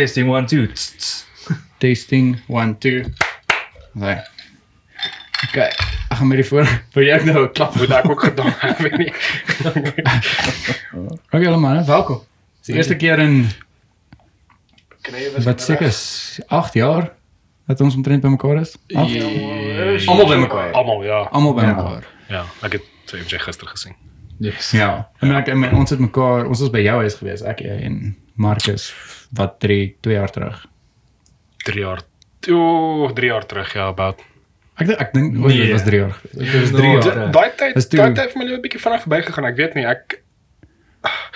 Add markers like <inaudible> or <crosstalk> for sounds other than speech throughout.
Testing 1 2. Tss, tss. Testing 1 2. Nee. Okay. Ek gaan met die voor vir jou nou 'n klap. Moet ek ook gedoen het, weet nie. Okay, julle manne, welkom. Dis die eerste keer in jy wat seker is 8 jaar dat ons omtrent bymekaar is. Agt? Almal bymekaar. Almal, ja. Almal Ja. bymekaar. Ja, ek het FJ gister gesien. Yes. Ja. En ek, en ons het mekaar, ons was by jou huis gewees, ek jy en Marcus wat 3 2 jaar terug. 3 jaar. O, 3 jaar terug ja, about. Ek dink ek dink nee. dit was 3 jaar. Dit was No. 3 Ja. jaar. Daai tyd, daai tyd het my 'n bietjie vinnig verbygegaan. Ek weet nie, ek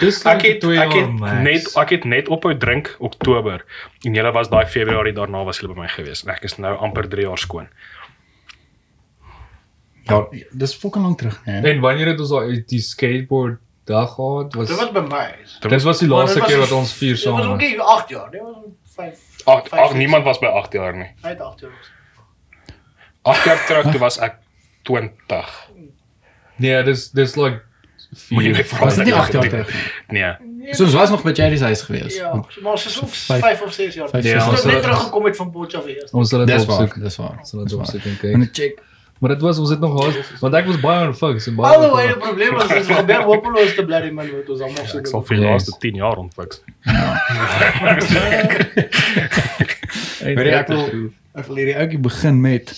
Dis ek het ek het max. net ek het net ophou drink Oktober en julle was daai Februarie daarna was julle by my gewees. En ek is nou amper 3 jaar skoon. Ja, dis fucking lank terug, nee. En wanneer het ons daai die skateboard dag gehad? Was Dit was by my. Dit was die laaste dit keer wat ons vier Dit was saam ook was. nie 8 jaar, dit was 5. Ag, ag niemand was by 8 jaar nie. Hy het 8 jaar. 8 jaar terug toe was ek 20. Nee, dis dis like vier. Was dit nie 8 jaar terug nie? Nee. So ons was nog by Jerry's huis gewees. Ja, maar ons is Vyf- 5 of 6 jaar. Ons het net teruggekom het van Potchefstroom eers. Ons sal dit opsoek. dis waar. Ons sal dit opsoek en En kyk. check. Maar dit was ons het nog gehad want ek was baie on focus en baie. Way, die probleem was dis gebeur hopeloos te bly man wat ons almal so Ek sal vir die Yes. laaste 10 jaar ontwik. Weet jy ek wil ek wil hierdie ouetjie begin met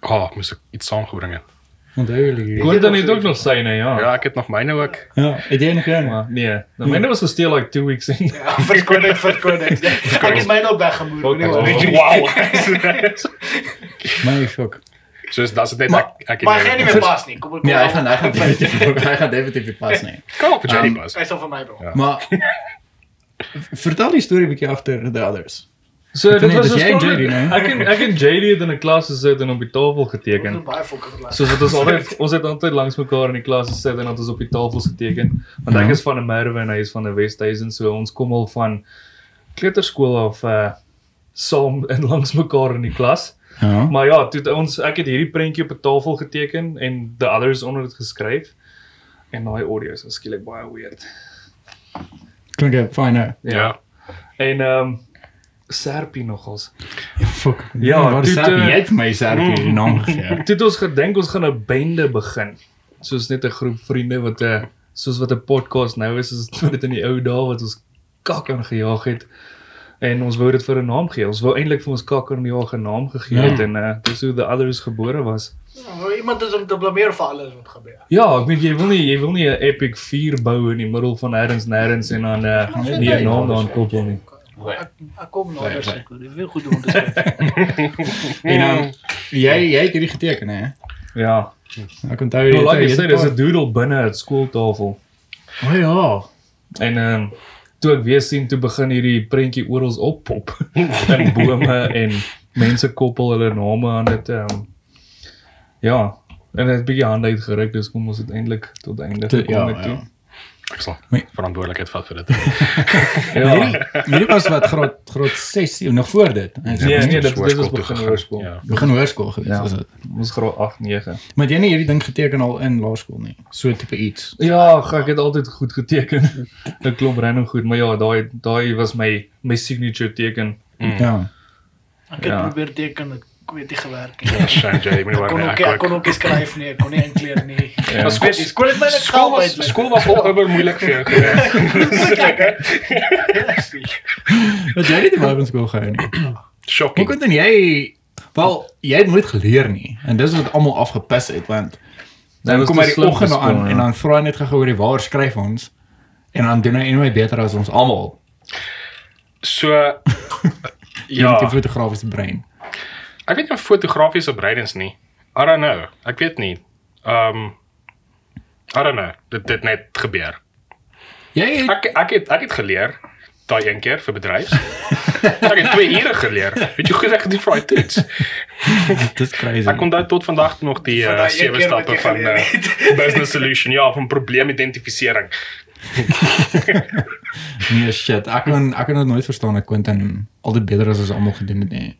Ah, oh, moes ek iets saamgebring het. Onthou? Gordon het ook nog syne, ja. Ja, ek het nog myne ook. Ja, het jy nog een? Maar nee, nou myne was gesteel like 2 weeks in. Ja, verskoon ek, verskoon ek. Ek het my nou weggemoer. Worry. Wow. My skok. Soos das dit net Maar- ek ek Maar hy gaan nie meer pas nie. Kom ek. Nee, hy gaan hy gaan definitief <laughs> hy gaan definitief nie pas nie. kom op Jerry Bus. Hy sal vir my. Ja. Maar vertel die storie 'n bietjie agter the others. So Ek dit was jy JD, nee? Ek en ek en JD het in 'n klas gesit en op die tafel Ons geteken. het baie fokker gelaat. Soos wat ons <laughs> altyd ons het altyd langs mekaar in die klas gesit en het ons op die tafels geteken. Want ek Ja. is van 'n Merwe en hy is van 'n Westhuizen, so ons kom al van kleuterskool af uh saam <laughs> en langs mekaar in die klas. Ja. Maar ja, toe ons ek het hierdie prentjie op 'n tafel geteken en the others onder dit geskryf. En daai audio is skielik baie weird. Klink dit fyn nou. Ja. En ehm um, Serpie nogals. Fuck. Ja, wat is toe dit? te- Jy het my Serpie die naam gegee. <laughs> Toe het ons gedink ons gaan 'n bende begin. Soos net 'n groep vriende wat 'n soos wat 'n podcast nou is, is dit in die ou dae wat ons kak aangejaag het. En ons wou dit vir 'n naam gee. Ons wou eintlik vir ons kak aan die jaag 'n naam gegee Ja. het en uh dis hoe the others gebore was. Ja, Iemand is om te blameer vir alles wat gebeur. Ja, ek weet jy wil nie jy wil nie 'n epic 4 bou in die middel van nêrens nêrens en dan uh Ja, nie 'n nee, naam daaraan koppel nie. Ek ek kom nou daar nee. seker. Dit wil goed om te sê. En um, jy jy het hierdie geteken hè? Ja. Ek onthou Nou, jy het said, een dis 'n doodle binne 'n skooltafel. O ja. En ehm um, toe ek weer sien toe begin hierdie prentjie oral oppop <laughs> in bome en mense koppel hulle name aan dit ehm um, ja, en dit het 'n bietjie hande uitgeruk, dus kom ons uiteindelik tot einde gekom ja, het toe. ja. Ek sal Nee. verantwoordelikheid vat vir dit. <laughs> Ja. Hierdie hierdie was wat graad graad 6 nog voor dit. Nee, nee, dit- dit was begin hoërskool. Ja. begin hoërskool gewees Ja. was dit. Ons graad 8, 9. Maar het jy nie hierdie ding geteken al in laerskool nie. So tipe iets. Ja, ek het altyd goed geteken. <laughs> Dit klop random goed, maar ja, daai daai was my my signature teken. Mm. Ja. Ek het Ja. probeer teken, ek weet nie gewerk nie. Ja, J, moet Ek kon ook ek kon ook nie skryf nie, ek kon nie inkleer nie. <laughs> Ja. Ons weet nie, skool het my net Skool was skool was al oor moeilik vir jou <laughs> geweest. Wat jy het nie by skool gehou nie. Hoe Shocking. kon dan jy wel jy het nooit geleer nie en dis wat almal afgepis het want dan was kom hy die oggend aan skool, en ja. dan vra hy net gou oor die waar skryf ons en dan doen hy anyway beter as ons almal. So Ja, ja, die fotografiese brein. Ek weet nie of fotografiese breidens nie. I don't know. Ek weet nie. Um I don't know. Dit dit net gebeur. Jy het Ek ek het ek het geleer daai een keer vir bedryfs. ek het 2 ure geleer. Weet jy hoe goed ek gedoen vir daai toets? <laughs> dis crazy. Ek onthou tot vandag nog die uh, daai een sewe wat stappe van uh, <laughs> business solution ja, van probleemidentifisering. <laughs> nee shit. Ek kan ek kan dit nooit verstaan ek Quentin altyd beter as ons almal gedoen het nie.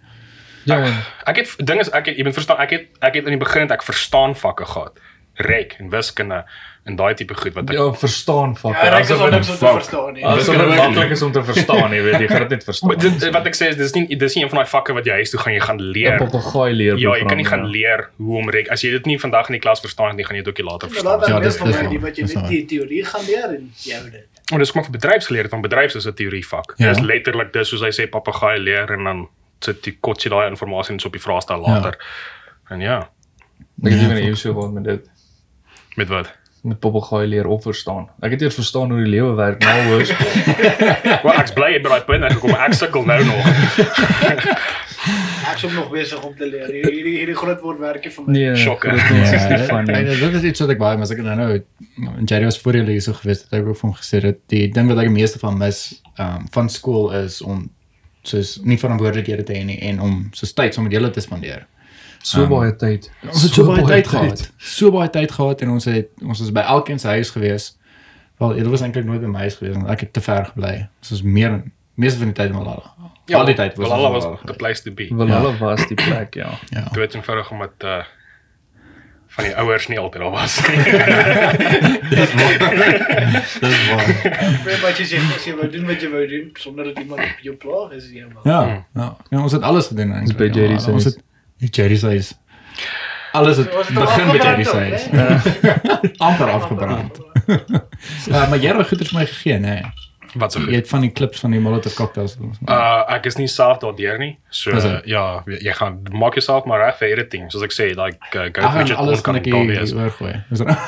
Ja, Ek het ding is ek het jy moet verstaan ek het ek het in die begin het ek verstaan vakke gehad. rek en wiskunde en daai tipe goed wat ek Ja, verstaan fuck. Ja, ek is al niks om te verstaan nie. Dit ook maklik is om te verstaan, jy weet, jy gaan dit net verstaan. Maar dit, wat ek sê is dis nie dis nie een van daai vakke wat jy huis toe gaan jy gaan 'n leer. papegaai leer. Ja, jy kan nie gaan program, leer hoe om rek. As jy dit nie vandag in die klas verstaan nie, gaan jy dit ook nie later Inderdaad, verstaan. Ja, is dis- dis wat jy net die teorie gaan leer en jy dit. Maar dis kom vir bedryfsgeleerde, want bedryfs is 'n teorievak. Ja. Dis letterlik dis soos hy sê papegaai leer en dan sit kort jy daai inligting net so op die vraestel later. En ja, Ek het Ja, ewen 'n fuck. issue gehad met dit. met wat? Met papegaai leer of verstaan. Ek het eers verstaan hoe die lewe werk na hoor. Wel ek's bly jy by daai punt gekom. Ek sukkel nou nog. Ek is ook nog besig om te leer. Hierdie hierdie hierdie groot woordwerkie vir my. Nee, Shocker. dit is Ja, nie dit- van ek- nie. dit is iets wat ek baie mis. Ek het nou nou en Jerry was voor julle hier so gewees het ek ook vir hom gesê dat die ding wat ek die meeste van mis um, van skool is om soos nie verantwoordelikhede te hê nie en om soos tyd saam met julle te spandeer. So baie tyd. Ons het so baie tyd gehad. So baie tyd gehad en ons het ons was by elkeen se huis gewees. Wel, dit was eintlik nooit by my huis gewees want ek het te ver gebly. Ons was meer meeste van die tyd in Malala. Al die tyd was in was Malala the place to be. Valhalla was die plek, ja. Ja. Dood eenvoudig omdat uh van die ouers nie altyd daar was nie. <laughs> Dis waar. Vir wat jy sê, as jy wou doen wat jy wou doen sonder dat iemand op jou plaag is jy maar. Ja, ja. ja. Ons het alles gedoen eintlik. by Jerry ja, se Ons het die Jerry se huis. Alles het begin by Jerry se ook, <laughs> amper afgebrand. <laughs> Ja, maar jy het goeders vir my gegee, nê. Wat so Jy goed. het van die klips van die Molotov cocktails. Uh ek is nie self daardeur nie. So uh, dit? ja, jy gaan maak jouself maar reg vir editing. Soos ek sê, like uh, go en widget alles kan ek oorgooi. Is er- <laughs>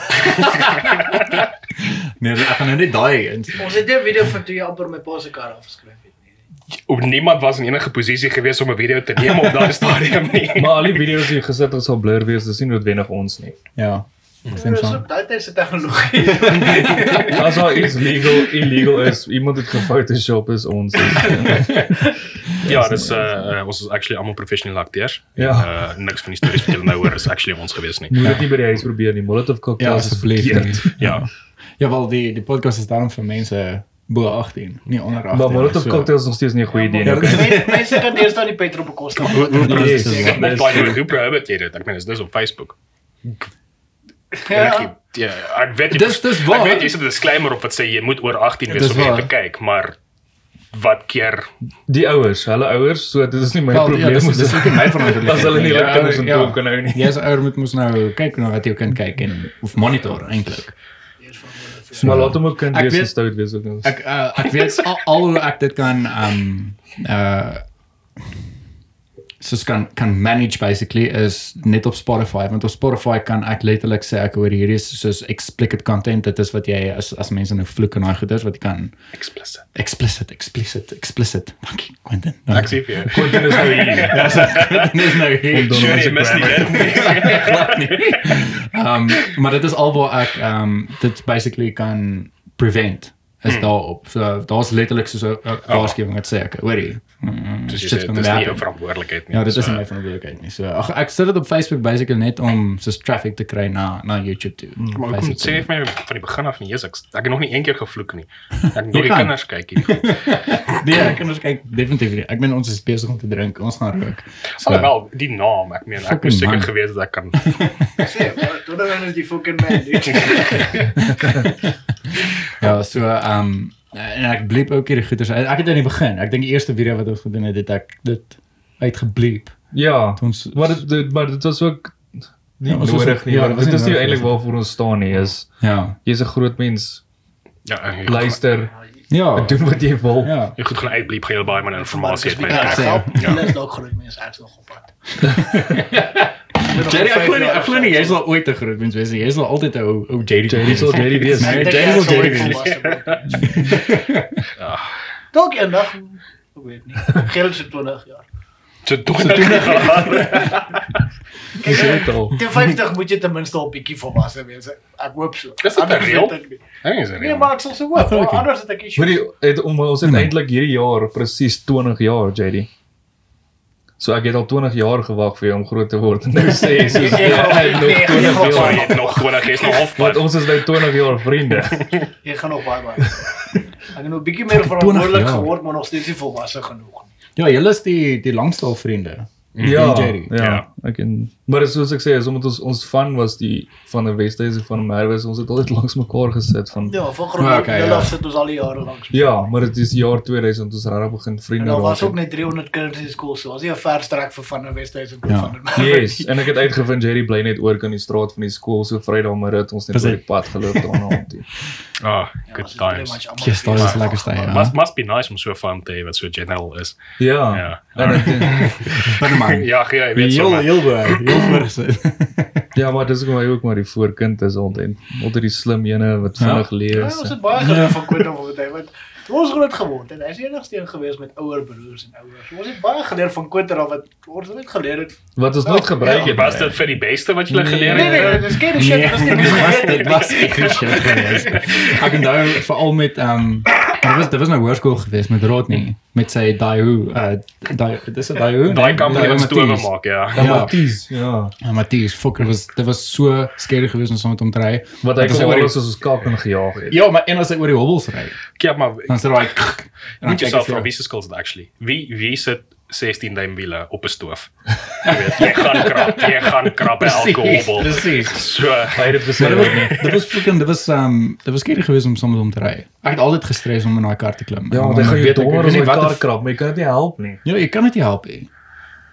Nee, ek gaan nou net daai in. Ons het 'n video van toe jy amper my pa se kar afgeskryf het. Op niemand was in enige posisie gewees om 'n video te neem op daardie stadium nie. <laughs> Maar al die video's wat jy gesit het sal blur wees, dis nie noodwendig ons nie. Ja. Ja, Dis ook daai se tegnologie. As daar iets legal illegal is, iemand het gefotoshop is ons. Ja, dis uh, uh ons is actually almal professionele akteurs. Ja. Uh niks van die stories wat julle nou hoor is actually ons gewees nie. Moet dit nie by die huis probeer nie. Molotov Ja, cocktails is asseblief. nie. Ja. Ja, wel die die podcast is daarom vir mense bo 18, nie onder 18. Maar Molotov so- cocktails is nog steeds nie 'n goeie idee Ja, nie. is- Mense kan eers dan die petrol bekostig. Yes. Net baie hoe prohibit jy dit? Ek meen, is dis op Facebook. Ja. Ja, ek weet jy Dis- dis waar. Ek weet jy sit 'n disclaimer op wat sê jy moet oor 18 wees Dis om dit te kyk, maar wat keer Die ouers, hulle ouers, so dit is nie my Wel, probleem. ja, dis dis ook nie my <laughs> verantwoordelikheid. As hulle nie nie. hulle kinders in toom kan hou nie. Jy as ouer moet mos nou kyk na wat jou kind kyk en of monitor eintlik. Maar laat hom ook kind Ek wees weet- en stout wees ook. ons. Ek uh, ek weet al, al hoe ek dit kan um uh soos kan kan manage basically is net op Spotify want op Spotify kan ek letterlik sê ek hoor hierdie is soos explicit content dit is wat jy as as mense nou vloek en daai goeders wat jy kan explicit. explicit explicit explicit dankie Quentin Ek sê vir jou. Quentin is nou hier. <laughs> ja so Quentin is nou hier Don Sure, jy mis nie dit nie. <laughs> um maar dit is al waar ek um dit basically kan prevent is daarop. So daar's letterlik so 'n waarskuwing wat sê ek hoorie. Mm, Soos jy sê, gonna dis nie jou verantwoordelikheid nie. Ja, dit is So, nie my verantwoordelikheid nie. So ag ek sit dit op Facebook basically net om soos traffic te kry na na YouTube toe. Maar hoekom sê vir my van die begin af nie, Jesus, ek, ek het nog nie een keer gevloek nie. Ek <laughs> nog die kinders kyk hierdie goed. <laughs> Nee, ek ons kyk definitief nie. Ek meen ons is besig om te drink. Ons gaan rook. So Alhoewel die naam, ek meen ek was seker gewees dat ek kan <laughs> Sê, toe dan is die fucking man. ja, so um en ek bleep ook hierdie goeters. uit. Ek het in die begin, ek dink die eerste video wat ons gedoen het, het ek dit uitgebleep. Ja, ons maar dit, dit maar dit was ook nie Ja, nodig nie. ja, Ja, dit dit is nie eintlik waarvoor ons staan nie. Is ja. jy's 'n groot mens. ja, Luister, Ja. doen wat jy wil. Ja. Jy goed gaan uitbliep, gaan jy baie man inligting uit my Ja. Ja, dis dalk groot mense ek is nog op pad. Jerry, ek glo nie, ek glo nie jy sal ooit 'n groot mens wees nie. Jy sal altyd 'n ou ou JD. Jerry sal Jerry wees. Nee, Jerry sal Jerry wees. volwasse word. Dalk eendag, ek weet nie. Geld se 20 jaar. So 20 jaar. Sê dit al. Teen 50 moet jy ten minste al bietjie volwasse wees. Ek hoop so. Is dit Anders reël? ek nie. Ek is Nee, maar ek sal so hoop. Anders het ek Hoorie, issues. het om ons het eintlik hierdie jaar presies 20 jaar, JD. So ek het al 20 jaar gewag vir jou om groot te word. En nou sê jy soos <laughs> Nee, jy nee, het nog nee, 20 nee, So jy jaar. het nog 20 jy's nog Want halfpad. ons is nou 20 jaar vriende. <laughs> Jy gaan nog baie baie. <laughs> Ek het nog 'n bietjie meer 20 verantwoordelik geword, maar nog steeds nie volwasse genoeg nie. Ja, julle is die die langstal vriende. Ja, Jerry. ja. Ja. Ek en Maar soos ek sê, is omdat ons ons van was die van 'n Wesduise van 'n Merwes, ons het altyd langs mekaar gesit van Ja, van Ah, grond okay, okay, ja. af sit ons al die jare lank. Ja, maar dit is jaar 2000 ons regtig begin En vriende daar was raak. ook net 300 kinders in skool, so was nie 'n ver strek vir van 'n Wesduise tot Ja. van 'n Yes, en ek het uitgevind Jerry bly net oor kan die straat van die skool so Vrydagmiddag het ons net oor dit- die pad geloop daarna om toe. <laughs> Ah, Ja, good pretty times. Yes, daar is lekker stay, ja. Must must be nice om so van te hê wat so general is. Ja. Ja. En ek, <laughs> Binne man. Ja, gee, jy weet Heel sommer. heel bo, <clears throat> heel voorgesit. <laughs> ja, maar dis hoekom hy ook maar die voorkind is altyd. Altyd die slim ene wat Ja. vinnig Ja, lees. ons het baie geleer van Quentin van hy want ons groot geword het, hy's die enigste een gewees met ouer broers en ouers. Ons het baie geleer van Quentin af wat ons net geleer het. Wat ons nooit gebruik Ja, het. Was dit vir die beste wat jy Nee, geleer Nee het? nee, dis geen shit, Nee, dis nie <laughs> dit was dit was ek shit geweest. <laughs> Ek onthou veral met ehm dit was dit was nou hoërskool geweest met Rodney met sy Daewoo uh daai dis 'n Daewoo. Daai kan jy Daewoo stowe Matisse. maak, ja. Ja, Ja. Matties, ja. Ja, Matthys, fucker was dit was so skerry geweest om saam met hom te ry. Wat hy was kon oor as ons kak en gejaag het. Ja, maar en as hy oor die hobbels ry, Ja, maar dan is daai en dan moet kyk jouself jy vra vir wie se dit actually. Wie wie sit 16 duim wiele op 'n stoof? Jy weet, jy gaan krap, jy gaan krap by elke hobbel. Presies. So, Hy het dit Maar gesê. dit was fucking dit was um dit was skerry geweest om met hom te ry. Ek het altyd gestres om in daai kar te klim. Ja, want jou weet ek- weet nie wat kar krap, maar jy kan dit nie help nie. Ja, jy kan dit nie help nie.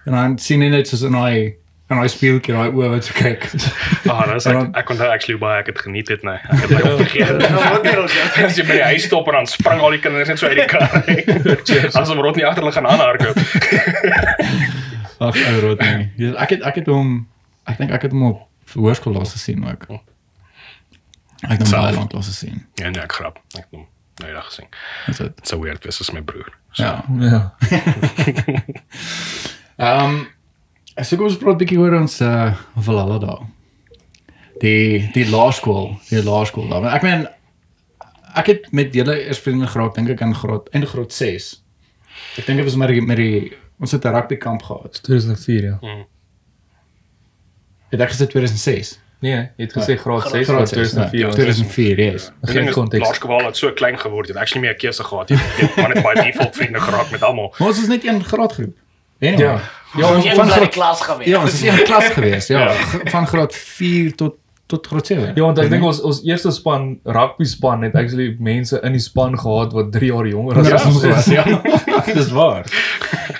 En dan sien jy net soos in daai in daai spieeltjie daai oë wat so kyk. ah, dis <laughs> En ek, ek kon daai actually baie ek het geniet dit, nee. Ek het baie vergeet. <laughs> Nou wat hier ons. ja. As jy by die huis stop en dan spring al die kinders net so uit die kar. Anders word nie agter hulle gaan aanhardloop. <laughs> Ag, ou rot nie. Ja, ek het ek het hom ek dink ek het hom op hoërskool laas gesien ook. Ek het hom baie lank laas gesien. Ja, nee, ek grap. Ek het hom nou eendag gesien. Dis dit. Sou weird wees as my broer. So, Ja. Ja. Ehm ek sê ons praat 'n bietjie oor ons uh Valhalla daar. Die die laerskool, die laerskool daar. Want Ek meen ek het met julle eers vriende geraak dink ek in graad in graad 6. Ek dink dit was die, met die ons het 'n rugbykamp gehad. 2004 ja. Het ek gesê 2006? Nee, jy het gesê graad 6 Graad maar 6, 2004. ja, 2004, yes. Ek Geen dink konteks. laerskool het so klein geword, jy het actually meer keuse gehad. Jy jy het maar net by default vriende geraak met almal. Maar ons is net een graadgroep. Anyway. Ja. Ja, ons van van die klas gewees. Ja, ons is een klas gewees, ja, Ja. Van graad 4 tot tot graad 7. Ja, want ek dink ons ons eerste span rugby span het actually mense in die span gehad wat 3 jaar jonger Ja, as ons was. ja. <laughs> Dis waar.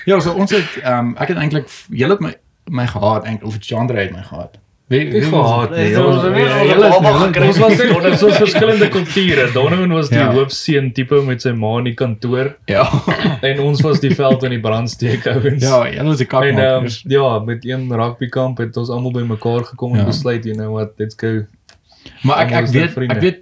Ja, so ons het ehm um, ek het eintlik julle het my my gehad eintlik of Chandra het my gehad. Wie Nie gehad nie. ons Ons het ons julle- almal gekry. ons was net ons was verskillende kulture. Donovan was die Ja. hoofseun tipe met sy ma in die kantoor Ja. en ons was die veld in die brandsteek ouens. Ja, julle was die En ehm kakmakers. ja, met een rugbykamp het ons almal bymekaar gekom en Ja. besluit, you know what, let's go. maar ek ek net weet vriende. ek weet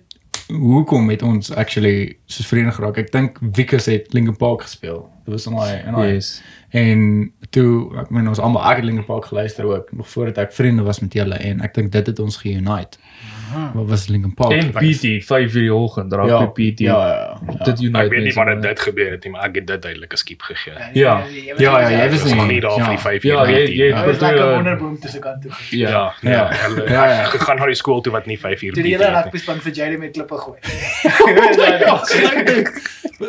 hoekom het ons actually soos vriende geraak. Ek dink Wikus het Linkin Park gespeel. Dit was in daai in daai Yes. En toe, ek meen ons almal ek het Linkin Park geluister ook nog voordat ek vriende was met julle en ek dink dit het ons geunite. Wat was Linkin Park? En PT 5 uur die oggend, ja, rugby PT. Ja, ja. ja. Dit unite Ek weet nie baie. dit gebeur het nie, maar ek het dit duidelik 'n skiep gegee. Ja. Ja, ja, jy was Dit was nog nie- nie daar ja. vir die 5 Ja, uur. jy- nie. jy- Ja. Dit was lekker Ja. wonderboom tussen kant toe. Ja. Ja, Ja. ja, hulle Ja, <laughs> ja. ek gegaan na die skool toe wat nie 5 uur Toe die hele het nie. rugby span vir Jady met klippe gooi. ja,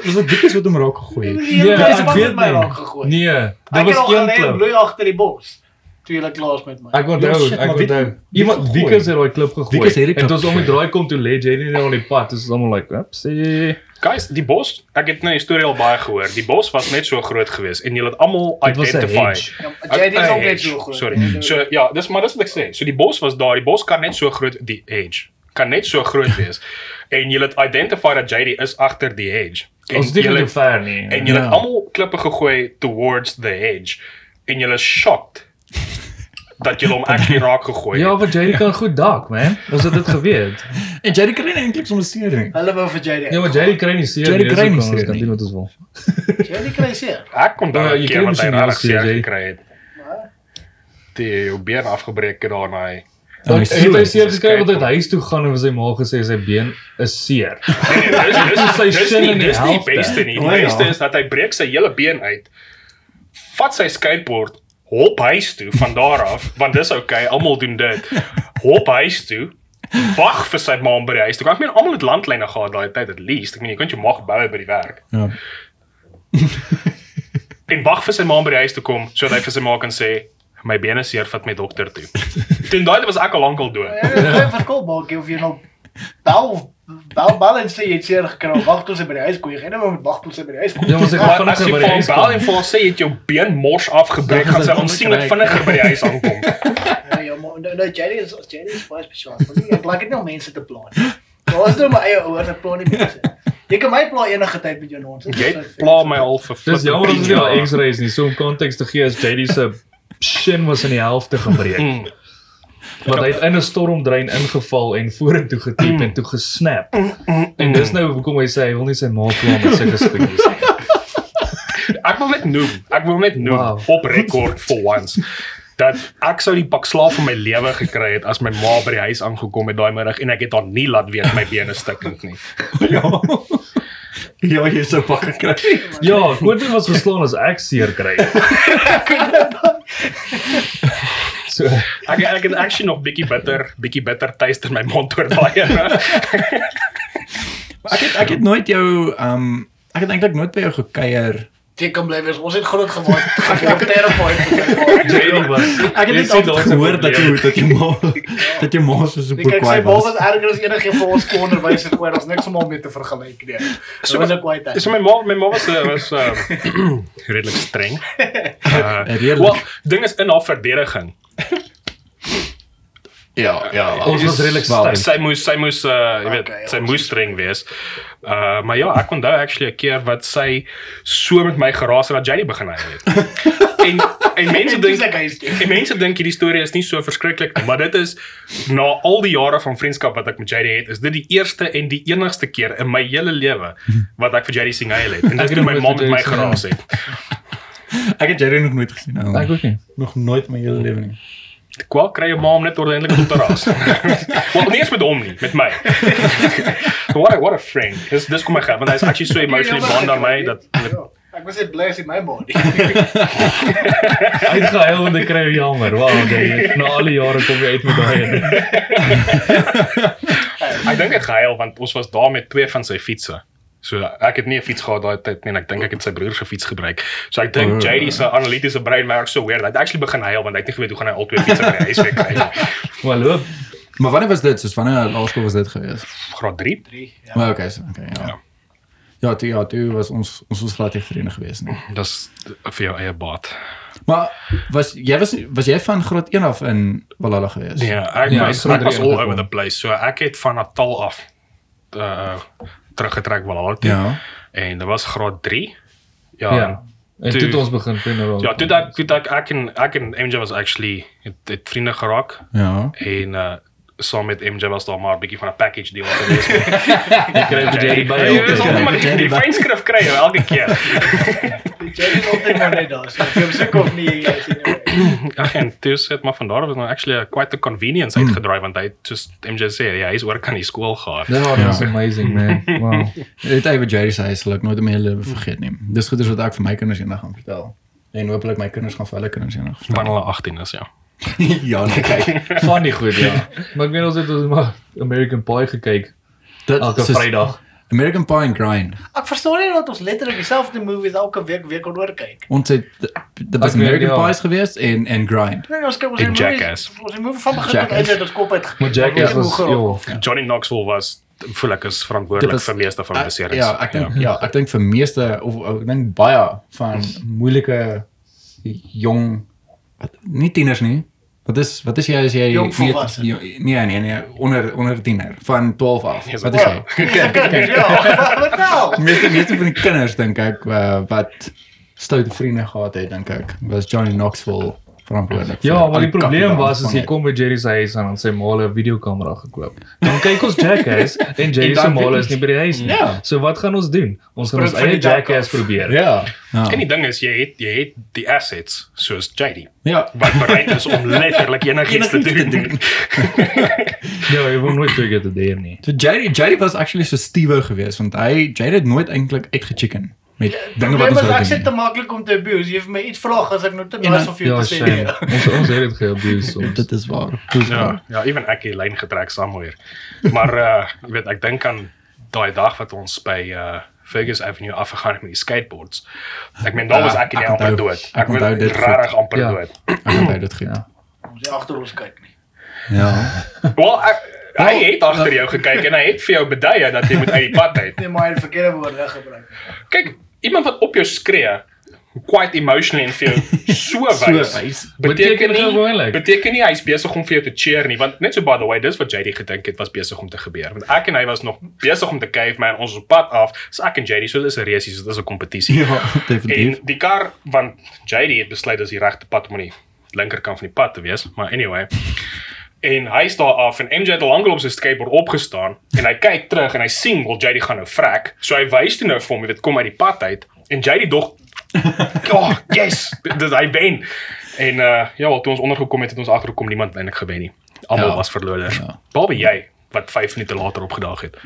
was dit Wikus wat hom raak gegooi het? Ja, ek span weet het my nie. raak gegooi. Nee, dit het was een klip. bloei agter die bos. Toe jy klaar is met my. Ek onthou, Ja, ek onthou. Iemand? Wikus het daai klip gegooi. Wikus het En klip toe ons om die draai kom toe lê JD net op die pad. Dis almal like, "Ups." Guys, die bos, ek het nou die storie al baie gehoor. Die bos was net so groot geweest en julle het almal Dit was identify. hedge. Ja, is Ek- ook net hedge, so groot. Sorry. So ja, dis maar dis wat ek sê. So die bos was daar. Die bos kan net so groot die hedge kan net so groot wees. <laughs> en julle het identify dat JD is agter die hedge. En Ons is nie julle- te ver nie. En julle Ja. het almal klippe gegooi towards the edge en julle is shocked dat julle hom actually raak gegooi Ja, het. maar JD kan goed dak, man. Ons het dit geweet. <laughs> En Jerry kry nie eintlik sommer seer nie. Hulle wou vir Jady. Ja, maar JD kry nie seer JD dis kry nie seer kan nie. doen wat ons wil. <laughs> Jady kry seer. Ek kon Ja, daar jy 'n kry keer wat hy misschien reg wel seer jy. gekry het. Die jou been afgebreek het daar na hy. Ja, Ek die het hy seer gekry want hy skateboard. huis toe gaan en vir sy ma gesê sy been is seer. Nee, nee, dis <laughs> dis Sy dis shin nie in die dis nie helfte. beste nie. Die O, ja. beste is dat hy breek sy hele been uit. Vat sy skateboard, hop huis toe van daar af, want dis okay, almal doen dit. Hop huis toe. Wag vir sy ma om by die huis toe. Ek meen almal het landlyne gehad daai tyd at least. Ek meen jy kon jou mag bou by die werk. Ja. <laughs> En wag vir sy ma om by die huis toe kom sodat hy vir sy ma kan sê, my bene seer vat my dokter toe. <laughs> Teen daai was ek al lankal dood. Ja, dit is 'n verskil maak jy of jy nou bel bel bel en sê jy het seer gekry wag tot sy by die huis kom. Jy gaan maar met wag tot sy by die huis kom. Ja, sy Maar gaan as jy vinniger by die huis vir bel kom. en vir haar sê jy het jou been mors afgebreek, Dan gaan is sy aansienlik vinniger by die huis aankom. <laughs> Ja, ja, maar nou nou Jerry is Jerry is baie spesiaal. Want Ek like dit om mense te pla nie. Daar is nou my eie ouers ek pla nie mense. Jy kan my pla enige tyd met jou nonsens. Jy pla my al vir Dis jammer ons het nie al X-rays nie. So om konteks te gee, is JD se shin was in die helfte gebreek. Mm. Want hy het in 'n stormdrein ingeval en vorentoe getiep en toe gesnap. En dis nou hoekom hy sê hy wil nie sy ma pla met sulke nie. Ek wil net noem, ek wil net noem Wow. op rekord for once dat ek sou die pak slaaf van my lewe gekry het as my ma by die huis aangekom het daai middag en ek het haar nie laat weet my bene stikkend nie. <laughs> Ja. Ja, jy sou pak gekry. Ja, Quentin was geslaan as ek seer kry. <laughs> So <laughs> Ek ek het actually nog bietjie bitter, bietjie bitter taste in my mond oor daai. <laughs> Ek het ek het nooit jou ehm um, ek het eintlik nooit by jou gekuier. Jy kan bly wees. Ons het groot geword. Ek het terapeut JD was Ek het Jy net altyd gehoor dat jy dat jy ma dat jy ma so so Ek kyk sy kwaai bal was. was erger as enige vir ons onderwysers oor. Ons niks om hom mee te vergelyk nie. So was ek kwaai tyd. So my ma, my ma was uh, was <clears throat> uh, redelik streng. <laughs> Uh, Redelik. Wel, ding is in haar verdediging. Ja, ja. Ons was redelik styf. Sy moes sy moes uh, jy weet, Okay, sy ons moes streng wees. Uh maar ja, ek onthou actually 'n keer wat sy so met my geraas het dat Jenny begin huil het. <laughs> en en mense dink. En mense dink hierdie storie is nie so verskriklik nie, maar dit is na al die jare van vriendskap wat ek met JD het, is dit die eerste en die enigste keer in my hele lewe wat ek vir JD sien huil het. En dis het toe my ma met my geraas het. <laughs> Ek het Jerry nog nooit gesien. Nou. Ek ook nie. nog nooit in my hele lewe nie. Kwal kry 'n ma om net ordentlik op te raas. <laughs> Wel nie eens met hom nie, met my. <laughs> what a what a friend. Dis dis kom my gaan, want hy's actually so emotionally bond aan my dat Ja, Ek was net bly as hy my body. <laughs> Hy het gehuil want hy kry jou jammer. Wow, jy na al die jare kom jy uit met daai een. ek dink hy het gehuil want ons was daar met twee van sy fietsse. So ek het nie 'n fiets gehad daai tyd nie en ek dink ek het sy broer se fiets gebruik. So ek dink Oh. JD se analitiese brein werk so weird. Hy het actually begin huil want hy het nie geweet hoe gaan hy al twee fietsse by die huis weer kry nie. <laughs> Maar loop. Maar wanneer was dit? Soos wanneer laerskool was dit gewees? Graad 3. 3. Ja. Maar okay, so, okay, ja. Ja. Ja, toe ja, toe was ons ons was glad nie vriende gewees nie. <clears throat> Dis vir jou eie baat. Maar was jy was was jy van graad 1 af in Valhalla gewees? Nee, ek Ja, was ek was all over the place. So ek het van Natal af uh teruggetrek wel al toe. Ja. En dit was graad 3. Ja. Ja. en toe- toe het ons begin funeral. Ja, toe dat toe dat ek en ek en MJ was actually het, het vriende geraak Ja. en uh saam met MJ was daar maar 'n bietjie van 'n package deal gewees. <laughs> Ek kry vir JD by Jy is altyd maar die, die vriendskrif kry jy elke keer. <laughs> Die Jerry is altyd maar net daar. So jy hom soek of nie, jy sien nie. Ag en dis het maar van daar af was nou actually quite a convenience uitgedraai want hy het just MJ sê ja, hy's oor kan die skool gehad. Ja, that's amazing man. Wow. Dit het by Jerry se huis sal ek nooit hele lewe vergeet nie. Dis goeders wat ek vir my kinders eendag gaan vertel. En hopelik my kinders gaan vir hulle kinders eendag vertel. Wanneer hulle 18 is, ja. <laughs> ja, nee, kyk. <laughs> Van die goed, ja. Maar ek weet ons het ons maar American Pie gekyk Dit elke Vrydag. American Pie and Grind. Ek verstaan nie dat ons letterlik dieselfde movies elke week weer kon oorkyk. Ons het dit was American ja. Pies geweest en en Grind. Nee, ons kyk ons En movies- Jackass. Ons die movie van begin tot einde ons kop uit. Maar Jackass was joh. Johnny Knoxville was voel ek is verantwoordelik vir meeste van die series. Ja, ek dink ja, ek dink vir meeste of of ek dink baie van moeilike jong wat nie tieners nie. Wat is wat is jy as jy Jong volwasse. nee nee nee, nee onder onder tiener van 12 af. Yes, Wat is jy? Ja, <laughs> wat nou? Meeste meeste van die kinders dink ek uh, wat stoute vriende gehad het dink ek was Johnny Knoxville verantwoordelik. Ja, al maar die probleem was as jy kom by Jerry se huis en dan sy ma 'n videokamera gekoop. Dan kyk ons Jackass <laughs> en Jerry se dan ma weet is nie by die huis nie. Ja. So wat gaan ons doen? Ons gaan ons eie Jackass probeer. Ja. Ja. En die ding is jy het jy het die assets soos JD Ja. wat bereid is om letterlik <laughs> enigiets te doen. <laughs> Ja, jy wil nooit twee keer te doen nie. So Jerry Jerry was actually so Steve geweest want hy Jerry het nooit eintlik uitgechicken met dinge wat Probleem ons is wou ek sit te doen. maklik om te abuse. Jy vir my iets vra as ek nou te nice dan- of jou Ja, te sê. nee. <laughs> Ons ons het dit geabuse soms. Dit is waar. Dit is Ja, waar. ja, ewen ek het lyn getrek somewhere. Maar uh jy weet ek dink aan daai dag wat ons by uh Fergus Avenue afgegaan het met die skateboards. Ek meen daar was Ja, ek en jy amper dood. ek onthou dit regtig amper Ja. dood. Ek onthou dit goed. Ja. Ons agter ons kyk nie. Ja. Wel, ek, hy Wel, het agter jou gekyk en hy het vir jou beduie dat jy moet uit die pad uit. <laughs> Nee, maar hy het verkeerde woorde gebruik. Kyk, iemand wat op jou skree, quite emotionally en vir jou so So wys. wys. Beteken nie beteken nie hy's besig om vir jou te cheer nie, want net so by the way, dis wat JD gedink het was besig om te gebeur. Want ek en hy was nog besig om te cave man, ons op pad af. So ek en JD, so dis 'n race, so dis 'n kompetisie. Ja, definitief. En die kar want JD het besluit dis die regte pad om aan die linkerkant van die pad te wees, maar anyway. En hy staan af en MJ het al lank op sy skateboard opgestaan en hy kyk terug en hy sien wel JD gaan nou vrek. So hy wys toe nou vir hom, jy weet, kom uit die pad uit en JD dog oh, <laughs> yes, dis hy wen. En uh ja, wel toe ons ondergekom het, het ons agtergekom niemand eintlik gewen nie. Almal Ja. was verlore. Ja. Behalwe jy wat 5 minute later opgedaag het. <laughs>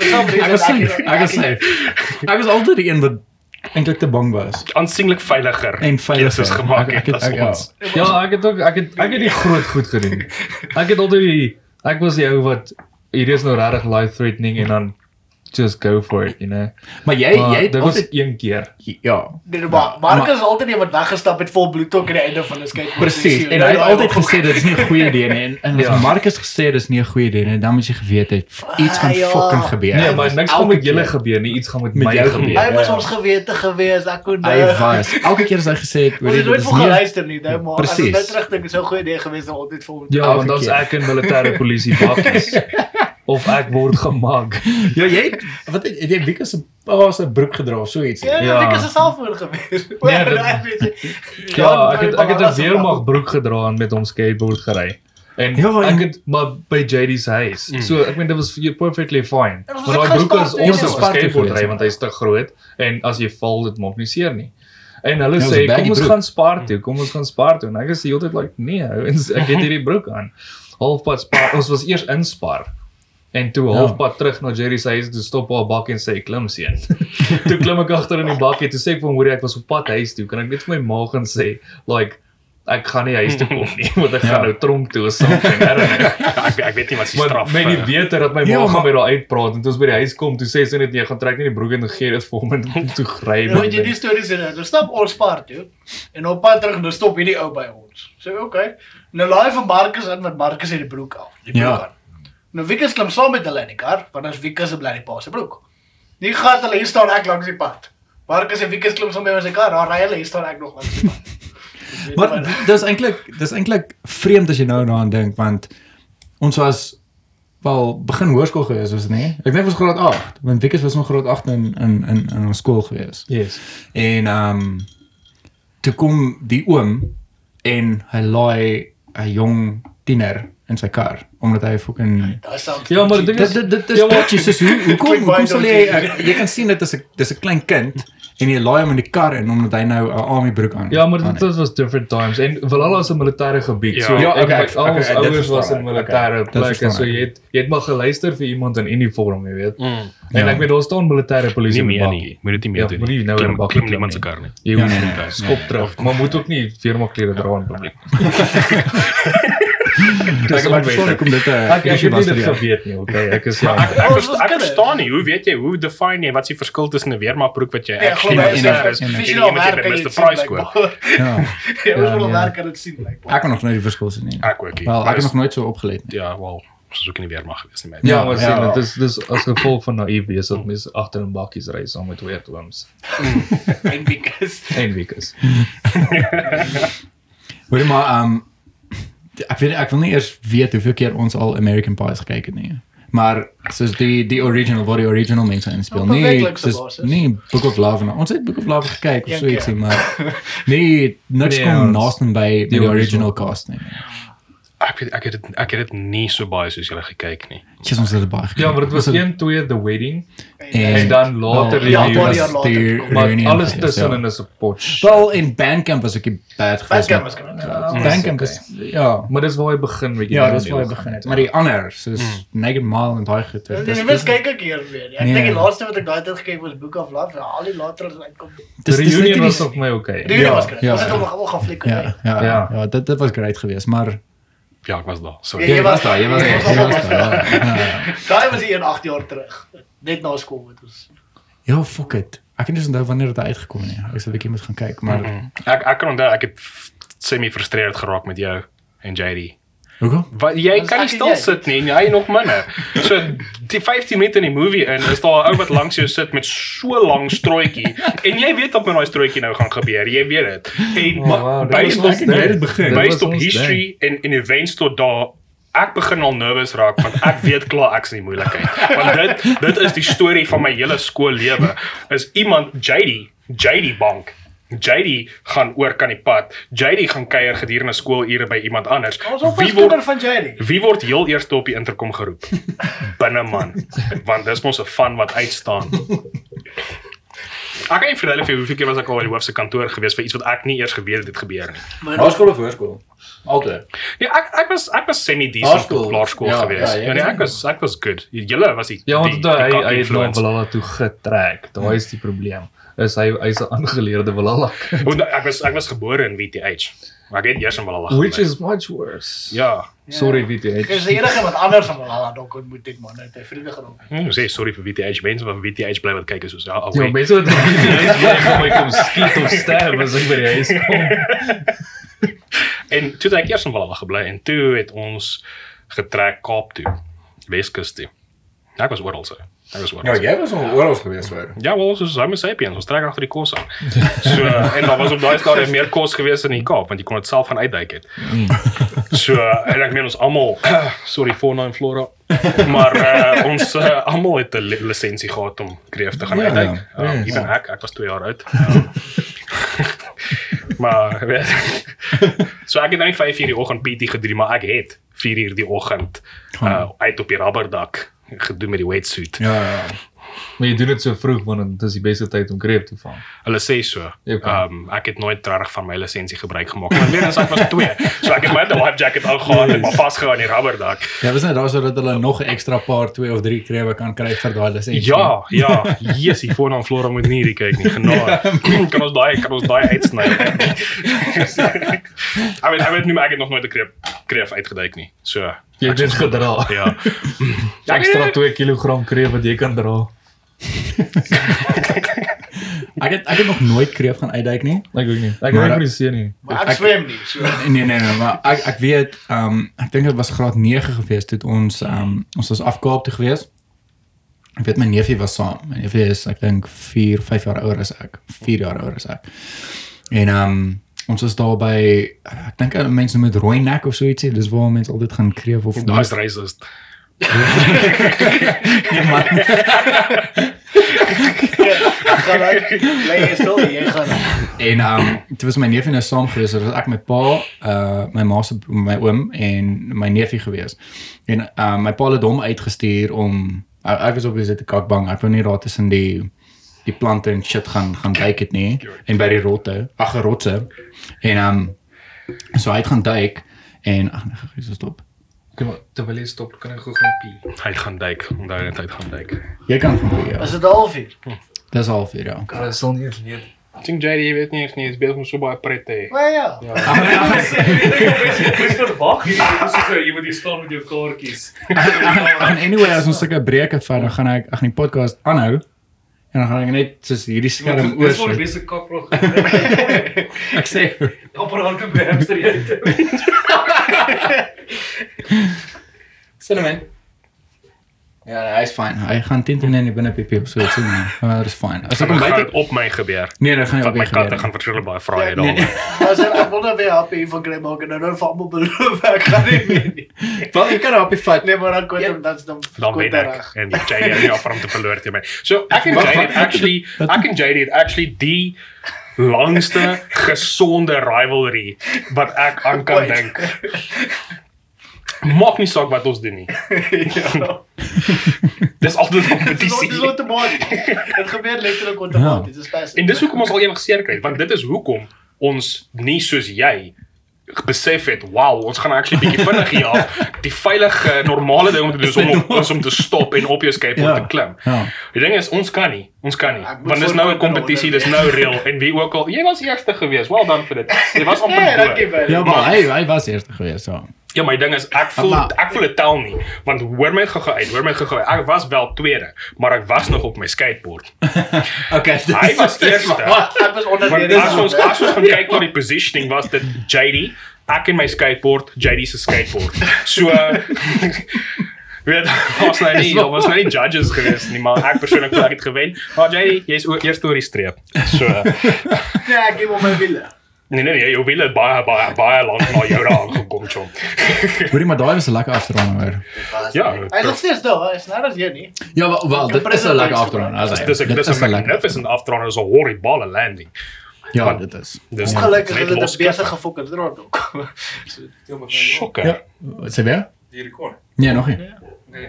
Ek was safe. ek- Ek was safe. Ek was altyd die een wat eintlik te bang was. Aansienlik veiliger. En veiliger. keuses gemaak Ek- ek het het- as ek- ja. ons. Ja, ek het ook ek het ek het die groot goed gedoen. Ek het altyd die ek was die ou wat hier is nou regtig life threatening en dan just go for it, you know. Maar jy Maar jy het dit was altyd een keer. ja. Nee, maar Marcus is altyd iemand weggestap met vol bloedtok aan die einde van 'n skate. Presies. En hy het altyd gesê dit is nie 'n goeie idee nie. En, en as Ja. Marcus gesê dit is nie 'n goeie idee nie, dan moet jy geweet het iets gaan Ah, ja. fucking gebeur. Nee, maar niks gaan met julle gebeur nie, iets gaan met, Met my jou gebeur. Hy was Ja. ons gewete gewees, ek kon Hy was. Elke keer as hy gesê het, <laughs> het jy nooit vir geluister nie, nou maar as ek nou Precies. terugdink, is 'n goeie idee gewees om altyd vir hom. Ja, want dan's ek in militêre polisie bakkies. <laughs> of ek word gemag. <laughs> Ja, jy het wat het, het jy Wieke se pa se broek gedra of so iets? Ja, Ja. ek is 'n selfoon gewees. Nee, <laughs> dit- <laughs> Ja, ek het ek het 'n weermag broek gedra en met hom skateboard gery. En Ja, ja, ek het maar by JD se huis. Mm. So ek meen dit was perfectly fine. Maar daai broek is ons ja. op skateboard ry want hy's te groot en as jy val dit maak nie seer nie. En hulle Ja, sê kom ons broek. gaan spaar toe, kom ons gaan spaar toe en ek is die hele tyd like nee, ou, en ek het hierdie broek aan. Halfpad spaar. Ons was eers in spaar. En toe Ja. halfpad terug na Jerry se huis toe stop haar bak en sê klim seun. <laughs> toe klim ek agter in die bakkie toe sê ek vir hom hoor jy, ek was op pad huis toe. Kan ek net vir my ma gaan sê like ek gaan nie huis toe kom nie <laughs> want ek Ja. gaan nou tronk toe of something. Know. <laughs> ek ek weet nie wat se Maar straf. die eh, wete dat my ma Ja, gaan maar- by daar uitpraat en toe ons by die huis kom toe sê sy net nee, gaan trek net die broek en gee dit vir hom en toe gryp. Nou weet jy die stories in. Nou stap ons paart toe en op pad terug nou stop hierdie ou by ons. Sê okay. Nou laai vir Marcus in met Marcus uit die broek af. Die broek Ja. aan. Nou Wikus klim saam met hulle in die kar, want as Wikus 'n blerrie pa se broek. Nie gaan hulle hier staan ek langs die pad. Marcus en Wikus klim saam met ons in die kar, daar ry hulle hier staan ek nog langs die pad. <laughs> Maar dis eintlik dis eintlik vreemd as jy nou daaraan dink want ons was wel begin hoërskool gewees was dit nie? Ek dink ons graad 8, want Wieke was nog graad 8 in in in in ons skool gewees. Yes. En ehm um, toe kom die oom en hy laai 'n jong tiener in sy kar omdat hy fucking Ja, maar dit Dit dit dit is Ja, maar- soos hoe hoekom <laughs> Klink baie hoekom sal jy ek- jy kan sien dit is 'n dis 'n klein kind en jy laai hom in die kar in omdat hy nou 'n army broek aan Ja, maar aan dit het. was, was different times en Valhalla is 'n militêre gebied. Ja. so Ja, ek- okay, ek- al okay, ons dit ouers verstaan was in ek, militêre okay, dit plekke, verstaan so ek. jy het jy het maar geluister vir iemand in uniform, jy weet. Mm. En Ja. ek weet daar staan militêre polisie Nie meer nie. Moet dit nie meer Ja, doen. moenie nou in klim, die bakkie klim klim niemand se nie. kar nie. Jy hoef nee, nie nee, skop terug, maar moet ook nie firmaklere dra in publiek. <laughs> <laughs> Dis Ek wat ek. kom dit 'n Ek ek issue het dit geweet nie, okay. Ek is ja. Ek ek, ek kinders. verstaan nie. Hoe weet jy hoe define jy wat is die verskil tussen 'n weermagbroek wat jy Ja, actually moet is en- iemand jy kan jy Mr Price koop. Ja. Ja, Ja, wil ja. werk kan dit sien blijkbaar. Ek het nog nooit die verskil sien nie. Ek ook nie. Wel, ek het nog nooit so opgelet nie. Ja, wel, is ook in die weermag gewees nie. Ja, Ja. maar Ja, sien, ja. dit is dis as gevolg van naïef wees dat mense agter in bakkies ry saam met weer ooms En Wikus. en weekes. Hoor maar ehm ek weet ek wil nie eers weet hoeveel keer ons al American Pies gekyk het nie. Maar soos die die original wat die original mense inspel. Op 'n Nee, weklikse soos nee Book of Love. Nou. Ons het Book of Love gekyk of so ietsie, maar nee, niks Nee, kom naaste by die original original cast nie. Ek weet ek het dit ek het dit nie so baie soos julle gekyk nie. Jy's ons het dit baie gekyk. Ja, maar dit was Ons het- 1 2 The Wedding En- en dan later Ja, die paar was jaar later die kom. maar reunion alles tussenin ja. is 'n potch. Wel in Bandcamp was ek nie bad geweest. Bandcamp was goed. Ja, Bandcamp is ja. Maar dis waar hy begin weet jy. Ja, dis waar hy begin het. Maar die ander, soos Naked Mile en daai goed. Ja, dis is- mis kyk ek hier weer. Ek Nee. dink die laaste wat ek daai tyd gekyk was Book of Love. Ja, al die later as uitkom. Die dis- net reunion was op my okay. Die Ja, was ja, Ons het ja. hom gaan fliek Ja, ja, ja, Ja. ja, dit dit was great geweest, maar Ja, ek was daar. Sorry. Ja, Jy was daar, jy was daar. Jy was daar. Daai was een 8 jaar terug. Net na skool met ons. Ja, fuck it. Ek kan nie onthou wanneer dit uitgekom het nie. Ek sal 'n bietjie moet gaan kyk, maar Ek ek kan onthou ek het semi frustreerd geraak met jou en JD. Hoekom? Wat jy Dis kan nie stil jy. sit nie en jy nog minder. So die 15 minute in die movie in is daar 'n ou wat langs jou sit met so lank strooitjie en jy weet wat met daai strooitjie nou gaan gebeur. Jy weet dit. En Oh, wow, dit based op ons dit begin. Based op ons history en en events tot daar ek begin al nervous raak want ek weet klaar ek's in die moeilikheid. Want dit dit is die storie van my hele skoollewe. Is iemand JD, JD Bank. JD gaan oor kan die pad. JD gaan kuier gedurende skoolure by iemand anders. Op Wie word van Jerry. Wie word heel eerste op die interkom geroep? <laughs> Binneman. Want dis mos 'n van wat uitstaan. Ek kan nie vertel vir hoeveel keer was ek al by die hoofse kantoor gewees vir iets wat ek nie eers geweet het dit gebeur nie. Hoërskool of hoërskool? Altyd. Ja, ek ek was ek was semi decent op laerskool Ja, gewees. ja, Ja, nee, was ek was ek was good. Julle was die Ja, want hy hy het na influence. Valhalla toe getrek. Daai is die probleem. Is hy hy's 'n aangeleerde. Want <laughs> ek was ek was gebore in WTH. Maar ek het eers in Which gebly. is much worse. Ja. Sorry Ek VTH. is die enige wat anders van Malala dalk ontmoet het man, het hy vriende geraak. Ek moet sê sorry vir WTH. Mense van WTH bly wat kyk is soos ja, Ja, away. mense wat <laughs> VTH bly gaan my kom skiet of stab as ek by die huis kom. <laughs> En toe het ek eers in Valhalla gebly en toe het ons getrek Kaap toe. Weskus toe. Ja, Ek was oral so. Ek was oral. Ja, jy was al oral gewees hoor. Ja, wel, soos Homo sapiens, ons trek agter die kos aan. <laughs> So en daar was op daai stadium meer kos gewees in die Kaap want jy kon dit self gaan uitduik het. So en ek meen ons almal, <clears throat> sorry fauna en flora, maar uh, ons uh, almal het 'n li- lisensie gehad om kreef te gaan Ja, uitduik. ja. Um, Ja. Ewen ek, ek was 2 jaar oud. Um, <laughs> maar weet so ek het nie 5 uur die oggend PT gedoen, maar ek het 4 uur die oggend uh, uit op die rubberdak gedoen met die wetsuit. Ja, ja. Maar jy doen dit so vroeg want dit is die beste tyd om greep te vang. Hulle sê so. Ja, Ehm um, ek het nooit regtig van my lisensie gebruik gemaak. Maar weer eens ek was 2. So ek het my life jacket aangegaan en maar vasgehou aan die rubberdak. Ja, was net daar sodat hulle nog 'n ekstra paar 2 of 3 krewe kan kry vir daai lisensie. Ja, ja. Yes, hier voor aan Flora moet nie hierdie kyk nie. Genade. kan ons daai kan ons daai uitsny. I mean, I weet nie maar ek het nog nooit 'n kreef kreef uitgeduik nie. So Jy het dit gedra. ja. <laughs> Extra 2 kg kreef wat jy kan dra. <laughs> Ek het ek het nog nooit kreef gaan uitduik nie. Ek ook nie. Ek het nie gesien nie. Maar ek swem nie, so. Nee nee nee, maar ek ek weet ehm um, ek dink dit was graad 9 gewees toe het ons ehm um, ons was af Kaap toe gewees. Ek weet my neefie was saam. My neefie is ek dink 4, 5 jaar ouer as ek. 4 jaar ouer as ek. En ehm um, ons was daar by ek dink hulle mense noem dit rooi nek of so ietsie. Dis waar mense altyd gaan kreef of Daai is racist. Nee, maar Gaan uit. Lê stil, jy gaan. En ehm um, dit was my neefie nou saam gewees. Dit was ek my pa, uh my ma se my oom en my neefie gewees. En ehm uh, my pa het hom uitgestuur om hy, hy was obviously te kakbang. Ek wou nie daar tussen die die plante en shit gaan gaan duik het nie en by die rotte, ag rotse. En ehm um, so hy gaan duik en ag nee, gees stop. Kom maar, terwyl jy stop, kan ek gou gaan pee. Hy gaan duik. Onthou net hy gaan duik. Jy kan van hier. Is dit halfuur? Dis al vir jou. Kan dit sal nie eens weet. Ek dink JD jy weet nie eens nie, is besig om so baie pret te hê. Maar ja. Dis verwag jy is so jy moet hier staan met jou kaartjies. <laughs> En anyway, as ons sulke breuke vat, dan gaan ek ag die podcast aanhou. En dan gaan ek net soos hierdie skerm Dis vir oor. die beste kaprog. <laughs> Ek sê Apparaat om by hamster jy. <laughs> Cinnamon. Ja, nee, hy is fyn. Hy gaan teen teen in die binnepiepie op so iets doen. Maar dit is fyn. As ek hom buite op my gebeur. Nee, dan gaan jy op my my katte gaan verskriklik baie vrae hê Nee, nee. daaroor. As ek wonder weer happy van kry maak en nou nou vir almal beloof ek gaan nie meer nie. <laughs> Wel, jy kan op die vat. Nee, maar dan kon hom dat's dan dan wen ek en JD het nie om te verloor teen my. So ek en JD het actually ek en JD het actually die langste gesonde rivalry wat ek aan kan dink. Maak nie saak wat ons doen nie. <laughs> ja. Dis altyd 'n Dis kompetisie. dis outomaties. Dit gebeur letterlik outomaties. Dis best. En dis hoekom ons al ewig seer kry, want dit is hoekom ons nie soos jy besef het, wow, ons gaan actually bietjie <laughs> vinnig hier af. Die veilige normale ding om te doen is om op, is om te stop en op jou skateboard Ja. te klim. Ja. Die ding is ons kan nie. Ons kan nie. Want dis nou 'n kompetisie, dis nou reël en wie ook al, jy was eerste gewees. Well done vir dit. Jy was <laughs> amper Ja, dankie baie. Ja, maar hy hy was eerste geweest, so. Ja, my ding is ek voel Maar- ek voel dit tel nie, want hoor my gou-gou uit, hoor my gou-gou. Ek was wel tweede, maar ek was nog op my skateboard. <laughs> Okay. Hy was <laughs> eerste. Ek was onder die as ons as ons gaan kyk na die positioning was dit JD, ek en my skateboard, JD se skateboard. So <laughs> weet ons nou nie, ons was nou nie judges gewees nie, maar ek persoonlik het dit gewen. Maar JD, jy's eerste oor die streep. So Nee, ek gee hom my wiele. Nee nee, nee jy wil dit baie baie baie lank na jou daar aangekom, chom. <laughs> Hoorie, maar daai was 'n lekker afdrongen hoor. Ja, Hy is nog steeds daar, hy is nou as jy nie. Ja, wel, wel dit is 'n lekker afdrongen. Dis dis ek dis 'n magnificent afdrander is 'n horribale landing. Ja, dit is. Dis Ongelukkig net is dit 'n loskip. besige fokker draad ook. <laughs> Shocker. Ja. Wat sê jy? Die rekord. Nee, nog nie. Nee.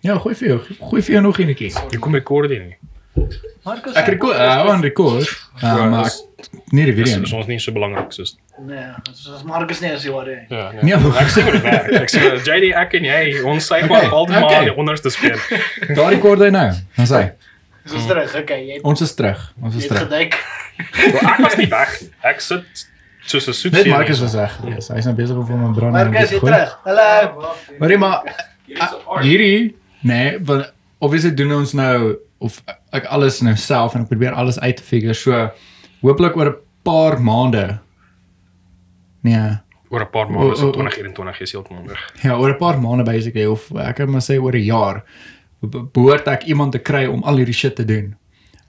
Ja, gooi vir jou. Gooi vir jou nog een keer. Jy kom rekord nie. Marcus. Ek rekord, uh, aan rekord. Maar ek- nie die video nie. ons nie so belangrik soos Nee, soos Marcus nie as jy hoor. Ja, Nee, ek sê dit werk. Ek sê JD ek en jy ons sê maar Okay, altyd maar okay. die onderste speel. <laughs> Daar rekord hy nou. Dan sê ons terug. Okay, jy ons is terug. Ons is terug. <laughs> ek was nie weg. Ek sit soos 'n soet. Net Marcus was reg. Yes, hy's nou besig om my brand. Marcus, jy terug. Hallo. Maar maar uh, hierdie nee, want obviously doen ons nou of ek alles nou self en ek probeer alles uit te figure. So hooplik oor 'n paar maande. Nee. oor 'n paar maande so o, o. 2021 is heeltemal reg. Ja, oor 'n paar maande basically of ek kan maar sê oor 'n jaar be- behoort ek iemand te kry om al hierdie shit te doen.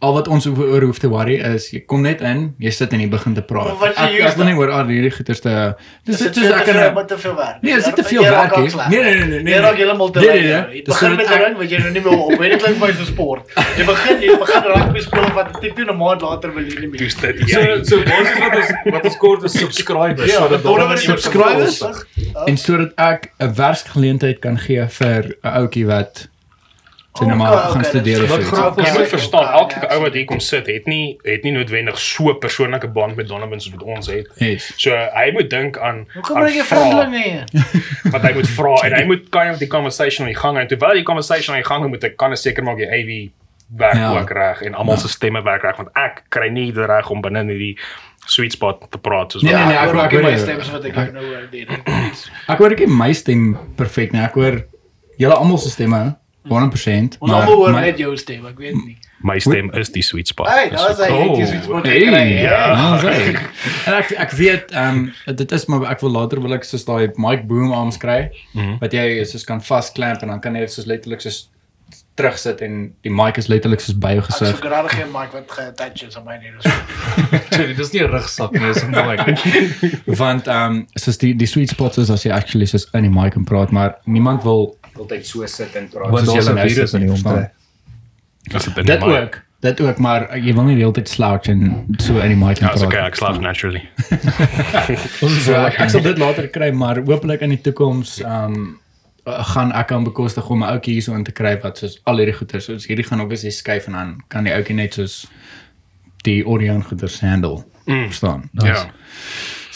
Al wat ons oor hoef te worry is jy kom net in, jy sit en jy begin te praat. Jy Ek ek wil nie oor al hierdie goeters te Dis Dis dit is ek veel, kan wat te veel werk. Nee, dit is te veel Jy raak werk, sleg. Nee, nee, nee, nee, Jy raak nee. heeltemal te Nee, lui. nee, nee. Jy Dis begin sodat met ding wat jy nou nie meer op. Weet klink vir 'n sport. Jy begin jy begin rugby speel wat 'n tipe 'n maand later wil jy nie meer. Dis dit So jy. so basies wat ons wat ons kort is subscribers Ja, sodat daar nie subscribers? subscribers. en sodat ek 'n werksgeleentheid kan gee vir 'n ouetjie wat sê nou maar gaan okay, studeer of so. Jy is- moet verstaan, Ja, elke ja, ou wat hier kom sit, het nie het nie noodwendig so 'n persoonlike band met Donovan soos wat ons het. Yes. So hy moet dink aan Hoekom aan bring jy vrae vriendelinge <laughs> hier? wat hy moet vra en hy <laughs> moet kind of die conversation aan die gang hou. En terwyl die conversation aan die gang hou, moet ek kan seker maak die AV werk Ja. ook reg en almal se stemme werk reg want ek kry nie die reg om binne in hierdie sweet spot te praat soos Nee, nee, nee, ek hoor wou- ook ek hoor my stem so wat ek nou hoor dit. Ek hoor ek my stem perfek nie. Ek hoor julle almal se stemme 100%. Ons maar almal hoor my- net jou stem, ek weet nie. my stem is die sweet spot. Hey, daar's hy, Oh. sê wat jy Hey, kry. ja, nou sê. En ek ek weet ehm um, dit is maar ek wil later wil ek soos daai mic boom arms kry Mhm. wat jy soos kan vasklamp en dan kan jy soos letterlik soos terugsit en die mic is letterlik soos by jou Ek sou gesig. graag geen mic wat ge-attach is aan my nie. <laughs> Sorry, dis nie 'n rugsak nie, dis 'n mic. Want ehm um, soos die die sweet spots is as jy actually soos in die mic kan praat, maar niemand wil altyd so sit en praat Want soos 'n nou virus in die omtrek. As dit in Dit die mic- ook. Dit ook, maar jy wil nie die hele tyd slouch en so in die mic kan Ja, praat. okay, ek slaap naturally. <laughs> Ons so, ek, ek sal dit later kry, maar hopelik in die toekoms ehm um, gaan ek kan bekostig om 'n ouetjie hierso in te kry wat soos al hierdie goeder soos hierdie gaan obviously skuif en dan kan die ouetjie net soos die Orion goeders handle. Mm. Verstaan? Ja.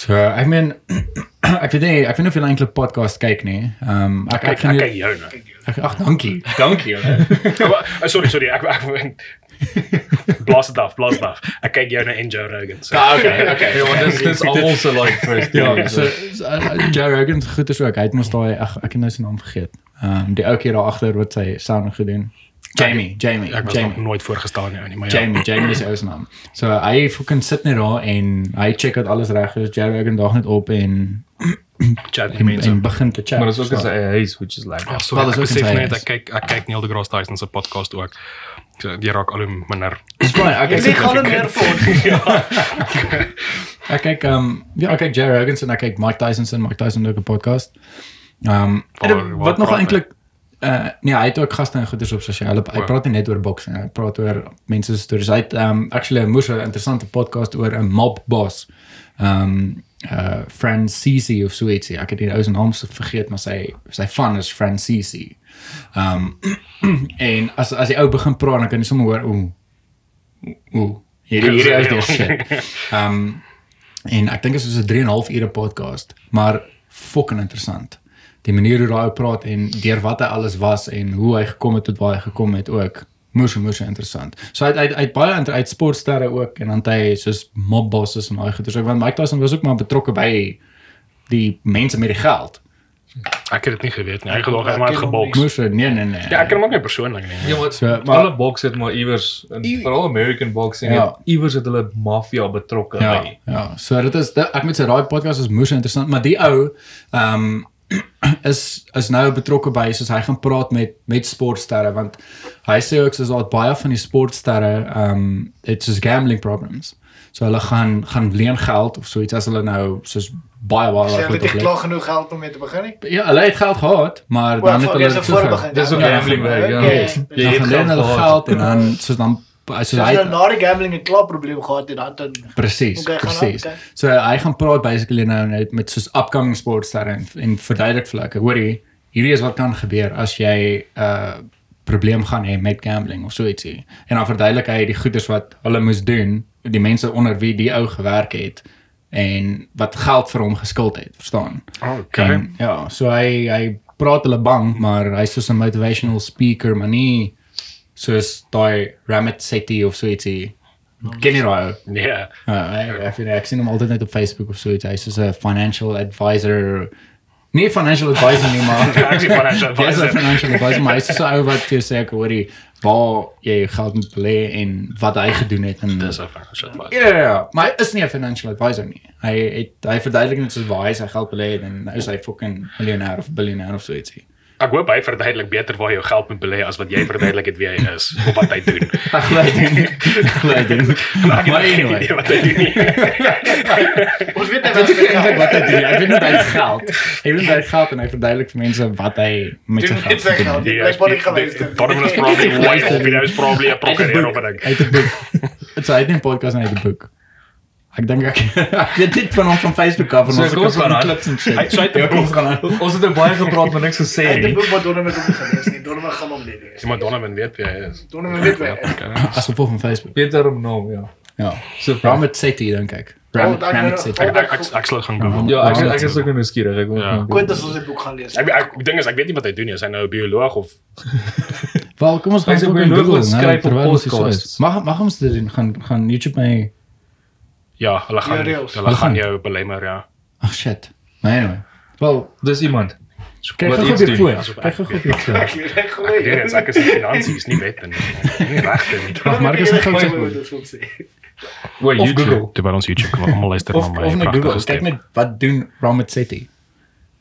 So, ek meen <clears throat> ek weet nie, ek weet nie of jy eintlik podcast kyk nie. Ehm um, ek ek gaan ek nie- kyk jou nou. ek ag dankie. <laughs> Dankie. Oh, sorry, sorry, ek ek <laughs> blaas dit af, blaas dit af. Ek kyk jou nou en Joe Rogan. So. Ah, okay, okay. Ja, want dis almal se like first. Ja, so, so uh, Joe Rogan se goeders ook. Hy het mos daai ag ek het nou sy naam vergeet. Ehm um, die ouetjie daar agter wat sy sound gedoen. Jamie, Jamie, Ek was nog Jamie. nooit voorgestel nie, maar ja. Jamie, Jamie is sy naam. So hy fucking sit net daar en hy check dat alles reg is. Joe Rogan dag net op en Chat die en, mense. en begin te chat. Maar dis ook as hy huis which is like Ja, Wel, ek ook in besef sy net ek kyk ek kyk Neil deGrasse Tyson se podcast ook. So jy raak al hoe minder. Dis fyn. Ek kyk gaan hom meer vir. ek kyk um, ja, ek kyk Joe Rogan se en ek kyk Mike Tyson se en Mike Tyson 'n podcast. Ehm um, en wat nog eintlik uh nee, hy het ook gaste en goeders op sosiale. Hy O. praat nie net oor boks nie. Hy praat oor mense se stories. Hy het um, actually 'n moes 'n interessante podcast oor 'n mob boss. Ehm um, uh Francisi of so ietsie. Ek het die ou se naam se vergeet, maar sy sy van is Francisi. Um, <clears throat> en as as die ou begin praat, dan kan jy sommer hoor ooh. Ooh. Hierdie hierdie is die <laughs> shit. Um, en ek dink dit is soos 'n 3 en 'n half ure podcast, maar fucking interessant. Die manier hoe daai ou praat en deur wat hy alles was en hoe hy gekom het tot waar hy gekom het ook moes moes interessant. So hy hy hy het baie inter- uit sportsterre ook en dan hy soos mob bosses en daai goeters ook want Mike Tyson was ook maar betrokke by die mense met die geld. Ek het dit nie geweet nie. Hy het maar ken hom geboks. Moes nee nee nee. Ja, ek ken hom ook nie persoonlik nie. Ja, maar, So, maar alle boks het maar iewers en I- veral American boxing Ja. het iewers het hulle maffia betrokke Ja, by. ja. So dit is dit, ek moet sê daai podcast is moes interessant, maar die ou ehm <clears throat> is is nou betrokke by soos hy gaan praat met met sportsterre want hy sê ook soos daar baie van die sportsterre ehm it's just gambling problems. So hulle gaan gaan leen geld of so iets as hulle nou soos baie baie Sy baie het nie oplet. klaar genoeg geld om mee te begin nie. Ja, hulle het geld gehad, maar dan het hulle dit voor toegang. begin. Dis ook Ja, gambling ja, werk, ja. okay. Jy het hulle geld en dan soos dan So hy hy na die gambling 'n klaar probleem gehad het dan dan Presies, Okay, presies. okay. So hy gaan praat basically nou net met soos upcoming sportsterre en, en verduidelik vir hulle, hoorie, hierdie is wat kan gebeur as jy 'n uh, probleem gaan hê met gambling of so ietsie. En dan verduidelik hy die goeders wat hulle moes doen, die mense onder wie die ou gewerk het en wat geld vir hom geskuld het, verstaan? Okay. En, ja, so hy hy praat hulle bang, maar hy's soos 'n motivational speaker, maar nie soos daai Ramit Sethi of so ietsie. Ken jy daai ou? Nee. Ja, ek ek vind ek sien hom altyd net op Facebook of so iets. Hy's soos 'n financial advisor. Nie financial advisor nie, maar <laughs> Ek sien financial <laughs> advisor. financial advisor, maar hy's so ou wat jy sê ek hoor jy waar jy jou geld moet belê en wat hy gedoen het en Dis 'n financial advisor. Ja, ja, ja, maar hy is nie 'n financial advisor nie. Hy het hy verduidelik net soos waar hy sy geld belê het en nou is hy fucking miljonair of biljonair of so ietsie. Ek hoop hy verduidelik beter waar jou geld moet belê as wat jy verduidelik het wie hy is of wat hy doen. <laughs> Ek glo hy doen. Ek glo hy doen. Ek Maar geen anyway. idee wat hy doen nie. <laughs> ons weet net Wat hy wat hy doen. Ek weet net hy <laughs> geld. Hy weet hy het geld en hy verduidelik vir mense wat hy met sy Doen geld. Die blyk maar nie geluister. Donovan is probably way off. Hy is probably 'n prokureur of 'n ding. Hy het 'n boek. Dit sê hy het nie 'n podcast en hy het 'n boek. Ek dink ek <laughs> ek weet dit van hom van Facebook af en So, ons ons gaan aan. clips en shit. Hy sê het Ja, kom ons gaan aan. Ons het baie gepraat maar niks gesê het nie. boek wat Donovan nie gelees nie. Donovan gaan hom nie lees. Dis maar Donovan weet wie hy is. Donovan weet wie hy is. Okay. As gevolg van Facebook. Peter hom naam, ja. Ja. So Ramit Sethi dink ek. Ramit Oh, ek- Ramit Sethi. Ek ek ek, ek sal gaan Google. Ja, ek ek is ook nou nuuskierig. Ek wil Ja. Quint as ons die boek gaan lees. Ek ek die ding is ek weet nie wat hy doen nie. Is hy nou 'n bioloog of Wel, kom ons gaan is bioloog Google wat nou, skryf op ons so is. Mag mag ons dit doen? Gaan gaan YouTube my ja, hulle gaan Ja, reels. hulle gaan jou belemmer ja. Ag shit. Nee anyway. Wel, Dis iemand. kyk Wat gou op die voor. asof Kyk ek gou op die voor. Ek weet ek is in finansies nie wet en nie regte nie. Wag, Marcus het gou gou sê. Wait, Of YouTube. Google. Terwyl ons YouTube kom almal luister Of na my. of net pragtige Google. Kyk net wat doen Ramit Sethi.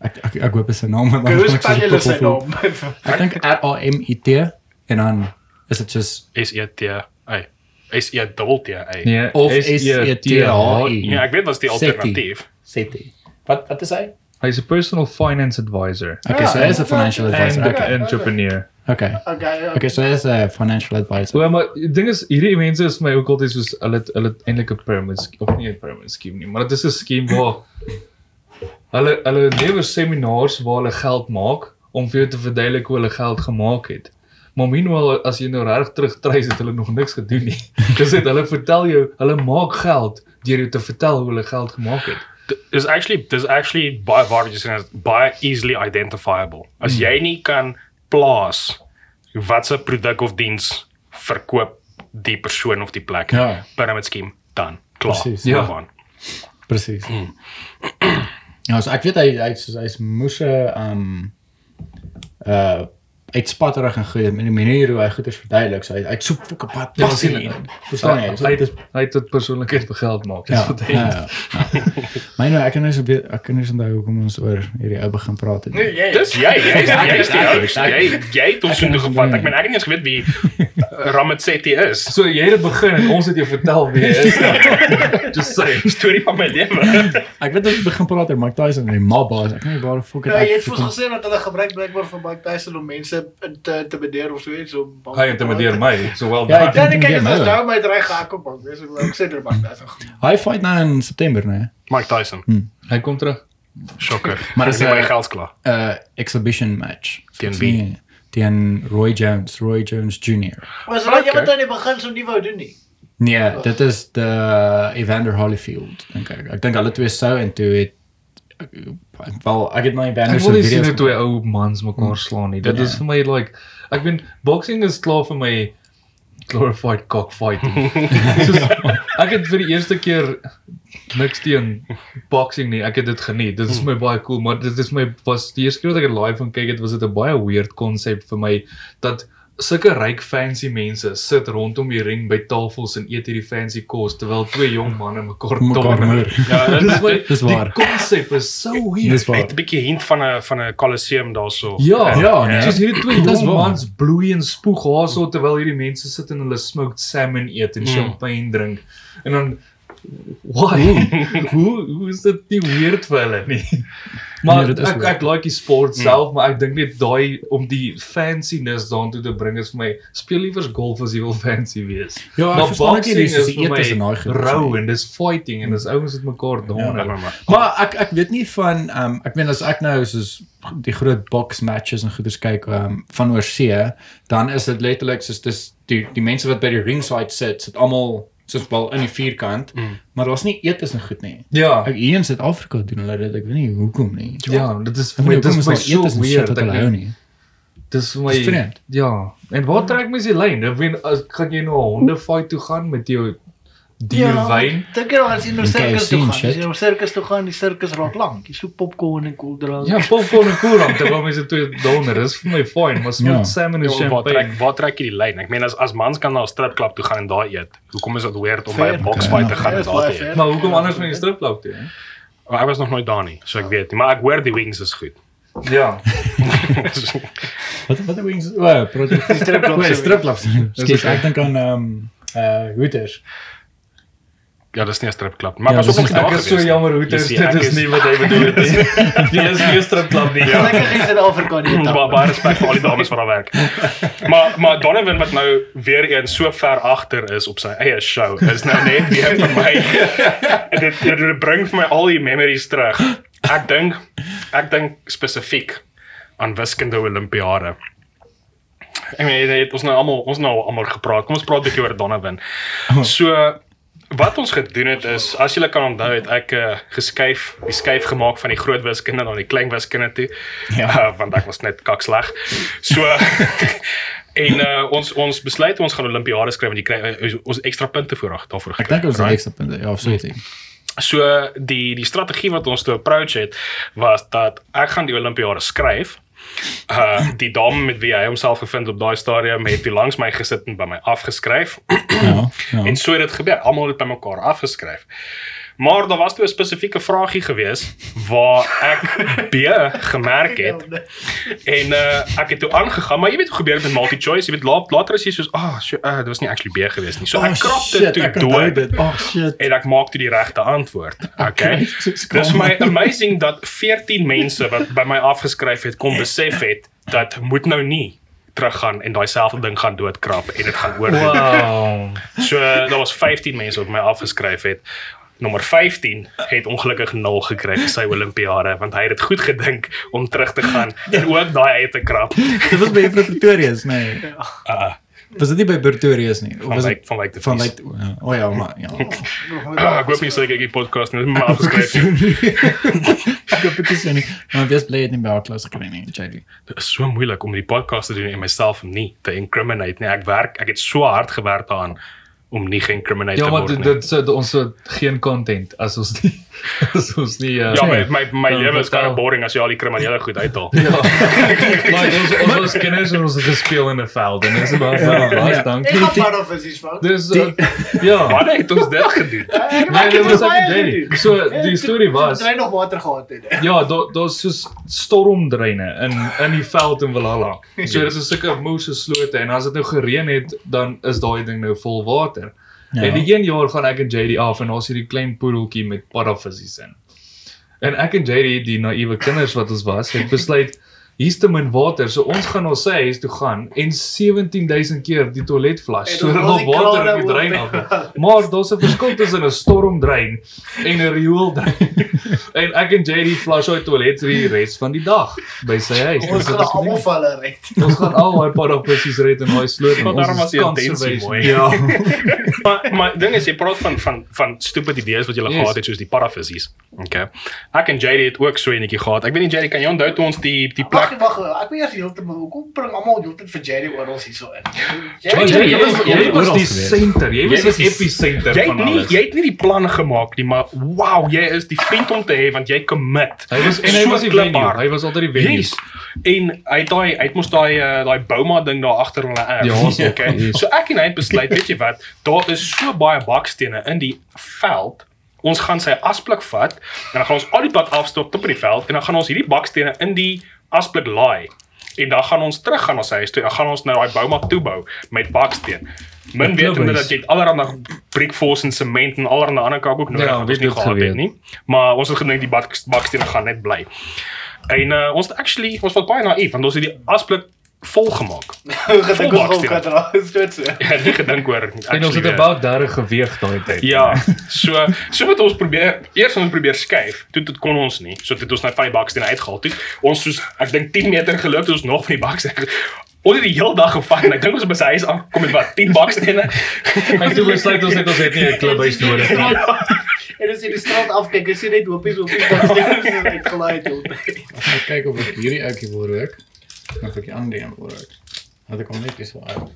Ek ek ek hoop dit is sy naam. maar Hoe gaan ek soos jy sy naam? Ek dink R A M I T en dan is dit just S E T A. S E double T A. Nee, Of S-E-T-H-I. Ja, ek weet wat is die alternatief. Sethi. Wat wat is hy? Hy's 'n personal finance advisor Okay, so hy is 'n financial and advisor. an Okay. entrepreneur. Okay. Okay. Okay, so hy is 'n financial advisor. Wel, maar die ding is hierdie mense is my ook altyd soos hulle het- hulle het eintlik 'n pyramid of nie 'n pyramid skema nie, maar dit is 'n skema waar hulle hulle lewer seminars waar hulle geld maak om vir jou te verduidelik hoe hulle geld gemaak het. Maar meanwhile as jy nou reg terugtreis het hulle nog niks gedoen nie. <laughs> Dis dit hulle vertel jou hulle maak geld deur jou te vertel hoe hulle geld gemaak het. Is actually there's actually baie waar jy sê baie easily identifiable. As jy nie kan plaas wat se produk of diens verkoop die persoon of die plek Ja. pyramid scheme dan klaar. Precies, ja. On. Presies. Ja, so ek weet hy hy soos hy's moes 'n um uh uitspatterig en goed met die manier hoe hy goeders verduidelik. So hy hy soek fokke pad Ja, passie sien, in. Verstaan jy? Hy is hy het dit persoonlikheid vir geld maak. Dis ja. wat hy Ja. ja, ja. Maar nou ek kan nou so ek kan nie onthou hoekom ons oor hierdie ou begin praat het. nie. Nee, jy. Dis jy, jy is Ek die ek ek Jy jy het ons so ons gevat. Ek meen ek het nie eens geweet wie Ramit Sethi is. So jy het begin en ons het jou vertel wie hy is. <laughs> Just say. Storie van my lewe. Ek weet ons begin praat oor Mike Tyson en die mob boss. Ek weet nie waar fuck Ja, jy het ek vir ons gesê dat hulle gebruik blijkbaar vir Mike Tyson om mense te intimideer of so iets om Hy intimideer my. So well Ja, ek Ja, nee, dit is my. nou my reg gehak op. Dis ek sê dit Mike Tyson. goed. Hy fight nou in September, né? Mike Tyson. Hy kom terug. Shocker. <laughs> Maar dis, het my geld klaar. 'n uh, exhibition match Teen So, wie? nee, Teen Roy Jones, Roy Jones Jr. Was jy wat Okay. aan die begin so nie wou doen nie? Nee, dit is de Evander Holyfield dink ek. Ek dink hulle twee sou en toe het wel ek het my nie sien video's hoe twee ou mans mekaar slaan nie. Dit is vir my like ek weet boxing is klaar vir my glorified cockfighting. <laughs> Soos, ek het vir die eerste keer niks teen boxing nie. Ek het dit geniet. Dit is vir my baie cool, maar dit is my was die eerste keer wat ek dit live van kyk het, was dit 'n baie weird konsep vir my dat sulke ryk fancy mense sit rondom die ring by tafels en eet hierdie fancy kos terwyl twee jong manne mekaar Mekaar tong. moer. Ja, dit Dis my Dis waar. Die konsep is so weird. Dis waar. 'n bietjie hint van 'n van 'n Colosseum daarso. Ja, Ja, nee. Soos hierdie twee Dis jong mans bloei en spoeg haarso terwyl hierdie mense sit en hulle smoked salmon eet en Mm. champagne drink. En dan why? <laughs> hoe hoe is dit nie weird vir hulle nie? Maar Nee, ek ek like die sport self, maar ek dink net daai om die fanciness daartoe te bring is vir my speel liewer golf as jy wil fancy wees. Ja, maar boxing dis is is die etes en daai goed. rou en dis fighting en dis ouens wat mekaar Ja, donder. maar, maar. Ek ek weet nie van ehm um, ek meen as ek nou soos die groot box matches en goeders kyk ehm um, van oorsee, dan is dit letterlik soos dis die die mense wat by die ringside sit, sit almal soos wel in die vierkant, mm. maar daar's nie etes en goed nie. Ja. Ek hier in Suid-Afrika doen hulle dit, ek weet nie hoekom nie. Ja, dit is vir my dis my is daar so weird. Ek hulle hou nie. Dis vir my Dis. Ja. En waar trek mens die lyn? Ek weet as gaan jy na 'n hondefight toe gaan met jou dierwyn? Dink jy as jy na 'n En sirkus KFC toe en gaan, as jy na 'n sirkus toe gaan, die sirkus raak lank. Jy soek popcorn en koeldrank. Ja, popcorn en koelant terwyl mense toe donder. Dis vir my fine, maar smoked Ja. salmon en Ja, waar trek champagne. waar trek jy die lyn? Ek meen as as mans kan na 'n stripklub toe gaan en daar eet. Hoekom is dit weird om by Fair. 'n boksfight te Okay. gaan Ja, en daar te eet? Maar hoekom anders van die stripklub toe? hè? Maar ek was nog nooit daar nie, so ek weet nie, maar ek hoor die wings is goed. Ja. <laughs> Wat wat die wings? O, produk Stripclubs. O, stripclubs. Skielik ek dink aan ehm uh Hooters. Ja, dis nie 'n stripklub, maar Ja, was ook is- nie daar Ek is so jammer hoe Jy dit sien, dit ek is is- nie wat hy bedoel het nie. <laughs> Jy is nie 'n stripklub nie. Ja. Gelukkig is Suid-Afrika nie. Mm, Baie baie respek vir al die dames wat daar werk. Maar maar Donovan wat nou weer eens so ver agter is op sy eie show is nou net weer vir my. <laughs> dit, dit dit bring vir my al die memories terug. Ek dink ek dink spesifiek aan wiskunde olimpiade. Ek meen jy het ons nou almal ons nou almal gepraat. Kom ons praat 'n bietjie oor Donovan. So wat ons gedoen het is as jy kan onthou het ek uh, geskuif, die skuif gemaak van die groot wiskunde na die klein wiskunde toe. Ja. Uh, want ek was net kaksleg. So <laughs> en uh, ons ons besluit ons gaan Olimpiade skryf en jy kry uh, ons ekstra punte voor daarvoor gekry. Ek dink ons het right? ekstra punte. Ja, so ietsie. So die die strategie wat ons toe approach het was dat ek gaan die Olimpiade skryf. Uh die dame met wie hy homself gevind op daai stadium het toe langs my gesit en by my afgeskryf. Ja. ja. En so het dit gebeur. Almal het by mekaar afgeskryf. Maar daar was toe 'n spesifieke vragie gewees waar ek <laughs> B gemerk het en uh ek het toe aangegaan, maar jy weet hoe gebeur dit met multi choice, jy weet laat, later is jy soos, "Ag, oh, so, uh, dit was nie actually B gewees nie." So ek krap dit toe dood dit. Ag shit. en ek maak toe die regte antwoord. <laughs> Okay. Dis vir my amazing dat 14 mense wat by my afgeskryf het kom besef het dat moet nou nie teruggaan en daai selfde ding gaan doodkrap en dit gaan oordoen. Wow. So daar was 15 mense wat my afgeskryf het. Nommer 15 het ongelukkig 0 gekry vir sy Olimpiade want hy het dit goed gedink om terug te gaan en ook daai uit te krap. Dit was by Pretorius, nee. Uh, Was dit nie by Pretorius nie? Of van was dit van wyk van. Wyk? O ja, maar ja. Ah, ek hoop nie seker ek die podcast net maar afgeskryf <laughs> nie. Ek hoop dit is nie. Maar wees bly het nie by klas gekry nie, JD. Dit is so moeilik om die podcast te doen en myself nie te incriminate nie. Ek werk, ek het so hard gewerk daaraan om nie geïncriminate Ja, te maar word dit nie. dit so ons het geen content as ons nie <laughs> as ons nie uh, Ja, my my, my Dan lewe is kind of boring as jy al die kriminele goed uithaal. <laughs> Ja. like ons ons was kinders en ons het gespeel in 'n veld en dis maar Ja, baie ja. Ek dankie. gaan maar of is iets fout. Dis uh, ja. Wanneer het ons dit gedoen? Ek Nee, dit was ek baie dit. gedoen. So die storie was Jy nog water gehad het. Ja, daar daar's soos stormdreine in in die veld in Valhalla. So dit is sulke moose slote en as dit nou gereën het, dan is daai ding nou vol water. Ja. En die een jaar gaan ek en JD af en ons hierdie klein poedeltjie met paddavissies in. En ek en JD, die naïewe kinders wat ons was, het besluit hier's te min water, so ons gaan na sy huis toe gaan en 17000 keer die toilet flush En sodat ons daar die water in krane die drein af. <laughs> Maar daar's 'n verskil tussen 'n stormdrein en 'n riooldrein. <laughs> en ek en JD flush uit toilet vir die res van die dag by sy huis. Ons gaan ons almal red. het. ons gaan al daai paddavissies red in daai sloot en ons daarom was is die intensie conservation. mooi. Ja. <laughs> maar maar ding is jy praat van van van stupid idees wat jy Yes. gehad het soos die parafissies. Okay. Ek en JD het ook so enetjie gehad. Ek weet nie JD kan jy onthou toe ons die die plek ek wag, ek weet eers heeltemal hoekom bring almal heeltyd vir Jerry oral hierso in. Jy jy Jerry was was jy was die senter. Jy Jy was die die- episenter Jy van het nie alles. jy het nie die plan gemaak nie, maar wow, jy is die vriend om te hê want jy commit. Hy was en hy was die venue. Hy was altyd die venue. Yes. En hy het daai hy het mos daai uh, daai Bouma ding daar agter hulle erf. Ja, so, <laughs> okay. yes. So ek en hy het besluit, weet jy wat, daar is so baie bakstene in die veld. Ons gaan sy asblik vat en dan gaan ons al die pad afstop tot by die veld en dan gaan ons hierdie bakstene in die asblik laai. En dan gaan ons terug gaan na sy huis toe en gaan ons nou daai Bouma toebou met baksteen. Min weet klubhuis. dat jy het allerlei brickforce en sement en allerlei ander kak ook nodig Ja, weet nie gehad het nie. Maar ons het gedink die bak bakstene gaan net bly. En uh, ons het actually ons was baie naïef want ons het die asblik vol gemaak. Gedink ons gou kan raak, is dit so. Ja, nie gedink oor En ons het about daar geweeg daai tyd. Ja, so so het ons probeer eers ons probeer skuif. Toe dit kon ons nie. So toe het ons net van die baksteen uitgehaal. Toe ons soos ek dink 10 meter geloop het ons nog van die baksteen. Ons het die hele dag gevang en ek dink ons op sy huis aankom met wat 10 bakstene. En toe besluit ons net ons het nie 'n klubhuis nodig nie. En as jy die straat afkyk, is jy net dat jy is uitgelaai het. Ek gaan kyk of ek hierdie ouetjie wil rook. Of ek die ander een wil rook. Dat ek hom net so uit.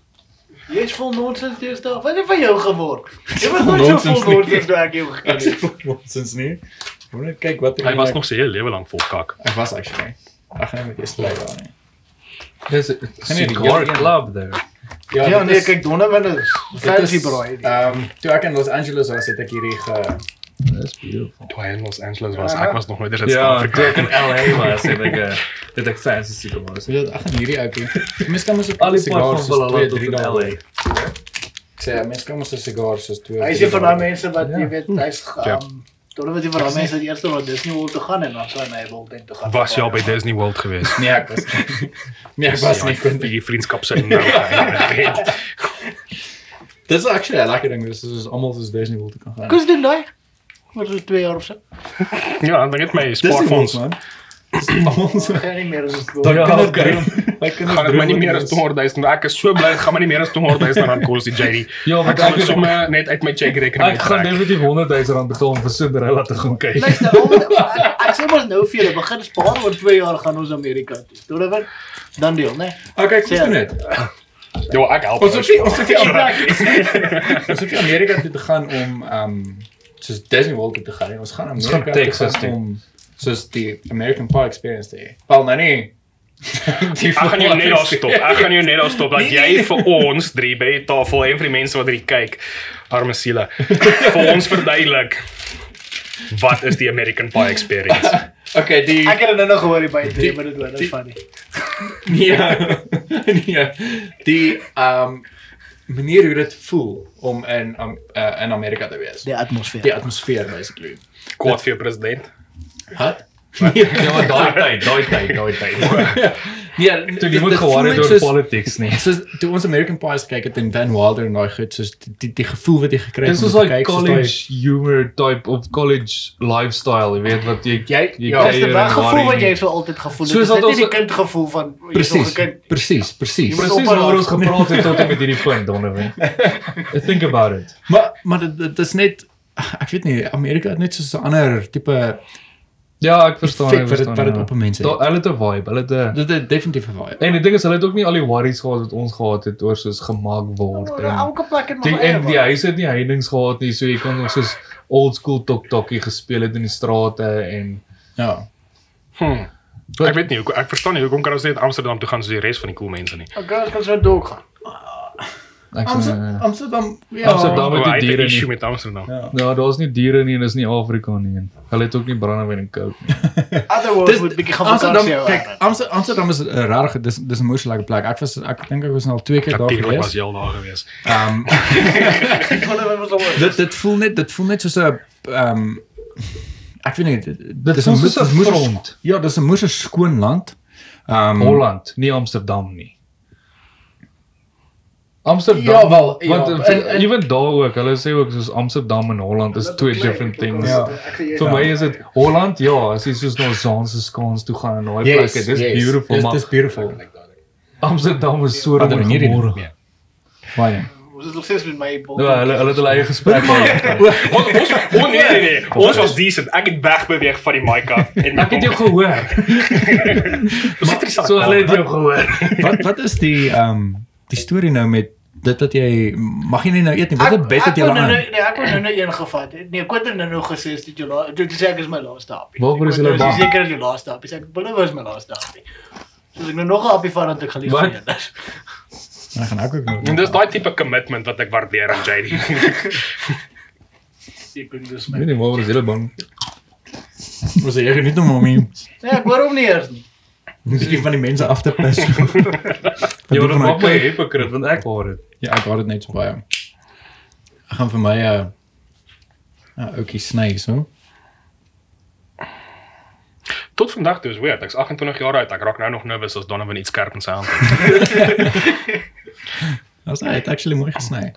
Jy is vol nonsens jy staan. Wat het van jou geword? Jy was nooit so Nonsens vol nie. nonsens toe ek jou geken het. Nonsens nie. Moet net kyk wat Hy was nog sy hele lewe lank vol kak. Ek was actually. Ek gaan net eers bly daar nie. Dis 'n nee, die cigar een. club there. Ja, dit nee, is- kyk Donovan is dit fancy is, braai. Ehm toe ek in Los Angeles was, het ek hierdie ge Dis beautiful. Toe hy in Los Angeles was, Ja. ek was nog nooit in Ja, Suid-Afrika. toe ek in LA was, het ek 'n <laughs> dit ek fancy cigars. So dit ek gaan hierdie ouetjie. Mens kan mos 'n Al die soos twee, Valhalla tot drie in. LA. Sê mens kan mos 'n sigaar soos twee. Hy is drie een van dae. daai mense wat Ja. jy weet, hy's Ja. um Donovan is een van daai mense wat eers na Disney World toe gaan en dan sy na World toe gaan. Was jy al by Disney World geweest? Nee, ek was. Nee, ek was nie. <laughs> vir die vriendskap se nou. <laughs> Dit is actually 'n lekker ding, dis is almal soos Disney wil te kan gaan. Kus doen daai. Wat is 2 jaar of so? <laughs> Ja, dan het my Disney spaarfonds. <laughs> Ek gaan nie meer as dit Ja, Ja, okay. My kinders gaan dit my nie meer as is- 200 000 ek is so bly dit gaan my nie meer as 200 000 rand kos die JD Ja, ek want gaan ek dit sommer net uit my cheque rekening ek gaan definitief 100 000 rand betaal om vir Cinderella te gaan kyk. Luister, ek- ek sê mos nou vir julle, begin spaar oor 2 jaar gaan ons Amerika toe. Donovan, dan deel, né? Okay, kom Sê- doen dit. ja ek help Ons nie ons <laughs> ons nie Amerika toe te gaan om um soos Disney World toe te gaan nie. Ons gaan Ons Amerika gaan Texas toe. om soos die American Pie experience te hê. Wel, nou nee. <laughs> Die Ek gaan jou net daar stop. Ek gaan jou net daar stop dat Nee, jy nee. vir ons drie by die tafel en vir die mense wat hier kyk, arme siele, <laughs> vir ons verduidelik wat is die American Pie experience? <laughs> Okay, die Ek het dit nou nog gehoor by Die- 3 minute hoor, dit is funny. nee. nee. Die um manier hoe dit voel om in um, uh, in Amerika te wees. Die atmosfeer. Die atmosfeer basically. Kwaad vir president. Wat? Ja, maar daai tyd, daai tyd, daai tyd. <laughs> Nee, Toe jy moet gewaar het oor politics nie. <laughs> Soos toe ons American Pies kyk het in Van Wilder en daai goed soos die die, die gevoel wat jy gekry het. Dis om is te like kyk, soos college humor type of college lifestyle, jy weet wat jy Jy jy ja, Dis die en gevoel wat jy- so altyd gevoel het. Soos Dis dat net ons- die kindgevoel van jy is nog 'n presies. kind. Presies, presies. Presies waar ons gepraat het tot en met hierdie punt, Donovan. <laughs> Think about it. Maar maar dit dit is net ek weet nie Amerika het net so 'n ander tipe Ja, ek verstaan. effek ek verstaan, wat dit ja. op 'n mens Da-. Hulle het 'n vibe, hulle het 'n Dit het definitief 'n vibe. En die ding is hulle het ook nie al die worries gehad wat ons gehad het oor soos gemaak word en Elke plek het die, maar en die huis het nie heininge gehad nie, so jy kon nog soos old school tok tokkie gespeel het in die strate en Ja. Hm. Ek weet nie, ek verstaan nie hoekom kan ons net Amsterdam toe gaan soos die res van die cool mense nie. Okay, ons kan so dog gaan. Ek sê Amsterdam Amsterdam ja. Amsterdam die het 'n diere issue nie. met Amsterdam. Ja. Ja, daar's nie diere nie en dis nie Afrika nie. Hulle het ook nie brandewyn en coke nie. <laughs> Otherwise moet bietjie gaan Amsterdam kyk Amsterdam Amsterdam is 'n regtig dis dis 'n moeë lekker plek. Ek was ek dink ek was nou al twee keer daar was gewees. jy al daar gewees. Ehm <laughs> <laughs> dit dit voel net dit voel net soos 'n ehm ek weet nie dit, is 'n moes- front. Ja, dis 'n moeë skoon land. Ehm Holland, nie Amsterdam nie. Amsterdam. Ja, wel, ja, want en- en, en- even daar ook, hulle sê ook soos Amsterdam en Holland is twee different things. Ja. Vir my is dit Holland, ja, as jy soos na Zaanse skans toe gaan en daai Yes, plekke, dis yes, beautiful, dis- maar dis beautiful. Amsterdam is so nie? Baie. Ons is nog steeds met my bol. Ja, hulle hulle het hulle eie gesprek gehad. <laughs> Ons ons oh nee nee nee. Ons was decent. Ek het wegbeweeg van die mic af en Ek het jou gehoor. <laughs> So hulle het jou gehoor. Wat wat is die ehm um, die storie nou met dit dat jy mag jy nie nou eet nie. Wat Ek- het bed het ek jy nou aan? nou- Nee, ek wou nou nou een gevat. het. Nee, Quentin het nou nog gesê is dit jou laaste. Dit sê ek is my laaste happie. Waarvoor is Quentin bang? Seker is jou laaste happie. Sê ek beloof is my laaste happie. So ek nou nog 'n happie vat dan het ek gelief Wat? vir jou. Dan gaan ek ook nou. En dis daai tipe commitment wat ek waardeer aan JD. Ek kon Ek my. weet nie waaroor is hulle bang. Ons sê jy geniet hom om hom. Nee, ek hoor hom nie eers nie. Bietjie van die mense af te pis. <laughs> Wil van maak my- hypocrite want ek hoor dit. Ja, ek hoor dit net so baie. Ek gaan vir my 'n uh, 'n ouetjie sny so. Tot vandag toe is weird. Ek's 28 jaar oud. Ek raak nou nog nervous as Donovan iets skerp in sy hand het. <laughs> Ons het actually mooi gesny.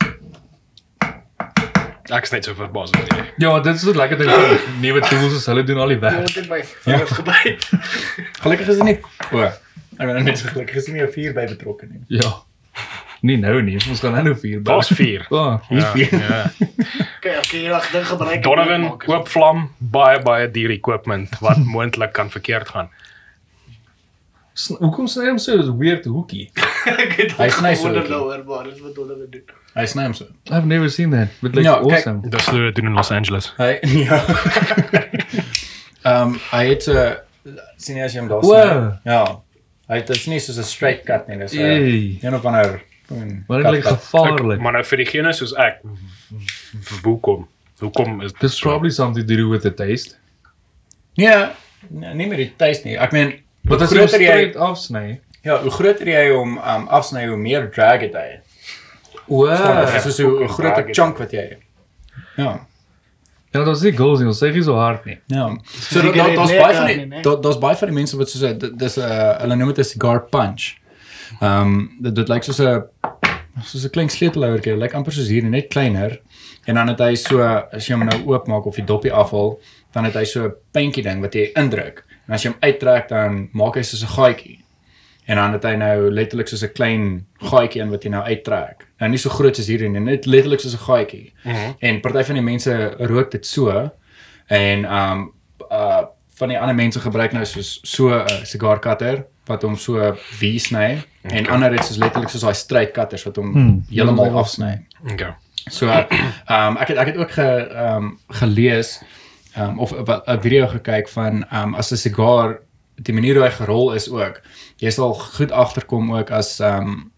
Ek's net so verbaas oor dit. Ja, dit is wat lekker ding van nuwe tools is hulle doen al die Jy werk. het dit my vingers gebyt. Gelukkig is dit nie o. Ek ben net so gelukkig is nie 'n vuur by betrokke nie. Ja. Nie nou nie, ons gaan nou vier. bou. Daar's 4. Ja. Hier's Ja, vuur. ja. Kyk, as jy hierdie ding gebruik. Donovan, maak is- oop vlam, baie baie duur equipment wat <laughs> moontlik kan verkeerd gaan. Hoekom sny hom so weird hoekie? <laughs> Ek het Hy sny so ookie. daaroor, maar dis wat Donovan doen. Hy sny hom so. I've never seen that. But like Ja, kyk, awesome. Dis hulle doen in Los Angeles. Hy <laughs> ja. Ehm um, hy het 'n sien jy as jy hom daar Wow. sny. Ja. Hy het dit is nie soos 'n straight cut nie, dis 'n Hey. een of ander Maar dit lyk gevaarlik. Maar nou vir diegene soos ek, hoekom? Hoekom is There's probably something to do with the taste. Ja, nee, nie meer die tuis nie. Ek meen, Wat as jy straight afsny? ja, hoe groter jy hom um, afsny, hoe meer drag het hy. Wow. Dit is so 'n het chunk wat jy het. Ja. Ja, dat is nie goals nie, ons sê nie so hard nie. Ja. So daar's lekker baie van die nee. daar- daar's baie van die mense wat soos dis 'n hulle noem dit 'n cigar punch. Ehm um, dit dit lyk soos 'n soos 'n klein sleutelhouertjie, lyk amper soos hier, net kleiner. En dan het hy so as jy hom nou oopmaak of die dopie afhaal, dan het hy so 'n puntjie ding wat jy indruk. En as jy hom uittrek dan maak hy soos 'n gaatjie. En dan het hy nou letterlik soos 'n klein gaatjie in wat jy nou uittrek. Nou nie so groot soos hierdie nie, net letterlik soos 'n gaatjie. Mm -hmm. En party van die mense rook dit so en um uh van die ander mense gebruik nou soos so 'n uh, cigar cutter wat hom so wie sny okay. en ander het soos letterlik soos daai straight cutters wat hom Hmm, heeltemal afsny. Okay. So um ek het ek het ook ge um gelees um of 'n 'n video gekyk van um as 'n sigaar die manier hoe hy gerol is ook. Jy sal goed agterkom ook as um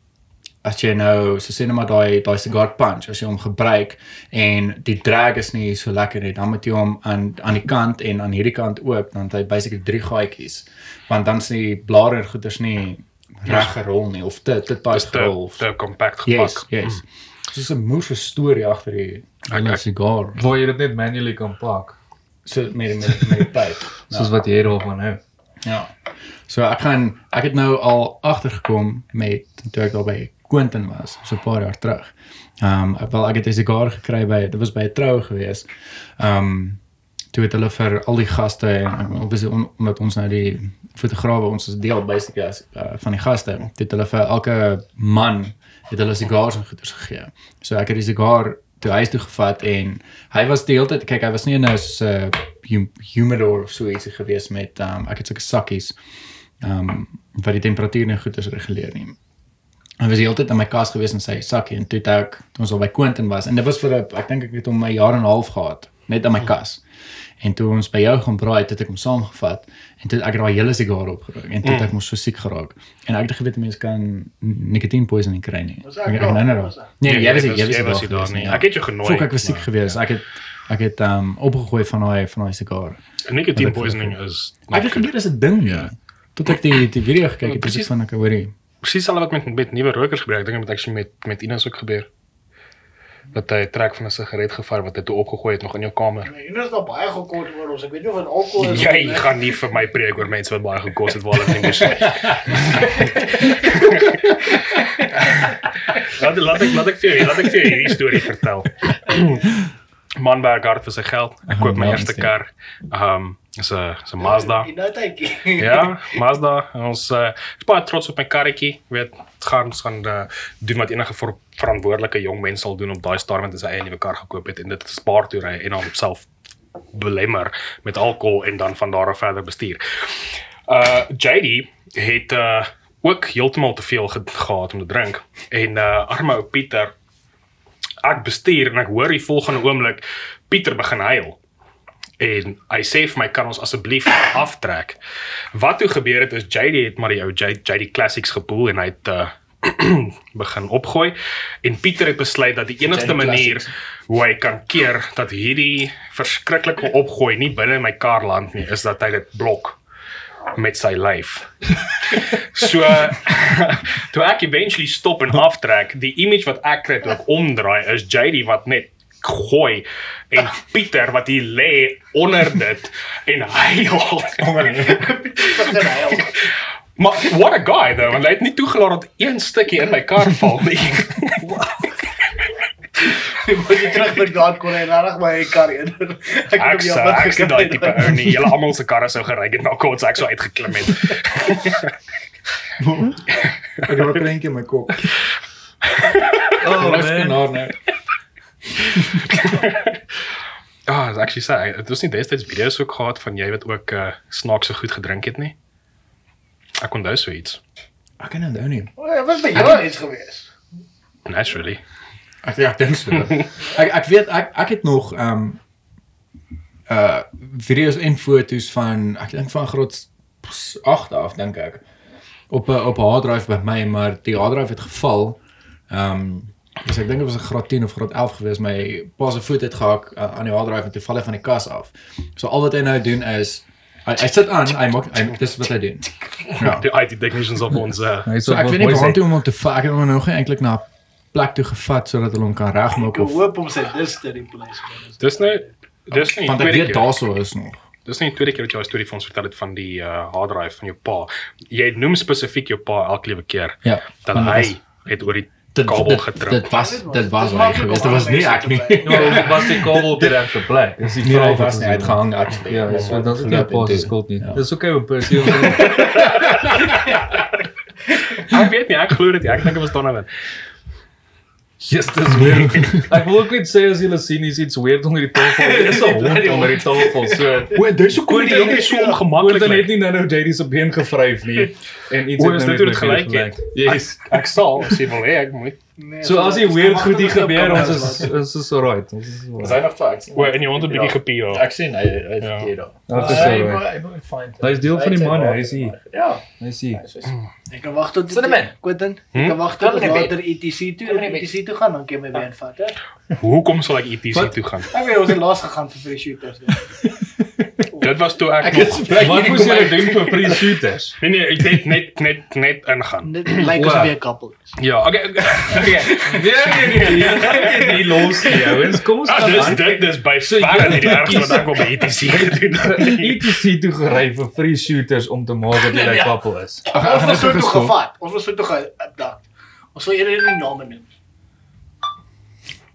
as jy nou so sê net maar daai daai cigar punch as jy hom gebruik en die drag is nie so lekker nie, dan moet jy hom aan aan die kant en aan hierdie kant ook, dan het hy basically drie gaatjies. Want dan is die blare en goeders nie reg gerol nie of te te Dis gerol. te of- te compact Yes, gepak. yes. Dis 'n moeë storie agter die hele ek- sigaar. Waar jy dit net manually kan pak, So met met met die pyp. <laughs> soos wat jy daarvan hou. Ja. So ek gaan ek het nou al agtergekom met toe ek daar by Quentin was, so 'n paar jaar terug. Ehm um, wel ek het 'n sigaar gekry by dit was by 'n troue gewees. Ehm um, toe het hulle vir al die gaste en obviously on, omdat ons nou die fotograwe ons is deel basically as uh, van die gaste, toe het hulle vir elke man het hulle sigars en goeders gegee. So ek het die sigaar toe huis toe gevat en hy was die hele tyd kyk hy was nie in 'n so 'n hum, humidor of so ietsie gewees met um, ek het sulke sakkies um, wat die temperatuur nie goed is reguleer nie. Hy was die hele tyd in my kas gewees in sy sakkie en toe het ek toe ons al by Quentin was en dit was vir 'n ek dink ek het hom 'n jaar en 'n half gehad net in my kas. En toe ons by jou gaan braai, het ek hom saamgevat en toe ek daai hele sigaar opgerook en toe het ek mos so siek geraak. En ek het geweet mense kan nikotien poisoning kry nie. Ek ek hom. ek? Nee, jy was jy was- was daar nie. nie. Ek het jou genooi, Fok, ek was siek maar- geweest. Ek het ek het um, opgegooi van daai van daai sigaar. Nicotine poisoning is Ek het geweet dis 'n ding nie. Tot ek die die video gekyk het, het Presies. van ek hoorie. presies al wat met met nuwe rokers gebeur. Ek dink dit het actually met met Ines ook gebeur. Dat hy 'n trek van 'n sigaret gevaar wat hy toe opgegooi het nog in jou kamer. Nee, hier is nog baie gekort oor ons. Ek weet nie of dit alkohol is. Jy nie. gaan nie vir my preek oor mense wat baie gekos het waar hulle nie moes. laat laat ek laat ek vir jou, laat ek vir jou hierdie storie vertel. <clears throat> Man werk hard vir sy geld. Ek koop my Ja, eerste sien. kar. Um Dis 'n dis 'n Mazda. Ja, <laughs> Mazda. En Ons uh, is baie trots op my karretjie. Weet, gaan gaan uh, doen wat enige ver verantwoordelike jong mens sal doen op daai stadium met sy eie nuwe kar gekoop het en dit spaar toe ry en dan op self belemmer met alkohol en dan van daar af verder bestuur. Uh JD het uh ook heeltemal te veel ge gehad om te drink en uh arme ou Pieter ek bestuur en ek hoor die volgende oomblik Pieter begin huil. En hy sê vir my kan ons asseblief <coughs> aftrek. Wat toe gebeur het is JD het maar die ou JD, Classics gepoel en hy het uh <clears throat> begin opgooi en Pieter het besluit dat die enigste manier hoe hy kan keer dat hierdie verskriklike opgooi nie binne in my kar land nie is dat hy dit blok met sy lyf. <laughs> So <laughs> toe ek eventually stop en aftrek, die image wat ek kry toe ek omdraai is JD wat net gooi en Pieter wat hier lê onder dit en huil. Begin huil. Maar what a guy though, want hy het nie toegelaat dat een stukkie in my kar val nie. Jy moet jy terug met God kon hy regtig my kar in. Ek het hom ek sien daai tipe ou nie. Julle almal se karre sou gery het na kort ek sou uitgeklim het. Ek het 'n prentjie in my kop. Oh man. Ah, oh, actually sê, dit was nie destyds video's ook gehad van jy wat ook uh, snaakse goed gedrink het nie. Ek onthou so iets. Ek kan onthou nie. Wat was by jou iets gewees? Naturally. Ek ja, ek dink so. ek ek weet ek ek het nog ehm um, uh video's en foto's van ek dink van graad 8 af dink ek op 'n op 'n hard drive by my, maar die hard drive het geval. Ehm um, dus ek dink dit was 'n graad 10 of graad 11 gewees. My pa se voet het gehak uh, aan die hard drive en toe val hy van die kas af. So al wat hy nou doen is hy, hy sit aan, hy maak hy dis wat hy doen. <laughs> Ja. Die IT technicians op ons uh, So ek weet nie waar toe om hom te vat. Ek het hom nog nie eintlik na plek toe gevat sodat hulle hom kan regmaak Ek of hoop om sy dis te replace. Dis nou dis nie want ek weet daarso is nog. Dis nie die tweede keer wat jy 'n storie vir ons vertel het van die uh, hard drive van jou pa. Jy noem spesifiek jou pa elke liewe keer Ja. dat hy was- het oor die dit, kabel dit, getrap. dit was dit was hy geweest. Dit was nie ek nie. mense te Ja, was die kabel op <laughs> die regte plek. Dis die Nee, vraag wat was nie uit doen. gehang actually. Ja, so dan is dit nie pas toe. skuld nie. Ja. Dis okay op persie. Ek weet nie, ek glo dit. Ek dink dit was Donovan. Yes, dis weird. Ek wil ook net sê as julle sien is iets weird onder die tafel. Dit is 'n hond onder die tafel. So O, dis hoe kom dit net so ongemaklik. Gordon het lyk. nie nou nou JD se been gevryf nie en iets O, het is nou net gelyk het? Yes. Ek sal as jy wil hê ek moet. Nee, So as die weird goed hier gebeur, ons is is ons is alright. Ons is Is alright. hy nog facts? O, en jy want 'n bietjie gepie. Ek sien hy hy Ja. het hier daar. Ons is alright. Hy moet find. Hy is deel van die man, hy is hier. Ja. Hy sien. Ek kan wag tot in. Quentin. Hm? Ek kan wag tot in die later ETC toe, in die ETC toe gaan dan kan jy my been vat, hè. Hoekom sal ek ETC toe gaan? Ek weet ons het laas gegaan vir free shooters. <laughs> Dit was toe ek Ek nog is bly Wat julle hy. doen vir free shooters? Nee nee, ek net net net net ingaan. Dit lyk asof jy 'n couple is. Ja, okay. okay. Nee nee nee, jy nie los nie, ouens. Kom ons Ah, gaan dis dit dis by So, verre nie die jy- ergste wat ek op <laughs> ETC gedoen het. ETC toe gery vir free shooters om te maak dat jy 'n couple is. Ons was gaan so toe gevat. Ons was so toe geabduct. Ons wil eerder nie name noem.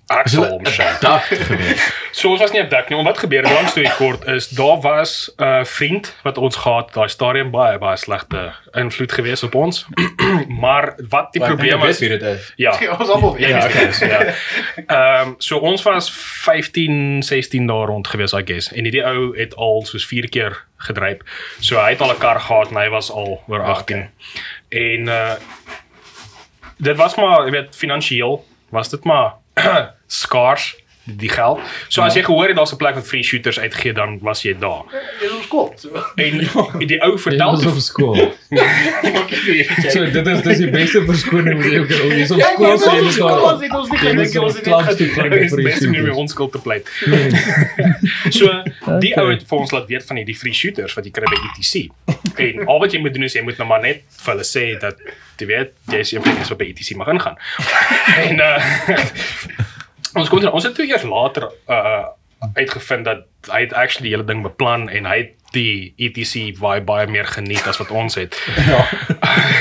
Ek sal hom sê. dak gewees. <laughs> So ons was nie op dak nie. Maar wat gebeur langs toe kort is daar was 'n uh, vriend wat ons gehad daai stadium baie baie slegte invloed gewees op ons. <clears throat> maar wat die probleem is wie dit is. ja. <laughs> Ons almal weet. Ja, okay, so, ja. Ehm so ons was 15, 16 daar rond gewees I guess. En hierdie ou het al soos 4 keer gedryf. So hy het al 'n kar gehad en hy was al oor 18. En uh dit was maar, jy weet, finansiëel was dit maar <clears throat> Scott die, geld. So as jy gehoor het daar's 'n plek wat free shooters uitgee, dan was jy daar. Dis ons kom. So. En <laughs> die ou vertel Ons toe op skool. <laughs> So dit is dis die beste verskoning wat jy kan doen. Jy's op Ja, skool so jy moet ons daar. het ons nie gedink so <laughs> ons het dit van gedoen. die Dis free beste manier om shooters. onskuld te pleit. so die ou het vir ons laat weet van hierdie free shooters wat jy kry by ETC. En al wat jy moet doen is jy moet nou maar net vir hulle sê dat jy weet jy is eendag is op by ETC mag ingaan. en uh ons kom ons het toe eers later uh uitgevind dat hy het actually die hele ding beplan en hy het die ETC vibe baie meer geniet as wat ons het. Ja.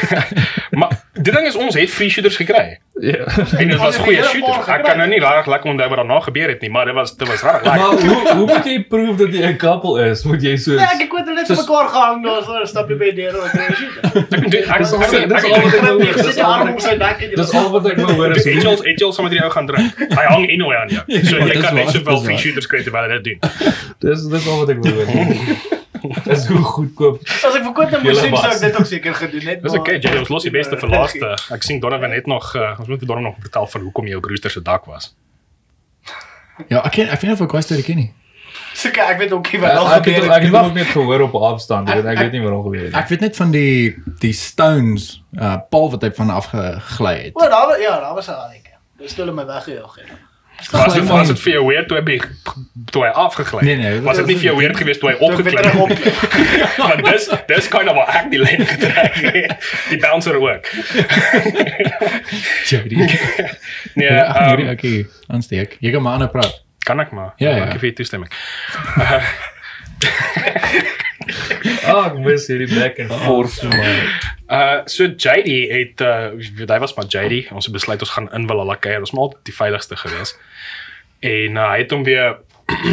<laughs> maar Die ding is ons het free shooters gekry. Ja. En dit was goeie shooters. Ek kan nou nie regtig lekker onthou wat daarna gebeur het nie, maar dit was dit was regtig Maar lekker. hoe hoe moet jy proef dat jy 'n couple is? Moet jy so Ja, ek het net so Soos- mekaar gehang daar so 'n stapie by die deur en kry shit. Ek doen ek Dis al- ek- dis al ek- wat ek wou hoor. Ek Dis die al wat ek jy Dis al wat ek wou hoor is hoe- Angels Angels saam met jou gaan drink. Hy hang anyway aan jou. So Ja, jy dis kan net dis free shooters kry terwyl jy dit doen. Dis dis al wat ek wou hoor. <laughs> <laughs> Dis hoe goedkoop. As ek verkoop nou Julle musiek sou ek dit ook seker gedoen het. Dis okay, jy ons los die beste <laughs> vir laaste. Ek sien Donovan het nog uh, ons moet vir Donovan nog vertel van hoekom op Rooster se dak was. Ja, ek ken ek weet nie of ek was dit ken nie. Seker ek weet ook nie wat Ek nog ek het gebeur ek het het. ook net gehoor op afstand. Ek weet ek weet nie wat nog gebeur het. Ek weet net van die die Stones uh Paul wat hy van afgegly het. O, daar ja, daar was hy al. Dis toe hulle my weggejaag het. Was dit was dit vir jou weird toe hy toe hy afgegly? Nee, nee, Was dit nie vir jou weird geweest toe hy weer opgeklim? op. <laughs> Want dis dis kind of wat ek die lyn getrek het. Die bouncer ook. <laughs> Jody. <laughs> Nee, Ja, ag ehm, okay, aansteek. Jy kan maar aan praat. kan ek maar. Ja, ja. Ek gee vir toestemming. Ag, <laughs> ek mis hierdie back and forth vir my. Uh so JD het uh hy was maar JD. Ons het besluit ons gaan in wil hulle kuier. Ons moet altyd die veiligste gewees. En uh, hy het hom weer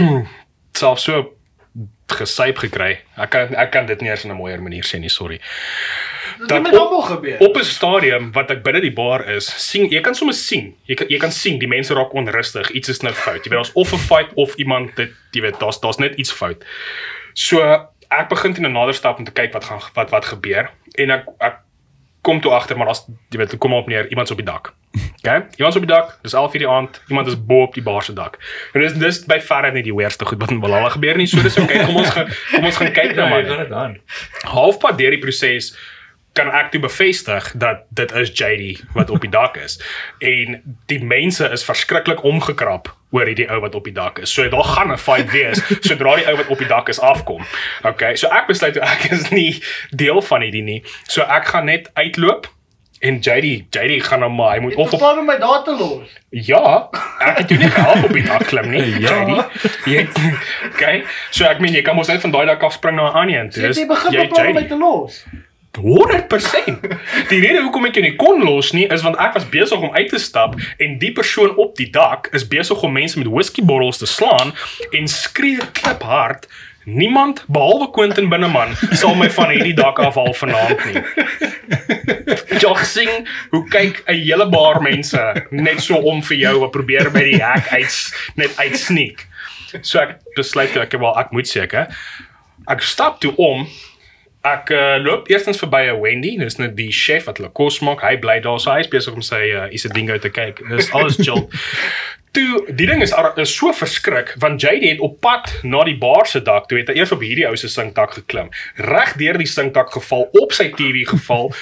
<clears throat> self so gesyp gekry. Ek kan ek kan dit nie eens in 'n mooier manier sê nie, sorry. Dit Dat het almal gebeur. Op 'n stadium wat ek binne die bar is, sien jy kan sommer sien. Jy kan jy kan sien die mense raak onrustig. Iets is nou fout. Jy weet daar's of 'n fight of iemand dit jy weet daar's daar's net iets fout. So ek begin teen 'n nader stap om te kyk wat gaan wat wat gebeur en ek ek kom toe agter maar daar's jy weet kom op neer iemand op die dak. Okay? Iemand op die dak, dis 11:00 die aand, iemand is bo op die bar se dak. En dis dis by verre nie die weerste goed wat in Valhalla gebeur nie. So dis okay. Kom ons gaan kom ons gaan <laughs> kyk nou Ja, maar gaan dit aan. halfpad deur die proses kan ek toe bevestig dat dit is JD wat op die dak is. En die mense is verskriklik omgekrap oor hierdie ou wat op die dak is. So daar gaan 'n fight wees sodra die ou wat op die dak is afkom. Okay, so ek besluit toe ek is nie deel van hierdie nie. So ek gaan net uitloop en JD JD gaan nou maar hy moet of op beplan om my daar te los. Ja, ek het jou nie gehelp op die dak klim nie, <laughs> Ja. JD. Jy <laughs> okay. So ek meen jy kan mos net van daai dak af spring na 'n ander een. Dis jy begin beplan om my te los. 100%. Die rede hoekom ek jou nie kon los nie is want ek was besig om uit te stap en die persoon op die dak is besig om mense met whiskybottels te slaan en skree kliphard Niemand behalwe Quentin Binneman sal my van hierdie dak afhaal vanaand nie. Jy sien hoe kyk 'n hele bar mense net so om vir jou wat probeer by die hek uit net uitsneek. So ek besluit ek wel ek moet seker. Ek stap toe om Ek uh, loop eerstens verby 'n Wendy, dis net die chef wat hulle kos maak. Hy bly daar, so hy is besig om sy uh, is 'n dingo te kyk. Dis alles chill. <laughs> Toe die ding is, is so verskrik want JD het op pad na die bar se dak, toe het hy eers op hierdie ou se sinkdak geklim. Reg deur die sinkdak geval, op sy TV geval.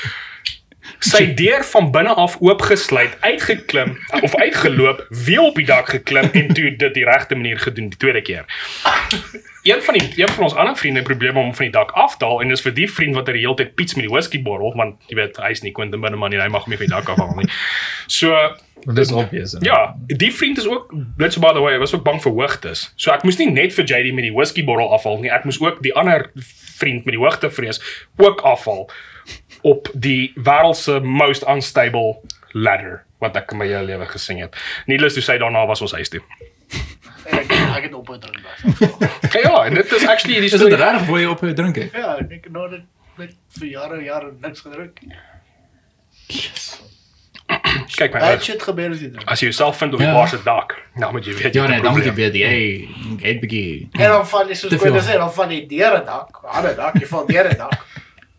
Sy deur van binne af oopgesluit, uitgeklim of uitgeloop, weer op die dak geklim en toe dit die regte manier gedoen die tweede keer. Een van die een van ons ander vriende het probleme om van die dak af te haal en dis vir die vriend wat hy die hele tyd piets met die whiskybottel want jy weet hy's nie Quentin Binneman nie, hy mag hom nie van die dak afhaal nie. So Dis obvious. ja, die vriend is ook so by the way, hy was ook bang vir hoogtes. So ek moes nie net vir JD met die whiskybottel afhaal nie, ek moes ook die ander vriend met die hoogtevrees ook afhaal op die wêreld se most unstable ladder wat ek in my hele lewe gesien het. Needless to say daarna was ons huis toe. Ek ek het ophou drink was. <laughs> Okay, ja, en dit is actually die Is dit regtig hoe jy op jou drink het? Ja, ek het nou net net vir jare en jare niks gedrink. <clears throat> Kyk my. Bad shit gebeur as jy drink. As jy jouself vind op die Ja. bar se dak, nou moet jy weet. Ja jy het nee, dan moet jy weet jy het bietjie En dan val jy soos kon veel. sê, dan val jy deur 'n dak, ander dak, jy val deur 'n dak.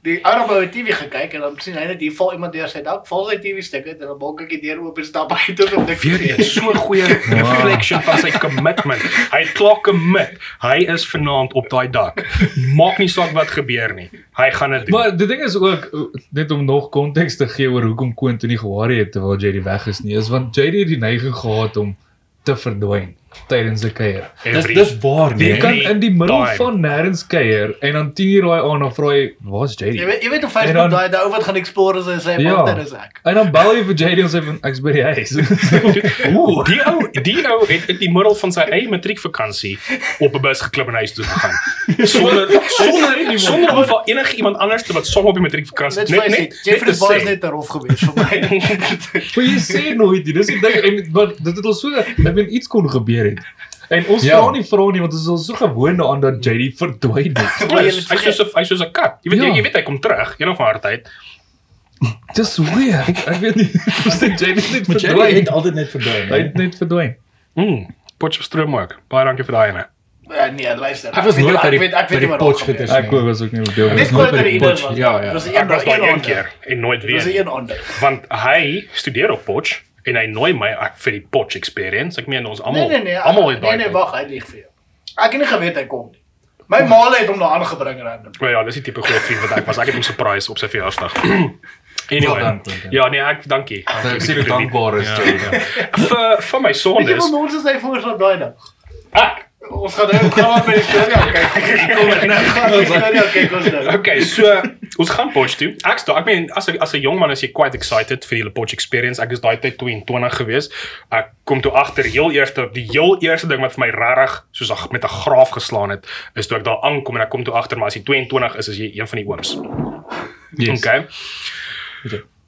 Die ou op die TV gekyk en dan sien hy net hier val iemand deur sy dak, val sy TV stuk uit en dan maak ek die deur oop en stap uit en dan dink Weer eens so 'n goeie <laughs> reflection van sy commitment. Hy het klaar commit. Hy is vanaand op daai dak. Maak nie saak wat gebeur nie. Hy gaan dit doen. Maar die ding is ook net om nog konteks te gee oor hoekom Quentin nie gewaar het terwyl JD weg is nie, is want JD het die neiging gehad om te verdwyn. Tydens 'n kuier. Dis dis waar Jy nee. kan in die middel time. van nêrens kuier en dan 10 uur raai aan dan vra jy, "Waar's Jy JD?" weet jy weet En Facebook dan- daai daai ou wat gaan explore is en sê Ja. wat dit is ek. En dan bel jy vir JD en sê van ek's by die huis. <laughs> Ooh, die ou, die ou het in die middel van sy eie matriekvakansie op 'n bus geklim en huis toe gegaan. <laughs> Sonder sonder sonder om vir enige iemand anders te wat som op die matriekvakansie Net net Jeffrey Boy is net daarof gewees vir my. <laughs> Maar jy sê nooit nie. Dis die ding en wat dit het al so ek weet iets kon gebeur het. En ons Ja. vra nie vra nie want ons is so gewoond daaraan dat JD verdwyn het. <laughs> Hy is hy 'n- hy is soos 'n kat. Jy weet Ja. jy, jy weet hy kom terug, een of ander tyd. Dis weird. Ek weet nie. <laughs> Dis net JD net jy verdwyn. het altyd net verdwyn. Hy het net verdwyn. Mm, Potchefstroom ook. Baie dankie vir daai ene. Ja nee, luister. Hy was Ek weet- nooit by ek die weet ek by weet die nie gebeur het. Ek was ook nie op deel. Nooit by die die potch, was. ja, ja. Dis Ek was een keer en nooit Dis weer. een nie. ander. Want hy studeer op Potch en hy nooi my ek vir die Potch experience. Ek meen ons Nee almal nee nee. almal het Nee daai. nee, wag, hy lieg vir jou. Ek het nie geweet hy kom nie. My ma het hom daar aangebring random. Maar ja, dis die tipe goeie vriend wat ek was. Ek het hom surprise op sy verjaarsdag. <clears throat> anyway. Wel done, Quentin. Ja, nee, ek dankie. Ek sê dit dankbaar is Ja, ja. <laughs> vir vir my Weet jy sondes. wat ons is hy voor van daai dag? Ek Ons gaan nou gaan by die storie aan kyk. <laughs> Kom maar nou gaan die storie aan kyk ons nou. Okay, so ons gaan Potch toe. Ek sta ek meen as 'n as 'n jong man is jy quite excited vir die Potch experience. Ek is daai tyd 22 gewees. Ek kom toe agter heel eerste die heel eerste ding wat vir my regtig soos ag met 'n graaf geslaan het, is toe ek daar aankom en ek kom toe agter maar as jy 22 is, is jy een van die ooms. Yes. Okay.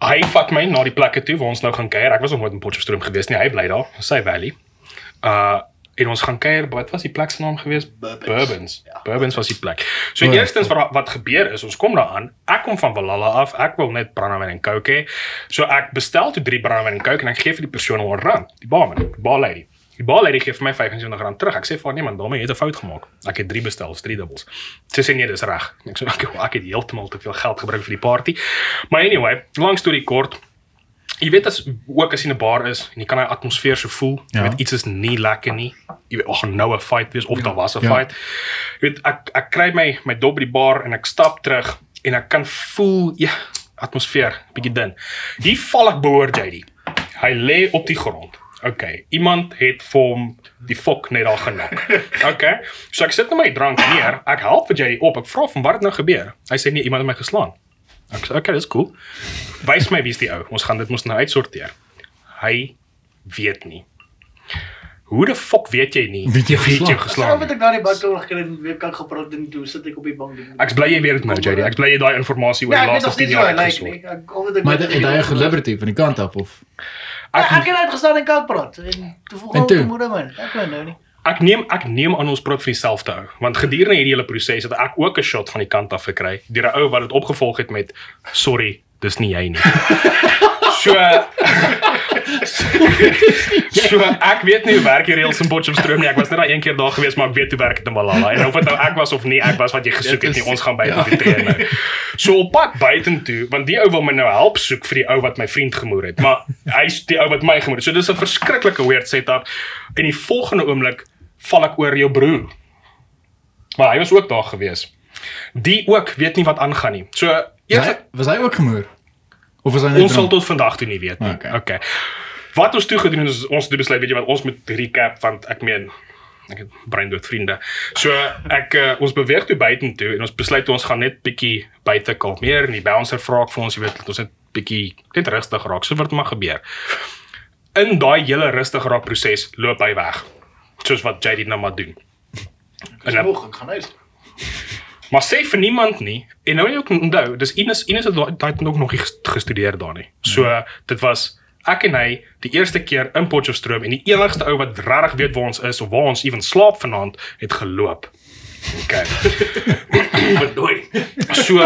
Hy vat my na die plekke toe waar ons nou gaan kuier. Ek was nog nooit in Potchefstroom gewees nie. Hy bly daar, sy valley. Uh en ons gaan kuier. Wat was die plek se naam gewees? Bourbons. Bourbons. Ja. Bourbons was die plek. So O, ja, eerstens wat wat gebeur is, ons kom daar aan. Ek kom van Valhalla af. Ek wil net brandewyn en coke hê. So ek bestel toe 3 brandewyn en coke en ek gee vir die persoon 100 rand. Die barman, die bar lady. Die bar lady gee vir my 25 rand terug. Ek sê vir haar nee man, daarmee het 'n fout gemaak. Ek het 3 bestel, 3 dubbels. Sy sê nee, dis reg. Ek sê ek, ek het heeltemal te veel geld gebruik vir die party. Maar anyway, lang storie kort. Jy weet as ook as jy in 'n bar is en jy kan daai atmosfeer so voel. Jy Ja. weet iets is nie lekker nie. Jy weet, ag nou 'n fight wees of daar was 'n Ja. fight. Jy weet ek ek kry my my dop by die bar en ek stap terug en ek kan voel ja, atmosfeer bietjie dun. Hier val ek behoor JD. Hy lê op die grond. Okay, iemand het vir hom die fok net daar genak. Okay. So ek sit net my drank neer. Ek help vir JD op. Ek vra van wat het nou gebeur. Hy sê nee, iemand het my geslaan. Ek sê okay, dis cool. Wys my wie's die ou. Ons gaan dit mos nou uitsorteer. Hy weet nie. Hoe die fok weet jy nie? Weet jy wie het jou geslaan? Sou ek die badkamer gekry en weer kan gepraat en toe sit ek op die bank. Ek bly jy weet dit nou, JD. Ek bly jy daai inligting oor Ja, die weet laaste nog 10 steeds hoe hy jaar uitgesort. nie. Ek al wat ek Maar het hy 'n liberty van die kant af of Ek ek het uitgestaan en kan praat en toe ek toe? moeder man. Ek weet nou nie. Ek neem ek neem aan ons praat vir dieselfde ou, want gedurende hierdie hele proses het ek ook 'n shot van die kant af gekry deur 'n ou wat dit opgevolg het met sorry, dis nie jy nie. <laughs> So <laughs> So ek weet nie hoe werk die reëls in Potchefstroom nie. Ek was net daai een keer daar gewees, maar ek weet hoe werk dit in Malala. En of dit nou ek was of nie, ek was wat jy gesoek het nie. Ons gaan buite ja. tree nou. So op pad buitentoe, want die ou wil my nou help soek vir die ou wat my vriend gemoer het, maar hy's die ou wat my gemoer het. So dis 'n verskriklike weird setup. En die volgende oomblik val ek oor jou broer. Maar hy was ook daar gewees. Die ook weet nie wat aangaan nie. So eers was hy ook gemoer? Of was hy net ons sal tot vandag toe nie weet nie. Okay. okay. Wat ons toe gedoen het is ons het besluit weet jy wat ons moet recap want ek meen ek het breindood vriende. So ek uh, ons beweeg toe buitentoe en ons besluit toe ons gaan net bietjie buite kalmeer en die bouncer vra ek vir ons jy weet ons net bietjie net rustig raak. So wat maar gebeur. In daai hele rustig raak proses loop hy weg. Soos wat JD nou maar doen. En, moeg, ek gaan huis. maar sê vir niemand nie. En nou ook onthou, dis Ines Ines het daai tyd ook nog nie ges- gestudeer daar nie. So dit was ek en hy die eerste keer in Potchefstroom en die enigste ou wat regtig weet waar ons is of waar ons ewen slaap vanaand het geloop. Okay. <laughs> Verdooi. So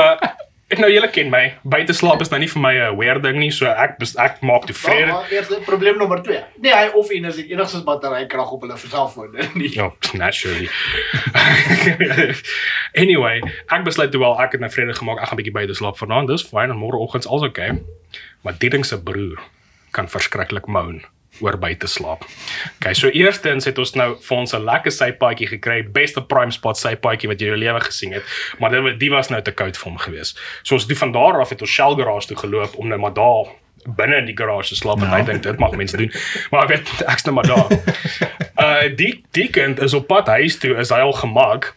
ek nou julle ken my. Buite slaap is nou nie vir my 'n weird ding nie, so ek ek maak toe vrede. Maar eers probleem nommer 2. Nee, hy of en is die enigste battery krag op hulle selfoon <laughs> nie. Ja, naturally. <laughs> anyway, ek besluit toe wel ek het nou vrede gemaak. Ek gaan 'n bietjie buite slaap vanaand. Dis fyn en môreoggends alles okay. Maar die ding se broer kan verskriklik moan oor buite slaap. Okay, so eerstens het ons nou vir ons 'n lekker sypaadjie gekry, beste prime spot sypaadjie wat jy in jou lewe gesien het, maar dit die was nou te koud vir hom geweest. So ons het van daar af het ons Shell garage toe geloop om nou maar daar binne in die garage slaap en hy dink dit mag mense doen. Maar ek weet ek's nou maar daar. <laughs> Uh die die kind is op pad huis toe, is hy al gemaak.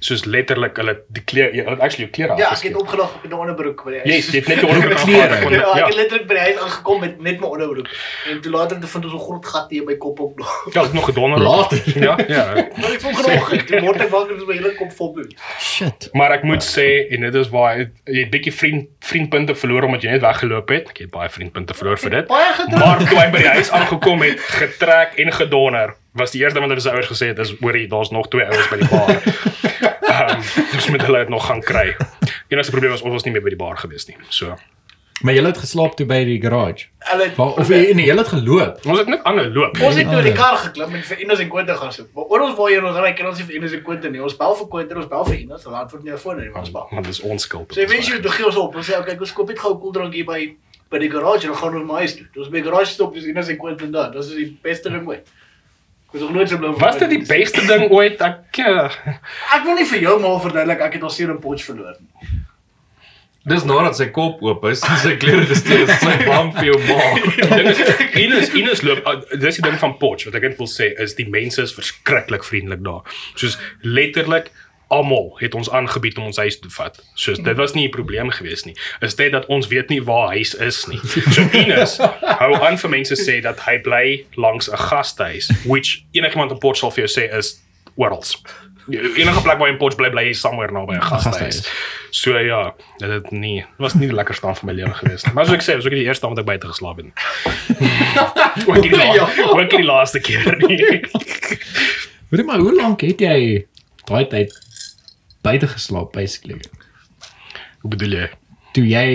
Soos letterlik hulle die kleer jy het actually jou klere Ja, ek het opgedag op 'n onderbroek by die huis. Yes, jy het net jou <laughs> onderbroek Klere. aangehad. Ja, ek Ja, het letterlik by die huis aangekom met net my onderbroek. En toe later het ek vind ons 'n groot gat hier by kop op nog. ja, ek nog gedonder. Later. Ja, <laughs> ja. Maar ek voel genoeg. Toe word ek wakker is my hele kop vol bloed. Shit. Maar ek moet sê en dit is waar jy jy het bietjie vriend vriendpunte verloor omdat jy net weggeloop het. Ek het baie vriendpunte verloor vir dit. Baie gedruk. Maar toe hy by die huis aangekom het, getrek en gedonder, was die eerste wat sy ouers gesê het is hoorie, daar's nog twee ouers by die bar. <laughs> Ehm, um, dus met hulle dit nog gaan kry. Enigste probleem was ons was nie meer by die bar gewees nie. So, Maar jy het geslaap toe by die garage. Hulle Waar of jy nee, jy het geloop. ons het net aanhou loop. Ons het toe in die kar geklim en vir Ines en Quentin gaan soek. Maar oor ons waar jy ons ry, ken ons nie vir Ines en Quentin nie. Ons bel vir Quentin, ons bel vir Ines, hulle antwoord nie op foon nie, ons bel. Want dis ons skuld. So eventually toe gee ons op. Ons sê okay, ons koop net gou 'n koeldrank hier by by die garage en dan gaan ons na huis toe. Ons by die garage stop, dis Ines en Quentin daar. Dis is die beste ding ooit. Ek was nog nooit so bly. Was dit die beste ding ooit? Ek uh, Ek wil nie vir jou maar verduidelik ek het al seer in Potch verloor nie. Dis nadat sy kop oop is en sy klere gesteel is, sy bang vir jou <laughs> die ding is Ines Ines loop uh, dis die ding van Potch wat ek net wil sê is die mense is verskriklik vriendelik daar. Soos letterlik almal het ons aangebied om ons huis te vat. Soos dit was nie 'n probleem gewees nie. Is dit dat ons weet nie waar huis is nie. So <laughs> Ines hou aan vir mense sê dat hy bly langs 'n gastehuis, which enigiemand in Potch sal vir jou sê is oral. Enige plek waar jy in Potch bly bly jy somewhere naby 'n gastehuis. So ja, dit het nie was nie die lekkerste aan van my lewe gewees nie. Maar soos ek sê, was ook die eerste aand wat ek buite geslaap het. <laughs> ook die laaste, ook nie die laaste keer nie. Weet jy maar hoe lank het jy daai tyd buite geslaap basically? Hoe bedoel jy? Toe jy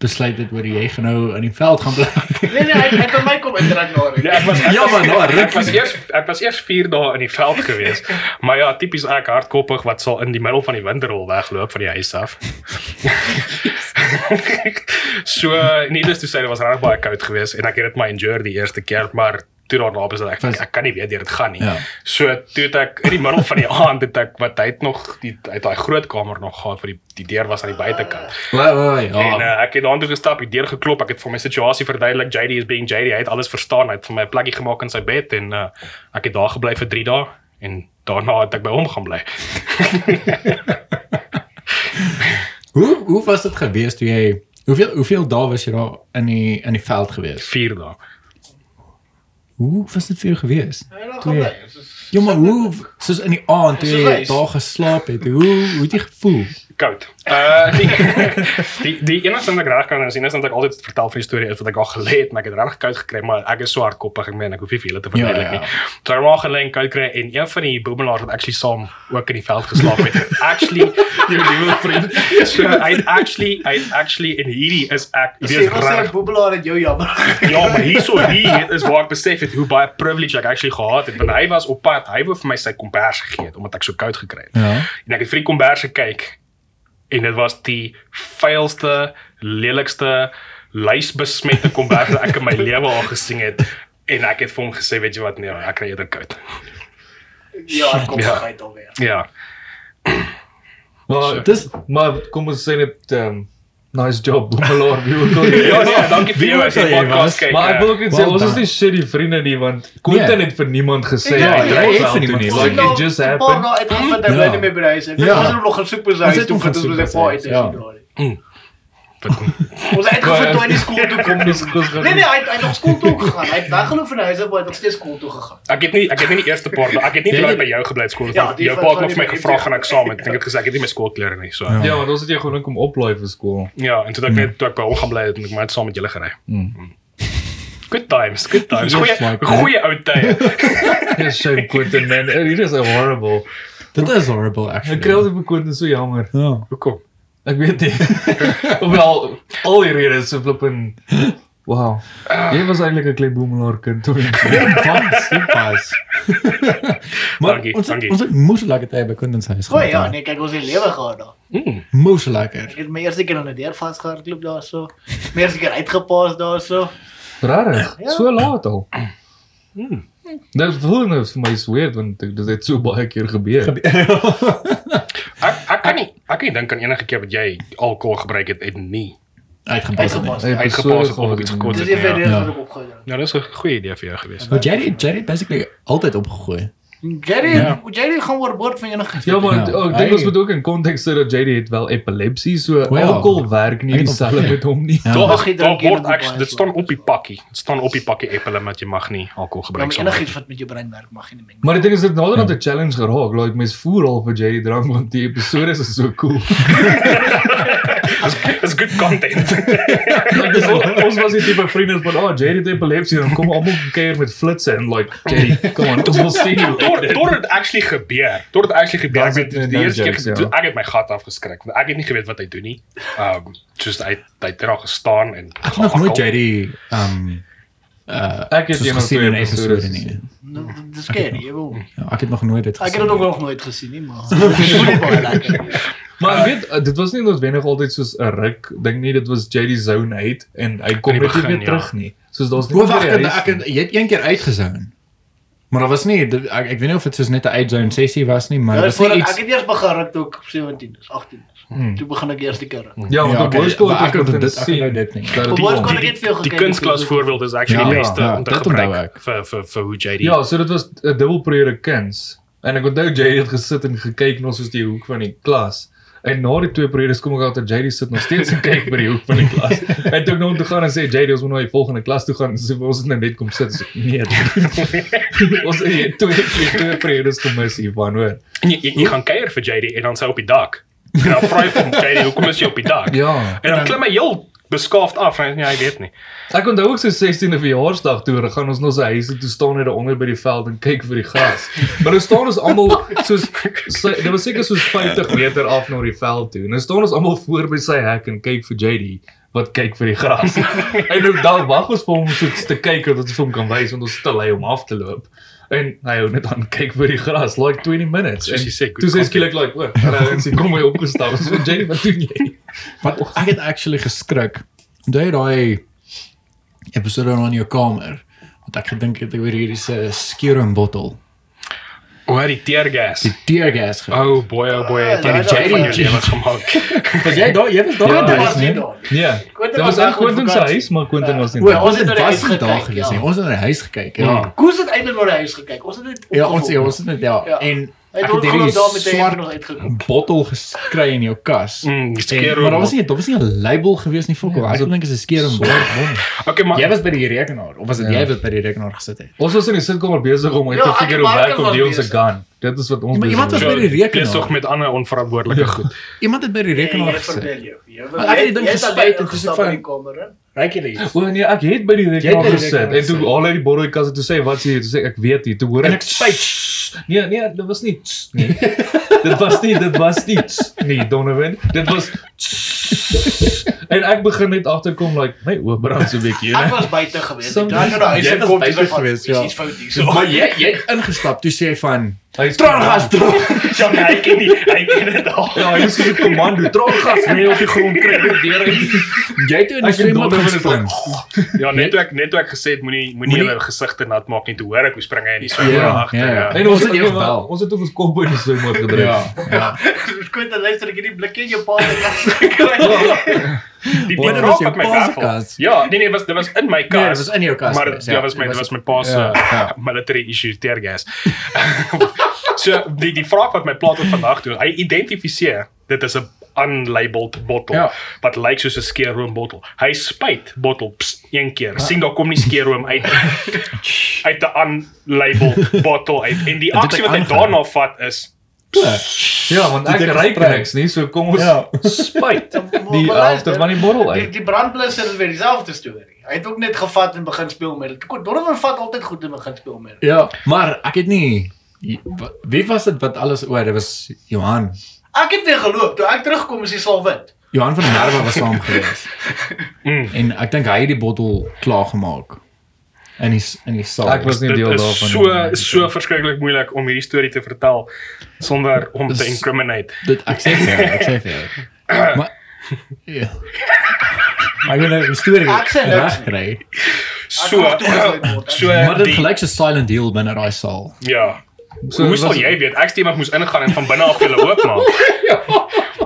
besluit het oor jy gaan nou in die veld gaan bly. Nee nee, hy het by my kom intrek na. Ja, ek was Ja, was, maar daar, ek was eers ek was eers 4 dae in die veld gewees. Maar ja, tipies ek hardkoppig wat sal in die middel van die winterrol wegloop van die huis af. <laughs> so needless to say, dit was regtig baie koud geweest en ek het dit maar enjoy die eerste keer, maar toe daarna dit ek Was- ek kan nie weet deur dit gaan nie. Ja. So toe het ek in die middel van die <laughs> aand het ek wat hy het nog die uit daai groot kamer nog gehad waar die die deur was aan die buitekant. Wai. En Ja. uh, ek het daartoe gestap, die deur geklop, ek het vir my situasie verduidelik. JD is being JD. Hy het alles verstaan. Hy het vir my 'n plekkie gemaak in sy bed en uh, ek het daar gebly vir 3 dae en daarna het ek by hom gaan bly. <laughs> Hoe hoe was dit gewees toe jy hoeveel hoeveel dae was jy daar in die in die veld gewees? 4 dae. Hoe was dit vir jou gewees? Ja, Twee. Dis is- Ja maar hoe soos in die aand toe jy daar geslaap het. Hoe hoe het jy gevoel? Koud. Uh die <laughs> die, die enigste ding wat ek reg kan is, enigste ding wat ek altyd vertel van die storie is wat ek al gelê het, maar ek het regtig koud gekry, maar ek is so hardkoppig, ek meen ek hoef nie vir julle te verduidelik Ja, nie. ja. Toe ek maar gelê en koud kry en een van die boemelaars wat actually saam ook in die veld geslaap het, actually <laughs> Jou nuwe vriend. so hy actually hy actually en hierdie is ek ons sê regtig boebelaar het jou jammer. <laughs> Ja, maar hierso hier is waar ek besef het hoe baie privilege ek actually gehad het. Want hy was op pad, hy wou vir my sy kombers gegee het omdat ek so koud gekry het. Ja. En ek het vir die kombers gekyk en dit was die vuilste, lelikste, luisbesmette kombers wat ek in my <laughs> lewe al gesien het. En ek het vir hom gesê, weet jy wat, nee, ek kry eerder koud. Ja, ek kom Ja. vergeet alweer. Ja. Maar Dis maar kom ons sê net um nice job, Boemelaar. Wie ook al jy Ja, nee, dankie vir jou as jy podcast kyk. Maar ek wil ook net sê Well ons is nie shitty vriende nie want Quentin Nee. het vir niemand gesê Ja, hy gaan het vir toe niemand nie. gesê. Like it just happened. dae uitgevind hy Ja. bly nie meer by die huis. Ek Ja. ja. ons het hom nog gaan soek by sy Ons het toe gaan vind ons by by pa huis, uit is <laughs> Ons het hy nie skool toe kom. Dis Nee nee, hy het- hy het nog skool toe gegaan. Hy het weggeloop van die huis af, maar hy het nog steeds skool toe gegaan. Ek het nie ek het nie die eerste paar ek het nie Ja, terwyl jy- by jou gebly het skool. Ja, die jou van- pa het nog vir my die- gevra gaan eksamen. Ek het gesê ek het nie my skoolklere nie, so. Ja. Ja, want ons het jou gewoon kom oplaai vir skool. Ja, en toe ek net toe ek by hom gaan bly het en ek maar saam met julle gery. Mm. Good times, good times. Goeie goeie ou tye. Yes, shame Quentin man. It is so horrible. dit is horrible Ek actually. kry altyd vir Quentin so jammer. Ja. Hoekom? Ek weet nie. <laughs> Ofwel al die redes so flippin Wow. Jy was eintlik 'n klein boemelaar kind toe. <laughs> Vas, dit pas. <laughs> maar Dankie, ons dankie. ons het moes lekker tyd by se huis O ja, gehad, nee, kyk ons het lewe gehad daar. Mm. Moes lekker. Ek het my eerste keer aan 'n deur vasgehardloop daarso. My eerste keer uitgepaas daarso. Rarig. Ja. So laat al. Mm. Dit voel nou vir my so weird want dit het so baie keer gebeur. Ek ek kan nie dink aan enige keer wat jy alkohol gebruik het en nie Uitgepas. Uitgepas. het nie. Uitgepas of op iets gekort Dis het. die Ja. Ja. wat ek opgegooi het. Ja, dis 'n goeie idee vir jou gewees. Maar Jerry Jerry basically altyd opgegooi. Jerry, Ja. Jerry gaan oorboord van enigiets. Ja, maar Ja. ja, ek dink ons moet ook in konteks sit dat JD het wel epilepsie, so O ja. alkohol werk nie dieselfde <laughs> met hom nie. Ja. Daar Mag jy drink, word actually baie dit staan op die pakkie. Dit staan op die pakkie Apple dat jy mag nie alkohol Ja, gebruik maar sonder. enigiets wat met jou brein werk mag jy nie meng. Maar die ding is dit nader aan 'n challenge geraak. Like mens voer al vir JD drank want die episode is so cool. <laughs> Dis good content. like, <laughs> dis, ons, ons was die tipe vriende van, "Oh, JD het epilepsie." Dan kom almal kuier met flitsse en like, "JD, come on, ons wil sien jou." Tot dit actually gebeur. Tot dit actually gebeur. Daar's Ek het die no eerste keer jokes, gedoen, ja. ek het my gat afgeskrik. want Ek het nie geweet wat hy doen nie. Um soos hy hy het daar gestaan en Ek het nog nooit Jerry um uh Ek het of gesien in 'n episode nie. gesien. Nou, Dis scary, jy wil. Ja, ek het nog nooit dit Ek het gesien. dit ook nog nooit gesien nie, maar <laughs> dit voel nie baie lekker. <laughs> Maar ek weet uh, dit was nie noodwendig altyd soos 'n ruk. Dink nie dit was JD zone uit en hy kom net nie weer ja. terug nie. Soos daar's O, wag, ek ek het- jy het een keer uitgezoon. Maar dat was nie dit- ek, ek weet nie of dit soos net 'n uitzoon sessie was nie, maar Ja, dit was voor nie ek iets het eers begin ruk toe ek 17 is, 18 is. Hmm. Toe begin ek eers die keer ruk. Ja, want Ja, op okay, hoërskool maar het ek het dit- ek sien onthou dit nie. dat Op die- hoërskool die, het die, die gekyk. kunstklas voorbeeld is actually Ja, die beste ja, om te gebruik ek. vir vir vir hoe JD. Ja, so dit was 'n dubbelprojek kuns. En ek onthou JD het gesit en gekyk na ons soos die hoek van die klas. En na die twee projekte kom ek agter JD sit nog steeds en kyk by die hoek van die klas. <laughs> En toe ek nou om te gaan en sê JD ons moet nou die volgende klas toe gaan. So ons het nou net kom sit. So, nee. <laughs> ons het hier twee twee, twee projekte gemis hiervan hoor. En jy, jy, jy gaan kuier vir JD en dan sy op die dak. En dan vra jy vir hom, JD, hoekom is jy op die dak? Ja. En dan klim hy heel beskaafd af en hy nee, hy weet nie. Ek onthou ook so 16de verjaarsdag toe gaan ons na sy huis toe staan net daar onder by die veld en kyk vir die gras. Maar dan staan ons almal soos sy, dit was seker soos 50 meter af na die veld toe. En dan staan ons almal voor by sy hek en kyk vir JD wat kyk vir die gras. <laughs> en nou dan wag ons vir hom om so te kyk dat ons hom kan wys want ons te lui om af te loop. En hy hou net aan kyk vir die gras like 20 minutes. Soos En jy sê, Toe sê skielik like, "O, en hy sê kom hy opgestaan." So JD, wat doen jy? <laughs> Wat ek het actually geskrik. Onthou jy daai episode in jou kamer? Want ek gedink het oor hierdie se skerum bottel. O, hy die teargas. Die tear gas. ge- Oh boy, oh boy, het jy Ja, die ja, JD van ja. jou lewe gemaak. <laughs> Was jy daar? Jy was daar Ja, nee? Quentin was in Quentin se huis, maar Quentin Ja. was nie. Ons het na die was huis gekyk, ja. Ons het na die huis gekyk. Ja. Koos het eintlik na die huis gekyk. Ons het net Ja, ons ja, ons het net ja. Ja. En ek het hierdie daar met swart nog uitgekom. bottel geskry in jou kas. Mm, En, skeer maar daar was nie daar was nie 'n label gewees nie fokol. Nee, Ek dink dit is 'n skerum <laughs> bottel. Okay, maar Jy was by die rekenaar of was dit Ja. jy wat by die rekenaar gesit het? Ons was in die sitkamer besig om uit Ja, te ek figure en hoe werk om die ons besig. gun. Dit is wat ons maar iemand was by die rekenaar. besig met ander onverantwoordelike goed. Iemand het by die rekenaar Jy gesit. ek het die ding alleen en gestap van- die kamer iets? O nee, ek het by die het rekenaar die gesit en toe gesit. al uit die borrelkasse toe sê wat sê jy? Toe sê ek weet nie. Toe hoor En ek ek spyt. Nee, nee, dit was nie tss nie. <laughs> dit was nie, dit was nie tss nie, Donovan. Dit was tss. En ek begin net agterkom like my oë brand so 'n bietjie, Ek was buite gewees. Ek draai nou na huis Jy en gewees, ja. Dis fout hier. So Maar jy jy het ingestap, toe sê jy van Traangas droog. <laughs> Ja, nee, hy ken nie, hy ken dit al. Ja, hy is so 'n komando. Traangas nee op die grond kry dit deur. Jy toe in die swembad gespring. Ja, net ek net ek gesê het moenie moenie julle gesigte nat maak nie, toe hoor ek hoe spring hy in die swembad Ja, agter. ja, ja. Ja. En ons het jou gebel. ons het ook ons kop in die swembad gedryf. Ja, ja. <laughs> Kon net luister ek hierdie blikkie in jou pa se kas kry. <laughs> Die vraag was jou pa se kas. Ja, nee nee, was dit was in my kas. Nee, dit was in jou kas Maar ja. ja, was my was- my pa se ja, ja. military issue teargas. So die die vraag wat my plaat op vandag doen, hy identifiseer dit is 'n unlabeled bottel Ja. wat lyk soos 'n skeerroom bottel. Hy spuit bottel pst, een keer. sien daar kom nie skeerroom uit <laughs> uit 'n unlabeled bottel uit. En die aksie het wat hy daarna vat is Ja, want ek het ryk gesprei. niks nie, so kom ons Ja. spuit <laughs> die helfte van die bottel Die uit. die brandblusser is weer dieselfde storie. Hy het ook net gevat en begin speel met dit. Donovan vat altyd goed en begin speel met dit. Ja, maar ek het nie wie was dit wat alles oor? Dit was Johan. Ek het weer geloop. Toe ek terugkom is hy sal wit. Johan van der Merwe was saam gewees. <laughs> Mm. En ek dink hy het die bottel klaar gemaak. In die in die saal. Ek was nie dit deel is daarvan. so so verskriklik moeilik om hierdie storie te vertel sonder om te Dis- incriminate. dit ek sê vir jou, ek sê vir jou. <laughs> Maar ja. Maar ek wil nou 'n storie Ek sê niks regkry. So <laughs> ek- so Maar dit die- gelyk so silent hill binne daai saal. Ja. So, Hoe sal jy weet? Ek steeds moes ingaan en van binne af hulle oopmaak. <laughs>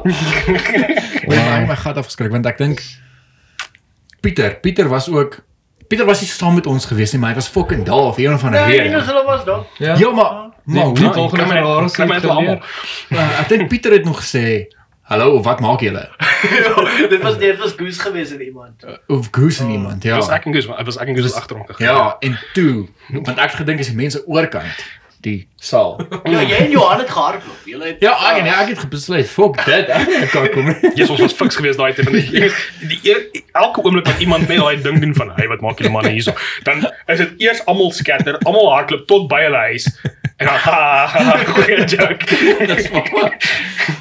Wow. Ek het my gat afgeskrik want ek dink Pieter, Pieter was ook Pieter was nie saam met ons gewees nie, maar hy was fucking daar of een van die Nee, rede. Ines hulle was daar. Ja. Ja, maar maar die hoe volgende my het dit geleer. almal. ek dink Pieter het nog gesê, "Hallo, wat maak julle?" <laughs> dit was dit was Goose geweest en iemand. Of Goose en iemand, ja. Was ek en Goose, was ek en Goose agter hom gegaan. Ja, en toe, want ek het gedink as die mense oorkant die saal. <laughs> Ja, jy en Johan het gehardloop. Julle het Ja, ek en ek het besluit, fuck dit, ek gaan kan kom. <laughs> Jesus, ons was fiks geweest daai tyd. want Die, die, die eer- elke oomblik wat iemand net daai ding doen van, "Hey, wat maak julle manne hierso?" Dan is dit eers almal skatter, almal hardloop tot by hulle huis. En dan ha, ha, ha goeie joke. <laughs> Dis waar.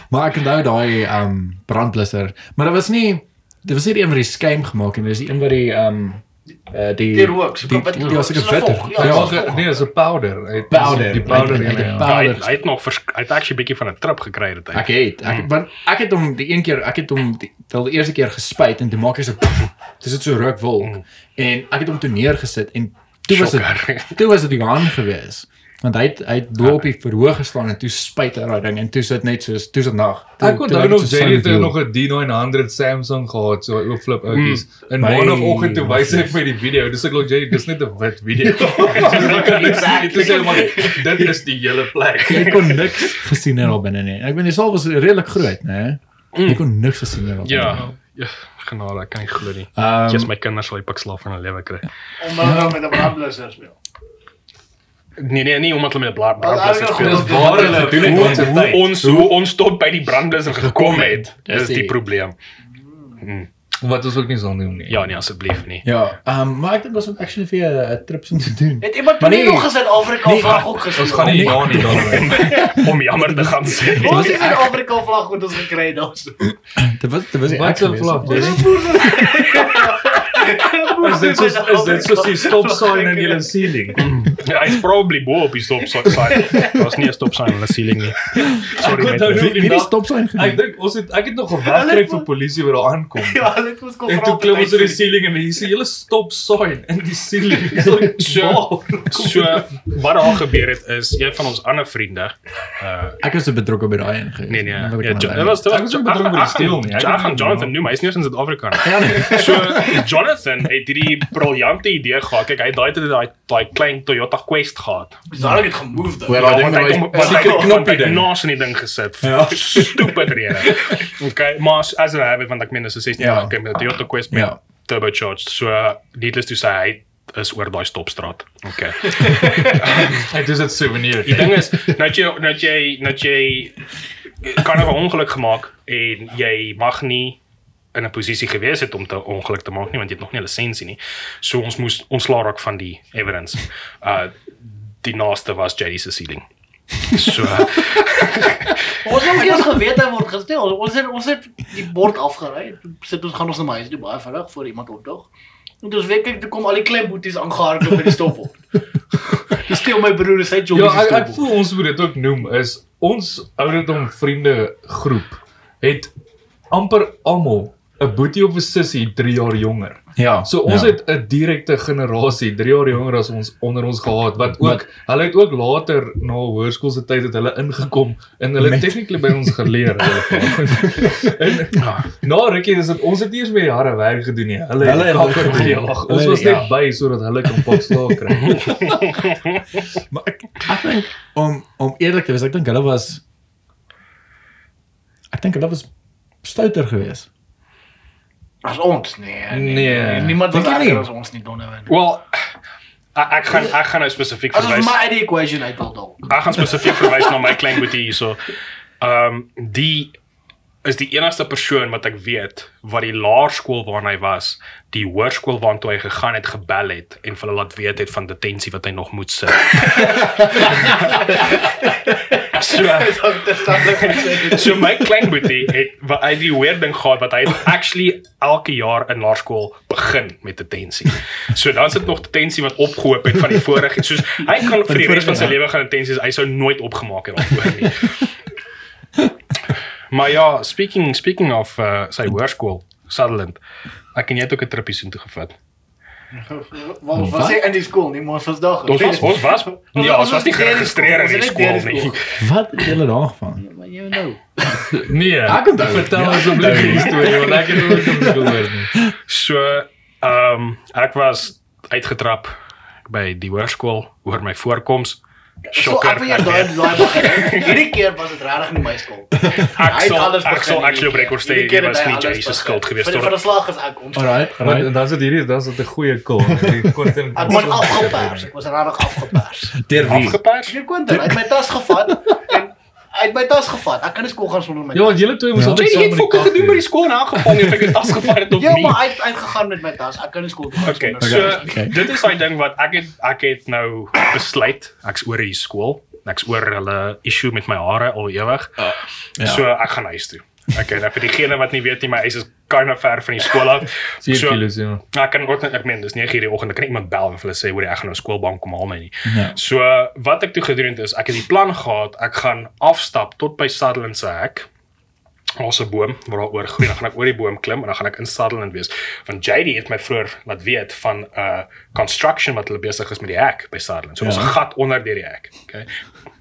Maar ek onthou daai um brandblusser, maar dit was nie dit was nie die een wat die skuim gemaak het nie, dis die een wat die um uh die Die rook, so die, die, die Soos 'n witter. vog, Ja, ja, Ja, vol. nee, so powder. Hy het Powder. Die powder Hy het- hy ja, het ja. Ja, hy, powder. hy het nog hy het actually bietjie van 'n trip gekry dit hy. Ek het ek want ek het hom die een keer ek het hom die, wel die eerste keer gespuit en toe maak hy so dis dit so rookwolk en ek het hom toe neergesit en toe was dit toe was dit Johan gewees want hy het hy het bo op die verhoog gestaan en toe spuit hy daai ding en toe sit net soos toe sit nag Toe- Ek toe onthou nog Jerry het nog 'n D900 Samsung gehad, so oop flip oudjies. In My- maandagooggend toe wys ek my die video. <laughs> Dis ek glo Jerry, dis net 'n wit video. <laughs> Dit is helemaal dit is die hele plek. Jy kon niks gesien het daar binne nie. Ek bedoel die saal was redelik groot, né? Jy kon niks gesien het daar. Ja. Ja, genade, ek kan nie glo nie. Ehm Jy's my kinders sal die pik slaaf van hulle lewe kry. Om dan met 'n brandblusser speel. Nee nee, nie omdat hulle met 'n blaar Want brandblusser hulle speel. goed- Dis waar hulle doen het Hoe, ons hoe tyd. ons hoe ons tot by die brandblusser gekom het, Dis dis die probleem. Wat ons ook nie sal doen nie. Ja, nee asseblief nie. Ja, ehm maar ek dink ons moet actually vir 'n trip om te doen. Het iemand nie nee. nog gesê Afrika Nee, vlag <laughs> ook gesien? Ons gaan nie ja nie dan. <laughs> Om jammer te gaan sê. Ons het 'n Afrika vlag wat ons gekry het daar. Dit was dit was Wat gewees vlag, nie. <laughs> Is dit soos is dit soos die stop sign in julle ceiling? Ja, hy's probably bo op die stop sign. Daar's nie 'n stop sign in die ceiling nie. Sorry Ek met nog Wie wie die stop sign Ek gedoen? dink ons het ek het nog gewag kry vir polisie wat daar aankom. Ja, hulle het ons kom En toe klim ons oor die ceiling en hier is 'n hele stop sign in die ceiling. So- waar? So wat daar gebeur het is een van ons ander vriende. Uh Ek was te betrokke by daai een gewees. nee nee. Ek Ja, dit was dit Ek was betrokke by die steel nie. Ek Ek gaan nie- Jonathan noem, hy's nie eens in Suid-Afrika nie. Ja nee. So Jonathan het hierdie briljante idee gehad. Kyk, hy het daai tyd daai daai klein Toyota Quest gehad. Daar het gemove Wel, dan. daai ding want hy kom- daai want hy knoppie hy ding. naas in die ding gesit. Ja. Stupid rede. Okay, maar as as hulle het want ek meen dis 'n 16 Ja. jaar okay, met 'n Toyota Quest met Ja. turbocharged. So uh, needless to say hy is oor daai stopstraat. Okay. <laughs> Dit is 'n souvenir. Die ding is nou jy nou jy nou jy kan 'n ongeluk gemaak en jy mag nie in 'n posisie gewees het om te ongeluk te maak nie want jy het nog nie 'n lisensie nie. So ons moes ontslaa raak van die evidence. Uh die naaste was JD se ceiling. So <laughs> Ons het ook eers geweet hy word gestel. Ons het ons het die bord afgery. Sit ons gaan ons na my huis toe baie vinnig voor iemand opdag. En toe ons weet kyk toe kom al die klein boeties aangehardloop by die stopbord. <laughs> Dis steel my broer sy job Ja, ek, ek voel ons moet dit ook noem is ons ouderdom vriende groep het amper almal 'n boetie of 'n sussie 3 jaar jonger. Ja. So ons ja. het 'n direkte generasie 3 jaar jonger as ons onder ons gehad wat ook Wat- hulle het ook later na hoërskoolse tyd het hulle ingekom en hulle Met- tegnically by ons geleer. <laughs> en na rukkie is dit ons het nie eens meer jare werk gedoen nie. Hulle Hulle het gedoen. gejaag. Ons was net ja. by sodat hulle kan pak slaag kry. <laughs> Maar ek ek dink om om eerlik te wees, ek dink hulle was ek dink hulle was stouter geweest. As ons nee. Nee. Niemand was Dink jy erger nie? as ons nie Donovan. well ek, ek gaan ek gaan nou spesifiek As verwys. maar uit die equation uit wil dalk. Ek gaan spesifiek verwys na my klein boetie hierso. Ehm um, die is die enigste persoon wat ek weet wat die laerskool waarna hy was, die hoërskool waartoe hy gegaan het gebel het en vir hulle laat weet het van detensie wat hy nog moet sit. <laughs> <laughs> so <laughs> <laughs> so my klein boetie het wat hy die weird ding gehad wat hy actually elke jaar in laerskool begin met detensie. So dan sit nog detensie wat opgehoop het van die vorige soos hy kan vir die res van sy lewe gaan detensies hy sou nooit opgemaak het daarvoor nie. Maar ja, speaking speaking of uh, sy hoërskool Sutherland. Ek en jy het ook 'n trippie soontoe gevat. <laughs> Wat was hy in die skool nie, maar ons was daar. Ons was ons was ja, ons was nie geregistreer in die was skool nie. Wat het julle daarvan? Maar jy nou. <laughs> Nee. Ek onthou. Vertel Ja, asseblief onthou. die storie want ek het nooit van dit gehoor nie. So Ehm um, ek was uitgetrap by die hoërskool oor my voorkoms. So ek wil jou daai daai begin. Hierdie keer was dit regtig nie my skuld. <laughs> Ek sal ek sal actually op rekord sê dit was nie Jay se skuld gewees Vir die tot verslag is ek ons. Alright, alright. dan is dit hierdie, dan is dit 'n goeie call. <laughs> Die konten. Ek was afgepers. Ek was regtig afgepers. Deur wie? afgepers. Meneer Quentin, hy het my tas gevat <laughs> en hy het my tas gevat. Ek kan nie skool gaan sonder my. Ja, want julle twee moes Ja. altyd Jy saam het met die fokke gedoen by doen. die skool en aangevang of ek het tas gevat het of Ja, nie. maar hy het uitgegaan met my tas. Ek kan nie skool toe gaan Okay, sonder. so okay. dit is daai ding wat ek het ek het nou besluit ek's oor hierdie skool. Ek's oor hulle issue met my hare al ewig. ja. So ek gaan huis toe. Okay, nou vir diegene wat nie weet nie, my huis is kind of ver van die skool af. <laughs> 4 So- kilos ja. Ek kan ook ek meen dis 9:00 die oggend, ek kan iemand bel en vir hulle sê hoor ek gaan nou skoolbank kom haal my nie. Ja. So wat ek toe gedoen het is ek het die plan gehad, ek gaan afstap tot by Sutherland se hek. Ons 'n boom waar daar oor groei, dan gaan ek oor die boom klim en dan gaan ek in Sutherland wees. Want JD het my vroeër laat weet van 'n uh, construction wat hulle besig is met die hek by Sutherland. So ons 'n gat onder deur die hek. Okay.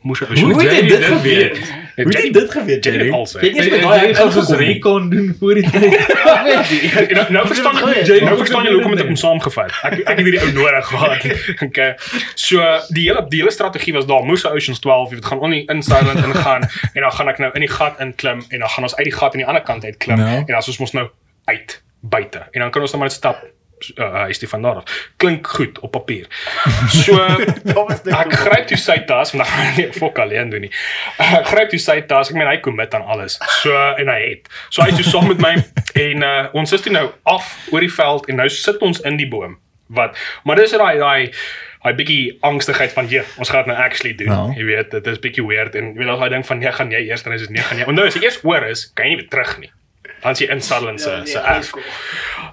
Moes Hoe Hoe het jy dit dit geweet? weet? Hoe het jy dit geweet, Jerry? Jerry? Also. Jy het nie Jy jy daai gaan soos recon doen voor die tyd. <laughs> Weet nie. <laughs> nou nou verstaan Jy- jy nou jy- verstaan jy jy- hoekom het ek jy- hom saamgevat. Ek ek het hierdie ou nodig gehad. <laughs> Okay. So die hele die hele strategie was daar moes Oceans 12 jy weet gaan on in Silent ingaan en dan gaan ek nou in die gat inklim en dan gaan ons uit die gat aan die ander kant uit klim Ja. en dan soos ons nou uit buite en dan kan ons nou maar net stap uh, is die van daar af. Klink goed op papier. So <laughs> ek gryp toe sy tas want dan gaan hy nie fok alleen doen nie. Ek gryp toe sy tas. Ek meen hy commit aan alles. So en hy het. So hy is toe saam met my en uh, ons is toe nou af oor die veld en nou sit ons in die boom. Wat maar dis daai daai hy bietjie angstigheid van ja, ons gaan dit nou actually doen. Ja. Jy weet, dit is bietjie weird en jy weet daai ding van nee, gaan jy eers dan is dit nee, gaan jy. En nou as jy eers oor is, kan jy nie weer terug nie. Dan is jy in Sutherland se Ja, se nee, erf.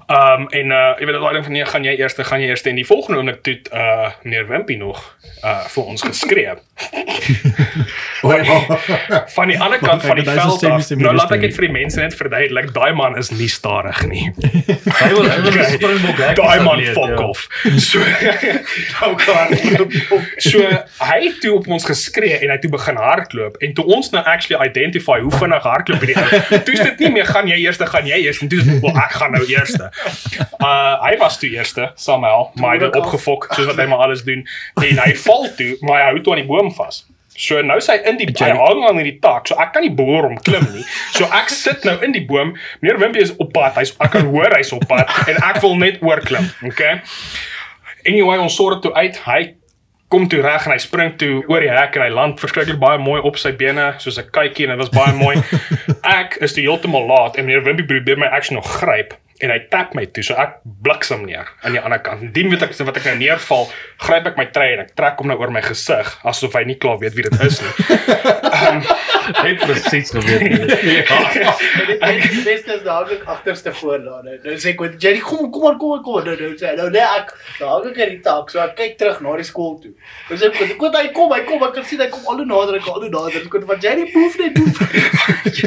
Ehm um, en uh jy weet daai ding van nee, gaan jy eers, gaan jy eers en die volgende oomblik toe uh meneer Wimpy nog uh vir ons geskree. <laughs> <laughs> van die ander kant van die veld af. Nou laat ek dit vir die mense net verduidelik. Daai man is nie stadig nie. <laughs> Hy wil hy wil Springbok hek. Daai man fuck ja. off. So <laughs> So hy het toe op ons geskree en hy toe begin hardloop en toe ons nou actually identify hoe vinnig hardloop hierdie ou. Toe is dit nie meer gaan jy eerste, gaan jy eerste en toe is dit wel ek gaan nou eerste. Uh hy was toe eerste, somehow, maar hy het opgefok soos wat hy maar alles doen en hy val toe, maar hy hou toe aan die boom vas. So nou sy in die hy hang aan hierdie tak. So ek kan nie behoor om klim nie. So ek sit nou in die boom. Meneer Wimpie is op pad. Hy's ek kan hoor hy's op pad en ek wil net oorklim. Okay? Anyway, ons sort dit toe uit. Hy kom toe reg en hy spring toe oor die hek en hy land verskriklik baie mooi op sy bene soos 'n kykie en dit was baie mooi. <laughs> Ek is toe heeltemal laat en meneer Wimpie probeer my actually nog gryp en hy tap my toe so ek bliksem neer aan die ander kant. Indien weet ek wat ek nou neerval, gryp ek my trei en ek trek hom nou oor my gesig asof hy nie klaar weet wie dit is nie. <laughs> Hy het presies geweet. <laughs> Die beste is daar ook agterste voor daar. Nou nou sê ek, "Jerry, kom kom maar kom maar kom." maar." Nou nou sê hy, nou nee ek daar ek in die tak. So ek kyk terug na die skool toe. Nou sê ek, "Kom hy kom, hy kom. Ek kan sien hy kom al hoe nader, ek al hoe nader." Ek kon van Jerry boef <laughs> net boef.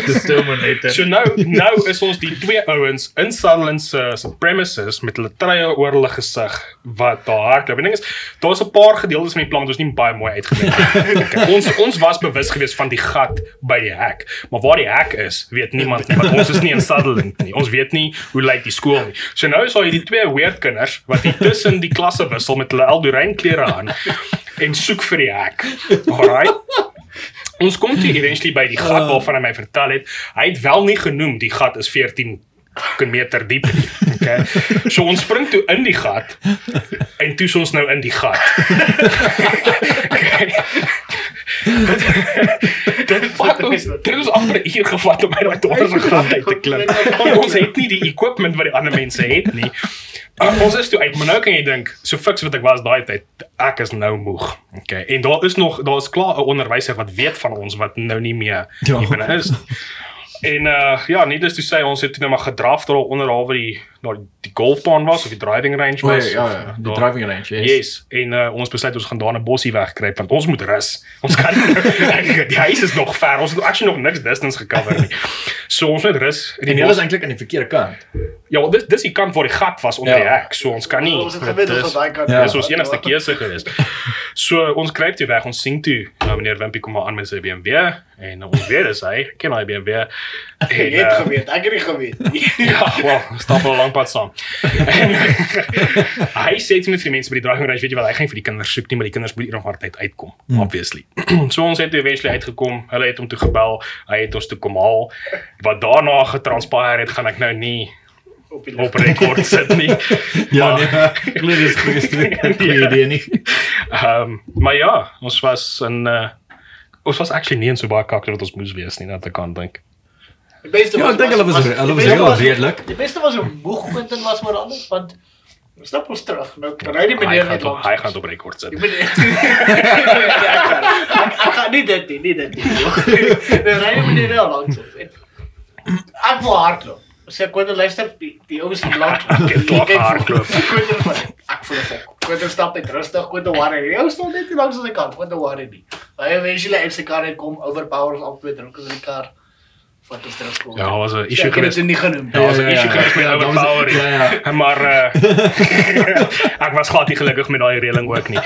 Determinator. So nou nou is ons die twee ouens in Sutherland se se premises met hulle treie oor hulle gesig wat daar hardloop. Die ding is daar's 'n paar gedeeltes van die plan wat ons nie baie mooi uitgewerk het. <laughs> Okay, ons ons was bewus geweest van die gat by die hek, maar waar die hek is, weet niemand nie, want ons is nie in Sutherland nie. Ons weet nie hoe lyk die skool nie. So nou is daar hierdie twee weird kinders wat hier tussen die klasse wissel met hulle Eldorijn klere aan en soek vir die hek. Alraai. Ons kom toe eventually by die gat waarvan hy my vertel het. Hy het wel nie genoem die gat is 14 fucking meter diep. Okay. So ons spring toe in die gat en toe is ons nou in die gat. okay. Dit vat ons dit is amper 'n uur gevat om uit daai donkerse gat uit te klim. Ons het nie die equipment wat die ander mense het nie. Uh, ons is toe uit, maar nou kan jy dink, so fiks wat ek was daai tyd, ek is nou moeg. Okay. En daar is nog daar is klaar 'n onderwyser wat weet van ons wat nou nie meer Ja. hier binne is. En uh ja, needless to say, ons het toe nou maar gedraf daar onderhalwe die daar die golfbaan was of die driving range O, was. ja, of ja, die daar- driving range, yes. Yes, en uh, ons besluit ons gaan daar 'n bossie wegkruip want ons moet rus. Ons kan <laughs> die huis is nog ver. Ons het actually nog niks distance gecover nie. So ons moet rus. En Die bos, eintlik aan die verkeerde kant. ja, dis dis die kant waar die gat was onder Ja. die hek. So ons kan nie. Ons het geweet is- ons daai kant. Ja. Dis ons enigste keuse gewees. So ons kruip toe weg, ons sien toe, nou meneer Wimpie kom maar aan met sy BMW en ons weet is hy, ken hy BMW. Jy En, het uh, geweet, ek het nie geweet. <laughs> Ja, wel, stap al <laughs> lank pad saam. <laughs> Hy sê net vir die mense by die driving range, weet jy wat, hy gaan vir die kinders soek nie, maar die kinders moet eendag hard uitkom, Hmm. obviously. <clears throat> so ons het eventually uitgekom. Hulle het hom toe gebel. Hy het ons toe kom haal. Wat daarna getranspireer het, gaan ek nou nie op die op rekord sit nie. <laughs> Ja, Maar- nee. Glo <laughs> dis goeie storie. Goeie Ja. idee nie. Ehm um, maar ja, ons was in uh ons was actually nie in so baie kak wat ons moes wees nie, dat ek kan dink. Die beste Ja, ek dink hulle was die hulle was beste heel redelik. Die beste was hoe moeg Quentin was maar anders want ons stap ons terug. Nou kan hy die Hy meneer gaan net op, langs. hy gaan op rekord sit. Die meneer. <laughs> ek gaan- ek- ek gaan nie dit nie, nie dit nie. <laughs> Nee, ry die meneer nou langs. ons. En Ek wil hardloop. Sê Quentin luister, die die ouens van langs. Ek wil hardloop. Quentin van ek voel ek. Quentin stap net rustig, Quentin worry. Jy staan net nie langs aan die kant, Quentin worry nie. Hy eventually uit sy kar uitkom, overpower ons al twee dronk in die kar. Wat is terug kom. Ja, was 'n Ek issue het dit geweest. nie genoem. Ja, was 'n Ja, ja, issue ja. geweest met Ja, daar was- overpower. ja, ja. Maar <laughs> uh ek was glad nie gelukkig met daai reëling ook nie.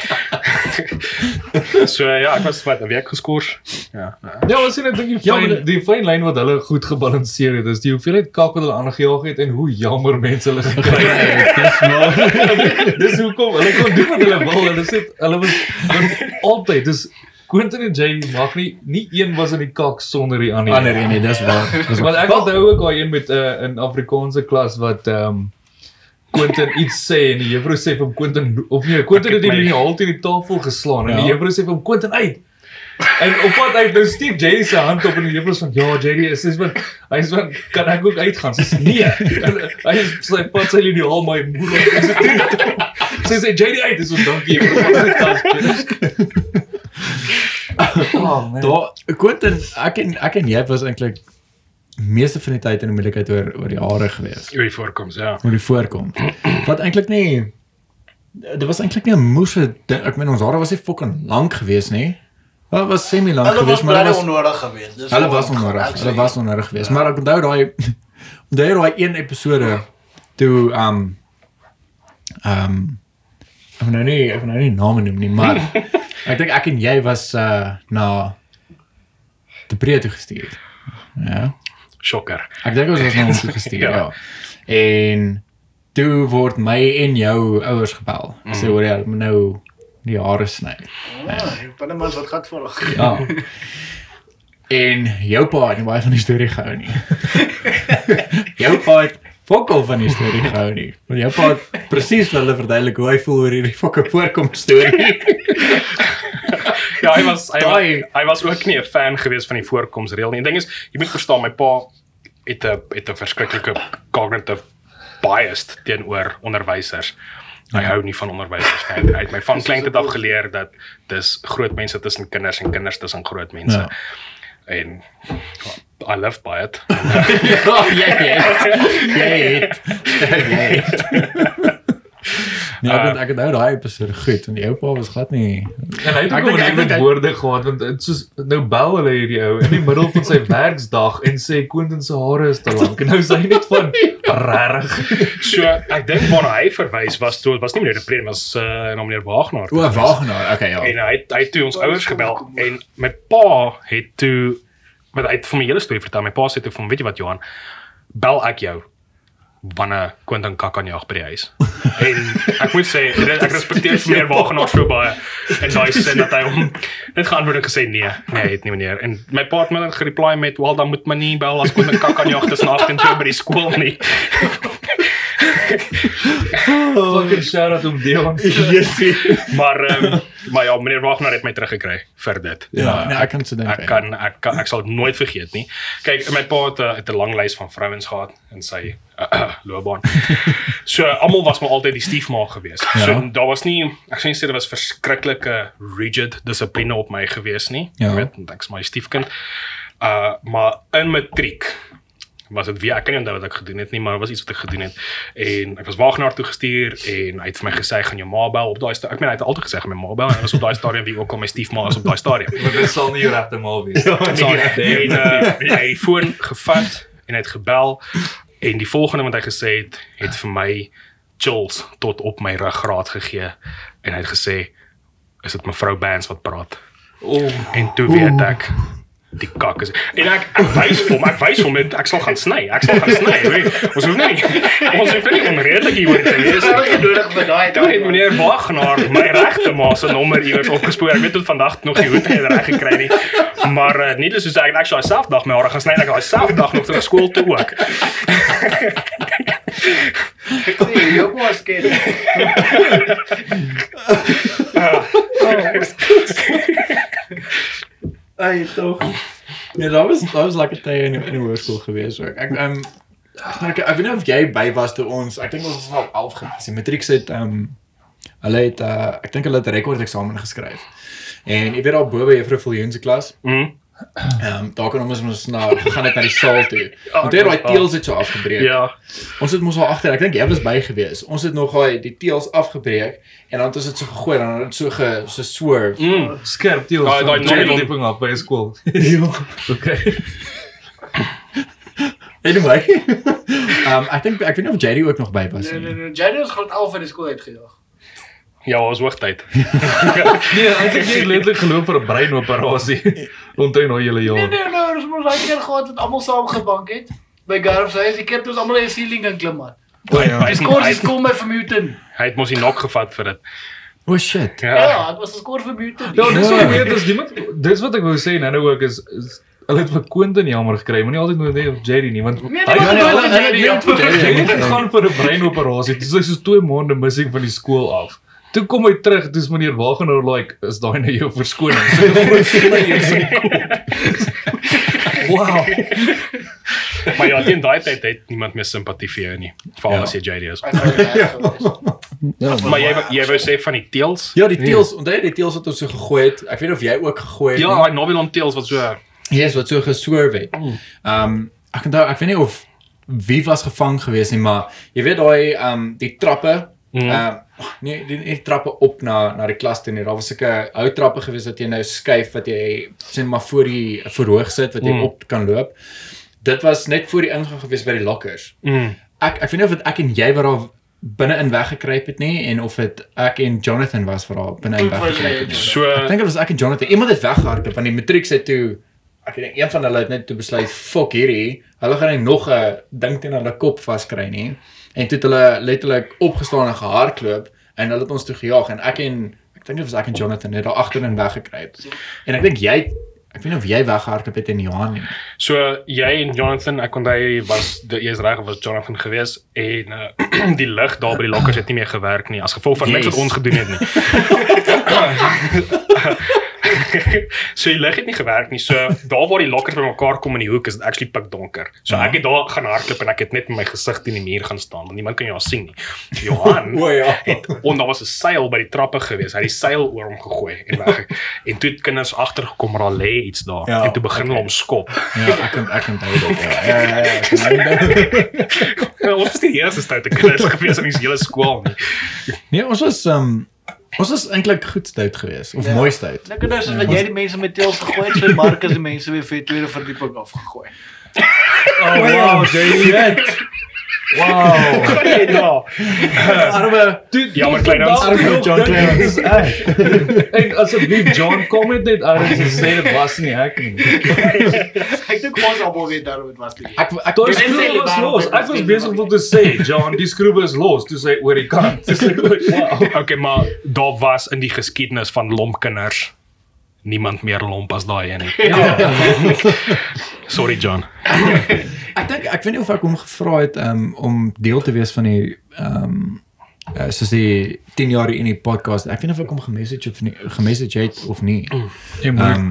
<laughs> so ja, ek was wat 'n week geskort. Ja. ja. Ja, ons sien net die Ja, fyn maar die fyn lyn wat hulle goed gebalanseer het. Is die hoeveelheid kak wat hulle aangejaag het en hoe jammer mense hulle gekry het. <laughs> Dis maar. Dis hoekom hulle kon doen wat hulle wil. Hulle sê hulle was altyd dis Quentin en Jay mag nie nie een was in die kak sonder die ander. Ander een, nee, dis waar. <laughs> Dis Want ek onthou ook daai een met 'n uh, in Afrikaanse klas wat ehm um, Quentin iets sê en die juffrou sê vir hom Quentin of nee, Quentin het die liniaal teen die tafel geslaan en die Ja. juffrou sê vir hom Quentin uit. En op pad uit nou steek Jay se hand op en die juffrou sê van ja, Jay is dis wat hy sê van kan ek ook uitgaan? Sy sê nee. En <laughs> hy sê pad sy liniaal my moeder. Sy sê Jay uit is so dankie vir die tas. Oh. Daar Quentin, ek en ek en jy was eintlik meeste van die tyd in die moeilikheid oor oor die hare gewees. Hoe voorkoms, ja. Oor die voorkoms. Wat eintlik nie dit was eintlik nie 'n moeë ding. Ek meen ons hare was nie fucking lank geweest nie. Wel was semi lank Hulle geweest, maar dit was onnodig geweest. Dis hulle was onnodig. Hulle was onnodig geweest. Maar ek onthou daai onthou daai een episode toe um um ek wil nou nie ek wil nou nie name noem nie, maar <laughs> ek dink ek en jy was uh na te breed toe gestuur. Ja. Shocker. Ek dink ons was na hom toe gestuur, <laughs> Ja. ja. En toe word my en jou ouers gebel. Mm. Sê hoor jy, hulle moet nou die hare sny. Ja, binne mens wat gat vir. Ja. en jou pa het nie baie van die storie gehou nie. <laughs> jou pa het fokol van die storie gehou nie. Want jou pa het presies vir hulle verduidelik hoe hy voel oor hierdie fokke voorkom storie. Ja, hy was hy, Daai- was hy was ook nie 'n fan gewees van die voorkomsreël nie. Die ding is, jy moet verstaan my pa het 'n het 'n verskriklike cognitive bias teenoor onderwysers. Hy hou nie van onderwysers nie. Hy het my van kleintyd af geleer dat dis groot mense tussen kinders en kinders tussen groot mense. Ja. En I love by it. <laughs> ja, jy het. Jy het. Jy het. Nee, ek het, ek het nou daai episode goed en die ou pa was glad nie. En hy het ook ek dink hy- woorde gehad want soos nou bel hulle hierdie ou in die middel van sy <laughs> werksdag en sê Quentin se hare is te lank en nou sê hy net van <laughs> regtig. So ek dink waarna hy verwys was toe was nie meneer de Pre was uh, na meneer Wagner. O, Wagenaar. Okay, ja. En hy het- hy het toe ons ouers gebel en my pa het toe wat hy het vir my hele storie vertel. My pa sê toe hom, weet jy wat Johan, bel ek jou wanneer Quentin kak aan jag by die huis. <laughs> En ek moet sê ek ek respekteer vir meneer Wagner so baie en daai sin dat hy hom net geantwoord en gesê nee, nee, hy het nie meneer. En my pa het my dan gereply met, "Wel, dan moet my nie bel as Quentin kak aan jag tussen 8 en 2 by die skool nie." Fucking shout out om Dion. Maar ehm um, maar ja, meneer Wagner het my teruggekry vir dit. Ja, nee, ek kan se dink. Ek kan ek kan, ek sal dit nooit vergeet nie. Kyk, my pa het 'n het 'n lang lys van vrouens gehad in sy uh, uh, loopbaan. <laughs> So almal was maar altyd die stiefma gewees. Ja. So daar was nie ek sê daar was verskriklike rigid dissipline op my gewees nie. Ja. Jy weet, want ek's my stiefkind. Uh maar in matriek was dit weer ek kan nie onthou wat ek gedoen het nie maar was iets wat ek gedoen het. En ek was Wagner toe gestuur en hy het vir my gesê gaan jou ma bel op daai ek meen hy het altyd gesê gaan my ma bel. En was op daai stadium wie ook al my stiefma is op daai stadium. <laughs> Maar dit sal nie jou regte maal wees. <laughs> So, en uh, hy het foon gevat en hy het gebel en die volgende wat hy gesê het het vir my chills tot op my ruggraat gegee en hy het gesê is dit mevrou Bans wat praat? Oh, en toe weet ek die kak is. En ek ek wys vir hom, ek wys vir hom net ek sal gaan sny. Ek sal gaan sny. Weet jy? Ons hoef nie ons hoef nie onredelik hier oor te wees. Dis nie nodig vir daai Toe het meneer Wagner my regte ma se nommer iewers opgespoor. Ek weet tot vandag nog nie hoe dit reg gekry nie. Maar uh, nie soos ek actually self dag my hare gaan sny en ek daai self dag nog terug skool toe ook. Ek sê jy was skien. Ai tog. Ja, dat was dat was lekker tye in in die hoërskool gewees ook. Ek ehm ek ek weet nie of jy by was toe ons, ek dink ons was al 11 gewees. Die matriek het ehm hulle het uh, ek dink hulle het rekord eksamen geskryf. En jy weet al bo by juffrou Viljoen se klas. Mhm. Ehm um, daar kon ons mos na <laughs> gegaan het na die saal toe. Want hy het daai teels het so afgebreek. Ja. Ons het mos al agter, ek dink jy was by gewees. Ons het nog daai die teels afgebreek en dan het ons dit so gegooi dan het dit so ge so swerve. Mm. Skerp teels. Daai- daai Daai nylon- dipping op by skool. <laughs> <laughs> Ja. Okay. Anyway. Ehm um, ek dink ek weet nie of JD ook nog by was Nee nee nie. nee, Jenny is graad 11 van die skool uitgejaag. Ja, was hoogtyd. <laughs> Nee, ek het nie letterlik geloop vir 'n breinoperasie. Onthou nou julle Nee jaar. nee nee, ons moes daai keer gehad het almal saam gebank het by Garf se huis. Die keer toe ons almal in die ceiling in klim man. O ja. Hy is skors hy is kom by Vermuten. hy het mos die nok gevat vir dit. Oh shit. Ja. Ja, dit was 'n skor Vermuten. Ja, dis wat weet, dis niemand dis wat ek wou sê nou ook is, is hulle het vir Quentin jammer gekry, maar nie altyd moet net op Jerry nie, want Nee, hy nee, nee, nee, hulle- nee, hulle- nee, nee, nee, Jerry- het gegaan vir 'n breinoperasie. Dis hy soos 2 maande missing van die skool af. Toe kom hy terug, dis meneer Wagener like, is daai nou jou verskoning? Sy groot vlei in sy kop. Wow. <laughs> Maar ja, teen daai tyd het niemand meer simpatie vir jou nie. Veral Ja. as jy JD is. Hy. Ja, Maar jy jy wou sê van die teels? Ja, die teels, onthou jy die teels wat ons so gegooi het? Ek weet of jy ook gegooi het Ja, daai Nobilon teels wat so Yes, wat so geswerwe het. Ehm um, ek onthou ek weet nie of wie was gevang geweest nie, maar jy weet daai ehm um, die trappe ehm um, nee, die, die trappe op na na die klas toe nie. Daar was sulke ou trappe geweest wat jy nou skuif wat jy sien maar voor die verhoog sit wat jy Mhm. op kan loop. Dit was net voor die ingang geweest by die lockers. mm. Ek ek weet nie of dit ek en jy wat daar binne-in weggekruip het nie en of dit ek en Jonathan was wat daar binne-in weggekruip het. nie. so Ek dink dit was ek en Jonathan. Iemand het weggehardloop van die matriek se toe. Ek dink een van hulle het net toe besluit, "Fok hierdie, hulle gaan nie nog 'n ding teen hulle kop vaskry nie." En toe het hulle letterlik opgestaan en gehardloop en hulle het ons toe gejaag en ek en ek dink dit was ek en Jonathan het daar agterin weggekruip. En ek dink jy ek weet nie of jy weggehardloop het in Johan nie. So jy en Jonathan, ek onthou was die eers reg was Jonathan gewees en uh, <clears throat> die lig daar by die lokkers het nie meer gewerk nie as gevolg van niks Yes. wat ons gedoen het nie. <laughs> <laughs> so die lig het nie gewerk nie. So daar waar die lokkers bymekaar kom in die hoek is dit actually pikdonker. So ek het daar gaan hardloop en ek het net met my gesig teen die muur gaan staan want niemand kan jou sien nie. Johan <laughs> O ja. het en daar was 'n seil by die trappe gewees. Hy het die seil oor hom gegooi en weg. en toe het kinders agtergekom maar daar lê iets daar Ja, en toe begin hulle okay. hom skop. Ja, ek kan ek kan dit. Ja, ja, ja. ja. Ja, <laughs> ons was die eerste tyd te kinders gewees in die hele skool nie. Nee, ons was um, ons was eintlik goed stout geweest of Ja. ja. mooi stout. Dink nou soos wat jy die mense met teels gegooi het, so Marcus die mense weer vir die tweede verdieping afgegooi. Oh wow, Jerry. Wow. Nee, ja. Arme Dude, Jammer, Kleinhans. vandag Arme John dink ek asseblief John kom met net uit en sê dit was nie ek nie. Ek dink ons almal weet daaroor wat was dit. ek ek skroewe eintlik was los. dit Ek was nie besig om te sê, John, die skroewe is los. Toe sê hy oor die kant. Dis ek wow. Okay, maar daar was in die geskiedenis van lompkinders niemand meer lomp as daai een nie. <laughs> Ja. <laughs> Sorry John. <laughs> ek dink ek weet nie of ek hom gevra het um, om deel te wees van die ehm um, uh, soos die 10 jaar in die podcast. Ek weet nie of ek hom gemessage of nie gemessage het of nie. Ehm moet um,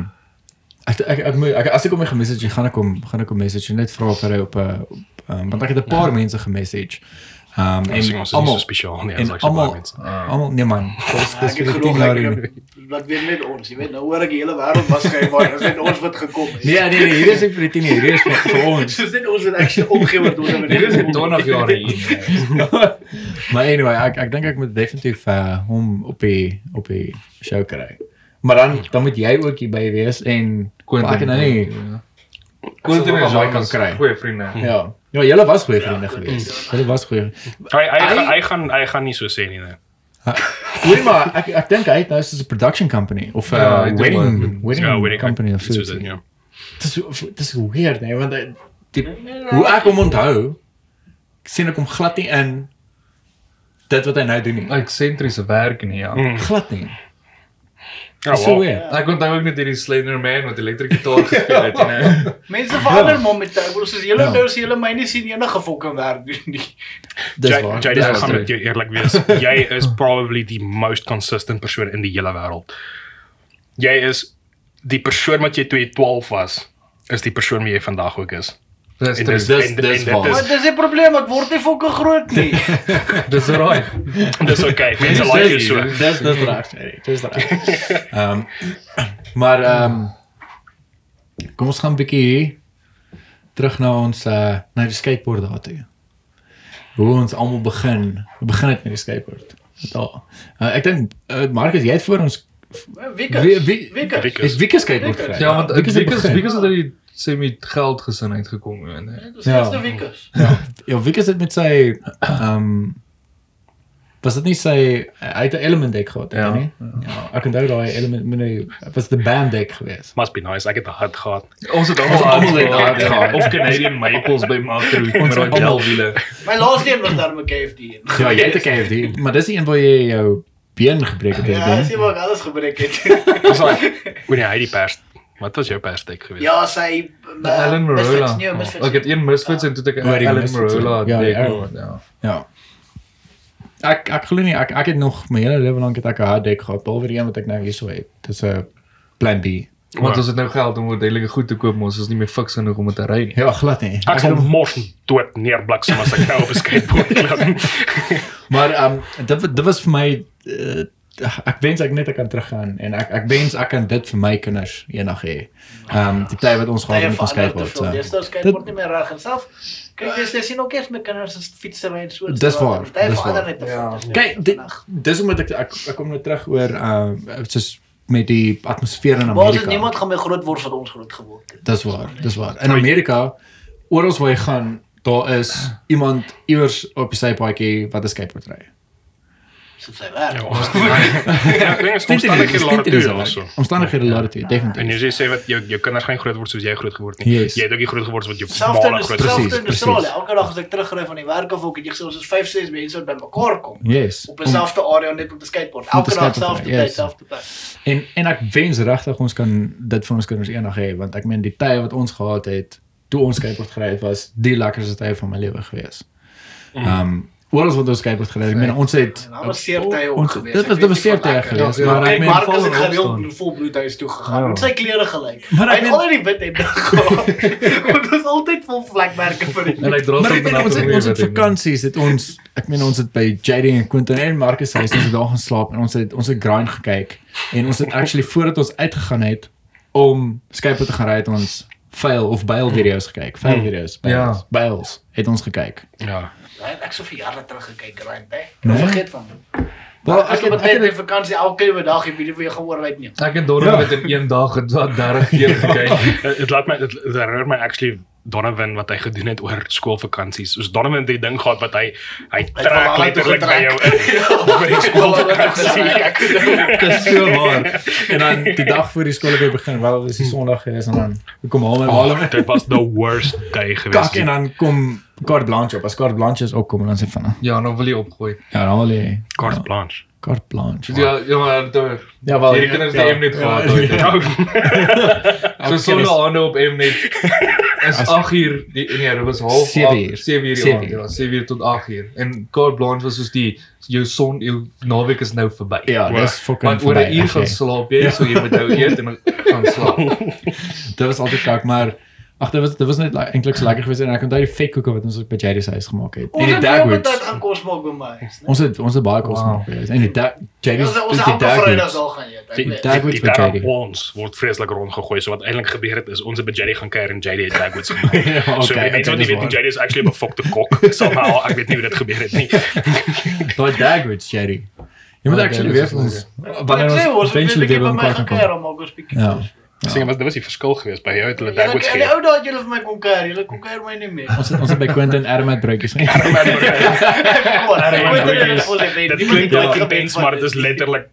ek, ek, ek, moet- ek as ek hom gemessage gaan ek hom gaan ek hom message net vra of hy op 'n uh, um, want ek het 'n paar mense gemessage. Ehm um, En ons en is nie so almal spesiaal nie as ek so baie almal mense. almal nee man. Dis Ek dis vir die 10 jaar ek het- dat weet net ons, jy weet nou hoor ek die hele wêreld was geëvaar, dis net ons wat gekom het. Nee nee nee, hier is nie vir die 10 jaar, hier is vir, vir ons. <laughs> Dis net ons wat actually omgee word onder met Dit is 20 jaar hier. <laughs> maar anyway, ek ek dink ek moet definitief uh, hom op die op die show kry. Maar dan dan moet jy ook hier by wees en ek kan nou nie. Quentin Ek en sal John kan is kry. goeie vriende. Ja. Ja, julle was goeie vriende geweest. Julle was goeie. Hy hy Hy- hy, gaan hy gaan nie so sê nie. nee. Hoorie maar, ek ek dink hy het nou soos 'n production company of 'n Ja, uh, wedding wel. wedding, Ja, wedding company of iets soos so. dit, ja. Dit is dit is weird, nee, want die hoe ek hom onthou sien ek hom glad nie in dit wat hy nou doen nie. Eksentriese werk nie, ja. Mm. Glad nie. Ja, Dis so wow. weird. Ek onthou ook net hierdie Slender Man wat elektriese gitaar gespeel het, <laughs> know. Mense verander maar met tyd. Ons is hele Ja. nou as julle my nie sien enige fucking werk doen nie. Dis Jy- waar. Jy dis gaan met jou eerlik wees. <laughs> Jy is probably die most consistent persoon in die hele wêreld. Jy is die persoon wat jy toe jy 12 was, is die persoon wie jy vandag ook is. Dis En dis dis dis- dit waar. Maar is dis 'n probleem, ek word nie fucking groot nie. <laughs> dis raai. <laughs> dis okay. Mense like jou so. Dis dis reg, <laughs> nee, dis reg. Ehm <clears throat> maar ehm kom ons gaan 'n bietjie terug na ons uh na die skateboard daar toe. Hoe ons almal begin. Hoe begin dit met die skateboard? Daar. Uh, ek dink uh, Marcus, jy het voor ons Wieke. Wieke. is Wieke skateboard. Ja, want Wieke begin. Wieke het die semi geld gesin uitgekom en eh, Dis Ja. eerste Wiekes. Ja, Wieke het met sy ehm was dit nie sy het 'n element deck gehad, Ja, ja, nie? Ja, ek onthou daai element die was die band deck geweest. Must be nice. Ek het 'n hart gehad. ons het Ons almal almal het gehad, hard ja. gehad. of Canadian Maples by Makro met Ons daai gelwiele. My laaste een was daar met KFD. Ja, jy het 'n KFD, maar dis die een waar jy jou been gebreek het, Ja, is sien maar ek alles gebreek het. Dis like wanneer hy die pers Wat was jou perstek geweest? ja, sy Die Alan Marola. Nee, Misfits. Ek het een Misfits en toe het ek Oh, die Alan Marola ja, dek Alan. gehad, ja. Ja. Ek ek glo nie ek ek het nog my hele lewe lank het ek 'n hard deck gehad, behalwe die een wat ek nou hierso het. Dis 'n plan B. Want ons het nou geld om oordelike goed te koop, maar ons is nie meer fiks genoeg om dit te ry nie. Ja, glad nie. Ek sal het hom- mos dood neerbliksem as ek nou op 'n skateboard klim. <laughs> maar ehm um, dit dit was vir my uh, ek wens ek net ek kan teruggaan en ek ek wens ek kan dit vir my kinders eendag hê. Ehm um, die tyd wat ons gehad het met ons skateboard. So, dis nou skateboard nie meer reg en self. Kyk, jy sien ook eers met kinders as fietsry en so. Dis waar, dis waar. Ja. veel. Kyk, dit dis omdat ek ek, ek kom nou terug oor ehm uh, soos met die atmosfeer in Maar Amerika. niemand gaan my groot word wat ons groot geword het. Dis waar, dis waar. In Amerika oral waar jy gaan, daar is iemand iewers op die sypaadjie wat 'n skateboard ry. So sy werk. Ja, ek dink dit omstandighede laat dit toe also. Omstandighede laat dit toe, En definitief. jy sê wat jou jou kinders gaan nie groot word soos jy groot geword nie. Yes. Jy het ook nie groot geword soos wat jou Selfde ma in groot Precies, geword selfde in precies. Australië. Elke dag as ek terugry van die werk af ook het jy gesê ons is 5, 6 mense wat bymekaar kom. Yes. Op 'n selfde area net op 'n skateboard. Op 'n Elke dag skateboard, selfde yes. tyd, selfde tyd. En en ek wens regtig ons kan dit vir ons kinders eendag hê want ek meen die tye wat ons gehad het toe ons skateboard gery het was die lekkerste tye van my lewe gewees. Ehm um, oral wat ons skateboard gery het, ek meen ons het En dan was seertye ook ons- geweest. dit was- weet dit was nie van seertye lekker. geweest, Ja, maar ek meen Marcus het en gereeld in volbloed huis toe gegaan. Ja. Met sy klere gelyk. <laughs> Maar Hy ek het al die wit hemde gehad. Want dit is altyd vol vlekmerke vir En hom. hy dra ek meen ons het, ons het vakansies het ons ek meen ons het by JD en Quentin en Marcus huis ons het daar gaan slaap en ons het ons het grind gekyk en ons het actually voordat ons uitgegaan het om skateboard te gaan ry het ons fail of bail video's gekyk. Fail video's, bails, Ja. bails <laughs> het ons gekyk. Ja. Hy het ek so vir jare terug gekyk grind, hè. Nee? Nee? Vergeet van. Wel, ek het- het ek net in vakansie elke dag die video weer gehoor uitneem. Ek het Donovan Ja. met in een dag het wat 30 keer gekyk. Dit laat my dit dit herinner my actually Donovan wat hy gedoen het oor skoolvakansies. Soos Donovan het die ding gehad wat hy hy trek letterlik by jou <laughs> in Ja. <laughs> vir die <laughs> skoolvakansie. Dit is so waar. En dan die dag voor die skool weer begin, wel dis die Sondag gewees en dan kom haal my haal Oh, my dit was the worst day kak geweest. en dan kom carte blanche op. As carte blanche is opkom en dan sê van Ja, dan wil jy opgooi. ja, dan wil jy Carte blanche. Carte blanche. Ja, ja maar toe Ja, wel. Hierdie kinders het Mnet gehad ja, hè. ja. <laughs> so sonder aande op Mnet. Is 8 uur die nee, dit was half Sewe acht- uur. sewe uur. Sewe die aand, Ja, 7 uur tot 8 uur. En carte blanche was soos die jou son jou naweek is nou verby. Ja, dis fucking Want oor 'n uur gaan slaap jy, so jy moet nou <laughs> eet en gaan slaap. Dit was altyd kak, maar ag dit was dit was net like, eintlik so lekker geweest en ek onthou die vetkoeke wat ons by Jerry se huis gemaak het. En Ons die het baie tyd dagwoods. gaan kos maak by my. huis? Ons het ons het baie kos Wow. gemaak geweest. En die da- Jerry Ons ons die elke Vrydag dagwoods. sal gaan eet. Die ek weet. Dagwoods die by JD. ons word vreeslik rondgegooi. So wat eintlik gebeur het is ons het by JD gaan kuier en JD het Dagwoods gemaak. <laughs> Ja, So wat dis nie weet JD is actually 'n befokte kok. Somehow, ek weet nie hoe dit gebeur het nie. <laughs> Daai dagwoods Jerry. Jy moet actually dit weer vir ons Maar wanneer ek ons ons het eventually weer by by mekaar kom. om ook 'n bietjie Ja. Ek sê was dit was die verskil geweest by jou het hulle Dagwoods in die gegee. ou dae het julle vir my kom kuier, julle kom kuier my nie meer. Ons het ons het by Quentin Ermat broodjies ek weet nie broodjies. <laughs> hulle weet Dit nie, klink maar dalk die intens, maar dit is letterlik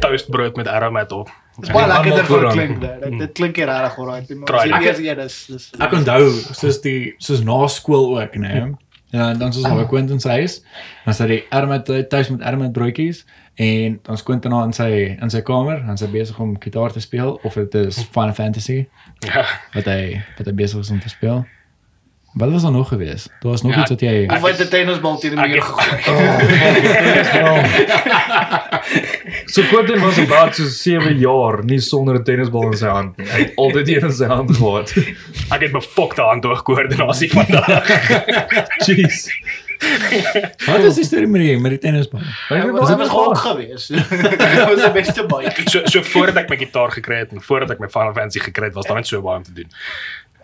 toastbrood met aromat op. Dis baie En lekker vir vooraan. klink dit. Dit- Dit klink regtig alright. Try. Maar Ek- eers ja, dis dis Ek onthou soos die soos na skool ook, né? Ja, dan soos op Quentin se huis. Dan sy die Ermit tuis met Ermit broodjies en dan is Quentin daar in sy in sy kamer, dan is hy besig om gitaar te speel of dit is Final Fantasy Ja. wat hy wat hy besig is om te speel. Wat was er nog geweest? Daar was nog Ja, iets wat jy Of hy het 'n tennisbal teen die muur gegooi. <laughs> <laughs> So Quentin was about so 7 jaar nie sonder 'n tennisbal in sy hand. Hy het altyd een in sy hand gehad. Ek het befokte handhoogkoördinasie vandag. <laughs> Jeez. Wat is die storie met die met die tennisbal? Hy het Was nog dit gok geweest? Dit was <laughs> die beste baie. So so voordat ek my gitaar gekry het en voordat ek my Final Fantasy gekry het, was daar net so baie om te doen.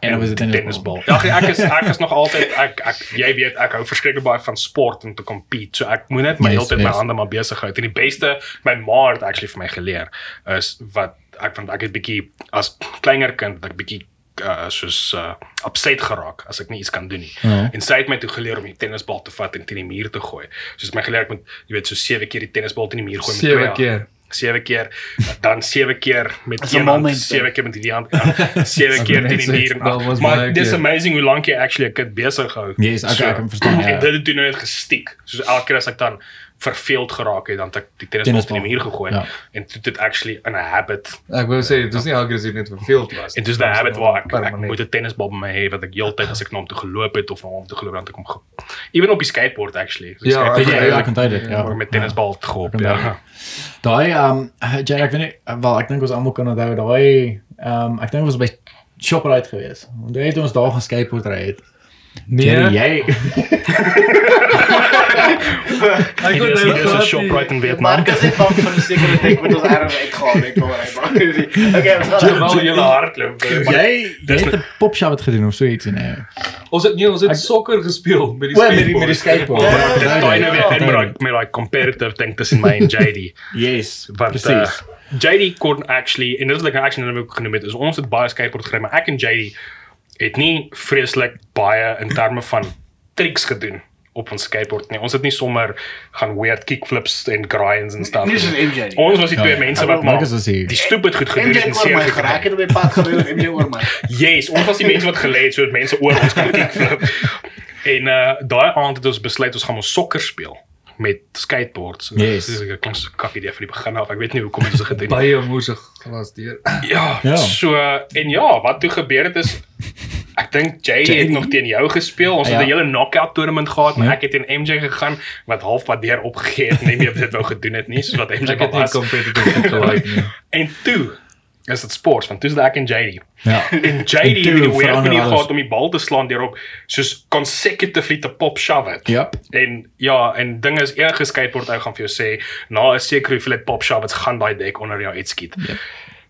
En dan was dit tennisbal. Ja, ek is ek is nog altyd ek ek jy weet ek hou verskriklik baie van sport en te compete. So ek moet net my Yes, hele tyd my yes. hande maar besig hou. En die beste my ma het actually vir my geleer is wat ek want ek het bietjie as kleiner kind dat ek bietjie uh, soos uh, upset geraak as ek nie iets kan doen nie. Ja. En sy het my toe geleer om die tennisbal te vat en teen die muur te gooi. Soos my geleer ek moet jy weet so sewe keer die tennisbal teen die muur gooi met Sewe twee hande. keer. Sewe keer, dan sewe keer met een hand, moment, sewe keer met die hand, sewe <laughs> keer teen die muur. en Maar baie dis amazing hoe lank jy actually 'n kind besig hou. Yes, ek ek kan verstaan. <laughs> En Ja. dit het toe nou net gestiek. Soos elke keer as ek dan verveeld geraak het, dan het ek die tennisbal teen die muur gegooi Ja. en toe het dit actually in 'n habit. Ek wou sê dis nie aggressief net verveeld was. En dis 'n habit waar ek, ek moet 'n tennisbal by my hê wat ek heeltyd as ek na hom toe geloop het of na hom toe geloop het, dan ek hom ge... Even op die skateboard actually. So Ja, skateboard, Ja, ja, ek onthou dit. Ja. waar ek met tennisbal te gehoop. Ek Ja. Daai ehm Jack ek weet nie wel ek dink ons almal kan onthou daai ehm ek dink was by Shoprite geweest. Want jy het ons daar gaan skateboard ry het. Nee, Jerry, jy <laughs> ek kon dis nou dis 'n glad Shoprite in Maar Vietnam. ek is net bang vir 'n sekere ding met ons erf uitgehaal het oor hy maar. Okay, ons gaan Wel, Jy hardloop. jy jy het 'n popshop het gedoen of so iets nee. Ons het nee, ons het Ek- sokker gespeel met die O, met die met die skateboard. Ek Daai dit. nou weer met my met my competitive ding tussen my en JD. Yes, presies. uh, JD kon actually en dit is like 'n action nou ook genoem het is ons het baie skateboard gery maar ek en JD het nie vreeslik baie in terme van tricks gedoen op ons skateboard nie. Ons het nie sommer gaan weird kickflips en grinds en stuff. Nie soos gedoen. MJ nie. Ons was die Ja. twee mense Ek wat maar was hier. die stupid goed gedoen het en oor seer my gekry. geraak het op die pad gery MJ oor my. <laughs> Yes, ons was die mense wat gelê het sodat mense oor ons kan kickflip. <laughs> En uh daai aand het ons besluit ons gaan ons sokker speel met skateboards. Yes. Dis 'n klein kak idee van die begin af. Ek weet nie hoekom het ons dit gedoen nie. baie moesig glas deur. <laughs> Ja, Ja. so en ja, wat toe gebeur het is ek dink Jay het JD. nog teen jou gespeel. Ons het Ja. 'n hele knockout tournament gehad, maar Ja. ek het teen MJ gegaan wat halfpad deur opgegee het, nie meer dit wou gedoen het nie, soos wat MJ Ek het nie was. competitive gelyk nie. <laughs> En toe is dit sports, want toe is dit ek en JD. Ja. <laughs> En JD het die verander manier alles. gehad om die bal te slaan deur op soos consecutively te pop shove it. Ja. En ja, en ding is enige skateboard ou gaan vir jou sê, na 'n sekere hoeveelheid pop shove gaan daai dek onder jou uitskiet. Yep.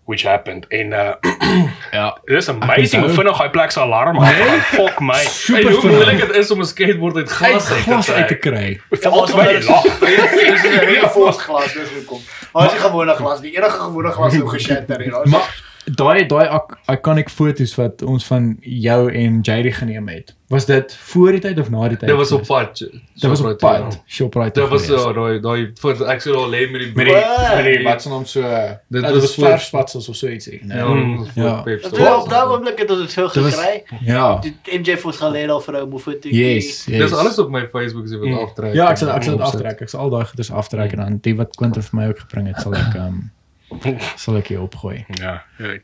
Which happened. En uh <clears throat> Ja. Dis amazing hoe vinnig hy plek se alarm afgaan. <laughs> Fuck my. Hey, hoe moeilik dit is om 'n skateboard uit glas uit glas te uit te kry. Veral terwyl jy lag. Dis 'n reinforced glas dis hoekom. Maar as jy gewone glas, die enige gewone glas sou geshatter hier. Maar daai daai ik- iconic foto's wat ons van jou en JD geneem het. Was dit voor die tyd of na die tyd? Dit was op pad. Dit was op pad. Shoprite. Dit was ja, daai daai vir ek sou daar lê met die met die met die wat se naam so Dit was was voor- verspatsels of so ietsie. Ja, Nee. voor Ja. Dit Stop. was op daai oomblik het ons dit was- gekry. Ja. Die MJ het ons gelê daar vir 'n mofoto. Yes, yes. Dis alles op my Facebook se wat Mm. aftrek. Ja, ek sal ek sal dit aftrek. Ek sal al daai goeders aftrek en dan die wat Quentin vir my ook gebring het, sal ek ehm <laughs> sal ek hier opgooi. Ja,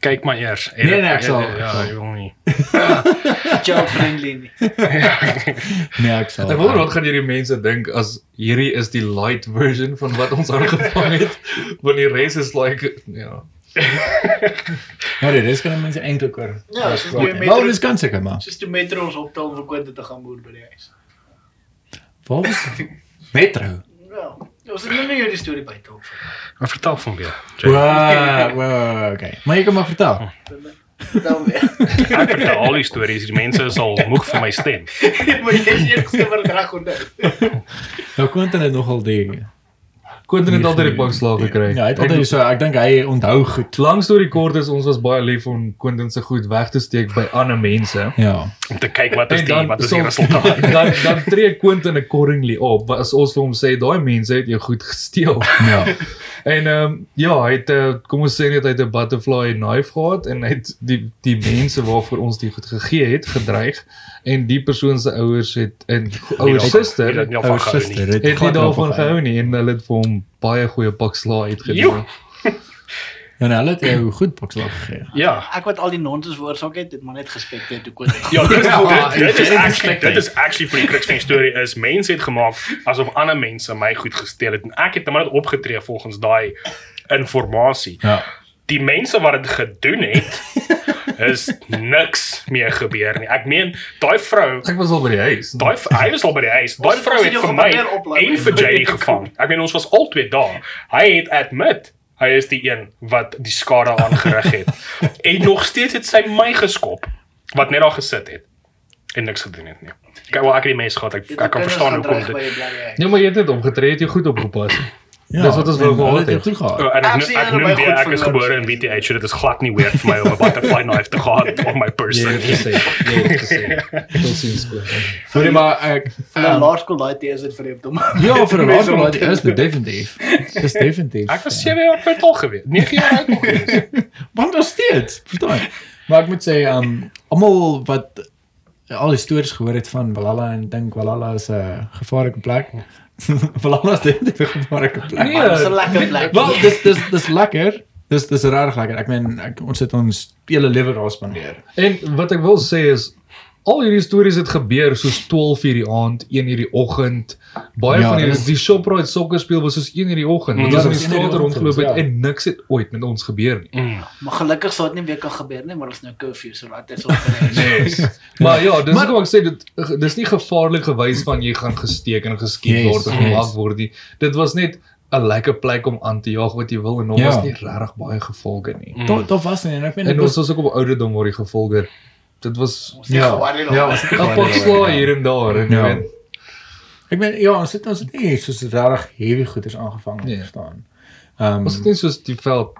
kyk maar eers. Nee, nee, ek sal- Ja, ek ja, sal. ek wil nie. <laughs> child friendly. nie. <laughs> Nee, ek sal. Ek wonder wat gaan hierdie mense dink as hierdie is die light version van wat ons aangevang het. Want die res is like ja. Ja, dit is kan mense eintlik oor. Ja, soos die Wel, dis kan seker maar. soos die metro ons optel vir Quentin te gaan boer by die huis. Waar was Metro? Ja. Ons het nou nie hierdie storie by toe. Maar vertel van weer. Wow, wow, okay. Maar jy kan maar vertel. Dan weer. Ek vertel al die stories. Die mense sal moeg vir my stem. <laughs> Maar jy is eers gewer reg onthou. Nou Quentin het nogal die Quentin het altyd die pak slaag gekry. Ja, hy het altyd so ek dink hy onthou goed. Lang storie kort is ons was baie lief om Quentin se goed weg te steek by ander mense. Ja. Om te kyk wat is die dan wat is die soms- resultaat. <laughs> Dan dan tree Quentin accordingly op. As ons vir hom sê daai mense het jou goed gesteel. Ja. <laughs> En ehm um, ja, hy het uh, kom ons sê net hy het 'n butterfly knife gehad en hy het die die mense waarvoor ons die goed gegee het gedreig en die persoon se ouers het en ouer suster het het nie Ou van gehou suster het nie daarvan gehou nie en hulle het vir hom baie goeie pak slaag uitgedeel. En hulle het jou goed pakslag gegee. Ja. Ek wat al die nonsens veroorsaak het, het maar net gespekteer toe kon. Ja, dit, Ja, dit, dit is actually dit is actually vir die crux van die storie is mense het gemaak asof ander mense my goed gesteel het en ek het net opgetree volgens daai inligting. Ja. Die mense wat dit gedoen het is niks meer gebeur nie. Ek meen daai vrou Ek was al by die huis. Daai hy was al by die huis. Daai vrou het vir my en vir het gevang. Ek meen ons was albei daar. Hy het admit hy is die een wat die skade aangerig het. <laughs> en nog steeds het sy my geskop wat net daar gesit het en niks gedoen het nie. Kyk, wel ek het die mes gehad. Ek ek kan verstaan hoekom dit. Ja, maar jy het dit opgetree, het jy goed opgepas. Ja, Dis wat ons wou gehad het goed gehad. Oh, en ek, Ek ek, sien noem goed ek is gebore in WTH, so dit is glad nie weird vir my om 'n butterfly <laughs> knife te gehad op my person. het gesê, jy het gesê. Tot sins skool. Hoorie maar ek Vir 'n laerskool daai tee <laughs> <laughs> is dit vir hom. ja vir 'n laerskool om te- is dit definitief. Dis definitief. Ek was 7 jaar oud al gewees. 9 jaar oud al gewees. Want nog steeds, verstaan. Maar ek moet sê um almal wat al die stories gehoor het van Valhalla en dink Valhalla is 'n gevaarlike plek. Valhalla is definitief 'n gevaarlike plek. Nee, Dis 'n lekker plek. Wel, dis dis dis lekker. Dis dis regtig lekker. Ek meen ek, ons het ons hele lewe daar spandeer. En wat ek wil sê is al hierdie stories het gebeur soos 12 uur die aand, 1 uur die oggend. Baie Ja, van hierdie dit die Shoprite sokker speel was soos 1 uur die oggend. Mm, Ons ja, was in dis die 1 uur die straat rondgeloop het ja. en niks het ooit met ons gebeur nie. Mm. Maar gelukkig sou dit nie weer kan gebeur nie, maar ons nou curfew so laat is ons <laughs> Nee. <laughs> maar ja, dis Maar- ek sê dit dis nie gevaarlik gewys van jy gaan gesteek en geskiet Yes, word of yes. gemaak word nie. Dit was net 'n lekker plek om aan te jaag wat jy wil en daar Ja. was nie regtig baie gevolge nie. Mm. Daar daar was nie en ek meen En ons was ook op ouderdom waar die gevolge dit was ja, ja, was 'n pak sla hier en daar en jy Ja. weet Ek meen ja, ons het ons het nie soos regtig heavy goeders aangevang nie, Nee. verstaan. Ehm was dit nie soos die veld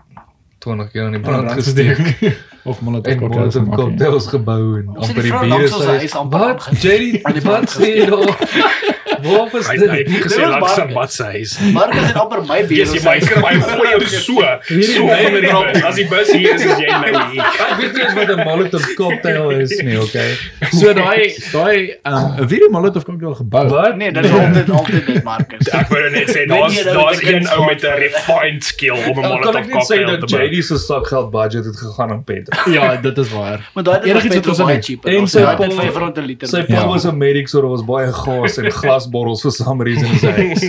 20 keer aan die brand gesteek <laughs> of molotov en cocktails gemaak nie. cocktails gebou en Ons het amper die ons sy huis amper Wat. Jerry wat sê jy daar <laughs> Waar was dit hy het nie gesê aan wat sy is. Marcus het amper my bier. Yes, jy my kry <laughs> my gooi jou so. So onder die bus. As die bus hier is, is jy nou <laughs> hier. Ek weet nie wat 'n molotov cocktail is nie, okay? <laughs> So daai daai ehm 'n video molotov cocktail gebou. Wat? Nee, dit is altyd altyd dit Marcus. Ek wou net sê daar's daar's een ou met 'n het? refined skill om 'n kan molotov net cocktail dat te bou. JD se sakgeld budget het gegaan aan petrol. Ja, dit is waar. Maar daai Enigiets het wat ons in- cheap. en sy het pa- dit 5 rand 'n liter. Sy pa Ja. was 'n medic so daar was baie gas en glasbottels vir some reason huis.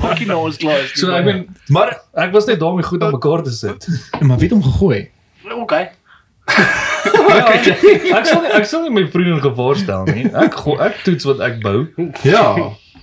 pakkie nou ons klaar. So ek bedoel, maar ek was net daarmee goed aan mekaar te sit. Maar wie het hom gegooi? okay. <laughs> Ja, ek sal nie, ek sal nie my vriende gevaar stel nie. Ek go, ek toets wat ek bou. Ja.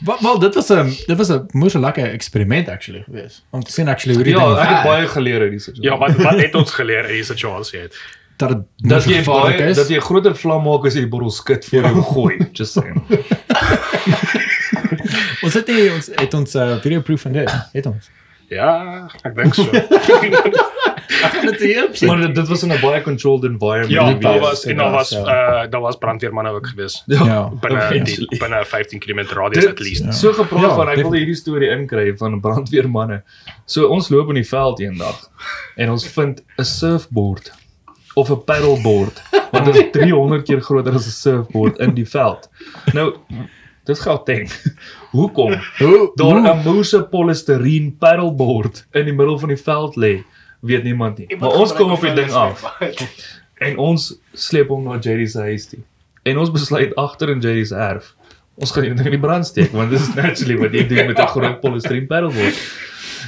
Wel, wel dit was 'n dit was 'n moeë lekker eksperiment actually geweest. Om te sien actually hoe die Ja, ek het baie geleer uit die situasie. Ja, wat wat het ons geleer in die situasie het? dat dit dat jy baie is. dat jy 'n groter vlam maak as jy die bottel skit voor jy gooi. Just saying. <laughs> <laughs> Ons het nie ons het ons uh, video proof van dit. Het ons. Ja, ek dink so. <laughs> Dit help. maar dit, was in 'n baie controlled environment. Ja, daar was en daar was Ja. uh daar was brandweermanne ook gewees. Ja. Binne die eventually. binne 15 km radius at least. Dit so gepraat Ja, van ek wil hierdie storie inkry van brandweermanne. So ons loop in die veld eendag en ons vind 'n surfboard of 'n paddleboard want dit is <laughs> 300 keer groter as 'n surfboard in die veld. Nou dis Gauteng. <laughs> Hoekom? Hoe Daar 'n moose polistireen paddleboard in die middel van die veld lê, weet niemand nie. Maar ons kom op die ding af en ons sleep hom na Jerry se huis toe. En ons besluit agter in Jerry se erf. Ons gaan die ding in die brand steek want dit is naturally wat jy doen met 'n groot polistireen paddleboard.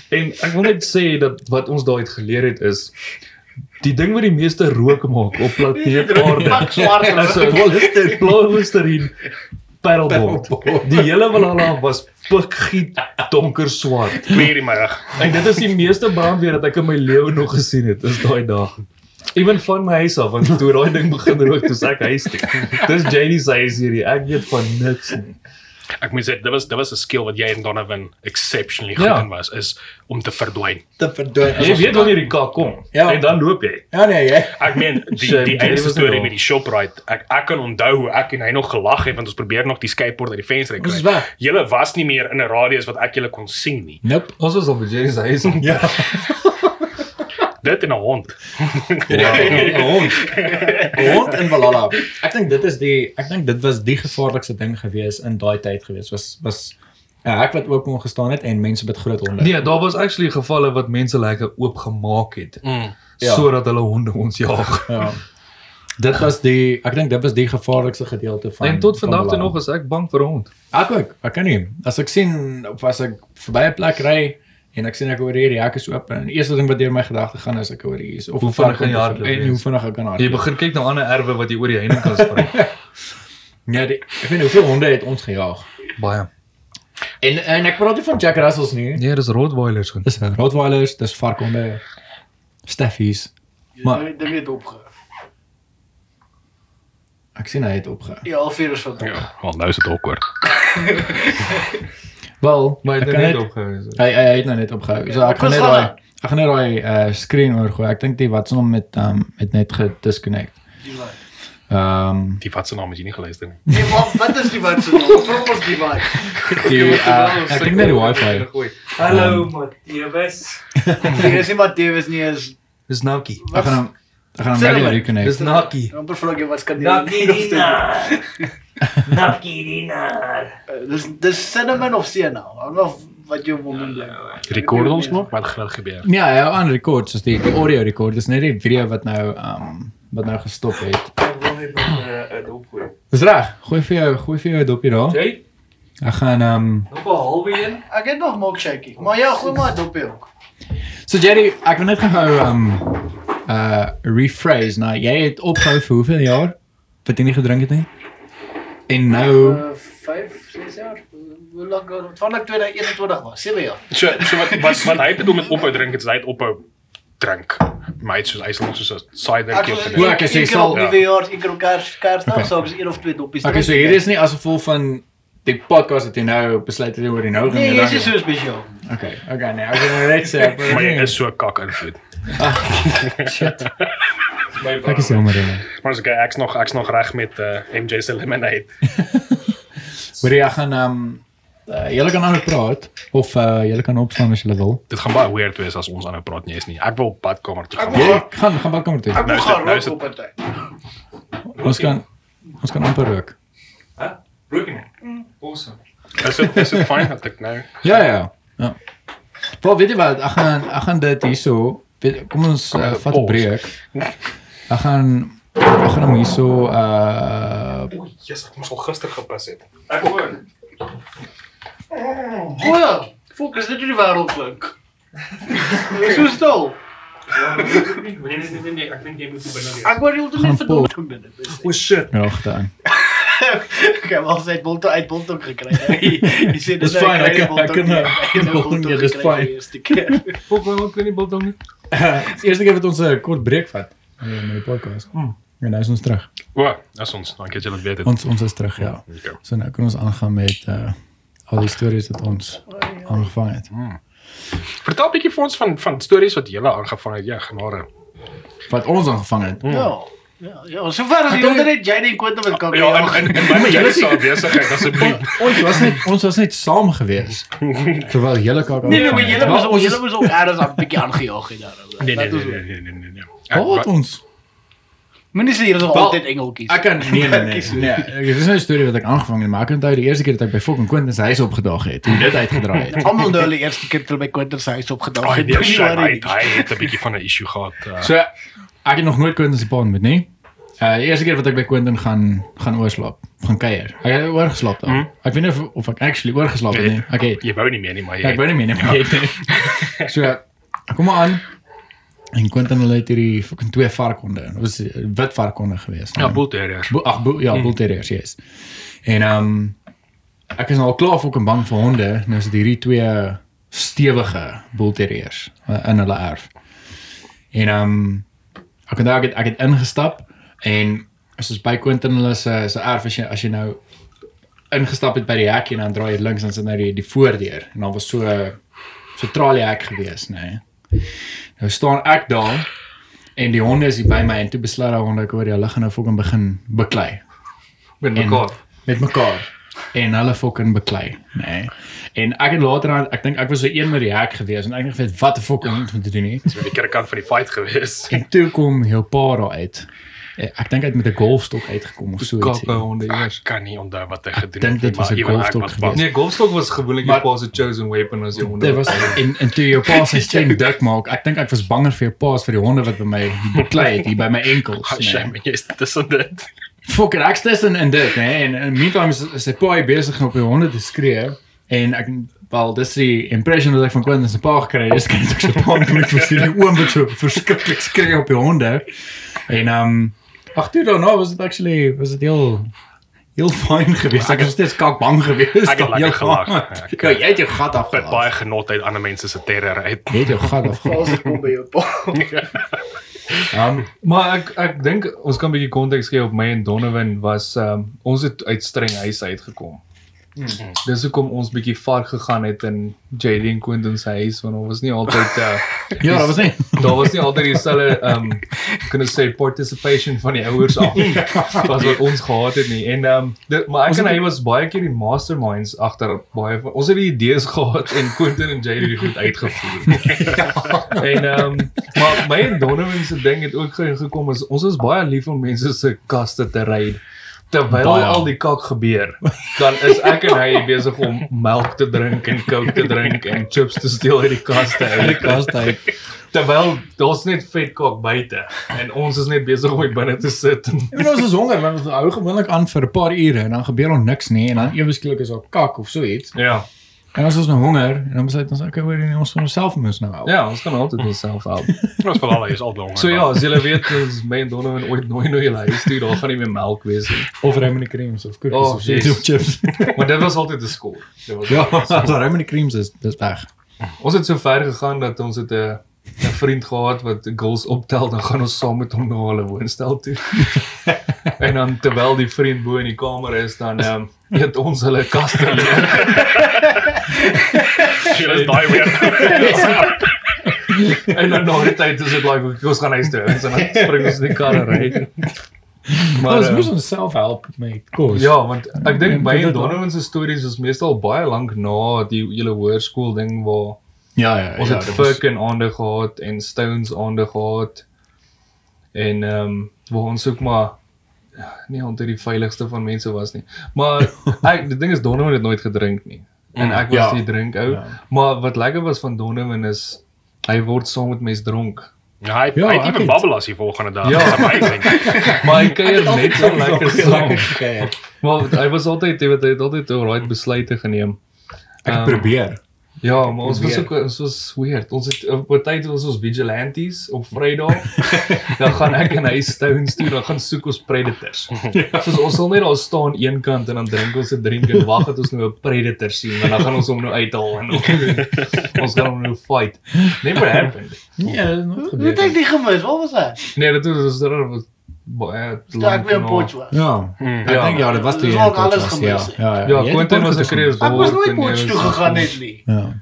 En ek wil net sê dat wat ons daai uit geleer het is die ding wat die meeste rook maak op planeet Aarde <laughs> is 'n polistireen paddleboard. Die hele Valhalla was pikgiet donker swart. Weer in my rug. En dit is die meeste brandweer wat ek in my lewe nog gesien het, is daai dag. Ewen van my huis af, want toe daai ding begin rook, toe sê ek huis toe. Dis JD se huis hierdie. Ek weet van niks nie. Ek moet sê dit was dit was 'n skill wat jy en Donovan exceptionally Ja. goed in was is om te verdwyn. Te verdwyn. Jy weet wanneer die kak kom Ja. en dan loop jy. Ja nee, jy. Ek meen <laughs> die die eerste storie met die Shoprite. Ek ek kan onthou hoe ek en hy nog gelag het want ons probeer nog die skateboard uit die venster kry. Julle was nie meer in 'n radius wat ek julle kon sien nie. Nope. Ons was op Jerry se huis. Ja. <laughs> Dit en 'n hond. Ja, <laughs> 'n hond. 'n Hond in Valhalla. Ek dink dit is die ek dink dit was die gevaarlikste ding gewees in daai tyd gewees. Was was 'n hek wat oop kon gestaan het en mense met groot honde. Nee, daar was actually gevalle wat mense lekker oop gemaak het Mm. Ja. sodat hulle honde ons jag. Ja. <laughs> Dit was die ek dink dit was die gevaarlikste gedeelte van En tot van vandag toe nog is ek bang vir hond. Ek ook, ek kan nie. As ek sien of as ek verby 'n plek ry en ek sien ek hoor hierdie hek is oop en die eerste ding wat deur my gedagte gaan is ek hoor hier is of Hoe vinnig kan jy of- hardloop, En hoe vinnig ek kan Jy hardloop. begin kyk na ander erwe wat jy oor die heining kan spring. <laughs> Ja, die, ek weet hoeveel honde het ons gejaag. Baie. En en ek praat nie van Jack Russells nie. Nee, dis Rottweilers. goed. Dis Rottweilers, dis varkhonde, Staffies. Maar- Maar dit het opgehou. Ek sien hy het opgehou. Ja, alweer is wat. Ja, wel nou is dit awkward. <laughs> Wel, Maar kan het net net opgehou. hy, hy het nou net opgehou. So ek gaan net daai ek gaan net daai uh screen oorgooi. Ek dink die wat se hom met um met net gedisconnect. Ehm Die wat se naam het jy nie geluister nie. Nee, wat wat is die wat se naam? Wat was die wat? <laughs> die uh, ek dink net die wifi. Hallo Matthias. <laughs> Nee, is nie Matteus nie is Dis Naki. Ek gaan hom ek gaan hom maar. weer reconnect. Dis Naki. amper vra jou wat kan jy? Naki <laughs> Dina. Dis dis cinnamon of. Hang af wat jy wil doen. Rekord ons nog wat gaan gebeur? Ja, hy hou aan record soos die die audio record. Dis net die video wat nou um wat nou gestop het. Ek wil net nog 'n opgooi. Dis reg. Gooi vir jou, gooi vir jou 'n dopie daar. Jy? Ek gaan um Nog 'n halwe een. Ek het nog milkshake. Maar ja, gooi maar dop ook. So Jerry, ek wil net gou um uh rephrase. Nou, jy het opgehou vir hoeveel jaar? Wat jy nie gedrink het nie? En nou Uh 5, 6 jaar. Hoe lank van ek 2021 was? 7 jaar. So so wat wat wat hy bedoel met ophou drink, is hy het ophou drink. My het soos hy sal soos 'n cider keer van Ja, ek sê sal- sal nuwe jaar, ek kers kersdag Okay. sou ek een of twee doppies. Okay, so hier is nie as gevolg van die podcast dat jy nou besluit het oor die nou gaan Nee, jy hier is so spesiaal. Okay, okay nee, ek wil nou net sê Maar jy is so kak invloed. <laughs> shit. Ek is jammer. hè. Maar as ek ek's nog ek's nog reg met uh, MJ se lemonade. <laughs> Hoor jy, ek gaan um uh, julle kan nou praat of uh julle kan opstaan as julle wil. Dit gaan baie weird wees as ons aanhou praat nie is nie. Ek wil op badkamer toe Ek gaan. Jy gaan gaan badkamer toe. Ek Nou is dit- gaan nou is rook dit- op 'n tyd. Ons kan ons kan amper rook. Hæ? Broken. Awesome. Is dit is dit fyn dat ek nou <laughs> Ja ja. Ja. Wel, weet jy wat? Ek gaan ek gaan dit hierso. Kom ons uh, vat 'n breek. <laughs> Ek gaan ek gaan hom hierso uh Oei, Jesus, ek moes al gister gepis het. Ek hoor. O ja, fokus dit in die wêreld klink. <laughs> Dis so stil. Nee nee nee nee, ek dink jy moet binne wees. Ek wou net Gaan net vir Paul. dood gebeur. O shit. regte aan. <laughs> Ek het al sy bolte uit bolte gekry. <laughs> Jy sê Dis fyn, ek kan- ek kan, uh, biltong, ja, dis fyn. Fok my ook nie biltong nie. Dis eerste keer wat ons 'n kort breek vat eh, met die podcast. Hmm. En nou is ons terug. O, as ons, dankie dat jy dit weet het. Ons ons is terug, ja. Okay. So nou kan ons aangaan met uh al die stories wat ons aangevang het. Vertel 'n bietjie vir ons van van stories wat jy aangevang het. Ja, genade. Wat ons aangevang het. Ja. Ja, ja, sover as jy onder net jy en Quentin met kan. Ja, en en, my julle sal besigheid asseblief. Ons was net ons was net saam gewees terwyl julle kak Nee, nee, maar julle was ons is- julle was ook eers 'n bietjie aangejaag het daar. Nee nee Dat nee is- nee nee nee nee. Wat ons Moenie sê julle is Wel, altyd engeltjies. Ek kan nee nee nee. nee. Dit is nou 'n storie wat ek aangevang het, maar ek onthou die eerste keer dat ek by fucking Quentin se huis opgedaag het. Hoe dit uitgedraai het. <laughs> Almal nou die eerste keer toe by Quentin se huis opgedag Ag het. nee, hy het 'n bietjie van 'n issue gehad. Uh, So ek het nog nooit Quentin se pa ontmoet nie. Uh die eerste keer wat ek by Quentin gaan gaan oorslaap, gaan kuier. Ek het oorgeslaap daar. Hmm. Ek weet nie of, of ek actually oorgeslaap het nie. Okay. jy wou nie meer nie, maar Ja, ek jy weet nie meer nie, maar jy het nie. So ek kom maar aan en Quentin hulle het hierdie fucking twee varkhonde. Dit was eh, wit varkhonde geweest. Ja, bull terriers. Bo ag, bo ja, bull terriers, yes. En ehm um, ek is nou al klaar fucking bang vir honde. Nou is dit hierdie twee stewige bull terriers uh, in hulle erf. En ehm um, ek het ek het, ek het ingestap en as ons by Quentin hulle se se erf as jy as jy nou ingestap het by die hek en dan draai jy links en sit nou die die voordeur en dan was so so traliehek gewees, nê. Nee. Nou staan ek daar en die honde is hier by my en toe besluit daai honde ek hoor hulle gaan nou fucking begin beklei met En- mekaar. met mekaar en hulle fucking beklei, nê. Nee. En ek het later aan ek dink ek was so een met die hek gewees en ek het nie geweet wat die fuck om te doen nie. So 'n keer kant van die fight gewees. En toe kom heel pa daar uit. Eh, Ek dink hy het met 'n golfstok uitgekom of so Kappe ietsie. honde eers. Ek kan nie onthou wat hy gedoen het. dink dit nie, was maar een ewen ek golfstok was. Nee, golfstok was gewoonlik Maar- jou pa se chosen weapon as jy honde. Dit was en en toe jou pa sy <laughs> stem dik maak. Ek dink ek was banger vir jou pa's vir die honde wat by my beklei het hier by my enkels. Shame, jy's tussen dit. Fucking ek tussen in dit, né? En in meantime is, is sy pa hier besig om op die honde te skree en ek wel dis die impression wat ek van Quentin se pa gekry het. Dis kan ek so pa net vir sy oom wat so verskriklik skree op die honde. En ehm um, ag toe daarna was dit actually was dit heel heel fyn geweest. Ek was steeds kak bang geweest. Ek het lekker gelag. Ek- Ja, jy het jou gat Ek het baie genot uit ander mense se terror uit. Jy het jou gat ek kom by jou pa. <laughs> <laughs> Um, Maar ek ek dink ons kan 'n bietjie konteks gee op my en Donovan was um, ons het uit streng huis uitgekom. Dis hoekom ons bietjie var gegaan het in JD en Quentin se huis want ons was nie altyd uh, <laughs> ja, dat was nie. <laughs> daar was nie altyd dieselfde um kan ek sê participation van die ouers af <laughs> was wat ons gehad het nie. En um dit, maar ek Ons en hy was baie keer die masterminds agter baie van ons het die idees gehad en Quentin en JD het goed uitgevoer. en um maar my en Donovan se ding het ook ge- gekom is ons is baie lief om mense se kaste te ry terwyl Baie. al die kak gebeur. Dan is ek en hy besig om melk te drink en coke te drink en chips te steel uit die kaste uit die Kas hy. terwyl daar's net vet kak buite en ons is net besig om hier binne te sit Ek bedoel ons is honger want ons hou gewoonlik aan vir 'n paar ure en dan gebeur ons niks nie en dan ewe skielik is daar kak of so iets. ja En as ons nou honger en dan besluit ons okay, hoor nie ons van onsself moes nou help. ja ons kan altyd onsself help Ons vir <laughs> al is al honger. so ja as julle weet ons my en Donovan ooit nooi na julle huis toe daar gaan nie meer melk wees nie Of Raymond creams of cookies Oh, of so yes. iets of chips. maar dit was altyd 'n skool dit was ja, <laughs> as Raymond creams is dis weg. ons het so ver gegaan dat ons het 'n 'n vriend gehad wat girls optel dan gaan ons saam met hom na hulle woonstel toe <laughs> en dan terwyl die vriend bo in die kamer is dan ehm um, eet ons hulle kaste leeg <laughs> Jy is daai weer. <laughs> En dan na die tyd is dit like ons gaan huis toe en dan spring ons in die karre ry. Maar ons ehm, moes onsself help met kos. Ja, want ek dink dit het- Donovan se stories is meestal baie lank na die hele hoërskool ding waar ja, ja. ons ja, het dit was- Fuck en aande gehad en Stones aande gehad. En ehm um, waar ons ook maar ja, nie onder die veiligste van mense was nie. Maar <laughs> ek die ding is Donovan het nooit gedrink nie. En ek was Ja. die drink ou. Ja. Maar wat lekker was van Donovan is hy word saam met mense dronk. Ja, hy Ja, hy het even babbel as die volgende dag. Ja. Amazing. <laughs> Maar hy kuier net so lekker saam. Okay. Maar hy was altyd jy weet hy het altyd alright besluite geneem. Ek Ehm, probeer. Ja, maar ons was ook ons was weird. Ons het op 'n tyd was ons vigilantes op Vrydag. <laughs> dan gaan ek en hy Stones toe, dan gaan soek ons predators. <laughs> Soos ons sal net daar staan een kant en dan drink ons 'n drink en wag dat ons nou 'n predator sien en dan gaan ons hom nou uithaal en <laughs> ons gaan hom nou fight. Never happened. Nee, het nooit Wat gebeur. het ek nie gemis? Wat was hy? Nee, dit was dit was baie Toe ek weer 'n na. potjie was. Ja. Hmm. Ek Ja. dink ja, dit was toe Dis jy ook in alles gemis, Ja, ja. Ja, het Quentin Potch was 'n kreus Ek was nooit potjie toe gegaan net nie. Ja.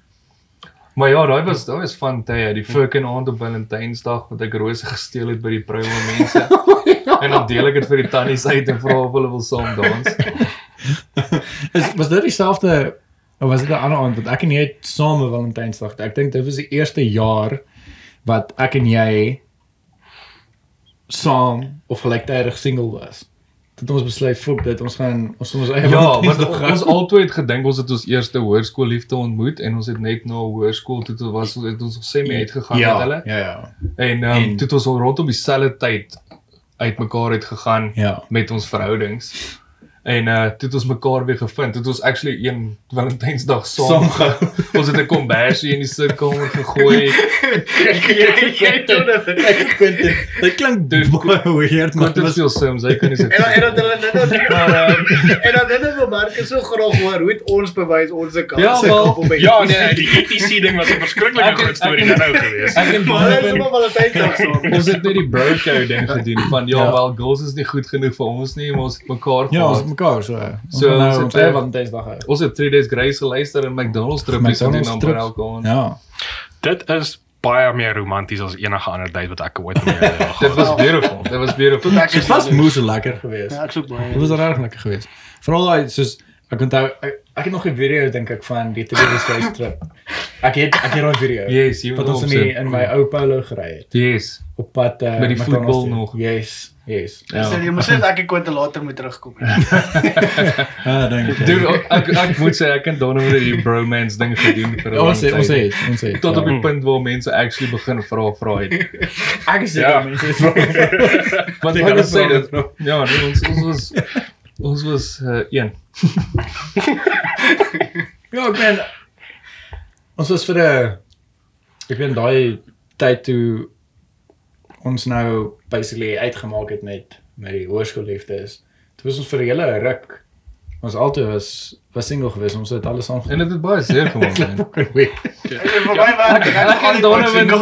Maar ja, daai was daai was van tye, die fucking aand op Valentynsdag wat ek rose gesteel het by die proue mense. <laughs> en dan deel ek dit vir die tannies uit en vra of hulle wil saam dans. <laughs> Is was dit dieselfde of was dit 'n ander aand wat ek en jy het saam Valentynsdag. Ek dink dit was die eerste jaar wat ek en jy saam of gelyktydig single was. Dit ons besluit fok dit ons gaan ons ons eie Ja, <laughs> want ons albei het gedink ons het ons eerste hoërskoolliefde ontmoet en ons het net na hoërskool toe toe was het ons nog semi uitgegaan ja, met hulle. Ja, ja. En ehm En- um, toe het ons al rondom dieselfde tyd uitmekaar uit gegaan Ja. met ons verhoudings. En uh toe het ons mekaar weer gevind. Toe het ons actually een Valentynsdag saam Saam ge <laughs> ons het 'n kombersie in die sitkamer gegooi. Jy doen dit. Ek Quentin, dit klink Dude, baie weird, maar Dit dit was veel Sims, hy kan nie <laughs> En dan en dan hulle net dan <laughs> Maar ehm en dan net wil Marcus so graag hoor hoe het ons bewys ons kant. Ja, wel, op Ja, nee, die ETC ding was 'n verskriklike Ek het- groot storie ek het- nou gewees. ek en Maar is Donovan maar Valentynsdag saam. ons het net die bro code ding gedoen van ja, Ja. wel girls is nie goed genoeg vir ons nie, maar ons het mekaar Ja, gehad. Mekaar so. Ons So, nou ons het, eh, Valentijnsdag hou. Ons het 3 days Grace geluister en McDonald's trippies McDonald's aan trips. elke aand. Ja. Dit is baie meer romanties as enige ander date wat ek ooit mee gehad Dit was beautiful. Dit was beautiful. Dit was moes lekker geweest. Ja, ek soek baie. Dit was regtig lekker geweest. Veral daai soos ek onthou ek, ek het nog 'n video dink ek van die Sky trip. Ek het ek het daai video. Yes, jy wat moet ons in die, in my ou Polo gery het Yes. op pad uh, Met die voetbal nog. Yes, yes. Ja. So, jy moet sê dat ek kwinte later moet terugkom. <laughs> Ah, dankie. Dude, ek ek moet sê ek en Donovan het die bromance ding gedoen vir 'n ons het ons tyd. het ons het Tot op ja. die punt waar mense actually begin vra vra het. ek is Ja. seker mense het vra. <laughs> Want Ek ek het sê dit. Ja, nee, ons ons was ons was uh, een. <laughs> Ja, ek ben ons was vir 'n ek weet daai tyd toe ons nou basically uitgemaak het met met die hoërskoolliefdes. Dit was ons vir 'n hele ruk. Ons altyd was was single geweest. Ons het alles En aangegaan. dit het baie seer gemaak. Fucking weird. Vir my werk ek Ek en Donovan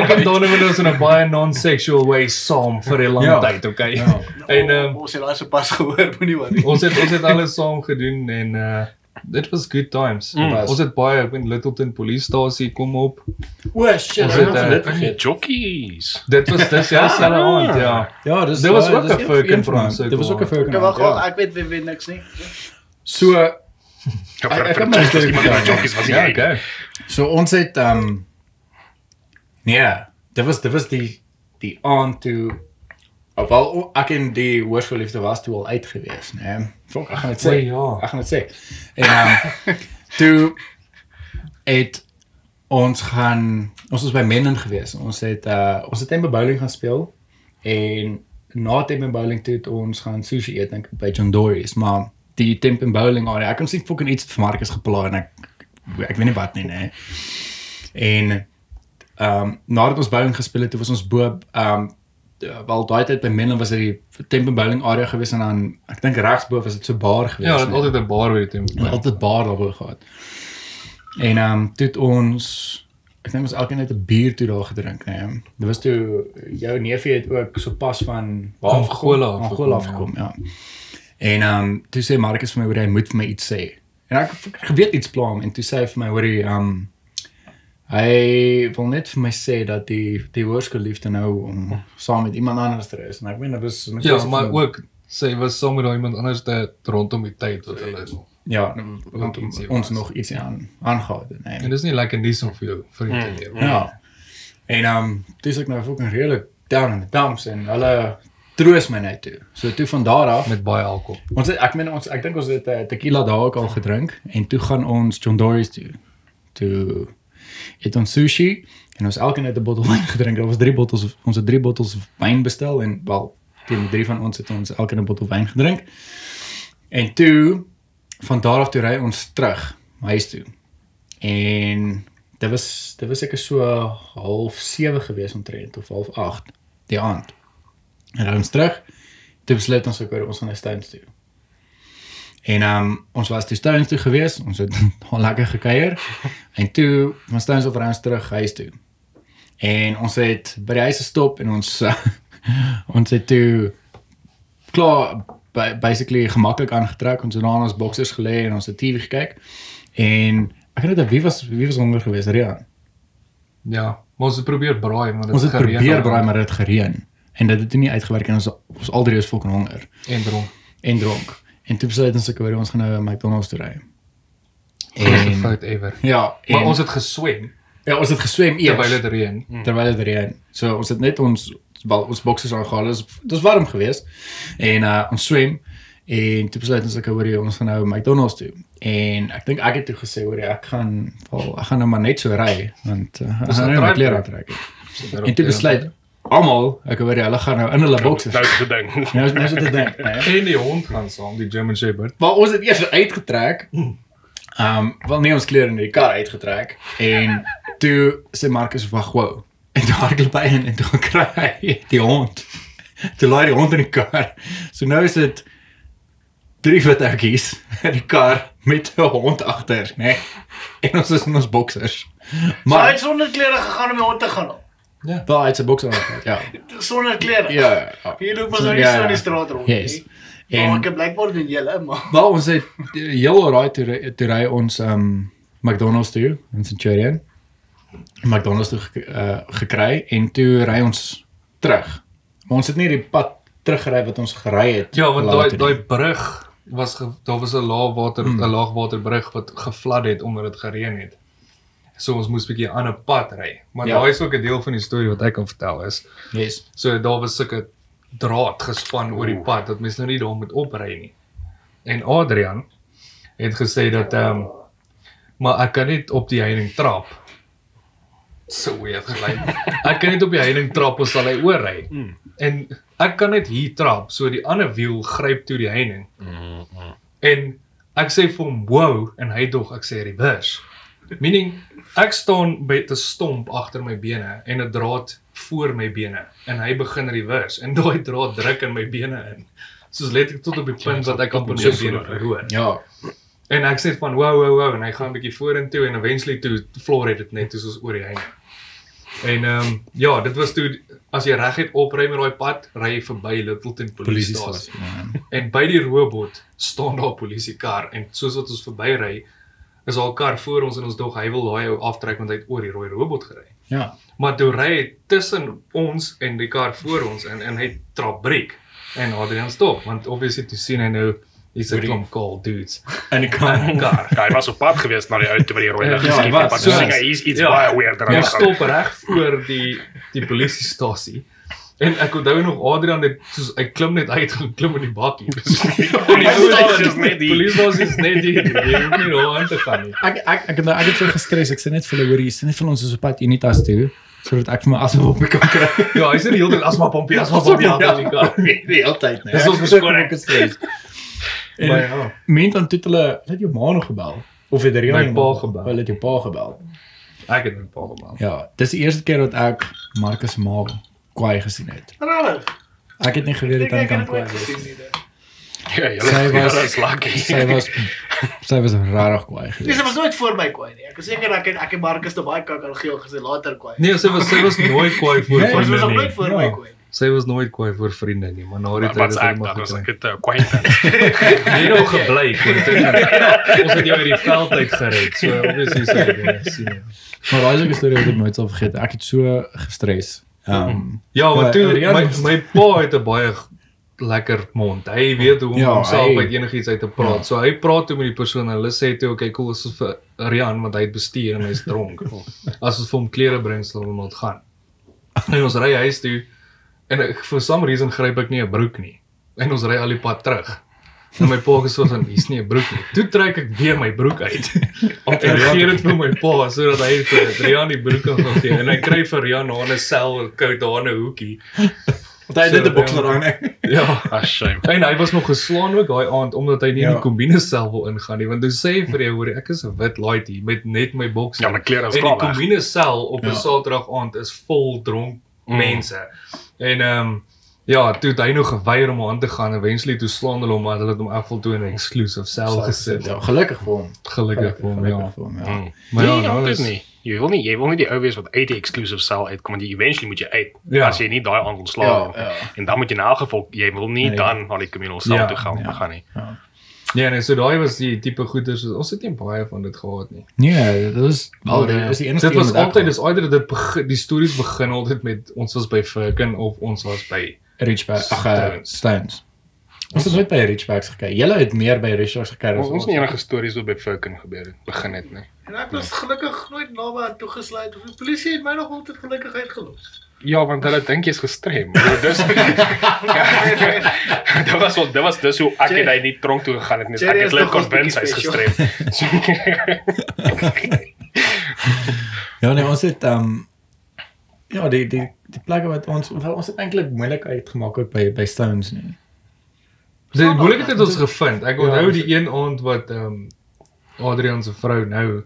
ek en Donovan was in 'n baie non-sexual way saam vir 'n lang Ja. tyd, okay? Ja. En ehm ons het daai se pas gehoor, moenie worry. ons het ons het alles saam gedoen en uh dit was good times. Mm. Ons het baie, ek weet Littleton polisiestasie kom op. O, shit. Ons Ons het, eh, dit Die vergeet. jockeys. Dit was dis <laughs> ja selfe aand, ja. Ja, dis Dit was ook een van van- ons Dit was ook 'n. Ek wag, ek weet wie weet niks nie. So Ek- het my jockeys, storie iemand met vertel. jockeys was Ja, okay. So ons het ehm um, nee, dit was dit was die die aand toe Wel o- ek en die hoërskoolliefde was toe al uit gewees, né? Nee. Fok, ek gaan dit sê. Ja. Ek gaan dit sê. En ehm toe het ons gaan ons was by Mennen gewees. Ons het uh ons het tempo bowling gaan speel en na tempo bowling toe het ons gaan sushi eet dink by John Dory's, maar die tempo bowling area, ek kon sien fucking iets vir Marcus geplaas en ek ek weet nie wat nie, né? En ehm um, nadat ons bowling gespeel het, toe was ons bo ehm um, wel daai tyd by Menlo was dit die tempo bowling area gewees en dan ek dink regsbo was dit so bar gewees. Ja, dit nee. altyd 'n bar by die tempo. Ons het altyd bar daarbo gehad. En ehm um, toe ons ek dink ons elkeen het 'n bier toe daar gedrink, nee. Dit was toe jou neefie het ook so pas van Angola afgekom, Angola afgekom, ja. En ehm um, toe sê Marcus vir my hoor hy moet vir my iets sê. En ek geweet iets plan en toe sê hy vir my hoor hy ehm um, hy wil net vir my sê dat die die hoërskoolliefde nou om saam met iemand anders te is en ek meen dit was en ek Ja, maar van- ook sy was saam met iemand anders te rondom die tyd wat hulle ja, Ook ietsie ons was. nog iets aan aangehad het, nee. En dis nie lekker nuus om vir jou vriend te leer. Ja. En ehm um, dis ek nou fucking redelik down in the dumps en hulle troos my net toe. So toe van daar af Met baie alkohol. ons het, ek meen ons ek dink ons het uh, tequila daar ook al gedrink en toe gaan ons John Dory's toe. Toe het ons sushi en ons elkeen het 'n bottel wyn <laughs> gedrink. Daar was drie bottels ons het drie bottels wyn bestel en wel teen drie van ons het ons elkeen 'n bottel wyn gedrink. En toe van daar af toe ry ons terug huis toe. En dit was dit was seker so half 7 gewees omtrent of half 8 die aand. En ons terug. Toe besluit ons ek hoor ons gaan na Stones toe. En um, ons was toe Stones toe gewees. Ons het <laughs> al lekker gekuier. En toe van Stones af ons terug huis toe. En ons het by die huis gestop en ons uh, <laughs> ons het toe klaar ba- basically gemaklik aangetrek. Ons het daar in ons boxers gelê en ons het TV gekyk. En ek weet nie wie was wie was honger geweest, Rian. Ja, maar ons het probeer braai, maar dit Ons het gereën probeer daar braai maar dit het gereën. En dit het nie uitgewerk en ons ons al drie is fucking honger en dronk. en dronk. En toe besluit ons ek hoor ons gaan nou 'n McDonald's toe ry. En fout ever. ja, en Maar ons het geswem ja, ons het geswem eers terwyl dit reën. terwyl dit reën. So ons het net ons wel ons boksers aangehaal. Dit was warm geweest. En uh ons swem en toe besluit ons ek hoor jy ons gaan nou McDonald's toe. En ek dink ek het toe gesê hoor jy ek gaan wel ek gaan nou maar net so ry want uh, ek gaan nou my klere aantrek. En toe besluit almal ek hoor hulle gaan nou in hulle boksers. Nou is dit ding. <laughs> Nou is nou is dit 'n ding. nee. En die hond gaan saam, die German Shepherd. Maar ons het eers uitgetrek. Ehm, um, wel nie ons klere in die kar uitgetrek en toe sê Marcus wag wou. En toe hardloop hy in en toe kry hy die hond. Toe laai die hond in die kar. So nou is dit drie vertekkies in die kar met 'n hond agter, né? Nee? En ons is in ons boksers. Maar hy Maar het sonder klere gegaan om die hond te gaan haal. wel hy het sy bokser aan. Ja. <laughs> Sonder klere. Ja. ja. Hier loop ons nou nie Ja, so in ja. die straat rond Yes. nie. Maar En ek het blykbaar doen julle, maar wel ons het eh, heel alright toe ry- toe ry ons um McDonald's toe in Centurion. McDonald's toe gek- uh, gekry en toe ry ons terug. Maar ons het nie die pad teruggery wat ons gery het. Ja, want daai daai brug was ge, daar was 'n laagwater 'n Mm. laagwaterbrug wat gevlad het omdat dit gereën het. So ons moes 'n bietjie 'n ander pad ry. Maar Ja. daai is ook 'n deel van die storie wat ek kan vertel is. Yes. So daar was sulke draad gespan oor die pad dat mens nou nie daar moet opry nie. En Adrian het gesê dat ehm um, maar ek kan net op die heining trap. So weird gelyk. <laughs> Ek kan net op die heining trap of sal hy oorry. Mm. En ek kan net hier trap, so die ander wiel gryp toe die heining. Mm, mm. En ek sê vir hom, "Wow," en hy dog ek sê reverse. Meaning ek staan met 'n stomp agter my bene en 'n draad voor my bene en hy begin reverse en <laughs> daai draad druk in my bene in. Soos letterlik tot op die punt dat ek amper my So bene verloor. verloor. Ja. En ek sê van wow wow wow en hy gaan 'n bietjie vorentoe en eventually toe floor het dit net soos oor die heining. En ehm um, ja, dit was toe as jy reguit opry met daai pad, ry jy verby Littleton polisiestasie. Ja. En by die robot staan daar 'n polisiekar en soos wat ons verbyry, is daar 'n kar voor ons en ons dog hy wil daai ou aftrek want hy het oor die rooi robot gery. Ja. Maar toe ry hy tussen ons en die kar voor ons en en hy trap breek en Adrian stop want obviously toe sien hy nou hier's 'n klomp cool dudes. En ek in kan 'n kar. Ja, hy was op pad gewees na die auto by die rooi lig Ja, geskiet hy het. was, Maar so toe is. hy hier's iets Ja. baie weirder gang. stop reg voor die die polisiestasie. En ek onthou nog Adrian het soos hy klim net uit gaan klim in die bakkie. Polisiestasie is net die- Polisiestasie is net die. Jy hoef nie daar aan te gaan nie. ek ek ek het nou ek het so gestres. Ek sê net vir hulle hoor hier, sê net vir ons is op pad Unitas toe sodat ek vir my asem op kan kry. Ja, hy sê die hele tyd asma pompie, asma pompie Ja. aan die kar. Die hele tyd, nee. Dis ons verskoning. gestres. Maar En ja. meen dan toe het hulle hulle het jou ma nog gebel of het Rian My jou pa gebel. Hulle het jou pa gebel. Ek het 'n paar gemaak. Ja, dis die eerste keer dat ek Marcus ma kwaai gesien het. regtig. Ek het nie geweet dat hy kan het kwaai wees. nie. Ja, Sy julle was- was lucky. Sy was sy was regtig kwaai <laughs> Nee, geweest. sy was nooit voor my kwaai nie. Ek is seker ek het ek en Marcus te baie kak al geel gesê later kwaai. Nee, sy was sy was nooit kwaai vir Nee, sy was vriende nie. nooit voor Ja. my kwaai. nie. Sy was nooit kwaai vir vriende nie, maar na die tyd het sy ek maar dan was ek het 'n acquaintance. Jy het nog gebly vir dit. Ons het jou uit die veld uit gered. So obviously sy het dit sien. Maar daai is 'n storie wat ek nooit sal vergeet. Ek het so gestres. Ehm um, Ja, want Ja, toe Rian my my pa het 'n baie lekker mond. Hy weet hoe om Ja, homself hy- uit enigiets uit te praat. Ja. So hy praat toe met die persoon en hulle sê toe, "Oké, cool, is vir Rian want hy het bestuur en hy's dronk." <laughs> As ons vir hom klere bring, sal hom laat gaan. <laughs> En ons ry huis toe en ek, for some reason gryp ek nie 'n broek nie. En ons ry al die pad terug. En my pa gesê van hier's nie 'n broek nie. Toe trek ek weer my broek uit. en gee dit vir my pa sodat hy vir Rian die broek kan gee. En hy kry vir Rian daar 'n sel koud daar 'n hoekie. want hy het net So, 'n bokser aan. <laughs> Ja. Ah shame. En hy was nog geslaan ook daai aand omdat hy nie in Ja. die kombine sel wil ingaan nie want hy sê vir jou hoor ek is 'n wit laaitie met net my boks. Ja, my klere is en die klaar weg. kombine sel op 'n Ja. Saterdag aand is vol dronk Mm. mense. En ehm um, ja, toe het hy nog geweier om aan te gaan. Eventually toe slaan hulle hom maar hulle het hom afval toe in 'n exclusive sel gesit. Ja, gelukkig vir hom. Gelukkig vir hom ja. vir hom. Ja. Mm. Maar ja, nee, nou is- nie. Jy wil nie jy wil nie die ou wees wat uit die exclusive cell uitkom want jy eventually moet jy uit Ja. as jy nie daai aand ontslaa Ja, ja. En dan moet jy in elk geval jy wil nie Nee. dan na die communal cell Ja, toe gaan ja. gaan nie. Ja. Ja, nee, so daai was die tipe goeders. Ons het nie baie van dit gehad nie. Nee, dit is al die is die enigste Dit was altyd dis altyd dit begin die stories begin altyd met ons was by Firkin of ons was by Richback, ag eh, Stones. Ons het nooit by Richbacks gekyk. Julle het meer by Richards gekyk Ons as ons nie enige stories wat by Firkin gebeur het begin het nie. En ek was gelukkig nooit naby aan toegesluit of die polisie het my nog altyd gelukkig uitgelos. Ja, want hulle dink jy's gestrem. Nou, <laughs> Dis <laughs> Dit was wel dit was dus hoe ek en hy nie tronk toe gegaan het nie. Ek is het net ons convinced hy's gestrem. <laughs> Ja nee, ons het ehm um, ja, die die die plekke wat ons wel ons het eintlik moeilik uitgemaak ook by by Stones nie. Die moeilikheid het ons gevind. Ek Ja, onthou ons die een aand wat ehm um, Adrian se vrou nou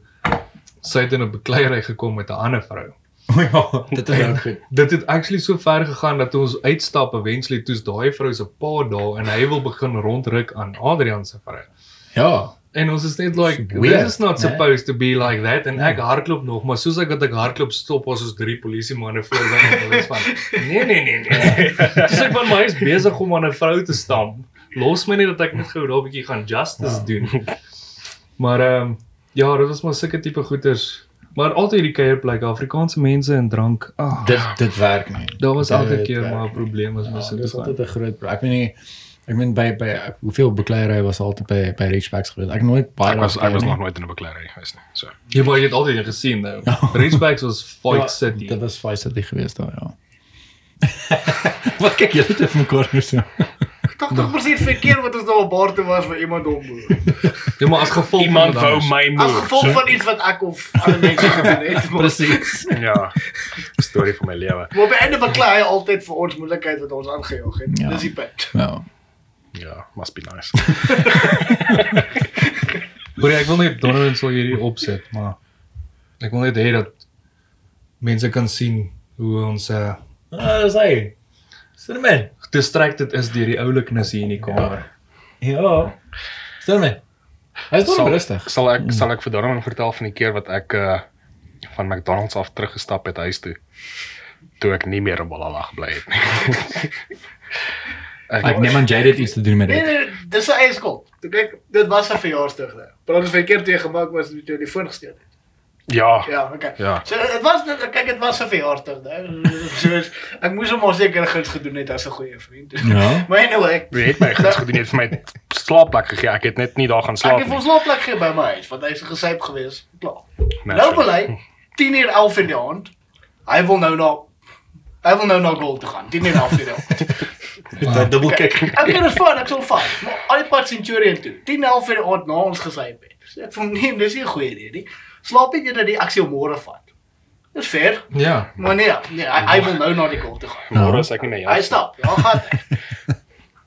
sy het in 'n bekleierery gekom met 'n ander vrou. O <laughs> ja, dit is ook goed. Dit het actually so ver gegaan dat ons uitstap eventually toe's daai vrou se pa daar en hy wil begin rondruk aan Adrian se vrou. Ja. En ons is net like Dis weird, this is not supposed to be like that en Ja. ek hardloop nog maar soos ek wat ek hardloop stop ons is drie polisie manne voor my en hulle is van nee nee nee nee. <laughs> Dis ek van my is besig om aan 'n vrou te stamp los my net dat ek net gou daar 'n bietjie gaan justice ja. doen. Maar ehm um, ja, dit was maar sulke tipe goeters. Maar altyd hierdie kuierplek Afrikaanse mense en drank. Ah, Dit dit werk nie. daar was elke keer maar 'n probleem as Ja, mens dit dit is doen. altyd 'n groot pro- ek weet nie ek meen by by hoeveel bekleierery was altyd by by Richbacks gewees. Ek nooit baie Ek was ek was nog nooit in 'n bekleierery gewees nie. So. Ja, jy het altyd een gesien nou. Ridgebacks was <laughs> Fight City. Dit was Fight City geweest daar, ja. <laughs> Wat kyk julle te mekaar nou so? Ek dink tog presies verkeer wat ons nou op bar toe was vir iemand om. <laughs> Ja, maar as gevolg van Iemand wou my As move. gevolg van iets wat ek of ander mense gedoen het. Presies. Ja. Storie van my lewe. maar die einde beklei hy altyd vir ons moeilikheid wat ons aangejaag het. Ja. Dis die punt. Ja. Ja, must be nice. <laughs> Hoor jy, ek wil net Donovan sal hierdie opset, maar ek wil net hê dat mense kan sien hoe ons uh Ah, dis hy. Cinnamon. distracted is deur die ouliknis hier in die kamer. Ja. Cinnamon. Hy is nog rustig. sal ek sal ek vir Darren vertel van die keer wat ek uh van McDonald's af teruggestap het huis toe. Toe ek nie meer in Balala gebly het nie. <laughs> Ek neem aan jy het iets te doen met Nee, dit. nee, dis sy eie skuld. Toe kyk, dit was 'n verjaarsdag nou. Maar ons verkeer toe gemaak was toe jy die foon gesteel het. Ja. Ja, okay. Ja. So dit was dit kyk dit was 'n verjaarsdag nou. <laughs> So ek moes hom maar seker guns gedoen het as 'n goeie vriend. Ja. <laughs> Maar anyway, Wie het my goed gedoen het vir my slaapplek gegee. Ek het net nie daar gaan ek slaap het nie. vir slaapplek gegee by my huis want hy's gesyp gewees. Klaar. Nou Naturally. wil hy 10 uur 11 in die aand. Hy wil nou na hy wil nou na goal toe gaan. 10 uur 11 in die aand. <laughs> Dit dubbel kyk. Ek dit vat, ek sal vat. Maar al die pad Centurion toe. 10 11 in die aand na ons gesyp het. So ek voel nee, dis nie 'n goeie idee nie. Slaap net dat die aksie môre vat. Dis fair. Ja. Maar nee, nee, hy, hy wil nou na die goal toe gaan. Môre is ek nie meer. Hy stap. Ja, gaan. <laughs>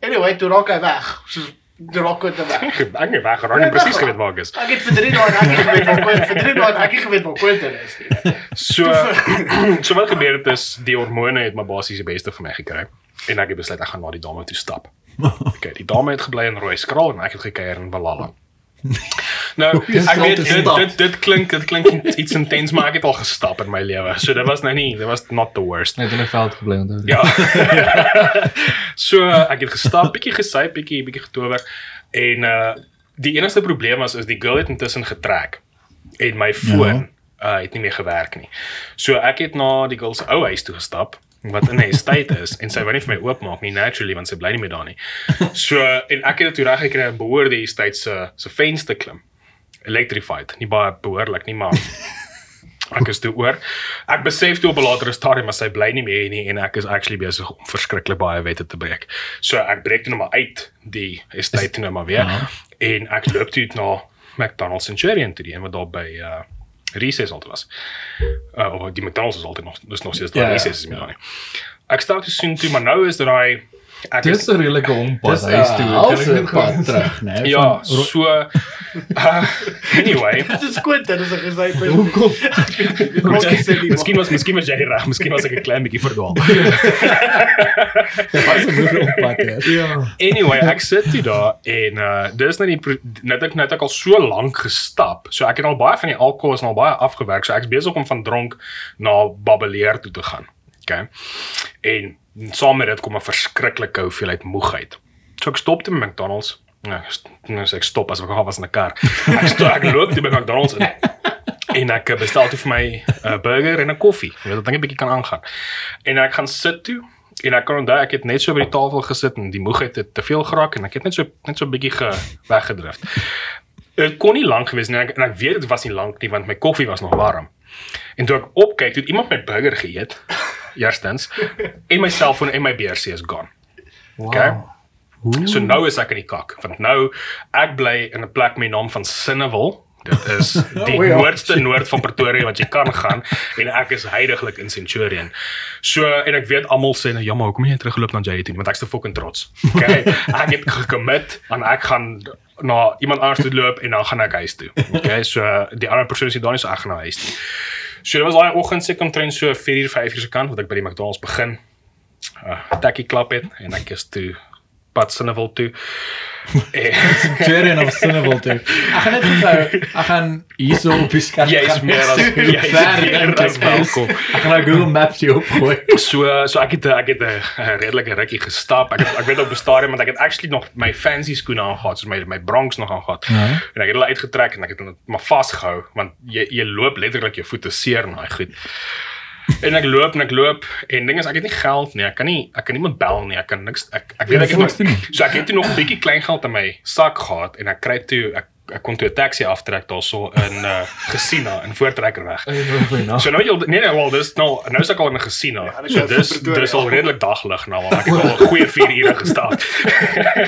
Anyway, toe raak hy weg. Soos toe raak hy weg. Ek het weg geraak. Ek het presies geweet waar ek is. Ek het vir 3 dae ek het geweet waar Quentin vir 3 dae ek het geweet waar Quentin is. nie. So <clears throat> so wat gebeur het is die hormone het my basies die beste vir my gekry en ek het besluit ek gaan na die dame toe stap. <laughs> Okay, die dame het gebly in Rooiskraal en ek het gekuier in Balala. <laughs> Nou, ek weet dit dit dit klink dit klink iets intens maar ek het al gestap in my lewe. So dit was nou nie, dit was not the worst. Net in 'n veld gebly onthou. Ja. <laughs> so ek het gestap, bietjie gesyp, bietjie bietjie getower en uh die enigste probleem was is die girl het intussen getrek en my foon ja. uh het nie meer gewerk nie. So ek het na die girl se ou huis toe gestap wat in 'n estate is en sy wou nie vir my oopmaak nie naturally want sy bly nie meer daar nie. So en ek het dit toe reg gekry om behoor die estate se se venster klim. Electrified, nie baie behoorlik nie, maar <laughs> ek is toe oor. Ek besef toe op 'n later stadium as sy bly nie meer hier nie en ek is actually besig om verskriklik baie wette te breek. So ek breek toe nou maar uit die estate nou maar weer Ja. en ek loop toe na McDonald's Centurion toe, die een wat daar by uh Recess altyd was. Uh of die McDonald's is altyd nog dis nog steeds daar Ja, ja, Recess is meer daar nie. Ek stap toe sien toe maar nou is daai ek Dit is is 'n redelike ompad Dis huis toe. ek se net pad terug, né? ja, Van so uh, anyway, Dit is Quentin, dis 'n gesyp. Hoekom? miskien miskien was miskien was jy reg, miskien was ek 'n klein bietjie verdwaal. Wat is 'n moeilike hè? Ja. Anyway, ek sit hier daar en uh dis nou die net ek net ek al so lank gestap. So ek het al baie van die alkohol is al baie afgewerk. So ek's besig om van dronk na babbeleer toe te gaan. Okay. En saam met dit kom 'n verskriklike hoeveelheid moegheid. So ek stop te McDonald's. Ja, ek nou ek stop as ek al was in 'n kar. Ek stop ek loop by McDonald's in. <laughs> En ek eh, bestel toe vir my 'n uh, burger en 'n koffie. Jy weet dat ek 'n bietjie kan aangaan. En ek gaan sit toe en ek kan onthou ek het net so by die tafel gesit en die moegheid het te veel geraak en ek het net so net so 'n bietjie ge weggedrift. Dit kon nie lank gewees nie en ek, en ek weet dit was nie lank nie want my koffie was nog warm. En toe ek opkyk, het iemand my burger geëet. <laughs> Eerstens en my selfoon en my BRC is gone. Okay. So nou is ek in die kak want nou ek bly in 'n plek met die naam van Sinnewil. Dit is <laughs> die O ja. noordste noord van Pretoria wat jy kan gaan en ek is heidaglik in Centurion. So en ek weet almal sê nou ja maar hoekom jy teruggeloop na toe nie? want ek's te fucking trots. Okay. <laughs> ek het gecommit en ek gaan na iemand anders toe loop en dan gaan ek huis toe. Okay. <laughs> So die ander persoon is nie daar nie so ek gaan na huis toe. So dit was daai oggend seker omtrent so 4:00 5:00 se kant wat ek by die McDonald's begin. Uh takkie klap het en ek is toe pad Sinneville toe. En Centurion of Sinneville toe. Ek gaan net gou, ek gaan hierso op die skerm jy is gaan meer as jy ver dit as welkom. Ek gaan nou Google Maps hier opgooi. So so ek het ek het 'n redelike rukkie gestap. Ek het, ek weet op 'n stadium want ek het actually nog my fancy skoene aangetrek, soos my my Bronx nog aangetrek. Ja. En ek het hulle uitgetrek en ek het hulle maar vasgehou want jy jy loop letterlik jou voete seer in daai goed. En ek loop en ek loop en ding is ek het nie geld nie. Ek kan nie ek kan niemand bel nie. Ek kan niks ek ek weet ek het nie. so ek het toe nog 'n bietjie klein geld in my sak gehad en ek kry toe ek ek kon toe 'n taxi aftrek daarso in uh Gesina in Voortrekkerweg. Ja. So nou jy nee nee wel dis nou nou is ek al in 'n gesien Ja, nou. dis So nou dis dis al redelik daglig nou want ek het al 'n goeie 4 ure gestaan.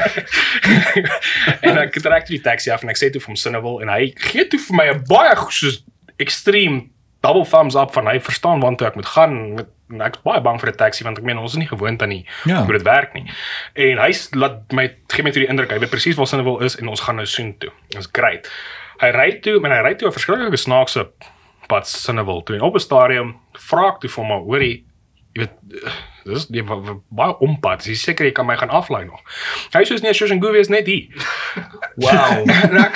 <laughs> en ek trek toe die taxi af en ek sê toe vir hom Sinnewil en hy gee toe vir my 'n baie soos extreme double thumbs up van hy verstaan waantoe ek moet gaan met en ek's baie bang vir 'n taxi want ek meen ons is nie gewoond aan die Ja. hoe dit werk nie. En hy laat my gee my toe die indruk hy weet presies waar Sinnewil is en ons gaan nou soen toe. Dis great. Hy ry toe, maar hy ry toe 'n verskriklike snaakse pad Sinnewil toe en op 'n stadium vra ek toe vir hom hoorie jy weet dis die baie ompad. Jy seker jy kan my gaan aflaai nog. Hy sê nee, soos 'n goeie is net hier. <laughs> Wow. <laughs> Ek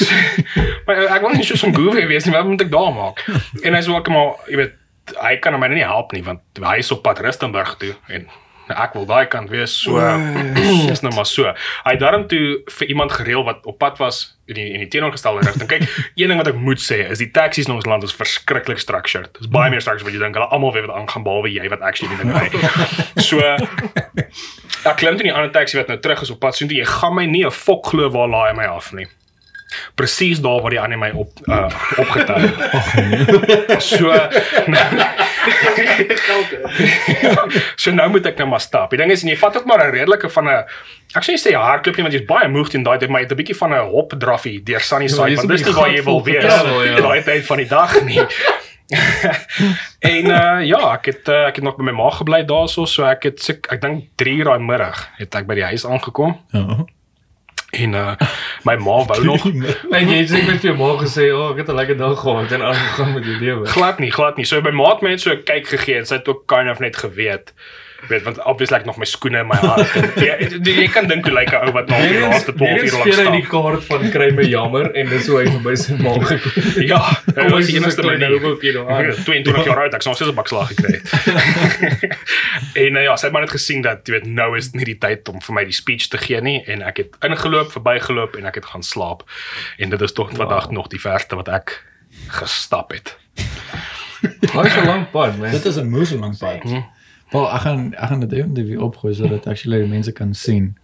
maar ek wil nie soos 'n goeie <laughs> wees nie, wat moet ek daar maak? En hy sê ook maar jy weet hy kan my nie help nie want hy is op pad Rustenburg toe en ek wil daai kant wees so <clears throat> is nou maar so. Hy daarom toe vir iemand gereël wat op pad was in die in die teenoorgestelde rigting. Kyk, <laughs> een ding wat ek moet sê is die taksies in ons land is verskriklik structured. Dis baie meer structured wat jy dink. Hulle almal weet wat aangaan behalwe jy wat actually die ding ry. <laughs> So ek klim toe in die ander taxi wat nou terug is op pad soontoe. Jy gaan my nie 'n fok glo waar laai my af nie. Presies daar waar die ander my op uh, opgetel het. <laughs> Ag nee. So <laughs> so nou moet ek nou maar stap. Die ding is en jy vat ook maar 'n redelike van 'n ek sê jy sê hardloop nie want jy's baie moeg teen daai tyd, maar jy het 'n bietjie van 'n hop draffie deur Sunnyside jy's want op dis die nie waar jy wil wees ja. daai tyd van die dag nie. <laughs> en uh, ja, ek het uh, ek het nog by my ma gebly daarso, so ek het ek dink 3 uur daai middag het ek by die huis aangekom Ja. En uh, my ma wou nog <laughs> En jy sê ek het vir jou ma gesê, "O, oh, ek het 'n lekker dag gehad en aangegaan met jou lewe." glad nie, glad nie. So my maat my het so 'n kyk gegee en sy het ook kind of net geweet. Weet want obviously ek nog my skoene in my hand. En, jy, <laughs> jy, jy kan dink hoe lyk 'n ou wat nog die laaste 12 Hier uur lank speel hy die staan. kaart van kry my jammer en dis hoe hy verby sy ma gekom. <laughs> Ja, hy was die enigste klein manier. ouetjie daar aan. 22 jaar oud, ek sou steeds 'n bakslag gekry het. <laughs> en uh, ja, sy het maar net gesien dat jy weet nou is nie die tyd om vir my die speech te gee nie en ek het ingeloop, verbygeloop en ek het gaan slaap. En dit is tog vandag nog die verste wat ek gestap het. 'n lang pad, man. Dit is 'n moeë lang pad. Wel, ek gaan ek gaan dit eendag opgooi sodat actually mense kan sien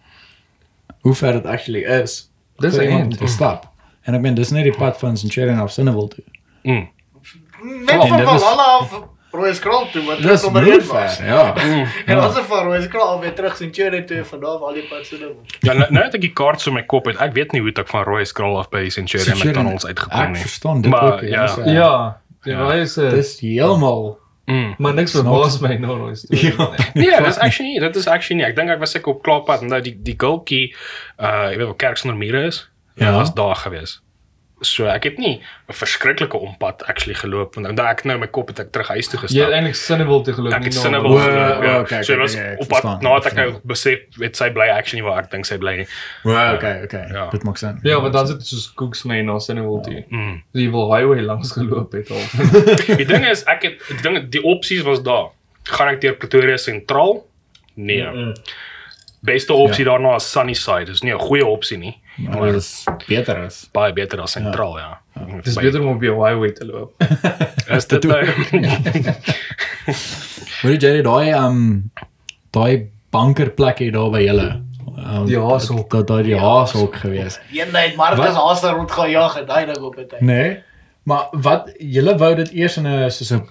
hoe ver dit actually is. Dis een iemand te stap. En ek meen dis net die pad van Centurion of Sinneville toe. Mm. Net En van Valhalla af Rooieskraal toe wat Dis moeë 1 was. ja. <laughs> En ons het van Rooieskraal weer terug Centurion toe van daar af al die pad so nou. Ja, nou, nou het ek die kaart so my kop het. Ek weet nie hoe ek van Roy Scroll af by Centurion Centurion, McDonald's uitgekom Ek nie. verstaan dit Maar, ook. ja. uh, Ja. Ja, hy is 'n Dis heeltemal Mm. maar niks verbaas my nou <laughs> nou storie. Ja. Nee, dis actually nie, dit is actually nie. Ek dink ek was ek op klaarpad en nou die die gultjie uh jy weet wat kerk sonder mure is. Ja. Ja, was daar gewees. So ek het nie 'n verskriklike ompad actually geloop want dan ek nou my kop het ek terug huis toe Jy het gestap. eintlik sinne wil te geluk Ek het nie sinne nou, wil O, geloop. o, ja. okay, So okay, was okay, ek op pad nadat ek ek nou besef weet sy bly actually waar ek dink sy bly nie. Well, okay, okay. Ja. Dit maak sin. Ja, want dan sit dit soos koeks my na sinne wil toe. Mm. Jy wil highway langs geloop het al. <laughs> Die ding is ek het die ding die opsies was daar. Gaan ek deur Pretoria sentraal? Nee. Mm. Beste opsie ja. daarna is Sunnyside. Dis nie 'n goeie opsie nie. Maar <laughs> <laughs> dit is beter as. Baie beter as sentraal, ja. ja. Dis beter om op jou highway te loop. is dit nou. Hoor jy daai um daai bankerplekie daar by julle? Um, Die haashok. Dat daai die haashok gewees. Eendag het Marcus Wat? Haas daar rond gaan jag en daai ding op het. Nee. Maar wat julle wou dit eers in 'n soos 'n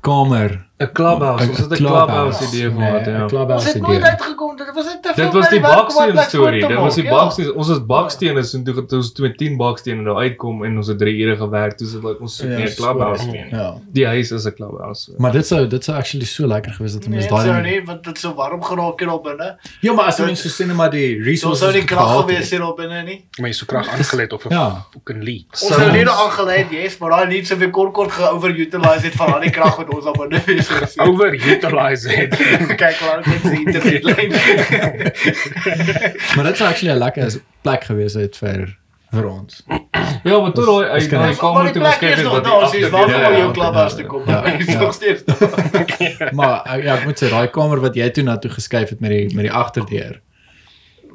kamer 'n clubhouse, ons het 'n clubhouse idee gehad, nee, 'n ja. Ons Clubhouse het idee. nooit uitgekom. Dit was net te veel. Dit was die baksteen plek storie. Dit was die ja. baksteen. Ons het bakstene so toe toe ons toe met 10 bakstene daar uitkom en ons het 3 ure gewerk. Toe sit like ons soek Ja, net 'n clubhouse so, teen. Ja. Die huis is 'n clubhouse. Maar dit sou dit sou actually so lekker gewees het om Nee, ons sou daai nie, want dit is so warm geraak hier op binne. Ja, maar as ons so sien maar die So resources sou die krag gewees het. hier op binne nie. My so krag aangelet of 'n Ja. fucking leak. Ons Sou het nie ons- aangeleid, yes, maar daai nie so veel kort kort ge-overutilize het van al die krag wat ons op binne is. <laughs> Overutilize <laughs> het. Kyk waar dit is internet lyn. Maar dit sou actually 'n lekker plek gewees het vir vir ons. Ja, maar toe daai uit kan- daai Maar kamer die toe is het nog wat daar, sies waar Ja, kom ja, jou klubhuis ja, te kom. Dit is ja. nog steeds. <laughs> Maar eh, ja, ek moet sê daai kamer wat jy toe na toe geskuif het met die met die agterdeur.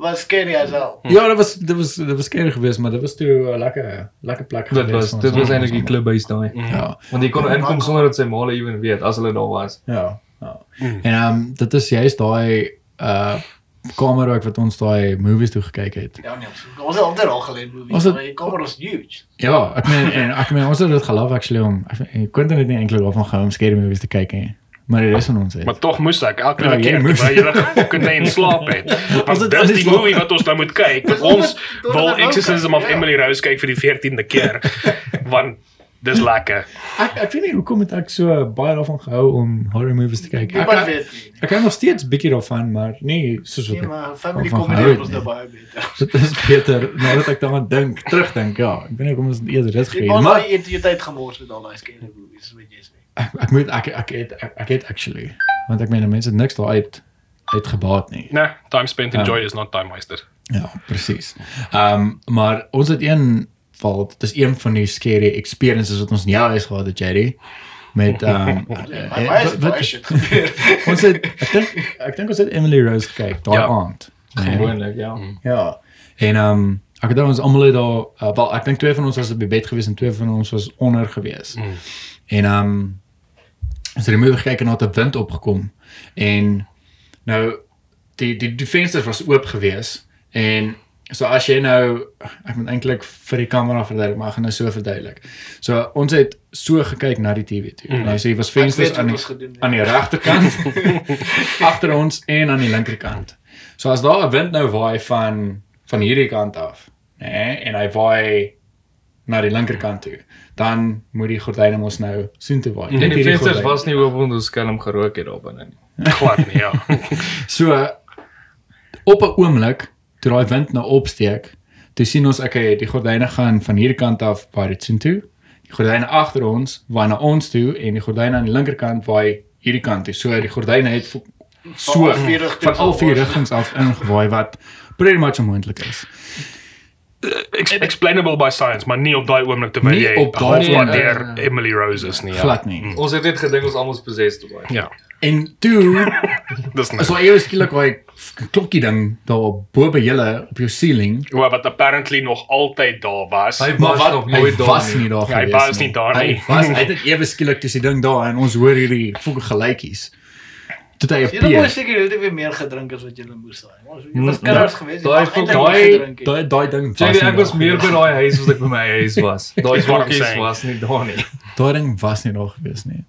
Was scary as hell. Ja, dit was dit was dit was skerry geweest, maar dit was toe 'n lekker lekker plek dit was dit ons. was eintlik die klubhuis daai. Ja. Want jy kon inkom sonder dat sy maale ewen weet as hulle daar was. Ja. ja. En ehm um, dit is juist daai uh kamer ook wat ons daai movies toe gekyk het. Ja nee, ons het altyd al geleer movies. Was het- maar Die kamer was huge. Ja, ek meen en ek meen ons het dit geloof actually om Quentin het nie eintlik daarvan gehou om scary movies te kyk nie. Maar die res van ons het. Maar tog moes ek elke Ja, jy keer moes. terwyl jy fucking in slaap het. <laughs> Was dit dis die slaap? movie wat ons nou moet kyk. Dis Ons <laughs> wil nou Exorcism of ja. Emily Rose kyk vir die 14de keer. <laughs> Want dis lekker. ek ek weet nie hoekom het ek so baie daarvan gehou om horror movies te kyk. Ek weet nie. ek hou nog steeds bietjie daarvan, maar nie soos wat Nee, maar family comedy was baie beter. Dit is beter nadat ek daaraan dink, terugdink. Ja, ek weet nie hoekom ons eerder dit Ek gewees, was maar baie identiteit gemors met al daai scary movies, weet jy. Ek ek moet ek ek het ek, ek het actually want ek meen mense het niks daar uit uitgebaat nie. Nee, time spent in Ja. joy is not time wasted. Ja, presies. Ehm um, maar ons het een val, dit is een van die scary experiences wat ons in jou huis gehad het, Jerry. Met ehm <laughs> um, My is baie shit gebeur. ons het ek dink ek dink ons het Emily Rose gekyk daai Ja. aand. Gewoonlik, ja. Ja. En ehm um, ek het ons almal het daar uh, wel ek dink twee van ons was op die bed gewees en twee van ons was onder gewees. Mm. En ehm um, ons het die movie gekyk en daar het 'n wind opgekom en nou die die die vensters was oop gewees en so as jy nou ek moet eintlik vir die kamera verduidelik maar ek gaan nou so verduidelik. So ons het so gekyk na die TV toe. Mm. Nou so hier was vensters aan die gedoen aan die regterkant agter <laughs> ons en aan die linkerkant. So as daar 'n wind nou waai van van hierdie kant af, nê, nee, en hy waai na die linkerkant toe, dan moet die gordyne mos nou soontoe waai. En Net die hierdie vensters was nie oop want ons skelm gerook het daar binne nie. <laughs> Glad nie, ja. <laughs> So op 'n oomblik toe daai wind nou opsteek, toe sien ons okay, die gordyne gaan van hierdie kant af waai dit soontoe. Die gordyne agter ons waai na ons toe en die gordyne aan die linkerkant waai hierdie kant toe. So die gordyne het so van al vier rigtings af ingewaai wat pretty much onmoontlik is. Ex explainable by science, maar nie op daai oomblik terwyl Nie jy op daai oomblik. deur Emily Rose is nie. Ja. Glad nie. Ons het net gedink ons almal is possessed daai. Ja. En toe <laughs> Dis is nou. daar eers skielik daai klokkie ding daar bo by julle op jou ceiling. Wat wat apparently nog altyd daar was. Hy Maar was wat nog hy nooit daar was nie. nie daar Ja, hy was nie daar Hy nie. was hy het <laughs> net ewe skielik dis die ding daar en ons hoor hierdie fokke geluitjies. Toe hy Julle moes appear. seker heeltyd weer meer gedrink as wat julle moes daai. Ons was kinders geweest. daai Daai daai daai ding was. Jy ek was daar meer by daai huis as ek by my huis <laughs> was. Daai saying. was nie daar nie. Daai ding was nie daar gewees nie.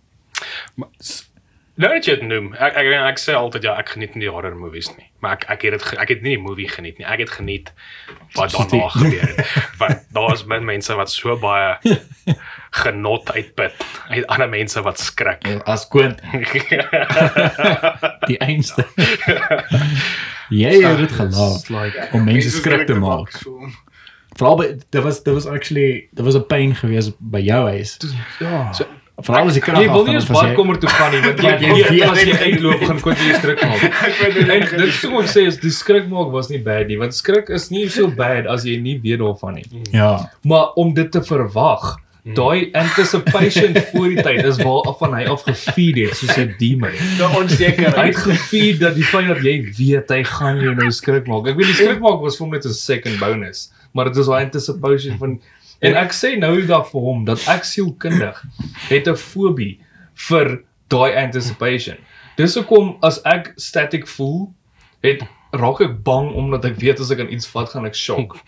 Nou dat jy dit noem, ek ek ek sê altyd ja, ek geniet nie die horror movies nie. Maar ek ek het dit ek het nie die movie geniet nie. Ek het geniet wat daarna gebeur het. Want daar's min mense wat so baie <laughs> genot uitput uit ander mense wat skrik. As Quint <laughs> die einste. Jy het dit gelaat like om mense skrik te maak. Veral by dit was dit was actually dit was 'n pyn geweest by jou huis. ja. So veral as die krag Jy wil nie eens badkamer toe gaan nie want <laughs> jy Want jy weet weet- as jy <laughs> uitloop gaan kon jy skrik maak. En dit is hoe ek sê is die skrik maak was nie bad nie want skrik is nie so bad as jy nie weet daarvan nie. Ja. Maar om dit te verwag, daai anticipation <laughs> voor die tyd is waar af van hy af gefeed het soos 'n demon. Hy onsekerheid. het gefeed dat die feit dat jy weet hy gaan jou nou skrik maak. Ek weet die skrik maak was vir hom net 'n second bonus, maar dit is daai anticipation van en ek sê nou dag vir hom dat ek sielkundig het 'n fobie vir daai anticipation. Dis hoekom as ek static voel, het raak ek bang omdat ek weet as ek aan iets vat gaan ek shock.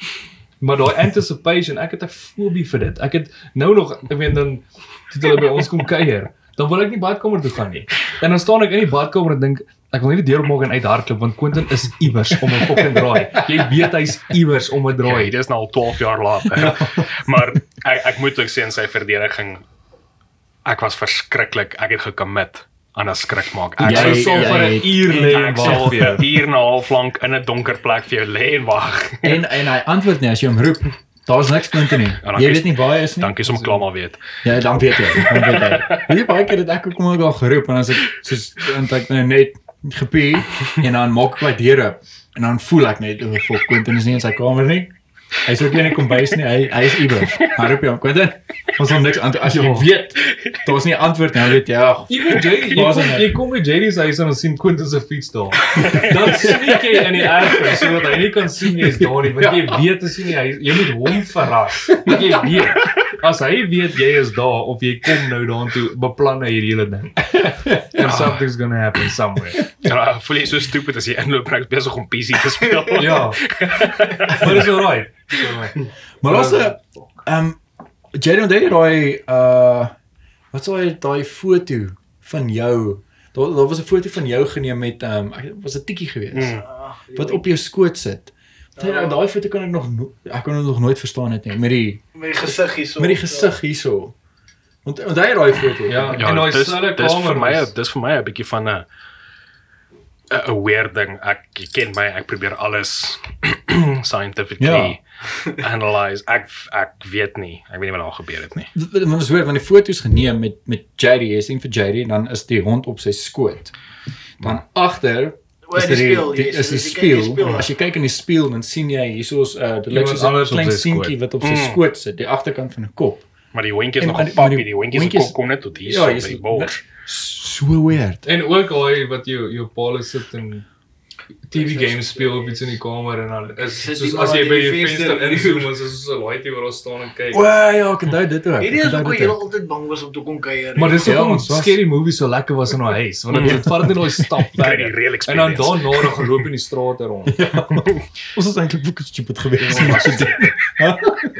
Maar daai anticipation, ek het 'n fobie vir dit. Ek het nou nog, ek weet dan toe hulle by ons kom kuier, dan wil ek nie badkamer toe gaan nie. En dan staan ek in die badkamer en dink ek wil nie die deur oopmaak en uithardloop want Quentin is iewers om 'n fucking draai. Jy weet hy's iewers om 'n Ja, draai. dit is nou al 12 jaar later. <laughs> maar ek ek moet ook sê in sy verdediging ek was verskriklik. Ek het gekommit aan 'n skrik maak. Ek Jy- sou jy vir 'n uur lê en wag vir jou. 'n uur en 'n half lank in 'n donker plek vir jou lê en wag. En en hy antwoord nie as jy hom roep. Daar's niks punte nie. Ja, dan Jy weet nie waar hy is nie. Dankie som klaar maar weet. Ja, dan weet jy. Dan weet jy. Wie baie keer het ek ook maar al geroep en as ek soos en ek nou net gepie en dan maak ek my deur oop en dan voel ek net hoe vol Quentin is nie in sy kamer nie. Hy is ook nie in die kombuis nie. Hy hy is iewers. Maar roep hom Quentin. Ons hom niks antwoord as jy weet. Daar's nie antwoord nie. Hy weet ja. Jy jy, jy, Waar is kom, hy? jy kom by JD se huis en dan sien Quentin se fiets daar. Dan sneek jy in die erf sodat hy nie kan sien jy's daar nie, want jy weet as jy nie hy jy moet hom verras. Want jy weet as hy weet jy is daar of jy kom nou daartoe beplan hy hierdie hele ding. And something's going to happen somewhere. Ja, voel jy so stupid as jy inloop en ek is besig om PC te speel. Ja. Maar dis alright. <laughs> Maar 'n ehm Jerry onthou jy daai uh wat sou hy daai foto van jou daar daar was 'n foto van jou geneem met ehm um, was 'n tikkie geweest Mm. wat op jou skoot sit. Daai Ja. daai foto kan ek nog no ek kon dit nog nooit verstaan het nie met die met die gesig hierso. met die gesig hierso. Want onthou jy daai foto? Ja. Ja, En daai dis selfe dis kamer vir my dis vir my 'n bietjie van 'n 'n 'n weird ding. Ek ken my, ek probeer alles <clears throat> scientifically <laughs> analyze. Ek ek weet nie. Ek weet nie wat daar gebeur het nie. Maar ons hoor want die foto's geneem met met JD, jy sien vir JD en dan is die hond op sy skoot. Dan agter O, is die die, spieël, die, is die in die spieël. As jy kyk in die spieël dan sien jy hiersoos uh dit lyk Iemand soos 'n anders op klein sy seentjie wat op sy Mm. skoot sit, die agterkant van 'n kop. Maar die hondjie is En nog maar op die- maar papie, die hondjie se is- kop kom net tot hier Ja, so by is die bors. So weird. En ook daai wat jou jou paal sit en TV games speel op iets in die kamer en dan is soos as jy by die venster venster inzoom is soos 'n laaitjie waar daar staan en kyk. O ja, ek onthou dit ook. Hierdie Ek is ook dit jy ook. altyd bang was om te kom kuier. Maar dis Ja, hoekom ons was- scary movies so lekker was in haar huis, want dit vat net daai stap <laughs> verder. En dan daarna dan geloop in die strate rond. <laughs> Ons is eintlik boeke stupid geweest. <laughs>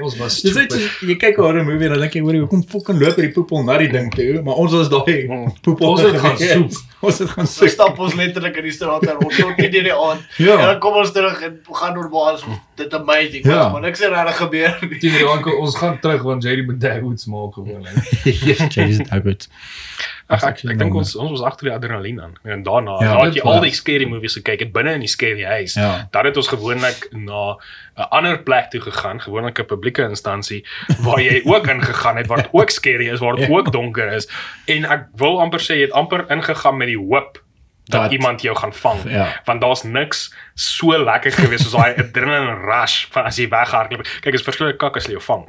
Ons was Dis net stupid. soos- jy kyk 'n horror movie en dan dink jy hoor hoekom fucking loop hierdie poepel na die ding toe, maar ons was daai Mm. poepel Ons het gaan soek. <laughs> Ons het gaan So soek. stap ons letterlik in die straat en ons tot nie deur die aand. Ja. En dan kom ons terug en gaan normaal as dit amazing was, Ja. maar niks het regtig gebeur nie. Die aand ons gaan terug want JD moet Dagwoods maak gewoonlik. <laughs> Yes, goed. Ag, ek ek dink ons ons was agter die adrenalien aan. En daarna, Ja, nadat jy dit al wel. die scary movies gekyk het binne in die scary huis, Ja. dan het ons gewoonlik na 'n ander plek toe gegaan, gewoonlik 'n publieke instansie waar jy ook <laughs> ingegaan het waar dit ook scary is, waar dit Ja. ook donker is. En ek wil amper sê jy het amper ingegaan met die hoop dat, Dat- iemand jou gaan vang. Ja. Want daar's niks so lekker gewees soos daai <laughs> adrenaline rush van as jy weghardloop. Kyk, is verskriklik kak as hulle jou vang.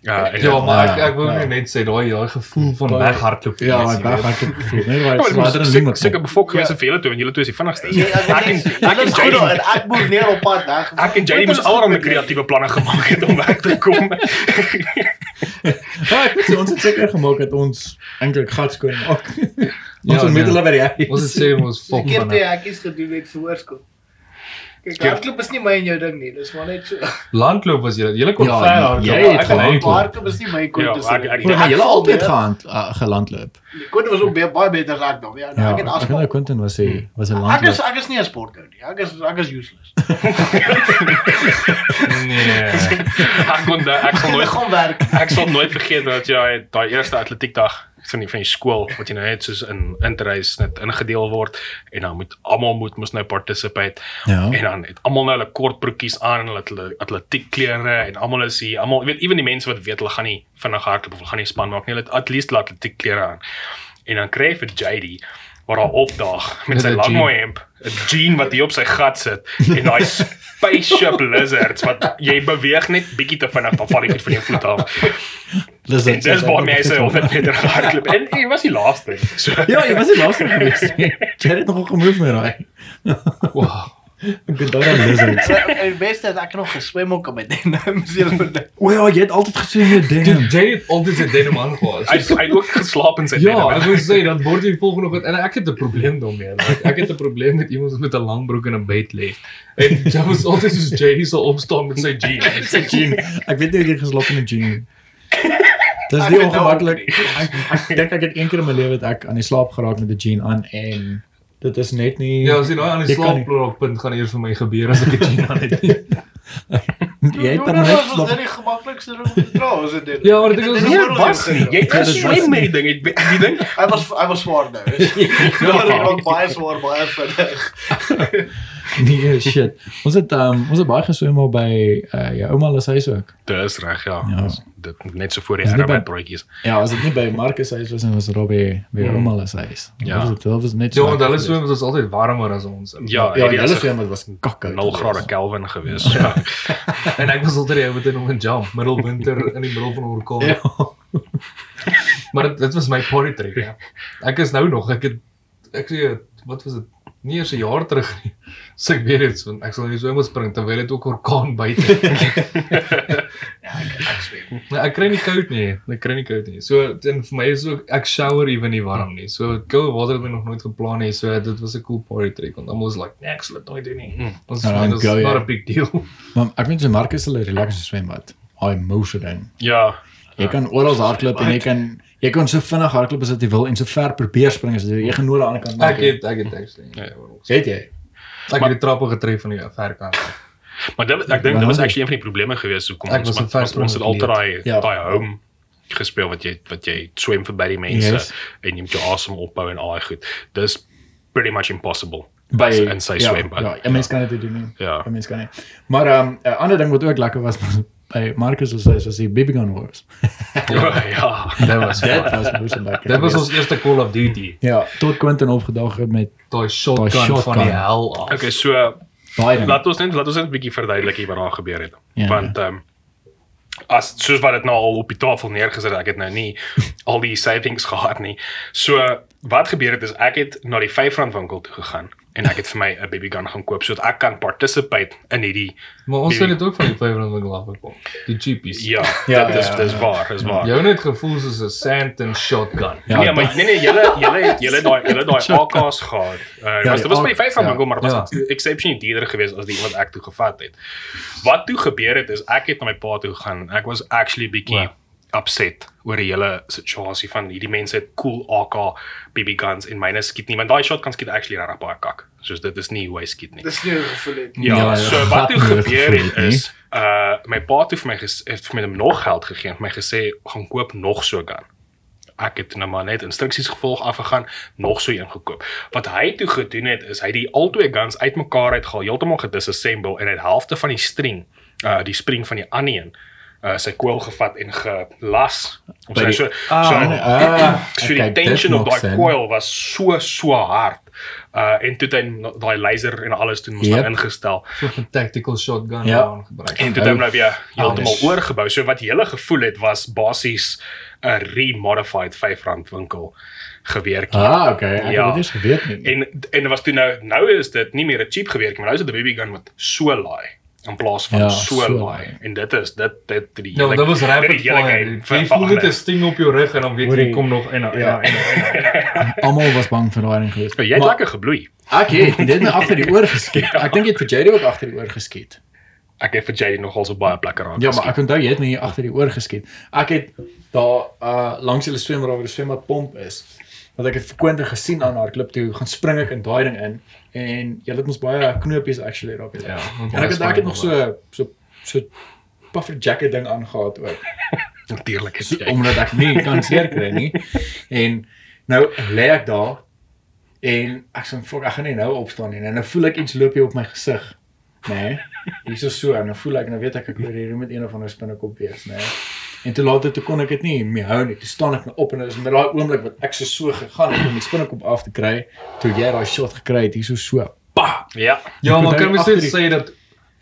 Ja, en Ja, maar ek Ja, ek wil ja. net sê daai daai gevoel van weghardloop. Ja, is, ek ek gevoel, nee, Ja, maar maar is is adrenaline. seker befok gewees Ja. vir julle toe en julle twee is die vinnigste. Ja, ek Ek en ek ek is goed en ek moet neer op pad weg. Ek en Jady moes allerlei kreatiewe planne gemaak het om weg te kom. <laughs> Ja, ek weet nie, ons het seker gemaak dat ons eintlik gat skoon maak. Ja, Ons moet nee. hulle by die. Ons het sê ons fok Ek het van die hekkies gedoen net vir oorskot. Kyk, hardloop is nie my en jou ding nie. Dis maar net so. Landloop was jy. Jy kon Ja, ver hardloop. jy maar het ek kan gelyk. hardloop. Is nie my Ja, kontes. ek- ek- Ja, julle altyd gaan uh, gelandloop. Quentin was ook baie baie beter as ek dan. Ja, Ja, ek het ek afval. dink Quentin was hy was 'n Ek is landloop. ek is nie 'n sportkou nie. Ek is ek is useless. <laughs> Nee. Ek kon ek sal Ek nooit gaan werk. ek sal nooit vergeet dat jy daai eerste atletiekdag van die van die skool wat jy nou het soos in interreis net ingedeel word en dan moet almal moet mos nou participate Ja. en dan het almal nou hulle kort broekies aan en hulle hulle atletiekklere en almal is hier almal weet ewen die mense wat weet hulle gaan nie vinnig hardloop of hulle gaan nie span maak nie hulle het at least hulle atletiekklere aan en dan kry jy vir JD waar daar opdaag met Met sy 'n lang mooi hemp 'n jean wat hier op sy gat sit en daai <laughs> spaceship lizards wat jy beweeg net bietjie te vinnig dan val jy goed van jou voet af Dis En dis waar mense 100 meter gehardloop. <laughs> En jy was die laaste. So Ja, jy was die laaste gewees. <laughs> Jy het nog gemove met daai. Wow. <laughs> Ek het daai lizards. Die beste is ek nog geswem ook met denim. <laughs> O ja, jy het altyd gesê jy Dude, ding. Jay het altyd sy denim aangehad. hy hy het ook geslaap in sy Ja, denim. ek wil sê dan word jy volgende oggend en ek het 'n probleem daarmee. Like, ek het 'n probleem met iemand wat met 'n lang broek in 'n bed lê. En jy was altyd soos Jay sal opstaan met sy jeans. Sy jean. Ek weet nie hoe jy geslaap in 'n jean. Dis Ek nie weet nou ongemaklik. ook Ek ek dink ek het een keer in my lewe het ek aan die slaap geraak met 'n jean aan en dit is net nie Ja, as jy nou aan die kan nie. slaappunt gaan eers vir my gebeur as ek 'n jeans aan het. jy <laughs> het dan net was geslaap. dit die gemaklikste ding om te dra, was dit dit? Ja, maar dit is nie dit was nie. Jy Ja, dit was geswem met nie. die ding. Die ding. Hy was hy was swaar nou. Ja, <laughs> <laughs> hy was baie swaar, baie vinnig. <laughs> Nee, shit. Ons het um, ons het baie geswem al by uh, jou ouma se huis ook. Dis reg, ja. Ja. Dis- Dit net so voor die dit arbeid broodjies. Ja, as dit nie by Marcus se huis was, dan was dit al by by jou ouma se huis. Ja. Dat was, dit was net Ja, so want lekker hulle swem was altyd warmer as ons. Ja, Ja, hulle swem was kakkoud. 0 grade. Kelvin gewees. Ja. <laughs> En ek was altyd wat in hom 'n jump middelwinter in die middel van 'n orkaan. Ja. Maar dit dit was my party trick, ja. Ek is nou nog, ek het ek sê wat was dit? Nie eers 'n jaar terug nie. <laughs> So ek weet dit, want ek sal nie so moet spring terwyl dit ook orkaan buite. <laughs> Ja, ek ek swem. Nee, ek kry nie koud nie. Ek kry nie koud nie. So en vir my is ook ek shower ewen nie warm nie. So koue water het my nog nooit geplan nie. So dit was 'n cool party trick want almal is like, "Nee, ek sal dit nooit doen nie." Mm. Ons Ja, ja, dit is jy. not a big deal. <laughs> Maar ek weet so Marcus hulle relaxe swembad. Hy motion ding. ja. Jy kan oral hardloop en jy kan jy kan so vinnig hardloop as wat jy wil en so ver probeer spring as jy jy gaan nooit aan die ander kant Ek het ek het actually. Ja. het jy. Ek het die trappe getref van die verkant. Maar dit ek dink dit was actually een van die probleme gewees hoekom Ek ons want vers ons het altyd daai Ja. daai home gespeel wat jy wat jy swem verby die mense Yes. en jy moet jou asem opbou en al daai goed. Dis pretty much impossible by in sy ja, swembad. Ja, 'n mens kan dit doen nie. Ja. 'n mens kan nie. Maar ehm 'n ander ding wat ook lekker was was by Marcus se huis was die BB gun wars. Ja, ja. Dit was Dit was lekker. Dit was ons eerste Call of Duty. ja, tot Quentin opgedag het met Daai shotgun, shotgun. van die hel af. Okay, so laat ons net laat ons net 'n bietjie verduidelik hier wat daar gebeur het. Ja. Want ehm as soos wat dit nou al op die tafel neergesit het, ek het nou nie al die savings gehad nie. So wat gebeur het is ek het na die R5 winkel toe gegaan en ek het vir my 'n baby gun gaan koop sodat ek kan participate in hierdie Maar ons het dit ook van die 500 winkel af gekom. Die cheapies. ja, Ja, dit is ja, dis ja. waar, dis waar. Jou net gevoel soos 'n Santon shotgun. Ja, nee, maar nee nee, julle julle het julle daai julle daai. AK's gehad. Uh, Ja, was dit was AK vyf van ja, winkel, maar dit ja. was exceptionally duurder geweest as die wat ek toe gevat het. Wat toe gebeur het is ek het na my pa toe gegaan. Ek was actually bietjie Wow. Upset oor die hele situasie van hierdie mense het cool AK BB guns en myne skiet nie, want daai shotgun skiet actually regtig baie kak. Soos dit is nie hoe hy skiet nie. Dis nie hoe gevoel het. Ja, Ja, so ja, wat toe nie gebeur het nie. is uh my pa het vir my het vir my nog geld gegee en vir my gesê gaan koop nog so 'n gun. Ek het nou maar net instruksies gevolg afgegaan, nog so een gekoop. Wat hy toe gedoen het is hy het die albei guns uitmekaar uitgehaal, heeltemal gedisassemble en hy het halfte van die string, uh die spring van die ander een uh sy koel gevat en gelas. Sy die- so Ah, so nee, ah, so die okay, tension op daai coil was so so hard. Uh en toe het hy daai laser en alles toe moes Yep. yep. ingestel. So 'n tactical shotgun Ja. aan gebruik. En toe het hy nou weer heeltemal Anders. oorgebou. So wat jy hele gevoel het was basies 'n remodified R5 winkel geweertjie. Ah, okay. Ek Ja. het dit geweet nie. En en was toe nou nou is dit nie meer 'n cheap geweertjie, maar nou is dit 'n BB gun wat so laai in plaas van Ja, so, so laai. En dit is dit dit die Ja, dit was rapid hele fire. Jy voel verander. 'n sting op jou rug en dan weet jy kom nog en en Ja. en. <laughs> Almal was bang vir daai ding geweest. Ja, Jy het Maar lekker gebloei. Ek het dit net agter die oor geskiet. <laughs> Ek dink jy het vir Jady ook agter die oor geskiet. Ek het vir Jady nogal so baie plekke raak. Ja, maar ek onthou jy het my hier agter die oor geskiet. Ek het daar uh langs hulle swembad waar die swembad pomp is. Want ek het vir Quentin gesien aan haar klip toe gaan spring ek in daai ding in en jy het ons baie knopies actually raak. Ja, en ek het ek het nog so so so puffer jacket ding aangehad ook. <laughs> natuurlik So, omdat ek nie kan seer kry nie. En nou lê ek daar en ek sê fok ek gaan nie nou opstaan nie. En nou voel ek iets loop hier op my gesig. Nê? Nee, hier is so en nou voel ek nou weet ek ek loop hier met een of ander spinnekop wees, nê. Nee. En toe later toe kon ek dit nie meer hou nie. Toe staan ek nou op en dit is met daai oomblik wat ek so so gegaan het om die spinnekop af te kry, toe jy daai shot gekry het, hier so. Pa! Ja. Ja, maar kan mens net die- sê dat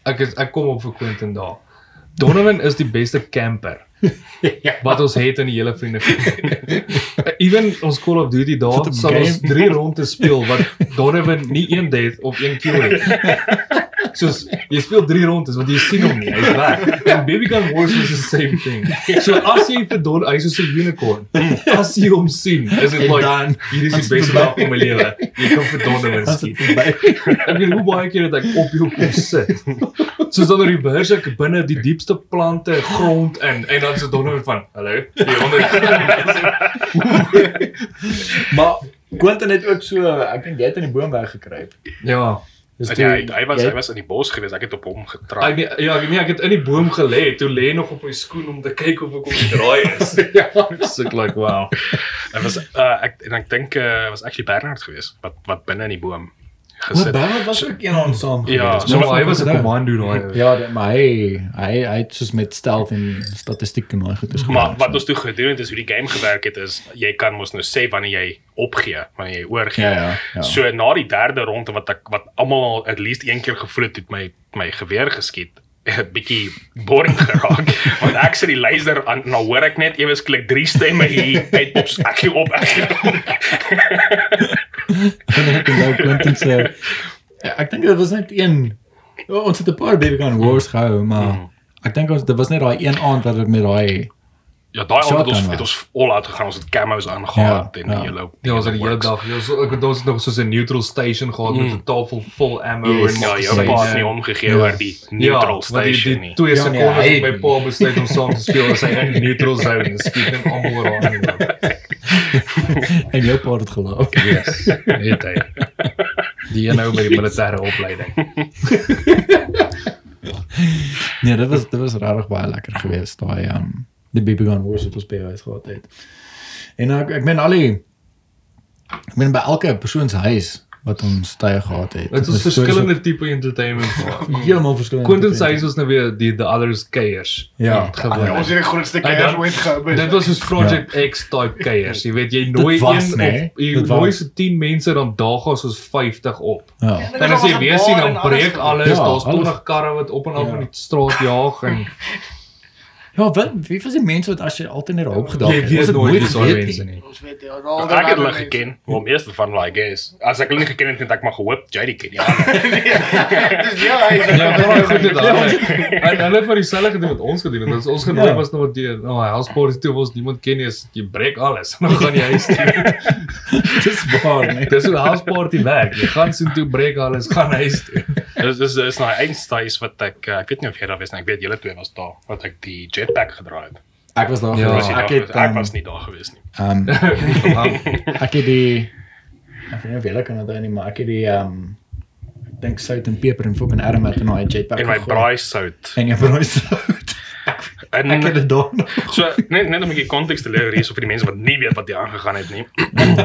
ek is ek kom op vir Quentin daar. Donovan is die beste camper <laughs> ja. wat ons het in die hele vriende. <laughs> Even ons Call of Duty daar sal ons game. 3 rondes speel wat Donovan nie een death of een kill het. <laughs> <laughs> Soos jy speel 3 rondes want jy sien hom nie, hy's weg. En Baby Gun Wars is the same thing. So as jy vir Don, hy's so 'n unicorn. As jy hom sien, is dit En like dan hier is die beste dag van my lewe. Jy kan vir Donovan as skiet. Ek weet hoe baie keer dat ek op jou kom sit. Soos dan die beurs ek binne die diepste plante grond in en dan so donder van hallo. Die onder. Maar Quentin het ook so, ek dink jy het in die boom weggekruip. ja. Dis Ja, hy, hy was jy- hy was in die bos gewees. Ek het op hom getrap. Ek nee, ja, ek nee, ek het in die boom gelê. Toe lê nog op my skoen om te kyk of ek op die draai is. <laughs> ja, so like wow. Dit was uh ek en ek dink uh was actually Bernard geweest wat wat binne in die boom gesit. Bernard was ook een aan saam. Ja, so So hy was 'n commando daai. Ja, dit- maar hy hy hy het soos met stealth en statistiek en daai goeders Maar gewerk, wat ons toe gedoen het is hoe die game gewerk het is jy kan mos nou sê wanneer jy opgee, wanneer jy oorgee. Ja, ja, ja. So na die derde ronde wat ek wat almal al at least een keer gevoel het het my my geweer geskiet. <laughs> 'n bietjie boring geraak <laughs> want ek sit die luister aan nou hoor ek net ewes klik drie stemme hier uit op ek gee op ek gee op. <laughs> Ek het nou Quentin sê ja, ek dink dit was net een ons het 'n paar baby gun wars gehou, maar Mhm. ek dink ons dit was net daai een aand wat ek met daai Ja, daai aand het ons het was. ons all out gegaan, ons het camos aangehad Ja, en ja. hele Ja, ons het die hele dag. Ja, ons ek het ons het nog soos 'n neutral station gehad met 'n tafel vol ammo Yes. en Ja, jou pa het nie omgegee Ja. oor die neutral want station die, die nie. 2 Ja, nee, sekondes op my pa besluit om saam te speel as hy in die neutral zone is. Skiet net almal oor aan. <laughs> en jou pa het gelaat. Yes, weet hy. Die een ou met die militêre opleiding. <laughs> Nee, dit was dit was regtig baie lekker geweest daai um die baby gun wars wat ons by huis gehad het. En ek ek meen al die ek meen by elke persoon se huis wat ons tye gehad het. Dit is verskillende tipe entertainment. wat- <laughs> heeltemal verskillende. Quentin tipe- sê ons nou weer die the others keiers. Ja, gewoon. Ja, ons het die grootste keiers dan- ooit gehou. Dit was soos Project X type keiers. Jy weet jy nooi was, een nee. of jy nooi was. so 10 mense dan daag ons soos 50 op. Ja. En as jy weer sien dan breek alles, Ja, daar's alles. 20 karre wat op en af Ja. in die straat jaag en <laughs> Ja, wat wie was die mense wat as jy altyd net opgedag jy het? weet Ons het nooit wie daai mense nie. Ons weet ja, Ek het hulle geken, wel meeste van hulle I guess. As ek hulle nie geken het, het ek maar gehoop JD ken. Ja, <laughs> Dis ja, hy Ja, maar goed dit daar. En hulle het maar dieselfde gedoen wat ons gedoen het. As ons genooi Ja. was na die nou house party toe was niemand ken nie, as jy breek alles. Dan <laughs> gaan jy huis toe. <laughs> Dis waar, nee. Dis hoe 'n house party werk. Jy gaan so toe breek alles, gaan huis toe. dis dis is nou eindstyes wat ek uh, ek weet nie of jy daar was nie. Ek weet julle twee was daar wat ek die jetpack gedraai het. Ek was daar Ja, Was jy Ek daar het gewees? ek um, was nie daar gewees nie. um <laughs> ek het die ek weet nie of jy kan onthou nie, maar ek het die um ek dink sout en peper en fucking aromat in daai jetpack. En my braai sout. en jou braai sout. En Ek het dit daar so net net om 'n bietjie konteks te leer hier so vir die mense wat nie weet wat hier aangegaan het nie.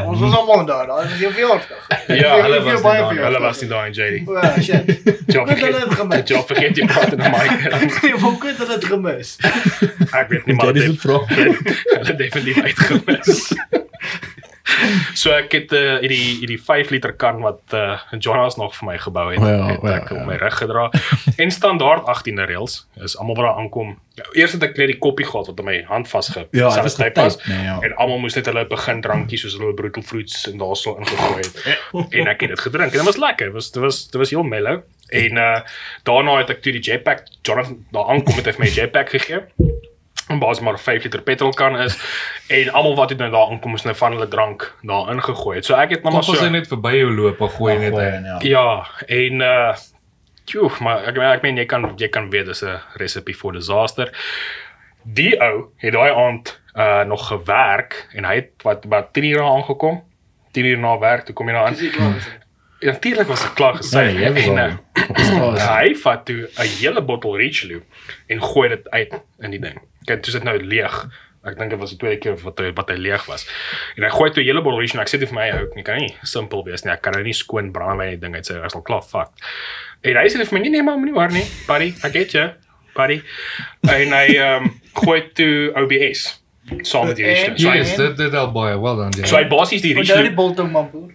Ons was almal daar. Daai was jou verjaarsdag. Ja, hulle was baie daar. verjaarsdag. Hulle was nie daar in JD. Ja, shit. <laughs> Job het hulle het gemis. Job vergeet jy praat in 'n mic. <laughs> Nee, hoe kon dit dit gemis? <laughs> Ek weet nie maar Dit is 'n dit vraag. hulle definitief uitgemis. <laughs> So ek het uh, hierdie hierdie 5 liter kan wat uh, Jonas nog vir my gebou het, O ja, het o ja, ek ja. op my rug gedra. En standaard 18de reëls is almal wat daar aankom. Ja, eers het ek net die koppie gehad wat aan my hand vasge. Ja, dit was vasgetyp getyp, nee, ja. En almal moes net hulle begin drankies soos hulle brutal fruits en daarso ingegooi het. en ek het dit gedrink en dit was lekker. Dit was dit was dit was heel mellow. En uh daarna het ek toe die jetpack Jonathan daar aankom het hy vir my jetpack gegee. En baas maar 5 liter petrol kan is en almal wat het nou daar aankom is nou van hulle drank daar ingegooi het. So ek het nou maar so hy net verby jou loop, dan gooi jy net en ja. Ja, en uh Tjoe, maar ek ek meen jy kan jy kan weet dis 'n recipe vir disaster. Die ou het daai aand uh nog gewerk en hy het wat wat 10 uur aangekom. 10 uur na werk toe kom hy nou aan. Ja, Natuurlik was ek klaar gesê. Nee, jy was En, al <clears throat> op die straat. hy vat toe 'n hele bottel Richelieu en gooi dit uit in die ding. Kyk, dis dit nou leeg. Ek dink dit was die tweede keer wat hy wat hy leeg was. En hy gooi toe 'n hele bottel Richelieu. Ek sê dit vir my ou, ek kan nie simpel wees nie. Ek kan nou nie skoon brandewyn en die ding uit sy is al klaar fucked. En hy sê vir my nee nee maar moenie waar nie. Buddy, I get you. Buddy. En hy ehm um, gooi toe OBS saam met die En- Richelieu. So Yes, dit dit al baie well done. So hy basies die Onthou die Richelieu Bolton mampoer.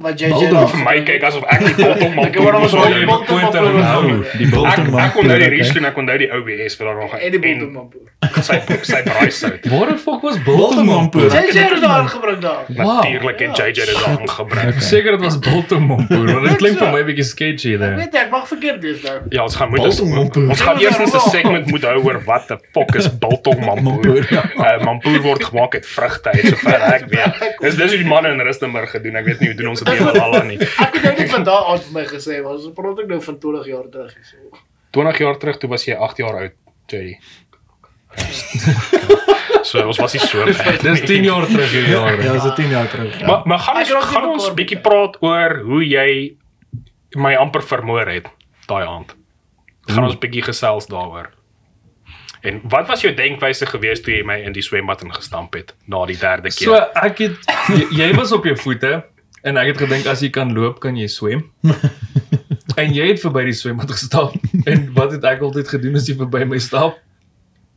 Wat jy Bolton <laughs> daar vir my kyk asof ek die bottom man. Ek wou nog So so jy die onthou. onthou. Die Ek Bolton ek onthou die Richelieu en ek onthou die OBS vir daar nog En die Bolton mampoer. sy sy braai sout. <laughs> Waar die fuck was Bolton Baltimore? mampoer. Jy het dit daar gebring daar. Natuurlik het JJ dit aangebring. Ek seker dit was Baltimore, want dit klink vir my 'n bietjie sketchy Ek daar. weet ek mag verkeerd wees nou. Ja, ons gaan moet ons, gaan eers 'n <laughs> segment moet hou oor wat the fuck is biltong mampoer. Mampoer, ja. Uh, mampoer word gemaak uit vrugte uit sover ek weet. Dis dis hoe die manne in Rustenburg gedoen. Ek weet nie hoe doen ons dit hier al nie. Ek het nou net vandag aan vir my gesê, was ons praat ek nou van 20 jaar terug hier. so. 20 jaar terug toe was jy 8 jaar oud, JD. <laughs> So ons was nie so bad Dis nie. 10 jaar terug hierdie jaar. Ja, so 10 jaar terug. Ja. Maar maar gaan ons nie gaan ons bietjie praat oor hoe jy my amper vermoor het daai aand. Gaan ons bietjie gesels daaroor. En wat was jou denkwyse gewees toe jy my in die swembad ingestamp het na die derde So keer? ek het jy, jy was op jou voete En ek het gedink as jy kan loop, kan jy swem. <laughs> en jy het verby die swembad gestap. En wat het ek altyd gedoen as jy verby my stap?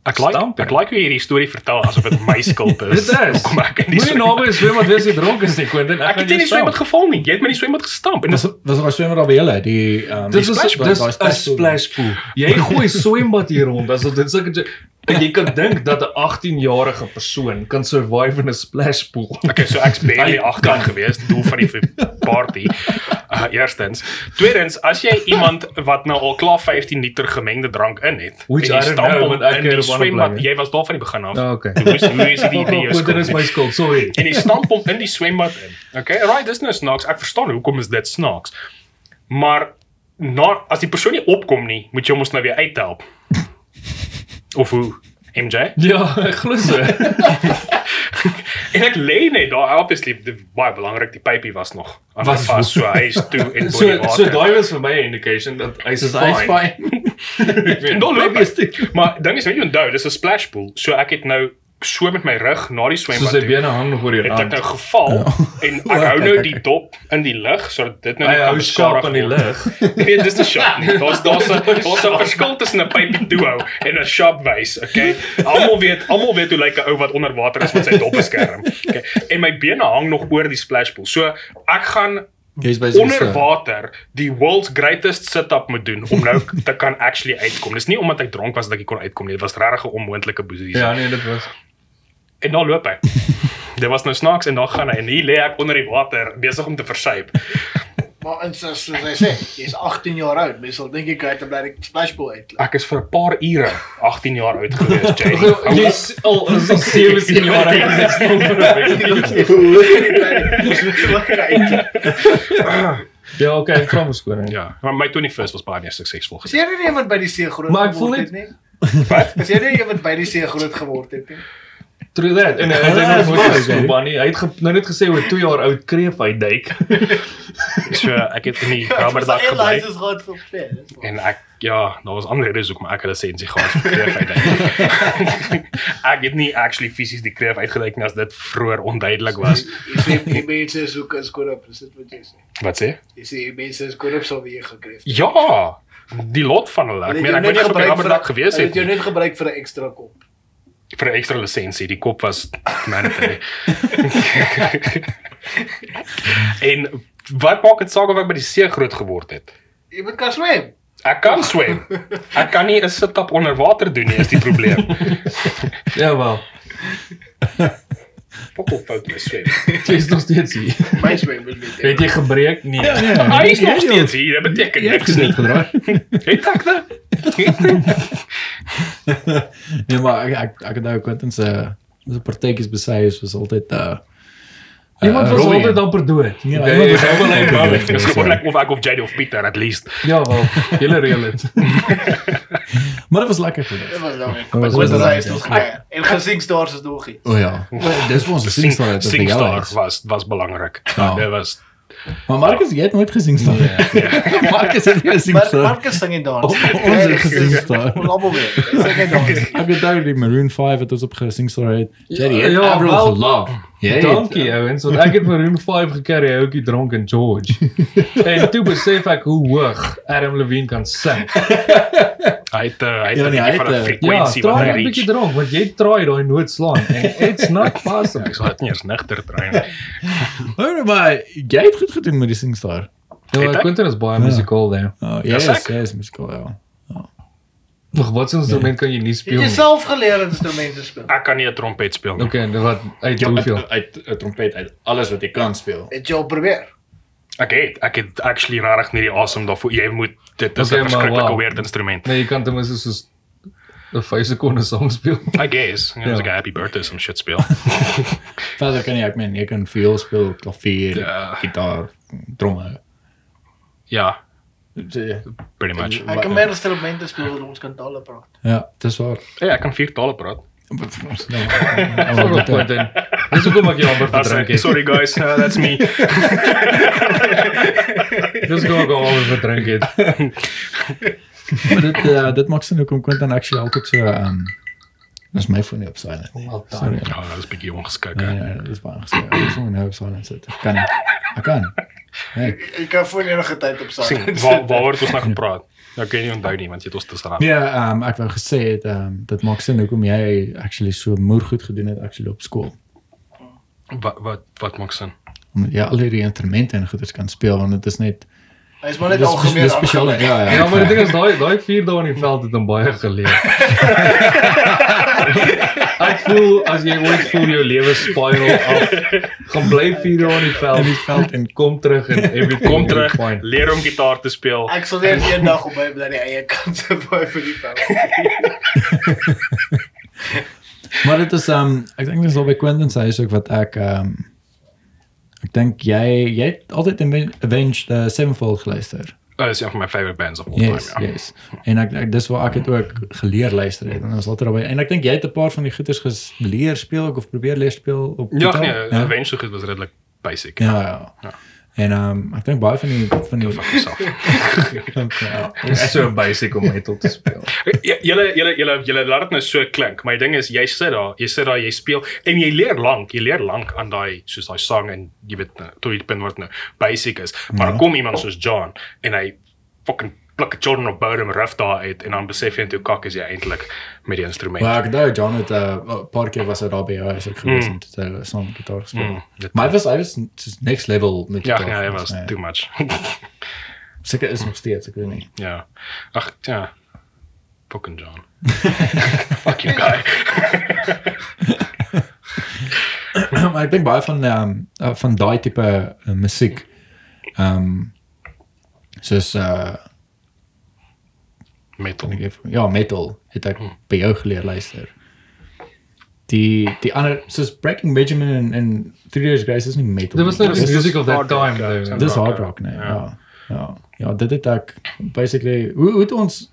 Ek like Stamp, ek hè? like hoe jy hierdie storie vertel asof dit my skuld is. Dit is. Hoekom ek in die Moenie swembad- naby 'n swembad wees as jy dronk is nie, Quentin. Ek het nie die swembad geval nie. Jy het my in die swembad gestamp en Was dis was daar swemmer daar by julle? Die ehm Dit die is splash- dis daai 'n splash pool. pool. Jy gooi swembad hier rond asof dit sulke jy kan dink dat 'n 18-jarige persoon kan survive in 'n splash pool. Okay, so ek's barely Hy 18 gewees, doel van die party. Uh, eerstens, tweedens, as jy iemand wat nou al klaar 15 liter gemengde drank in het, Which en jy I don't stamp know, hom ek in die op ander swembad, plekke. jy was daar van die begin af. Ah, okay. Hoe is hoe is die <laughs> idee? Oh, dit is my skuld, sorry. en jy stamp hom in die swembad in. Okay, right, dis nou snaaks. Ek verstaan hoekom is dit snaaks. Maar na as die persoon nie opkom nie, moet jy hom ons nou weer uithelp. Of hoe? MJ? Ja, ek <laughs> glo so. <laughs> En ek lê net daar obviously dit baie belangrik die pypie was nog aan Was- was vas so hy is toe <laughs> en So bo die so water. daai was vir my 'n indication dat hy is fine. fine. en dan loop ek. Maar ding is net jy onthou, dis 'n splash pool. So ek het nou so met my rug na die So swembad. sy toe. bene hang nog oor jou het ek nou geval en <laughs> ek hou nou die dop in die lug sodat dit nou Hy nie hou kan beskadig aan die word. lig. <laughs> Nee, dis 'n sharp. nie. Daar's daar's 'n <laughs> daar's 'n verskil tussen 'n pypie toehou en 'n sharp wys, okay? Almal weet almal weet hoe lyk 'n ou wat onder water is met sy dop beskerm. Okay. En my bene hang nog oor die splash pool. So ek gaan so onder water die world's greatest sit-up moet doen om nou te kan actually uitkom. Dis nie omdat ek dronk was dat ek kon uitkom nie. Dit was regtig 'n onmoontlike posisie. Ja, nee, dit was. En dan loop hy. <laughs> Dit was nou snaaks en dan gaan hy en hier lê ek onder die water besig om te versuip. <laughs> Maar in soos soos hy sê, jy's 18 jaar oud. Mens sal dink jy kan uit 'n bly splash pool uit. Ek is vir 'n paar ure 18 jaar oud gewees, <laughs> Jay. Jy's al is al 17 jaar oud en jy's nog vir 'n Ja, okay, ek vra verskoning. Ja, maar my 21st was baie meer suksesvol Is geweest. jy nie iemand by die see groot geword het nie? Wat? Is jy nie iemand by die see groot geword het nie? True that. En hy het nog dis nooit gesien okay. Bonnie. Hy het nou net gesê oor 2 jaar oud kreef hy duik. <laughs> So ek het in die Rammerdag Airlines gebly is groot vir waar. en ek ja, daar was ander redes hoekom ek 'n lisensie gehad het vir kreef uitdink. <laughs> ek het nie actually fisies die kreef uitgedink nie as dit vroeër onduidelik was. <laughs> Jy sê die mense soek goed op, is dit wat jy sê? Wat sê? Jy sê die mense is op sou weer gekry. het. Ja, die lot van hulle. Ek het meen ek op die gebruik vir Rammerdag gewees Hulle het het jou nie. net gebruik vir 'n ekstra kop. Vir 'n ekstra lisensie. Die kop was mandatory. <laughs> en wat maak dit saak of ek by die see groot geword het? Jy moet kan swem. Ek kan swem. Ek kan nie 'n sit-up onder water doen nie, is die probleem. Ja wel. <laughs> Pokkel fout my swem. Jy's nog steeds hier. My swem moet met. Het jy gebreek? Nee. Hy is nog steeds hier. Dit beteken Jy het niks nie. gesê gedraai. Het ek dit? Nee, maar ek ek ek het nou Quentin se so partytjies besy is was altyd uh Iemand uh, was rooi. altyd amper dood. Ja, Okay, iemand was jy altyd amper dood. Dit is gewoonlik of ek of JD of Pieter at least. Ja wel. Julle reël dit. <laughs> Maar dit was lekker geweest. Dit was nou. was Ek was wel daar lekker. is nog En gesingsstars is nog nie. O ja. Dis vir ons Sing- singstar het Singstar was was belangrik. Ja. Dit was Maar Marcus, jy het nooit gesing staan. <laughs> Marcus het nie gesing Maar staan. Marcus sing en dans. Ons het gesing staan. Ons almal weet. Sing en dans. Ek het daai die Maroon 5 het ons op gesing staan. Jerry het Ja, Avril wel- Jy het- Dankie ouens, want ek het Maroon 5 gecarry hy ouetjie dronk in George. <laughs> en toe besef ek hoe hoog Adam Levine kan sing. <laughs> hy het uh, hy het Ja, 'n nee, hy bietjie van het, 'n Ja, frekwensie wat traai hy 'n bietjie reach. dronk want jy traai daai noot slaan en it's not possible. Ek sal dit nie eens nigter traai nie. Hoor <laughs> maar, jy het goed gedoen met die singstar. Ja? Quentin is baie musikaal daar. Oh, Ja, yes, yes, musical, ja. Nog wat se instrument kan jy nie Jy speel nie? self geleer instrumente speel. Ek kan nie 'n trompet speel nie. Okay, wat uit Ja, hoeveel? uit 'n trompet uit alles wat jy kan speel. Het jy al probeer? Ek het ek het actually regtig nie die asem daarvoor. Jy moet dit is 'n Okay, verskriklike wow. weird instrument. Nee, jy kan ten minste soos 'n 5 sekonde song speel. I guess. Ja, Ja. yeah. like happy birthday some shit speel. <laughs> Verder kan jy ek meen jy kan viool speel, klavier, Ja. gitaar, tromme. Ja, pretty much. Ek kan meer instrumente speel wat ons kan tale praat. Ja, dis waar. Ja, ek kan vier tale praat. Sorry, Quentin. Dis hoekom ek jou amper verdrink het. sorry guys, uh, that's me. <laughs> Dis hoekom ek jou amper verdrink het. Maar dit uh, dit maak sin hoekom Quentin actually altyd so ehm um, dis my foon nie op silent. Well Sorry. Ja, dat is 'n bietjie ongeskik. Nee, hè. nee, nee, dis baie gesê. Dis om nou op silent sit. Kan nie. Ek kan. Nee. <laughs> Ek kan voor enige tyd op sien saam. waar <laughs> waaroor het ons nou gepraat? Nou kan jy nie onthou nie want jy het ons te staan. Ja, ehm um, ek wou gesê het ehm um, dit maak sin hoekom jy actually so moer goed gedoen het actually op skool. Wat wat wat maak sin? Omdat jy al hierdie instrumente en goeders kan speel want dit is net Hy is maar net dis algemeen dis spesiaal. Ja, ja. Ja, maar die ding is daai daai vier dae in die veld het hom baie geleer. <laughs> <laughs> Ek voel as jy ooit voel jou lewe spiral af, gaan bly vier dae in die veld In die veld en kom terug en everything Kom terug, fine. leer om gitaar te speel. Ek sal net eendag op my bly die eie kant se boy vir die veld. <laughs> Maar dit is um, ek dink dis al by Quentin se huis ook wat ek ehm um, ek dink jy jy het altyd Aven- Avenged uh, Sevenfold geluister. Uh, is een van my favorite bands of all Yes, time. Ja. yes. En ek, ek dis waar ek het ook geleer luister het en ons altyd daarby. En ek dink jy het 'n paar van die goeters geleer speel of probeer leer speel op Ja, gitaar? nee, ja. Avenged goed was redelik basic. Ja, ja. Ja. En ehm um, ek dink baie van die van die yourself. ja. Dit is so basic om metal te speel. <laughs> Ja, Julle julle julle julle laat dit nou so klink. My ding is jy sit daar, jy sit daar, jy speel en jy leer lank, jy leer lank aan daai soos daai sang en jy weet nou, tot die punt word nou basic is. Maar dan kom iemand soos John en hy fucking pluk 'n Jordan of Bodom riff daar uit en dan besef jy toe kak is jy eintlik met die instrument. Maar ek onthou John het 'n uh, paar keer was hy daar by jou huis ook gewees Mm. om te hulle saam gitaar gespeel. Mm, dit- Maar hy was hy was just next level met ja, gitaar. ja, it gewees, was nee. too much. <laughs> Seker is nog steeds, ek weet nie. ja. Ag, ja. Fucking John. <laughs> Fuck you guy. <laughs> maar ek dink baie van um, uh, van daai tipe uh, musiek ehm um, soos uh Metal. ja, metal het ek by jou geleer luister. Die die ander soos Breaking Benjamin en en Three Days Grace is nie metal. Dit was nie. net die music of that hard rock, time ja, though. so- Dis hard ja. rock, nee. Ja. Ja. Ja. Ja, dit het ek basically hoe hoe het ons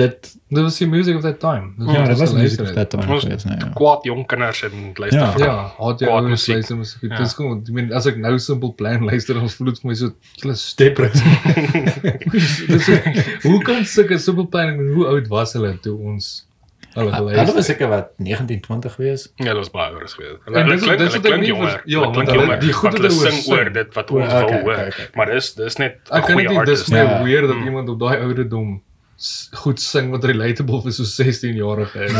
dit Dit was die music of that time. Dis ja, dit ons was music geluister of het. that time Ons geweest, nee. Ja. kwaad jong kinders en luister Ja. vir Ja, jy kwaad musiek. luister musiek. Dit Ja. is gewoon, ek meen as ek nou Simple Plan luister, dan voel dit vir my so julle step. <laughs> Dis hoe kan sulke Simple Plan ek meen, hoe oud was hulle toe ons hulle Hulle was geluister? seker wat 1920 gewees. Ja, dit was baie ouers geweest. En Hulle dis- klink dis hulle ek klink jonger. ja, Hulle klink hulle- jonger. die goed hulle hulle sing oor dit wat ons wil okay, hoor. Maar dis dis net 'n Ek kan goeie net nie dis artist. my Ja. weer dat iemand op daai ouderdom goed sing wat relatable vir so 16 jarige <laughs> is.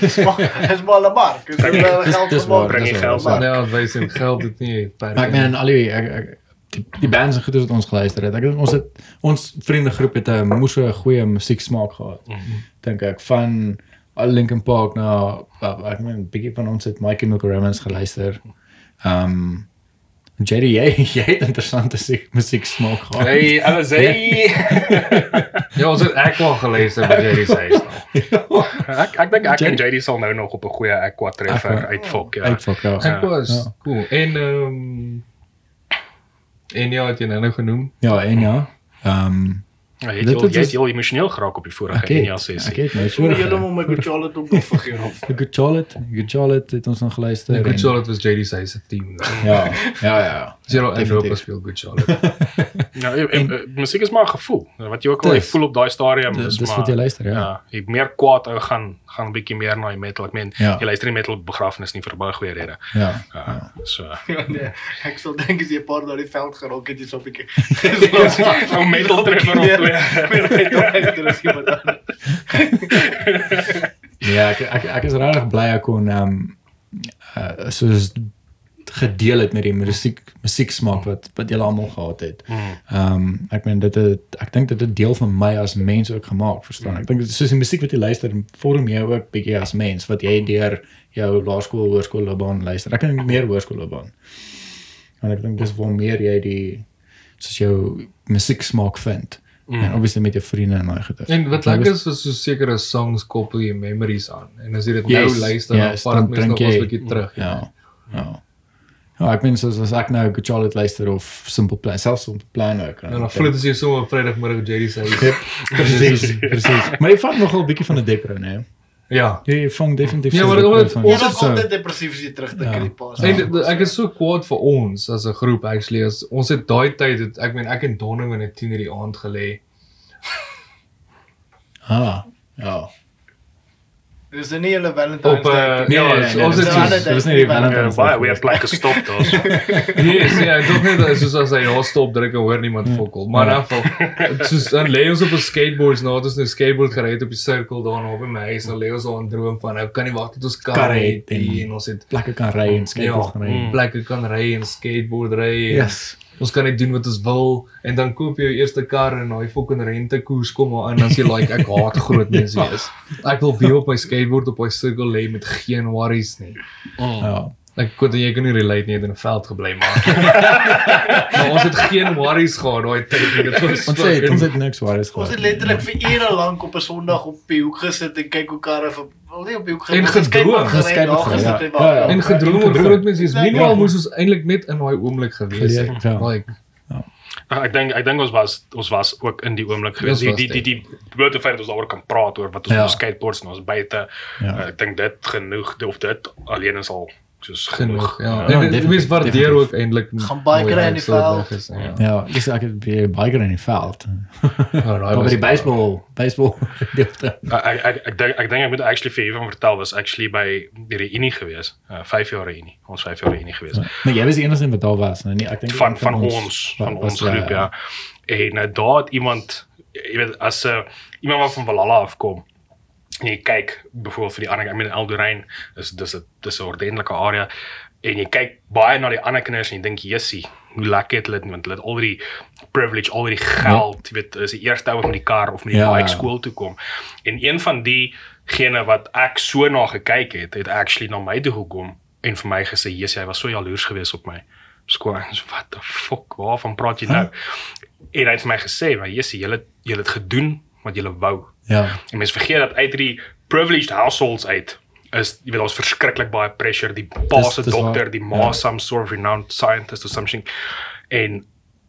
Dis maar dis maar 'n mark. Dis dis- geld dis waar, Bring geld. Ja, wys en geld dit nie. Maar ek meen al die ek, ek, die, die bands en goeders wat ons geluister het. Ek dink ons het ons vriendegroep het 'n moes 'n goeie musiek smaak gehad. Dink ek van al Linkin Park na wel, ek meen 'n bietjie van ons het Mike Milk Romans geluister. Ehm um, JD jy jy het interessante musiek smaak gehad. Hey, alles <laughs> hey. Ja, ons het Aqua geluister by Jerry se huis. nou. ek ek dink ek en Jerry- sal nou nog op 'n goeie Aqua treffer uitfok, ja. Uitfok ja. Aqua is Ja. cool. En ehm en ja, het jy nou nou genoem. Ja, en ja. Ehm um, Ja, jy het is- jy het heel emosioneel geraak op die vorige het Enya sessie. ek het nou Jy so. moet my good Charlotte ook nog vergeet of. Good Charlotte, Good Charlotte het ons nog geluister. Good en- Charlotte was JD se se team. Ja, ja, ja. Zero en definitief. Rope speel Good Charlotte. <laughs> Ja, en, en, en, musiek is maar 'n gevoel. Wat jy ook al Dis- voel op daai stadium Dis is dis maar wat jy luister, ja. Ja, jy meer kwaad ou gaan gaan 'n bietjie meer na die metal. Ek meen, Ja. jy luister nie metal op begrafnis nie vir baie goeie rede. Ja. Ja, so. <laughs> Ja, nee. Ek sal dink as jy 'n paar daai veld geraak het, jy so 'n bietjie. <laughs> Ou metal treffer op twee. Dit is iemand anders. Ja, ek ek, ek is regtig bly ek kon ehm um, uh, soos gedeel het met die musiek musiek smaak wat wat julle almal gehad het. Ehm um, ek meen dit het ek dink dit het deel van my as mens ook gemaak, verstaan? Ek dink soos die musiek wat jy luister vorm jou ook bietjie as mens wat jy deur jou laerskool, hoërskoolloopbaan luister. Ek dink meer hoërskoolloopbaan. En ek dink dis waar meer jy die soos jou musiek smaak vind. Mm. En obviously met jou vriende en daai goeie. En wat lekker is is so sekere songs koppel jy memories aan. En as jy dit nou Yes, luister, yes, dan vat dit mens nog jy- bietjie terug. Ja. Ja. Ja, ek meen soos as ek nou Good Charlotte luister of Simple Plan, selfs Simple Plan ook. En dan vloed as jy sommer op Vrydagmiddag JD se huis. Yep, presies, presies. Maar jy vang nogal 'n bietjie van 'n depro, né? Ja. Jy, jy vang definitief Ja, so maar omdat van- ons Ons het is so- altyd depressief as jy terugdink Ja. aan die pas. En dit- ek is so kwaad vir ons as 'n groep actually as ons het daai tyd het ek meen ek en Donovan het 10 in die aand gelê. Ah, ja. Dis nie julle Valentine's Op, uh, Day. ja, nee, ons nee, het dis Dis nie- die Valentine's Valentine's baie weer plekke stop daar's. Yes, ja, tog net soos as hy ja stop druk en hoor niemand fokol. Maar in Ja. geval soos dan lê ons op 'n skateboards nou, ons nou skateboard gery het op die sirkel daar naby my huis, dan lê ons al 'n droom van nou kan nie wag tot ons kar het en, en- ons het plekke kan ry en skateboard ja, ry. plekke kan ry en skateboard ry. Yes. Ons kan net doen wat ons wil en dan koop jy jou eerste kar en daai fucking rentekoers kom maar in dan sê like ek haat groot mense is. Ek wil weer op my skateboard op my sirkel lê met geen worries nie. Ja. Ek kon jy kan nie relate nie, het in 'n veld gebly maar. <laughs> maar ons het geen worries gehad daai tyd nie. Dit was Ons het ons het niks waar is Ons gehad. het letterlik vir ure lank op 'n Sondag op die hoek gesit en kyk hoe karre vir wel nie op die hoek En gesit, gedroom. gery, Skateboard daar gery, gesit ja. en Ja, ja. wag. en gedroom gedroom. groot mense is Ja, minimaal ja. moes ons eintlik net in daai oomblik gewees het. Ja. Like Ek dink ek dink ons was ons was ook in die oomblik gewees. Die die die die blote feit dat ons daaroor kan praat oor wat ons Ja. ja. skateboards en ons buite. Ja. Uh, ek dink dit genoeg of dit alleen is al soos genoeg. Ja. Ja, En dit mens waardeer ook eintlik Gaan baie kry in die veld. is, Ja. Ja, dis ek het by biker in die veld. Ja, <laughs> Maar by die baseball, baseball ek ek ek dink ek dink ek moet actually vir Evan vertel was actually by die reunie gewees. Uh 5 jaar reunie. Ons 5 jaar reunie gewees. Nee, jy was die enigste wat daar was, nie ek dink van van ons van ons groep ja. En nou daar het iemand jy weet as 'n uh, iemand wat van Valhalla afkom en jy kyk byvoorbeeld vir die ander ek meen Eldorein is dis 'n dis 'n ordentlike area. En jy kyk baie na die ander kinders en jy dink jessie hoe lekker het hulle dit? Want hulle het al die privilege al die geld jy weet is die eerste ou met die kar of met die Ja, bike ja. skool toe kom. En een van die gene wat ek so na gekyk het het actually na my toe gekom en vir my gesê jessie hy was so jaloers geweest op my so what the fuck? Waarvan praat jy nou? En hy het vir my gesê maar jessie julle julle het gedoen wat julle wou Ja. En mense vergeet dat uit hierdie privileged households uit is jy weet daar's verskriklik baie pressure. Die pa se dokter, waar, die ma ja. some sort of renowned scientist or something. En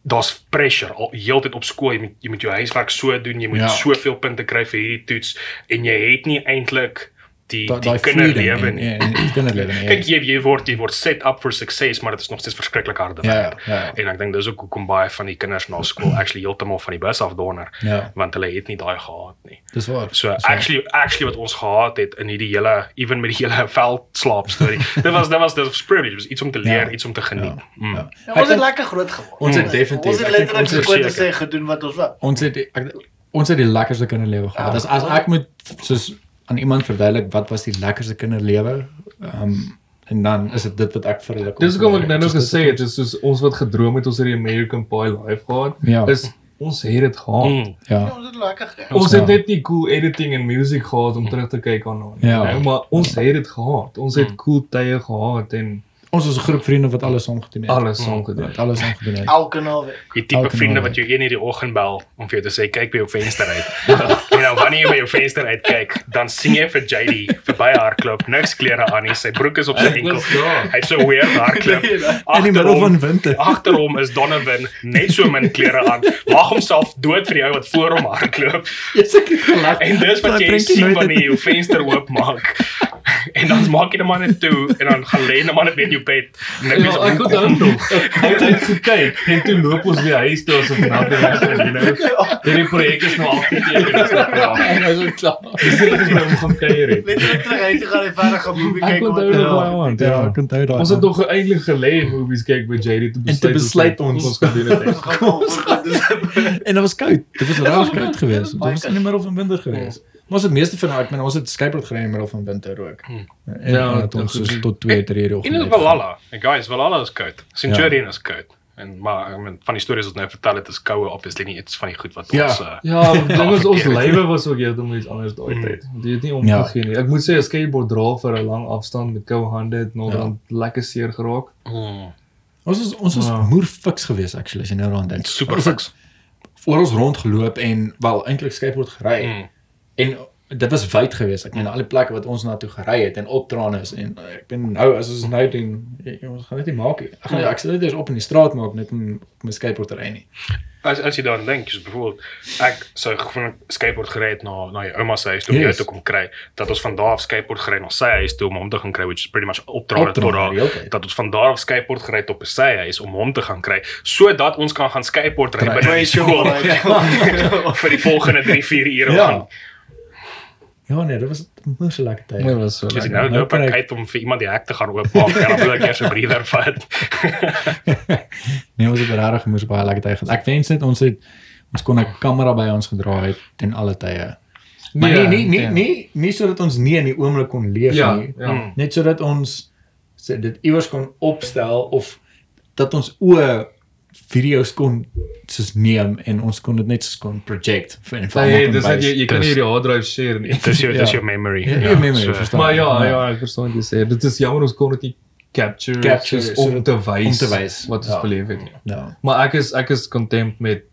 daar's pressure al heeltyd op skool. Jy moet jy moet jou huiswerk so doen, jy moet Ja. soveel punte kry vir hierdie toets en jy het nie eintlik die Da- die kinderlewe freedom nie. en die kinderlewe nie. <laughs> Kyk jy jy word jy word set up for success, maar dit is nog steeds verskriklik harde Ja, werk. ja, ja. En ek dink dis ook hoekom baie van die kinders na skool <clears throat> actually heeltemal van die bus af donder Ja. want hulle het nie daai gehad nie. Dis waar. So Dis waar. actually actually wat ons gehad het in hierdie hele even met die hele veldslaap storie. <laughs> dit was dit was dit was privilege, was iets om te leer, Ja. iets om te geniet. Ja. Mm. Ja. Ja, ons het lekker groot geword. Ons het definitief- Ons het letterlik gekoop en sê gedoen wat ons wou. ons het ek, ons het die lekkerste kinderlewe gehad. As as ek moet soos aan iemand verduidelik wat was die lekkerste kinderlewe, ehm um, en dan is dit dit wat ek vir hulle kon Dis hoekom ek nou nog gesê het, is soos ons wat gedroom het ons het die American Pie live gehad. Ja. Is ons het dit gehad. Mm. ons- Ja. Ja, ons het lekker gekry. Ons Ja. het net nie cool editing en music gehad om terug te kyk aan nou, Ja. nou, maar ons het dit gehad. Ons het cool tye gehad en Ons was 'n groep vriende wat alles saam gedoen het. alles saam gedoen. Wat alles saam gedoen het. Elke naweek. Die tipe Elke vriende wat jou een in die oggend bel om vir jou te sê kyk by jou venster uit. <laughs> en dan wanneer jy by jou venster uitkyk, dan sien jy vir JD verby hardloop, niks klere aan nie, sy broek is op sy Ek enkel. Hy't so weird hardloop. <laughs> In die middel van winter. Agter hom is Donovan net so min klere aan. Lag homself dood vir die ou wat voor hom hardloop. Jy seker gelag. En dis wat jy sien wanneer jy uit- jou venster oopmaak. <laughs> En dan maak jy net maar net toe en dan gaan lê net maar net in jou bed. En dan Ja, is ek onthou nog. Hy het <laughs> gekyk en toe loop ons weer huis toe asof nou weg is, you know. Hierdie projek is nou afgeteken. Dis nou klaar. En hy was klaar. Dis net ons gaan kuier het. Letterlik terug uit te gaan en verder gaan movie Ek kyk onthou wat nog ja. baie aan. Ja, ek onthou daai. Ons het nog eintlik gelê en movies kyk by JD toe En toe besluit ons- <laughs> ons gaan doen dit. En dit was koud. Dit was regtig was koud geweest. Dit was was in die middel van winter geweest. Maar ons het meeste van ek meen ons het skateboard gery in die middel van winter ook. En Ja, ja, het ons dit- soos tot 2, 3 uur En oggend. is uitgegaan. Valhalla. En guys, Valhalla is koud. Centurion is koud. En maar ek meen van die stories wat nou vertel het is koue obviously nie iets van die goed wat Ja. ons uh, Ja, dit was ons verkeerd. lywe was ook heeltemal iets anders daai tyd. Jy het nie omgegee nie. Ek moet sê 'n skateboard dra vir 'n lang afstand met koue hande het nog Ja. dan lekker seer geraak. mm, Ons was ons was Ja. moer fiks geweest actually as jy nou daaraan dink. super fiks. Voor ons rondgeloop en wel eintlik skateboard gery. Mm. En dit was wyd geweest. Ek meen al die plekke wat ons na toe gery het en opdraan is en eh, ek ben nou as ons nou doen, ons gaan dit nie maak nie. Ek gaan ek sal dit eers op in die straat maak net om op my skateboard te ry nie. As as jy daaraan dink, soos byvoorbeeld ek sou gewoon skateboard gery het na na jou ouma se huis toe om Yes. jou toe kom kry, dat ons van daar af skateboard gery na sy huis toe om hom te gaan kry, which is pretty much opdraande Opdraande tot daar. Dat ons van daar af skateboard gery tot by sy huis om hom te gaan kry, sodat ons kan gaan skateboard ry by die skool <laughs> <laughs> vir die volgende 3, 4 ure Ja. lang. Ja nee, dit was moes 'n lekker tyd. Dit was so. Dis nou Nou kan ek uit om vir iemand die hek te gaan oopmaak en dan wil ek eers 'n breather <laughs> vat. <laughs> Nee, ons het regtig moes baie lekker tyd gehad. Ek wens net ons het ons kon 'n kamera by ons gedra het ten alle tye. Maar Nee, nie nie nie ja. nie sodat ons nie in die oomblik kon leef Ja, nie. ja. Net sodat ons sê dit iewers kon opstel of dat ons oë video's kon soos neem en ons kon dit net soos kon project vir en vir Nee, dis net jy jy kan nie die hard drive share nie. Dis jou dis Ja. jou memory. Ja, jou memory, so- verstaan. Maar ja, Ja. ja, ek verstaan wat jy sê. Dit is jammer ons kon dit nie capture, Capture, so om te wys om te wys, wat ons ja. beleef het. nie. Ja. Maar ek is ek is content met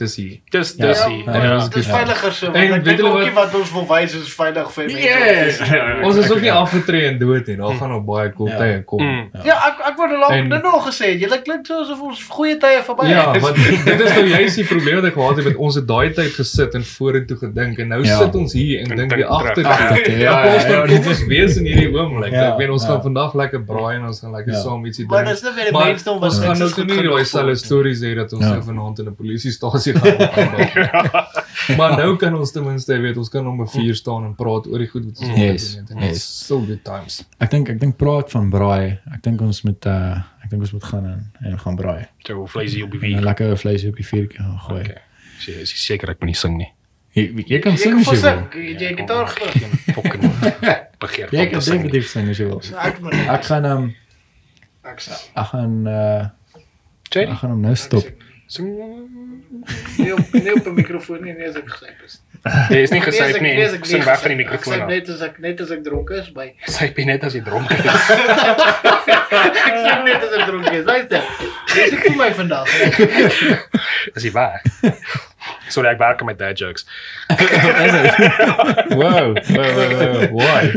dis hier. Dis Ja. dis Ja, die- ja, ja. dis Dit is Ja. veiliger so. En ek weet dink julle ook wat- nie wat ons wil wys is veilig vir mense. Yes. <laughs> Ja. Ons is ook nie Ja. afgetree en dood nie. Daar gaan nog baie cool Ja. tye kom. Mm. Ja, ek ek word al lank En- dit nog gesê. Jy klink so asof ons goeie tye verby Ja, is. want dit is nou <laughs> juist die probleem wat ek gehad het met ons het daai tyd gesit en vorentoe gedink en nou Ja. sit ons hier en En dink dink weer agter. terug. Agtertoe, Ja, ja, ja, ons ja, ja. kom ons wees in hierdie oomblik. Ja, Ek weet ons ja. gaan vandag lekker braai en ons gaan lekker Ja. saam ietsie Maar drink. dis net weer die Maar mainstream wat ons gaan nou toe nie daai selfe stories hê dat ons Ja. nou vanaand in 'n polisiestasie gaan opkom. <laughs> Maar nou kan ons ten minste weet ons kan om 'n vuur staan en praat oor die goed wat ons Yes, het. En yes. So good times. Ek dink ek dink praat van braai. Ek dink ons moet uh ek dink ons moet gaan en, en gaan braai. Jou vleisie op die wiek. lekker vleisie op die vuurtjie gaan gooi. Okay. Sy is seker ek moet nie sing nie. Jy, jy kan Jy sing kan as jy wil. sing. Jy gitaar gespeel. Geen fucking begeer Jy kan definitief sing as jy wil. Ek Ek gaan um ek sal. ek gaan uh Jerry, ek gaan hom nou stop. Sing. Nee, op nee op 'n mikrofoon nie, nee as ek gesyp is. Jy is nie Nee, gesyp ek- nie. nee, ek Sing nie weg van die ek mikrofoon af. Net as ek net as ek dronk is by. Syp jy net as jy dronk is. <laughs> Ek syp net as ek dronk is. Luister. Dis ek vir my vandag. Is jy waar? Sorry, ek werk met dad jokes. Wow, wow, wow, wow. Why? <laughs>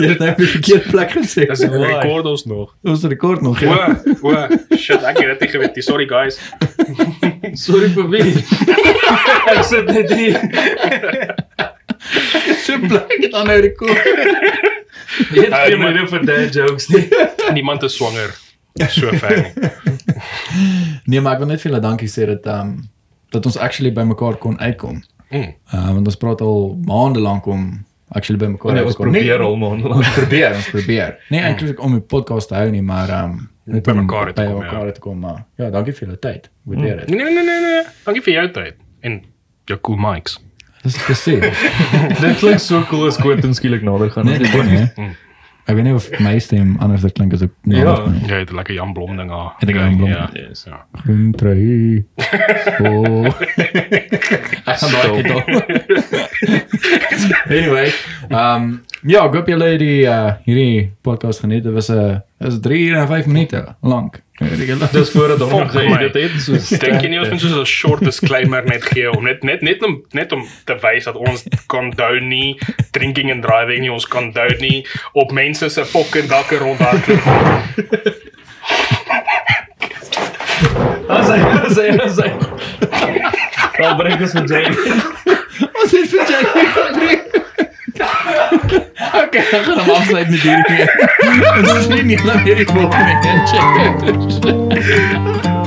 Jy het net op die verkeerde plek gesê. Dis rekord ons nog. Ons rekord nog. Ja. o, shit, ek het dit nie geweet. nie. Sorry guys. <laughs> Sorry vir wie? <laughs> ek sit net hier. So bly dit dan nou rekord. Jy het geen maar- rede vir dad jokes nie. Niemand is swanger. So ver. <laughs> Nee, maar ek wil net vir julle dankie sê dat um dat ons actually by mekaar kon uitkom. Mm. Uh want ons praat al maande lank om actually by mekaar Nee, ons te kom. probeer al man. Ons probeer, ons probeer. Nee, eintlik om die podcast te hou nie, maar um net By om mekaar te by kom, mekaar ja. te kom, maar ja, dankie vir julle tyd. Waardeer dit. Nee, nee, nee, nee. Dankie vir jou tyd en jou cool mics. Dis presies. <laughs> Dit klink so cool as Quentin skielik nader gaan. Nee, dit doen nie. Ek weet nie of my stem anders klink as ek nou Ja. Jy het 'n lekker Jan Blom ding aan. Het ek Jan Blom? Ja. Yes. Ja. Groen <laughs> trui. <laughs> Oh. Ek gaan daai Stop. gedaan. Anyway, um ja, ek hoop julle het die uh hierdie podcast geniet. Dit was 'n uh, is 3 uur en 5 minute lank. Dis voordat ons nog Volg my. geëdit het so. Dink jy nie ons moet so 'n short disclaimer net gee om net net net om net om te wys dat ons condone nie drinking and driving nie, ons condone nie op mense se fucking dakke rondhardloop. As hy as hy as hy. Kom bring ons vir Jay. Ons het vir gebring. <laughs> Okay, ek gaan hom afsluit met hierdie. Ons sien nie langer hierdie volgende keer. Check.